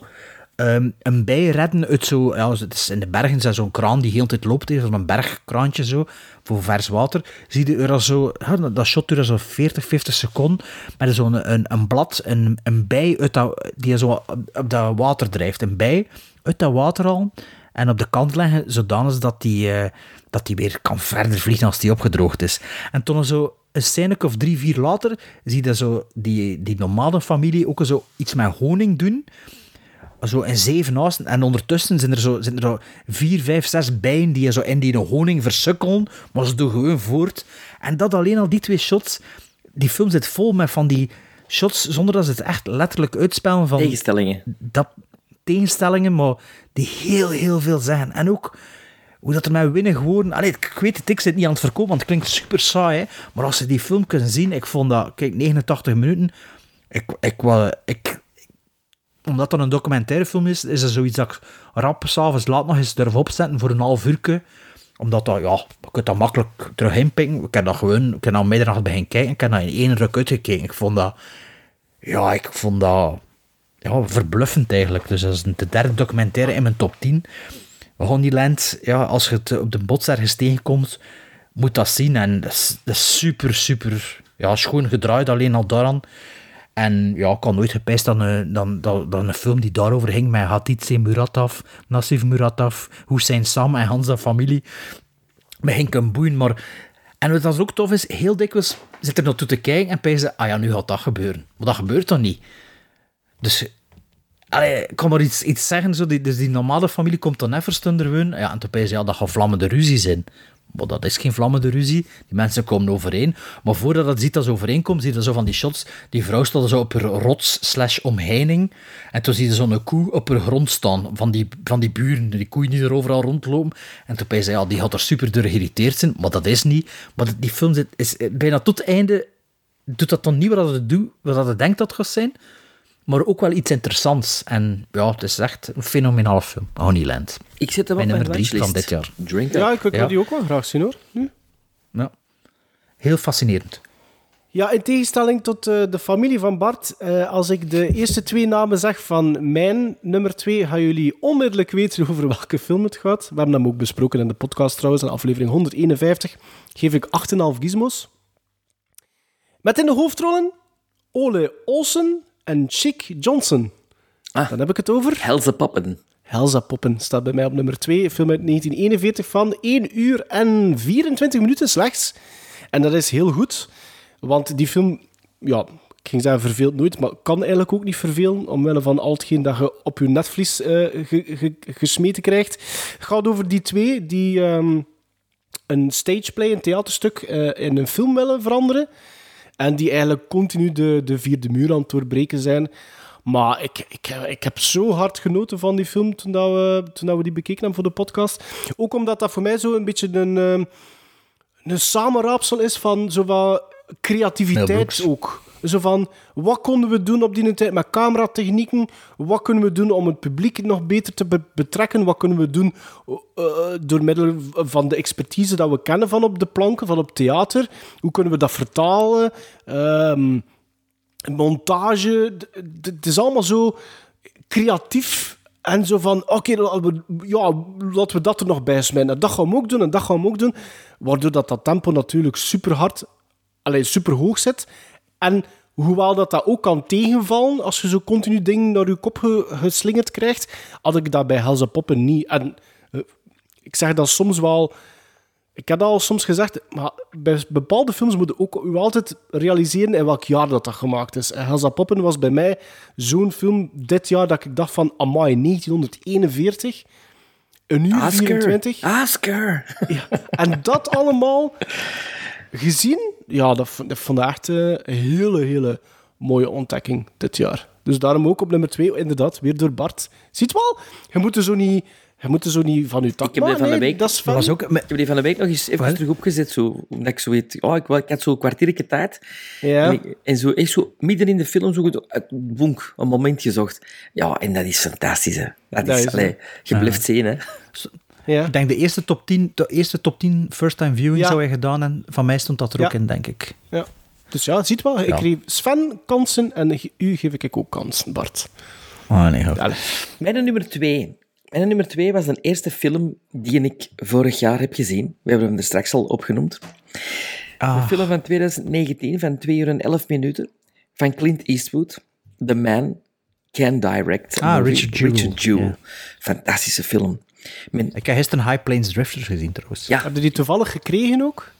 ehm, een bij redden uit zo... Ja, het is in de bergen zo'n kraan die heel tijd loopt. heeft, Zo'n bergkraantje zo, voor vers water. Zie je er zo... dat shot duurt zo 40, 50 seconden. Met zo'n een, een blad, een, een bij uit dat, die zo op, op dat water drijft. Een bij uit dat water al. En op de kant leggen, zodanig dat die, eh, dat die weer kan verder vliegen als die opgedroogd is. En toen zo een scène of drie, vier later, zie je zo die, die nomadenfamilie ook zo iets met honing doen. Zo in zeven naasten. En ondertussen zijn er zo, zijn er zo vier, vijf, zes bijen die zo in die honing versukkelen. Maar ze doen gewoon voort. En dat alleen al die twee shots. Die film zit vol met van die shots zonder dat ze het echt letterlijk uitspellen van... Tegenstellingen. Dat, tegenstellingen, maar die heel, heel veel zeggen. En ook hoe dat er met winnen geworden... Allee, ik weet het, ik zit niet aan het verkopen, want het klinkt super saai. Maar als ze die film kunnen zien, ik vond dat... Kijk, 89 minuten. Ik, ik, wa- ik, omdat dat een documentaire film is, is dat zoiets dat ik rap s'avonds laat nog eens durf opzetten voor een half uurtje. Omdat dat, ja, je kunt dat makkelijk terug inpikken. Ik heb dat gewoon, ik heb dat middernacht beginnen kijken. Ik heb dat in één ruk uitgekeken. Ik vond dat, ja, ik vond dat ja, verbluffend eigenlijk. Dus dat is de derde documentaire in mijn top 10. Honeyland, ja, als je het op de bots ergens tegenkomt, moet dat zien. En dat is, super, super ja, schoon gedraaid, alleen al daaraan. En ja, ik had nooit gepijst dat een, dan, dat een film die daarover ging met Hatice Muratov, Nassif Muratov, Hussein Sam en Hans en familie. Me ging kunnen boeien, maar... En wat dat ook tof is, heel dikwijls zit er naartoe te kijken en pijzen, ah ja, nu gaat dat gebeuren. Maar dat gebeurt dan niet. Dus Allee, ik kan maar iets, zeggen. Zo, die, dus die normale familie komt dan Everston er wonen. Ja, en toen zei ja, dat gaat vlammende ruzie zijn. Maar dat is geen vlammende ruzie. Die mensen komen overeen. Maar voordat dat ziet dat overeenkomt, zie je zo van die shots. Die vrouw staat zo op haar rots slash omheining. En toen zie je zo'n koe op haar grond staan van die, van die buren. Die koeien die er overal rondlopen. En toen zei ja, die gaat er super door geïrriteerd zijn. Maar dat is niet. Maar die film is bijna tot het einde... Doet dat dan niet wat het, doet, wat het denkt dat het gaat zijn. Maar ook wel iets interessants. En ja, het is echt een fenomenale film. Honeyland. Ik zit Mijn op nummer drie van dit jaar. Drinker. Ja, ik wil Ja. die ook wel graag zien hoor. Nu. Ja. Heel fascinerend. Ja, in tegenstelling tot eh, de familie van Bart, eh, als ik de eerste twee namen zeg van mijn nummer twee, gaan jullie onmiddellijk weten over welke film het gaat. We hebben hem ook besproken in de podcast trouwens, in aflevering 151. Geef ik 8,5 gizmos. Met in de hoofdrollen Ole Olsen en Chick Johnson. Dan heb ik het over... Helse Poppen. Helza Poppen staat bij mij op nummer 2. Een film uit 1941 van 1 uur en 24 minuten slechts. En dat is heel goed, want die film, ja, ik ging zeggen verveelt nooit, maar kan eigenlijk ook niet vervelen, omwille van al hetgeen dat je op je netvlies ge- ge- gesmeten krijgt. Het gaat over die twee die ehm, een stageplay, een theaterstuk, eh, in een film willen veranderen. En die eigenlijk continu de, de vierde muur aan het doorbreken zijn. Maar ik, ik, ik heb zo hard genoten van die film toen, dat we, toen dat we die bekeken hebben voor de podcast. Ook omdat dat voor mij zo een beetje een, ehm, een samenraapsel is van zo wat Mel creativiteit ook. Zo van, wat konden we doen op die tijd met cameratechnieken? Wat kunnen we doen om het publiek nog beter te be- betrekken? Wat kunnen we doen eh, door middel van de expertise dat we kennen van op de planken, van op theater? Hoe kunnen we dat vertalen? Ehm, montage. Het is allemaal zo creatief. En zo van, oké, ja, laten we dat er nog bij smijten. Dat gaan we ook doen en dat gaan we ook doen. Waardoor dat, dat tempo natuurlijk super hard, alleen super hoog zit. En hoewel dat, dat ook kan tegenvallen, als je zo continu dingen naar je kop ge- geslingerd krijgt, had ik dat bij Helza Poppen niet. En eh, ik zeg dat soms wel... Ik heb dat al soms gezegd, maar bij bepaalde films moet je ook u altijd realiseren in welk jaar dat, dat gemaakt is. En Poppen was bij mij zo'n film dit jaar dat ik dacht van, amai, 1941, een uur Oscar. 24. Oscar. Ja, en dat allemaal gezien, ja, dat, dat vond ik echt eh, een hele, hele mooie ontdekking dit jaar. Dus daarom ook op nummer 2, inderdaad, weer door Bart. Ziet wel, je moet er zo niet, je moet er zo niet van je tak Ik heb die van de week, dat is fijn. ik heb die van de week nog eens even terug opgezet. Zo, omdat ik zo weet, oh, ik, ik had zo'n kwartiertje tijd. Ja. En, ik- en zo, echt zo midden in de film zo goed, bonk, een moment gezocht. Ja, en dat is fantastisch, hè. Dat, Dat is, is, allee, hè. je Ja. blijft zien, hè. Ja. Ik denk de eerste top 10, de eerste top 10 first-time viewing Ja. zou je gedaan en van mij stond dat er Ja. ook in, denk ik. Ja. Dus ja, ziet wel, ik geef Sven kansen en u geef ik ook kansen, Bart. Oh nee, Mijn nummer twee. Mijn nummer twee was een eerste film die ik vorig jaar heb gezien. We hebben hem er straks al opgenoemd. Ah. Een film van 2019 van 2 uur en 11 minuten van Clint Eastwood. The Man Can Direct. Ah. Richard Jewell. Richard Jewell. Ja. Fantastische film. Ik heb gisteren High Plains Drifters gezien, trouwens. Ja. Heb je die toevallig gekregen ook?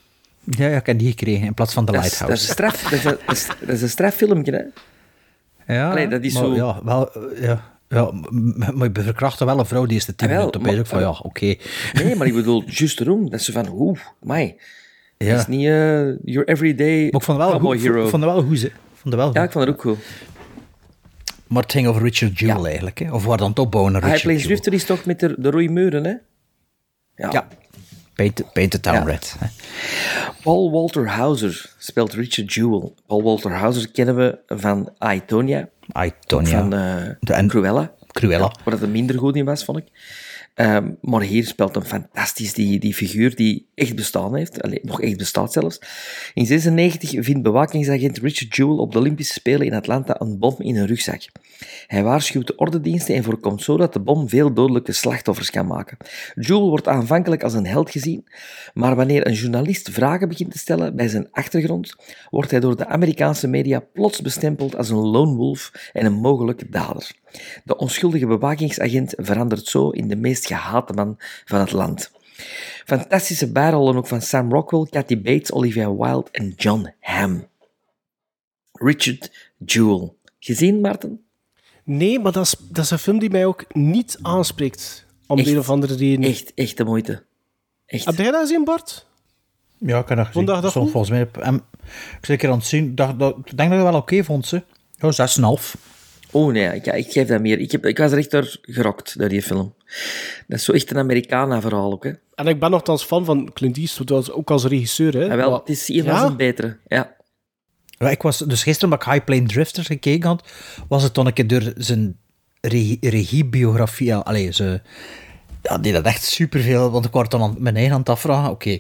Ja, ja, ik heb die gekregen in plaats van The Dat is, dat is Lighthouse. een straf, dat is een, dat is, dat is een straffilmpje, hè? Ja, Allee, dat is maar zo- Ja, wel, ja, ja, maar je verkrachtte wel een vrouw die eerste tien Ah, wel, minuten. Dan ben je ook maar- van, ja, oké. Nee, maar ik bedoel, juist erom. Dat is zo van, oeh, mij. Ja. Dat is niet eh, your everyday Maar ik vond het wel goed. hero. Ik vond het wel goed. Ik vond het wel goed. Ja, ik vond het ook cool. Maar het ging over Richard Jewell eigenlijk, hè. Of waar dan het opbouwen naar High Richard Plains Jewell. Drifter is toch met de, de rode muren, hè? Ja. Paint, Paint the Town Ja. Red. hè. Paul Walter Hauser speelt Richard Jewell. Paul Walter Hauser kennen we van. I, Tonya. Van eh, De- en- Cruella. Cruella. Ja, waar dat er minder goed in was, vond ik. Hier speelt hem fantastisch die, die figuur die echt bestaan heeft. Allee, nog echt bestaat zelfs. In 96 vindt bewakingsagent Richard Jewell op de Olympische Spelen in Atlanta een bom in een rugzak. Hij waarschuwt de ordendiensten en voorkomt zo dat de bom veel dodelijke slachtoffers kan maken. Jewell wordt aanvankelijk als een held gezien, maar wanneer een journalist vragen begint te stellen bij zijn achtergrond, wordt hij door de Amerikaanse media plots bestempeld als een lone wolf en een mogelijke dader. De onschuldige bewakingsagent verandert zo in de meest gehate man van het land. Fantastische bijrollen ook van Sam Rockwell, Kathy Bates, Olivia Wilde en John Hamm. Richard Jewell. Gezien, Maarten? Nee, maar dat is, dat is een film die mij ook niet aanspreekt. Om Echt, een of andere reden. Echt, echt de moeite. Echt. Heb jij dat gezien, Bart? Ja, ik heb dat gezien. Dat goed? volgens mij op... en ik zeker aan het zien. Ik dacht, dat, ik denk dat ik dat wel oké vond, ze. Ja, 6,5. Oh nee, ik, ik geef dat meer. Ik, heb, ik was er echt door gerokt, door die film. Dat is zo echt een Americana-verhaal ook, hè. En ik ben nogthans fan van Clint Eastwood, ook als regisseur. Hè. Ja, wel, Maar- het is een Ja? zijn betere. Ja. Ja, ik was, dus gisteren, omdat ik High Plane Drifter gekeken had, was het dan een keer door zijn regie- regiebiografie. Allee, ze, ja, die dat echt superveel, want ik was dan aan mijn eigen aan het afvragen, oké,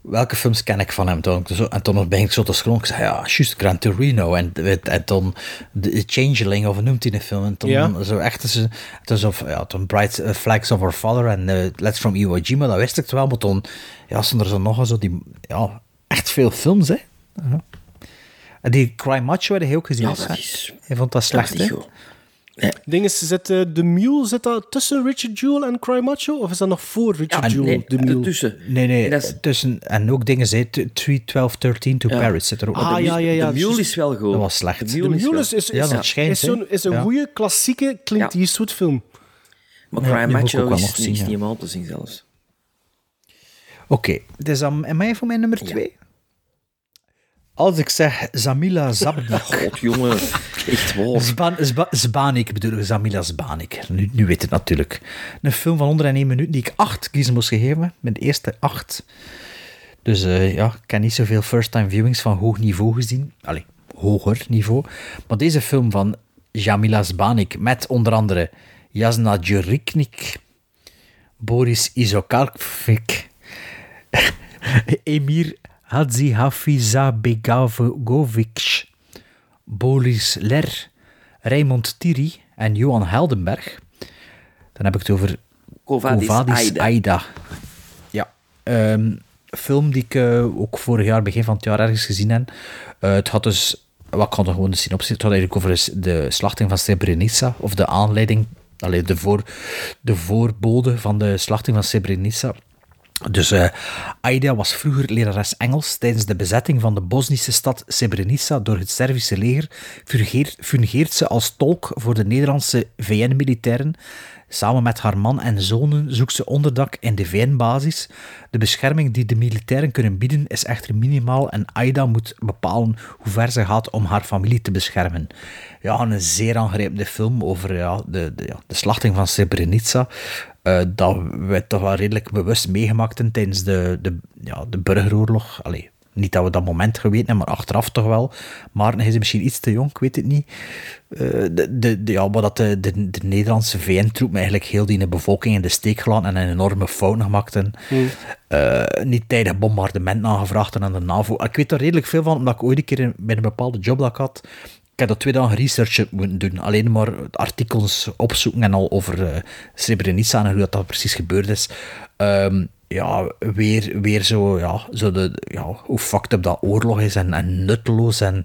welke films ken ik van hem? Toen, zo, en toen ben ik zo te scrollen, ik zei, ja, juist Gran Torino, en, en toen The Changeling, of noemt hij de film? En toen Ja. zo echt, is, het is of, ja, toen Bright Flags of Our Father en eh, Let's From Iwo Jima, dat wist ik wel, maar toen, ja, stonden er zo nog zo die, ja, echt veel films, hè. Ja. En die Cry Macho had ook gezien, Ja, dat is- Je vond dat slecht, hè? Goed. Ding is, zit eh, de Mule zit dat tussen Richard Jewell en Cry Macho? Of is dat nog voor Richard Ja, Jewell, nee, de Mule? Tussen. Nee, nee, Dat is- tussen, en ook dingen, zei 3, 12, 13 to Ja. Paris zit er ook. Ah, Dat ja, ja, ja. de Mule is wel goed. Dat was slecht. De De Mule, wel- is, is, Ja, dat is, schijnt, is, zo'n- is een goede klassieke Clint Ja. Eastwood film. Maar Cry Macho is, nog zien, is niet helemaal te zien zelfs. Oké, dus dan en mij voor mijn nummer 2. Als ik zeg Zamila Zabnik. God, jongen. Echt. Zban, Zba, Zbanik bedoel Zamila Zbanik. Nu, nu weet het natuurlijk. Een film van onder en 1 minuut die ik 8 kiezen moest geven. Mijn eerste 8. Dus eh, ja, ik heb niet zoveel first-time viewings van hoog niveau gezien. Allee, hoger niveau. Maar deze film van Jamila Zbanik met onder andere Jasna Juriknik, Boris Izokalfik, Emir Hadzihafizabegovic, Boris Ler, Raymond Thierry en Johan Heldenberg. Dan heb ik het over Kovadis Aida. Aida. Ja, ehm, film die ik eh, ook vorig jaar, begin van het jaar, ergens gezien heb. Eh, het had dus, wat kan er gewoon de synopsis, het had eigenlijk over de- de slachting van Srebrenica, of de aanleiding, allee, de, voor, de voorbode van de slachting van Srebrenica. Dus eh, Aida was vroeger lerares Engels. Tijdens de bezetting van de Bosnische stad Srebrenica door het Servische leger fungeert, fungeert ze als tolk voor de Nederlandse VN-militairen. Samen met haar man en zonen zoekt ze onderdak in de VN-basis. De bescherming die de militairen kunnen bieden is echter minimaal en Aida moet bepalen hoe ver ze gaat om haar familie te beschermen. Ja, een zeer aangrijpende film over ja, de, de, ja, de slachting van Srebrenica. Eh, dat we toch wel redelijk bewust meegemaakt hebben tijdens de, de, ja, de burgeroorlog. Allee, niet dat we dat moment geweten hebben, maar achteraf toch wel. Maar hij is misschien iets te jong, ik weet het niet. Eh, de, de, ja, maar dat de, de, de Nederlandse VN-troep eigenlijk heel die bevolking in de steek gelaten en een enorme fout gemaakt hebben. Eh, niet tijdig bombardement nagevraagd hebben aan de NAVO. Ik weet er redelijk veel van, omdat ik ooit een keer bij een bepaalde job dat ik had, heb dat twee dagen research moeten doen. Alleen maar artikels opzoeken en al over eh, Srebrenica en hoe dat, dat precies gebeurd is. Ehm, ja, weer, weer zo, ja, zo de, ja, hoe fucked up dat oorlog is en, en nutteloos. En,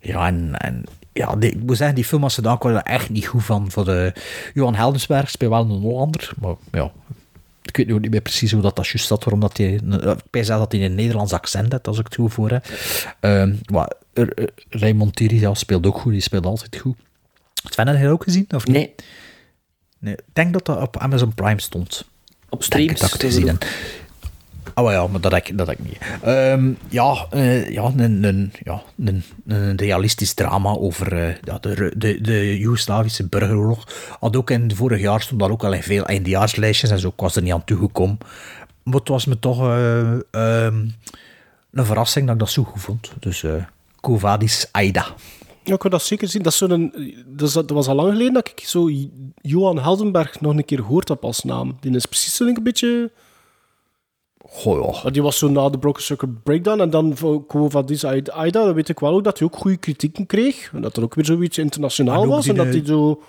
ja, en, ja, die, ik moet zeggen, die film als ze daar kwam, echt niet goed van. Voor de, Johan Heldensberg speelt wel een Hollander, maar ja, ik weet ook niet meer precies hoe dat, dat juist zat, waarom dat hij, ik dat hij een Nederlands accent heeft, als ik het goed voor heb. Ehm, maar eh, eh, Raymond Thierry ja, speelt ook goed, die speelt altijd goed. Sven, heb je dat ook gezien, of niet? Nee. nee. Ik denk dat dat op Amazon Prime stond. Op streams. gezien heb. Oh wel ja, maar dat heb ik, dat ik niet. Ehm, ja, eh, ja, een, een, ja een, een realistisch drama over eh, ja, de, de, de Joegoslavische burgeroorlog. Had ook in vorig jaar stond dat ook al in veel eindejaarslijstjes en zo. Ik was er niet aan toegekomen. Maar het was me toch eh, ehm, een verrassing dat ik dat zo goed vond. Dus Kovadis Aida. Ja, ik wil dat zeker zien. Dat, is zo'n, dat, was al lang geleden dat ik zo Johan Heldenberg nog een keer gehoord heb als naam. Die is precies zo'n beetje... Goh, ja. Die was zo na de Broken Circuit Breakdown. En dan voor Kovadis Aida, dan weet ik wel ook dat hij ook goede kritieken kreeg. En dat er ook weer zoiets internationaal En was. En dat de- hij zo...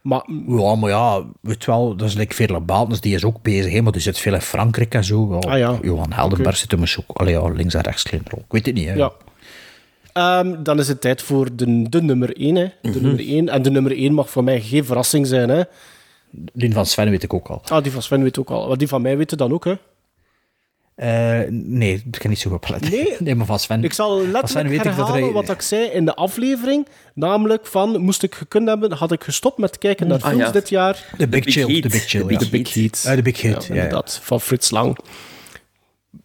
Maar Ja, maar ja, weet wel, dat is like Veerle Baltens, die is ook bezig, hè, maar die zit veel in Frankrijk en zo. Ja, Ah, ja. Johan Heldenberg Oké. zit hem ook allee, ja, links en rechts klein rol. Ik weet het niet, hè. Ja. Ehm, dan is het tijd voor de, de nummer 1. Hè. De Mhm. nummer 1. En de nummer 1 mag voor mij geen verrassing zijn. Hè. Die van Sven weet ik ook al. Ah, die van Sven weet ook al. Maar die van mij weten dan ook. Hè. Eh, nee, ik kan niet zo op letten. Nee? nee, maar van Sven... Ik zal van Sven letterlijk weet ik dat herhalen er- wat ik zei in de aflevering. Namelijk van, moest ik gekund hebben, had ik gestopt met kijken naar Ah, films ja. dit jaar. De Big Chill, de Big Chill, De Big, ja. Heat. Ah, de Big Hit, ja, ja. inderdaad. Van Frits Lang.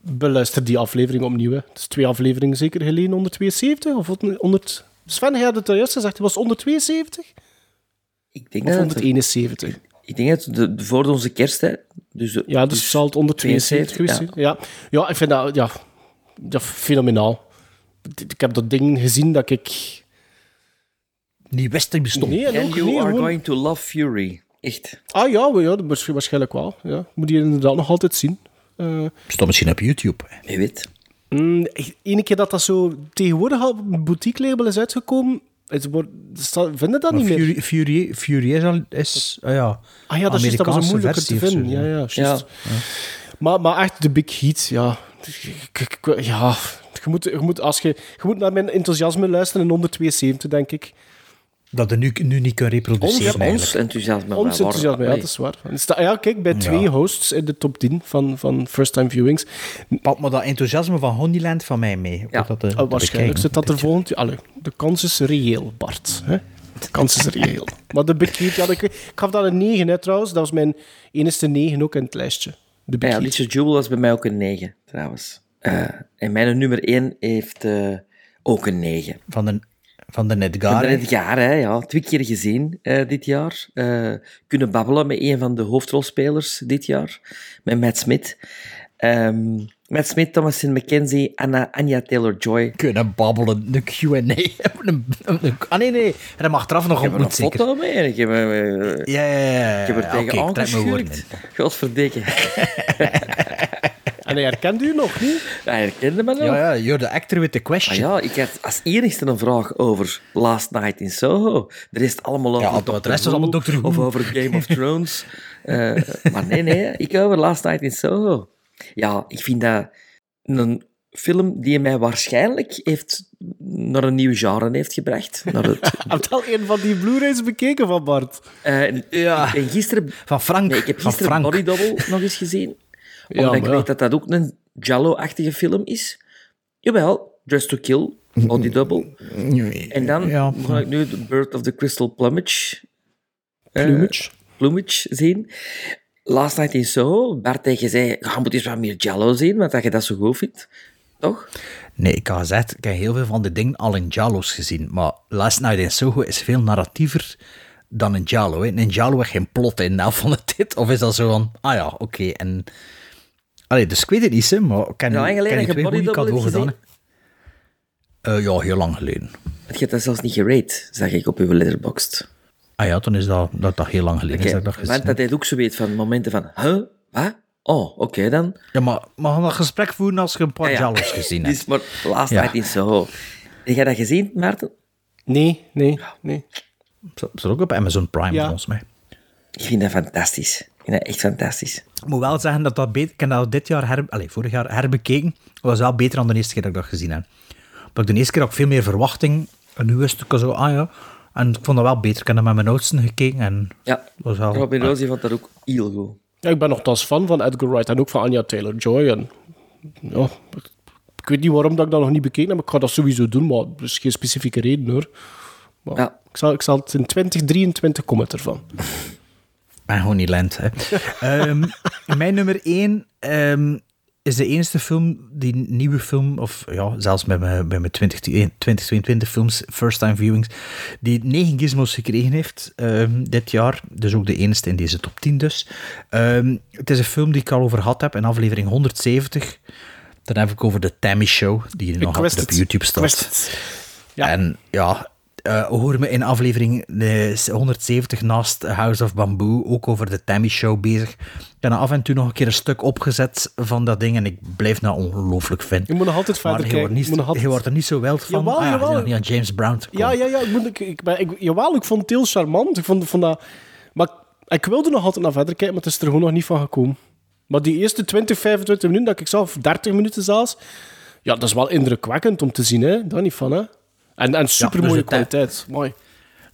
Beluister die aflevering opnieuw. Hè. Het is twee afleveringen zeker geleden, 172? Of 100... Sven, hij had het juist gezegd, het was 172? Ik denk Of dat het- 171? Ik denk dat de- voor onze kersttijd. Dus, de- Ja, dus, zal het 172 geweest zijn. Ja. ja, ik vind dat ja, ja, fenomenaal. ik heb dat ding gezien dat ik... Niet wist dat bestond. Nee, And you nee, are gewoon- going to love Fury. Echt. Ah ja, ja, waarschijnlijk wel. Ja. Moet je inderdaad nog altijd zien. Eh Stond misschien op YouTube. Je weet. mm, ene keer dat dat zo tegenwoordig al op een boutique label is uitgekomen, het wordt, vinden dat Maar niet meer. Fury, Fury, Fury is, al, is ah ja, Ah ja, dat is dat was moeilijker te versie vinden. zo, Ja, ja. Maar, maar echt, de Big Heat, ja. Ja, je moet, je moet, als je, je moet naar mijn enthousiasme luisteren in 172, denk ik. Dat je nu, nu niet kan reproduceren Ons, ons enthousiasme. Ons enthousiasme, ja, dat is waar. Ja, kijk, bij twee Ja. hosts in de top 10 van, van First Time Viewings. Pak maar dat enthousiasme van Honeyland van mij mee. Ja. Dat, te- Oh, waarschijnlijk zit dat er volgend jaar. De kans is reëel, Bart. Hè? De kans is reëel. maar de Big ja, ik, ik gaf dat een 9 hè, trouwens. Dat was mijn enige 9 ook in het lijstje. De Big Ja. Richard Jewell was bij mij ook een 9, trouwens. Eh, en mijn nummer 1 heeft eh, ook een 9. Van de, van de Ik heb hè. het jaar, hè, ja, twee keer gezien eh, dit jaar. Eh, kunnen babbelen met een van de hoofdrolspelers dit jaar, met Matt Smith. Ehm Matt Smith, Thomasin McKenzie, Anna, Anya Taylor-Joy. Kunnen babbelen, de Q&A. Een- een- een- Ah nee, nee. En hem achteraf nog Ik heb er ontmoet, een zeker. foto mee ik heb, eh, Ja, ja, ja. ik heb er tegen ik trek En hij herkent u nog niet? Hij herkende me nog. Ja, ja, you're the actor with the question. Ah ja, ik had als enigste een vraag over Last Night in Soho. De rest allemaal over Ja, Doctor de rest was allemaal Doctor Who. Of over Game of Thrones. Eh, maar nee, nee, ik over Last Night in Soho. Ja, ik vind dat een film die mij waarschijnlijk heeft naar een nieuw genre heeft gebracht. Naar het, Heb je al een van die Blu-rays bekeken van Bart? Eh, Ja. Ik ben gisteren... Van Frank. Nee, ik heb van gisteren Frank. Body Double nog eens gezien. Ja, Omdat ik ja. weet dat dat ook een Jallo-achtige film is. Jawel, Dress to Kill, Body Double. En dan Ja. ga ik nu The Birth of the Crystal Plumage, eh, Plumage. Plumage zien. Last Night in Soho, Bart tegen zei, je moet eens wat meer Jallo zien, want dat je dat zo goed vindt. Toch? Nee, ik had gezegd, ik heb heel veel van de dingen al in Jalos gezien. Maar Last Night in Soho is veel narratiever dan een Jalo. Hè. In Jalo heeft geen plot in nou van het dit. Of is dat zo van, ah ja, oké. En... Allee, dus ik weet het niet, hè, maar ik ken, Ja, lang geleden ken twee goede cadeau gedaan. Eh, ja, heel lang geleden. Want je hebt dat zelfs niet gerate, zag ik op uw letterboxd. Ah ja, dan is dat, dat, dat heel lang geleden. is Oké, dat ik dat dat hij ook zo weet van momenten van, huh, wat? Oh, oké dan. Ja, maar we gaan dat gesprek voeren als je een paar Ah, ja. Jalos gezien hebt. Dus maar Last Ja. Night in Soho. Heb jij dat gezien, Maarten? Nee, nee, nee. Zat ook op Amazon Prime, Ja. volgens mij. Ik vind dat fantastisch. Ik vind dat echt fantastisch. Ik moet wel zeggen dat dat beter... Ik heb dat dit jaar, her, allez, vorig jaar herbekeken. Dat was wel beter dan de eerste keer dat ik dat gezien heb. Maar de eerste keer had ik veel meer verwachting. En nu wist ik al zo, ah ja. En ik vond dat wel beter. Ik heb dat met mijn oudsten gekeken. En Ja, was wel... Robin Rosie vond dat ook heel goed. Ja, ik ben nogthans fan van Edgar Wright en ook van Anya Taylor-Joy. En, ja, ik, ik weet niet waarom dat ik dat nog niet bekeken heb, maar ik ga dat sowieso doen, maar er is geen specifieke reden hoor. Maar Ja. ik, zal, ik zal het in 2023 komen het ervan. En gewoon niet lent, hè. Ehm, mijn nummer één ehm, is de enige film, die nieuwe film, of ja, zelfs met mijn, bij mijn 20, 2022 films, first time viewings, die negen gizmos gekregen heeft ehm, dit jaar. Dus ook de enige in deze top 10 dus. Het is een film die ik al over gehad heb in aflevering 170. Dan heb ik over de Tammy Show, die nog altijd op het. YouTube staat. Ja. En ja, eh hoor me in aflevering eh, 170 naast House of Bamboo ook over de Tammy Show bezig. Ik heb af en toe nog een keer een stuk opgezet van dat ding en ik blijf dat ongelooflijk vinden. Je moet nog altijd verder wordt, kijken. niet, Je altijd- wordt er niet zo wild van. Jawel, Ah jawel. niet aan James Brown te komen. Ja, ja, ja. Ik moet, ik, ik ben, ik, jawel, ik vond het heel charmant. Ik vond, vond dat... Maar ik wilde nog altijd naar verder kijken, maar het is er gewoon nog niet van gekomen. Maar die eerste 20, 25 minuten dat ik of 30 minuten zelfs, ja, dat is wel indrukwekkend om te zien, hè. Daar niet van, hè. En, en super mooie dus kwaliteit. Mooi.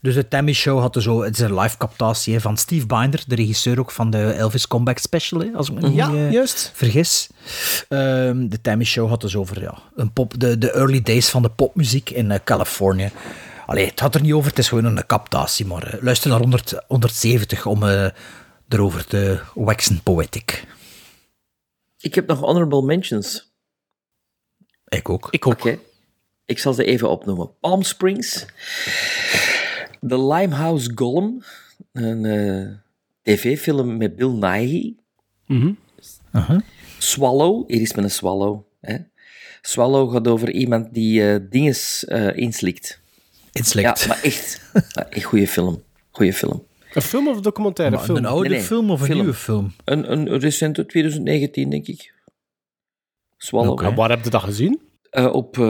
Dus de Tammy Show had er zo, het is een live captatie hè, van Steve Binder, de regisseur ook van de Elvis Comeback Special, hè, als ik me niet Ja, eh, juist. vergis. Ehm, de Tammy Show had dus over ja, een pop, de, de early days van de popmuziek in eh, Californië. Allee, het had er niet over, het is gewoon een captatie, maar eh, luister naar 100, 170 om eh, erover te waxen poetic. Ik heb nog honorable mentions. Ik ook. Ik ook. Oké. Ik zal ze even opnoemen. Palm Springs. The Limehouse Golem. Een eh, tv-film met Bill Nighy. Mhm. Uh-huh. Swallow. Hier is met een swallow. Hè? Swallow gaat over iemand die eh dinges eh, inslikt. Inslikt. Ja, maar echt. Echt goede film. Goeie film. Een film of een documentaire Maar film? een oude Nee, nee, film of een film. nieuwe film? Een, een, een recente 2019, denk ik. Swallow. En waar heb je dat gezien? Eh, op eh,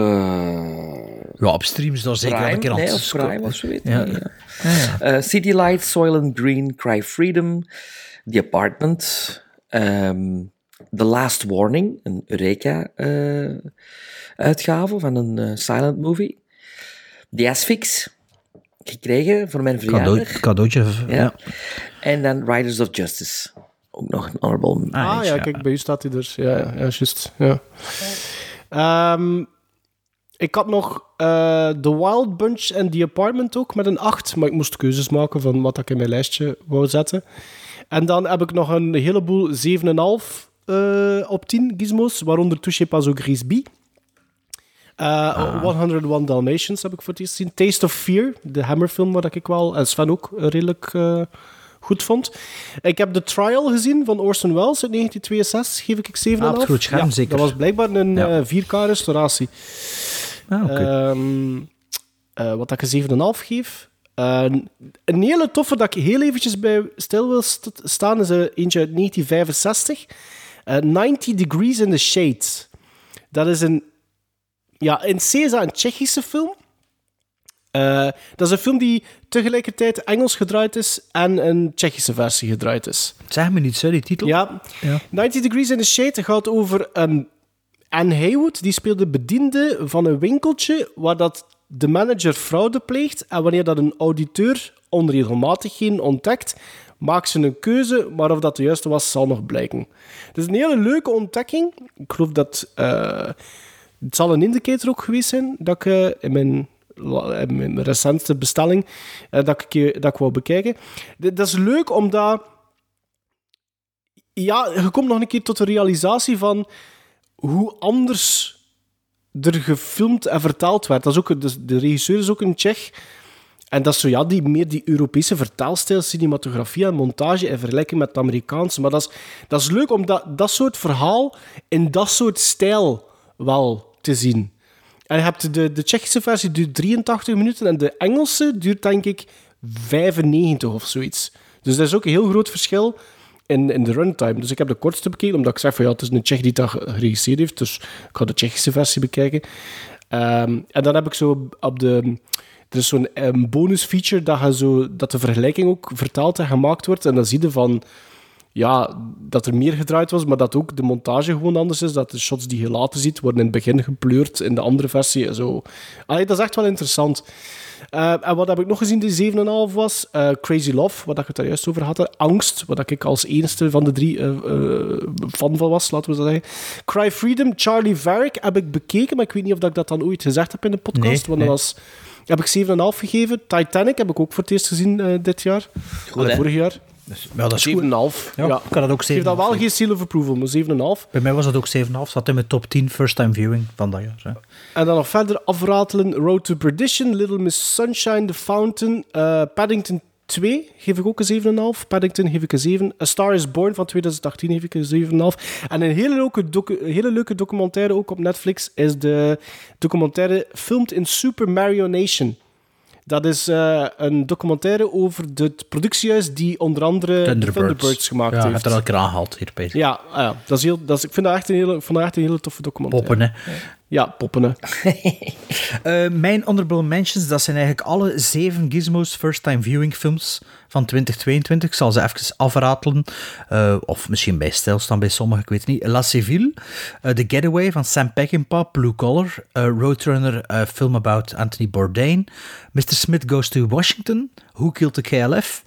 Ja, op stream is dat zeker wel een Prime, keer aan nee, of Prime of zoiets. Ja. Ja. Ja, ja. Eh, City Light, Soylent Green, Cry Freedom, The Apartment, ehm, The Last Warning, een Eureka-uitgave van een eh, silent movie. The Asphyx, gekregen voor mijn Cadeau, verjaardag. cadeautje. Ja. Ja. En dan Riders of Justice. Ook nog een honorable Ah ja, kijk, bij u staat hij. Ja, ja, ja juist. Ja. Ehm, ik had nog eh The Wild Bunch en The Apartment ook met een 8, maar ik moest keuzes maken van wat ik in mijn lijstje wou zetten. En dan heb ik nog een heleboel 7,5 eh op 10 gizmos, waaronder Touche pas au Grisby. Eh 101 Dalmatians heb ik voor het eerst gezien. Taste of Fear, de Hammerfilm, waar ik wel, en Sven ook, redelijk goed vond. Ik heb The Trial gezien van Orson Welles uit 1962, geef ik 7,5. Ah, scherm Ja, zeker. Dat was blijkbaar een Ja. eh, 4K-restauratie. Ah, oké. Ehm, eh, wat ik een 7,5 geef. Eh, een hele toffe dat ik heel eventjes bij stil wil st- staan is eentje uit 1965. Eh 90 Degrees in the Shade. Dat is een... Ja, in C is dat een Tsjechische film. Eh, dat is een film die tegelijkertijd Engels gedraaid is en een Tsjechische versie gedraaid is. Zeg me niet, zo die titel. Ja. Ja. 90 Degrees in the Shade gaat over een Anne Haywood, die speelt de bediende van een winkeltje waar dat de manager fraude pleegt en wanneer dat een auditeur onregelmatigheden ontdekt, maakt ze een keuze, maar of dat de juiste was, zal nog blijken. Het is een hele leuke ontdekking. Ik geloof dat... eh, het zal een indicator ook geweest zijn dat ik eh, in mijn mijn recentste bestelling eh, dat, ik, eh, dat wou bekijken. Dat is leuk omdat ja, je komt nog een keer tot de realisatie van hoe anders er gefilmd en vertaald werd. Dat is ook, dus de regisseur is ook een Tsjech. En dat is zo, ja, die, meer die Europese vertaalstijl, cinematografie en montage in vergelijking met het Amerikaanse. Maar dat is, dat is leuk om dat, dat soort verhaal in dat soort stijl wel te zien. En je hebt de, de Tsjechische versie duurt 83 minuten en de Engelse duurt denk ik 95 of zoiets. Dus dat is ook een heel groot verschil in, in de runtime. Dus ik heb de kortste bekeken, omdat ik zeg van ja, het is een Tsjech die dat geregisseerd heeft, dus ik ga de Tsjechische versie bekijken. Ehm, en dan heb ik zo op de... Er is zo'n um, bonus feature dat, je zo, dat de vergelijking ook vertaald en gemaakt wordt. En dan zie je van ja, dat er meer gedraaid was, maar dat ook de montage gewoon anders is. Dat de shots die je later ziet, worden in het begin gepleurd in de andere versie. en Zo. Allee, dat is echt wel interessant. Uh, en wat heb ik nog gezien die 7,5 was? Uh, Crazy Love, wat ik het daar juist over had. Angst, wat ik als enige van de drie uh, fan van was, laten we zo zeggen. Cry Freedom, Charlie Varick heb ik bekeken, maar ik weet niet of ik dat dan ooit gezegd heb in de podcast. Nee, want dat was... Heb ik 7,5 gegeven. Titanic heb ik ook voor het eerst gezien dit jaar. Goed, vorig jaar. Ja, dat is goed. 7,5. Ja, ik had dat ook Ik geef dat 7,5. wel geen seal of approval, maar 7,5. Bij mij was dat ook 7,5. Zat in mijn top 10 first time viewing van dat jaar. hè. En dan nog verder afratelen. Road to Perdition, Little Miss Sunshine, The Fountain, eh, Paddington 2 geef ik ook een 7,5. Paddington geef ik een 7. A Star is Born van 2018 geef ik een 7,5. En een hele leuke, docu- hele leuke documentaire ook op Netflix is de documentaire Filmed in Super Mario Nation. Dat is eh, een documentaire over het productiehuis die onder andere Thunderbirds. Thunderbirds gemaakt ja, heeft. heeft er elke keer aangehaald hier. Ja, ah ja dat is heel, dat is, ik vind dat echt een hele, vond dat echt een hele toffe documentaire. Poppen, hè. Ja, poppen, hè. Eh, mijn honorable mentions, dat zijn eigenlijk alle zeven Gizmo's first time viewing films van 2022. Ik zal ze even afratelen. Eh, of misschien bij stilstaan bij sommigen, ik weet het niet. La Civile, eh, The Getaway van Sam Peckinpah, Blue Collar, eh, Roadrunner, film about Anthony Bourdain, Mr. Smith Goes to Washington, Who Killed the KLF,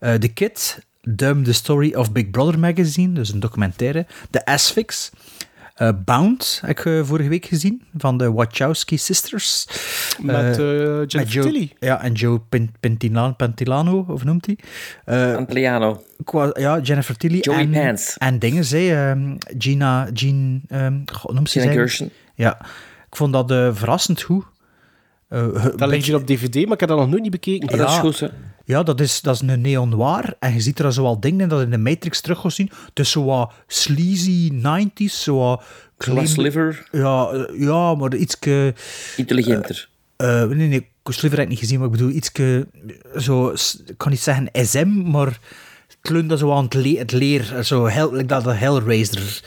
The Kid, Dumb, The Story of Big Brother Magazine, dus een documentaire, The Asphyx, eh, Bound heb ik eh, vorige week gezien, van de Wachowski Sisters. Met, Eh, Jennifer met Joe, Tilly. Ja, en Joe Pentilano, Pentilano, of noemt hij? Eh, Antliano. qua- ja, Jennifer Tilly. Joey en, Pants. En dingen, zei ehm, Gina, Jean, ehm, goh, noemt ze Gina zij? Gershon. Ja, ik vond dat eh, verrassend goed. Eh, Dat ligt hier op DVD, maar ik heb dat nog nooit niet bekeken. Dat is goed, hè. Ja, dat is, dat is een neo-noir. En je ziet er zo wel dingen in dat in de Matrix terug gaat zien. Is zo wat sleazy 90s, zo wat klein- Sliver. Ja, eh, ja, maar iets... Intelligenter. nee, nee, Sliver heb ik niet gezien, maar ik bedoel iets... Zo, ik kan niet zeggen SM, maar het kleunde zo aan het, le het leer. Zo, hel, like dat de Hellraiser.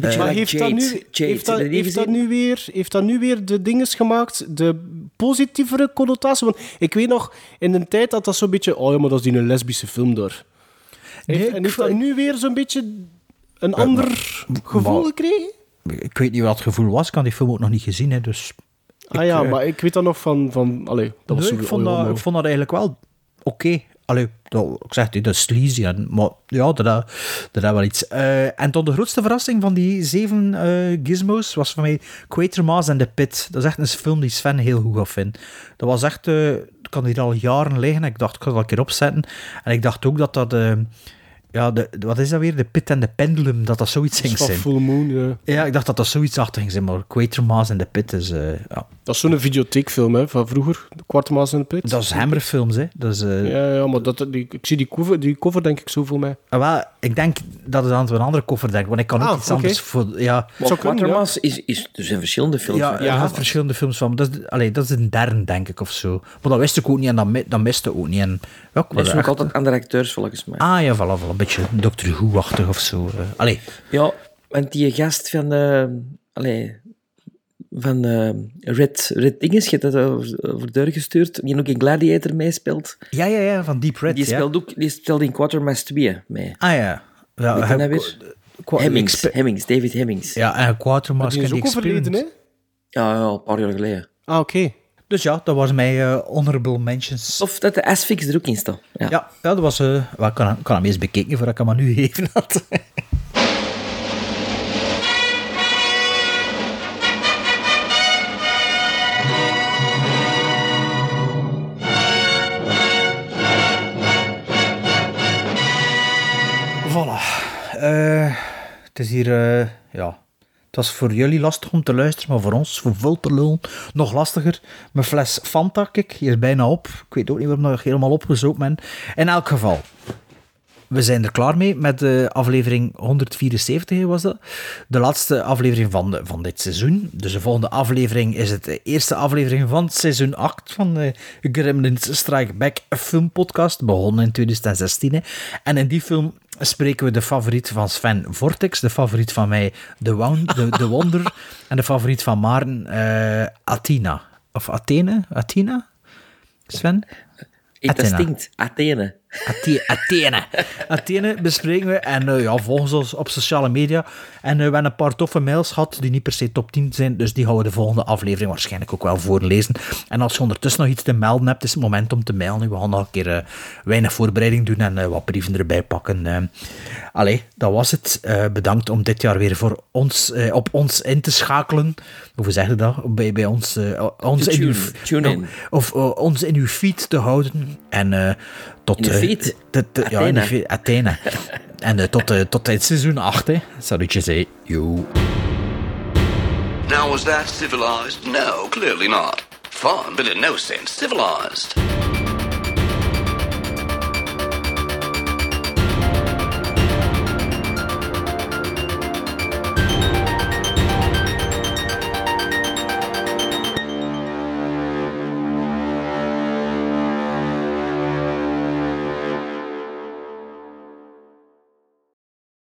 Eh, maar heeft, dat nu, heeft, dat, heeft, dat nu weer, heeft dat nu weer de dinges gemaakt, de positievere connotatie? Want ik weet nog, in de tijd dat dat zo'n beetje... Oh ja, maar dat is die een lesbische film door. Heeft, en heeft dat nu weer zo'n beetje een ander gevoel maar- gekregen? Ik weet niet wat het gevoel was, ik had die film ook nog niet gezien, hè, dus... ah ja, eh, maar ik weet dat nog van... van allee, dat was Nee, zo, ik, vond oh dat, ik vond dat eigenlijk wel oké. Allee, dat, ik zeg het, dat is sleazy, en, maar ja, dat, is wel iets. Eh, en tot de grootste verrassing van die zeven eh, gizmos was voor mij Quatermass and the Pit. Dat is echt een film die Sven heel goed gaat vinden. Dat was echt, ik kan hier al jaren liggen en ik dacht, ik ga dat een keer opzetten. En ik dacht ook dat dat... ja, de, de- wat is dat weer? De Pit en de Pendulum, dat dat zoiets ging zijn. Full Moon, ja. Ja, ik dacht dat dat zoiets achter ging zijn, maar Quatermass and the Pit is... eh, ja. Dat is zo'n videotheekfilm hè, van vroeger, de Quartermaas in de Pit. Dat is Hammerfilms, hè. Dat is, eh, Ja, ja, maar dat, die, ik zie die cover, die cover denk ik zo voor mij. Ah, wel, ik denk dat het aan een andere koffer denkt, want ik kan ook Ah, iets anders voor. Ja, Maar Quatermass is, is... Er zijn verschillende films. ja, van. ja, heeft verschillende films van. Dat is, allee, dat is een derde, denk ik, of zo. Maar dat wist ik ook niet en dat, dat miste ook niet. En, ja, ik Er zijn ook altijd andere acteurs, volgens mij. Ah ja, voilà, voilà, beetje Doctor Who-achtig of zo. eh. Allee, Ja, want die gast van... eh allee, van eh Red, Red Dinges, je hebt dat over, over deur gestuurd, die ook in Gladiator meespeelt. ja, ja, ja, van Deep Red. Die ja. speelt ook die speelt in Quatermass 2 mee. Ah ja. ja heb- dat weer? Hemmings, Hemmings, David Hemmings. Ja, en Quatermass Die is en ook overleden, hè? Ja, ja, een paar jaar geleden. Ah, oké. Dus ja, dat was mijn eh, honorable mentions. Of dat de Asphyx er ook in staat. Ja. Ja, ja dat was... wel, ik kan, hem- ik kan hem eens bekeken voordat ik hem aan u geven had. Voilà. Eh, het is hier, ja. Het was voor jullie lastig om te luisteren, maar voor ons, voor vol te nog lastiger. Mijn fles Fanta, kijk, hier is bijna op. Ik weet ook niet waarom ik nog helemaal opgezopen ben. In elk geval, we zijn er klaar mee met de aflevering 174, was dat. De laatste aflevering van, van dit seizoen. Dus de volgende aflevering is het de eerste aflevering van seizoen 8 van de Gremlins Strike Back film podcast, begonnen in 2016. hè. En in die film spreken we de favoriet van Sven Vortex, de favoriet van mij, de, Wound, de, de Wonder, en de favoriet van Maarten, eh, Athena. Of Athene? Athena? Sven? Het Athena. stinkt. Athene. Athe- Athene. Athene bespreken we. En eh, ja, volg ons op sociale media. En eh, we hebben een paar toffe mails gehad die niet per se top 10 zijn. Dus die gaan we de volgende aflevering waarschijnlijk ook wel voorlezen. En als je ondertussen nog iets te melden hebt, is het moment om te mailen. We gaan nog een keer eh, weinig voorbereiding doen en wat brieven erbij pakken. Allee, dat was het. Bedankt om dit jaar weer voor ons, op ons in te schakelen. Hoe zeg je dat? Bij, bij ons, ons To in uw, tune- tune in. Of ons in uw feed te houden. En tot... Eh, feed? te- te- ja, Athena. en eh, tot, eh, tot in seizoen 8, hè. Salutje, zei. Yo. Now, was that civilized? No, clearly not. Fun, but in no sense civilized.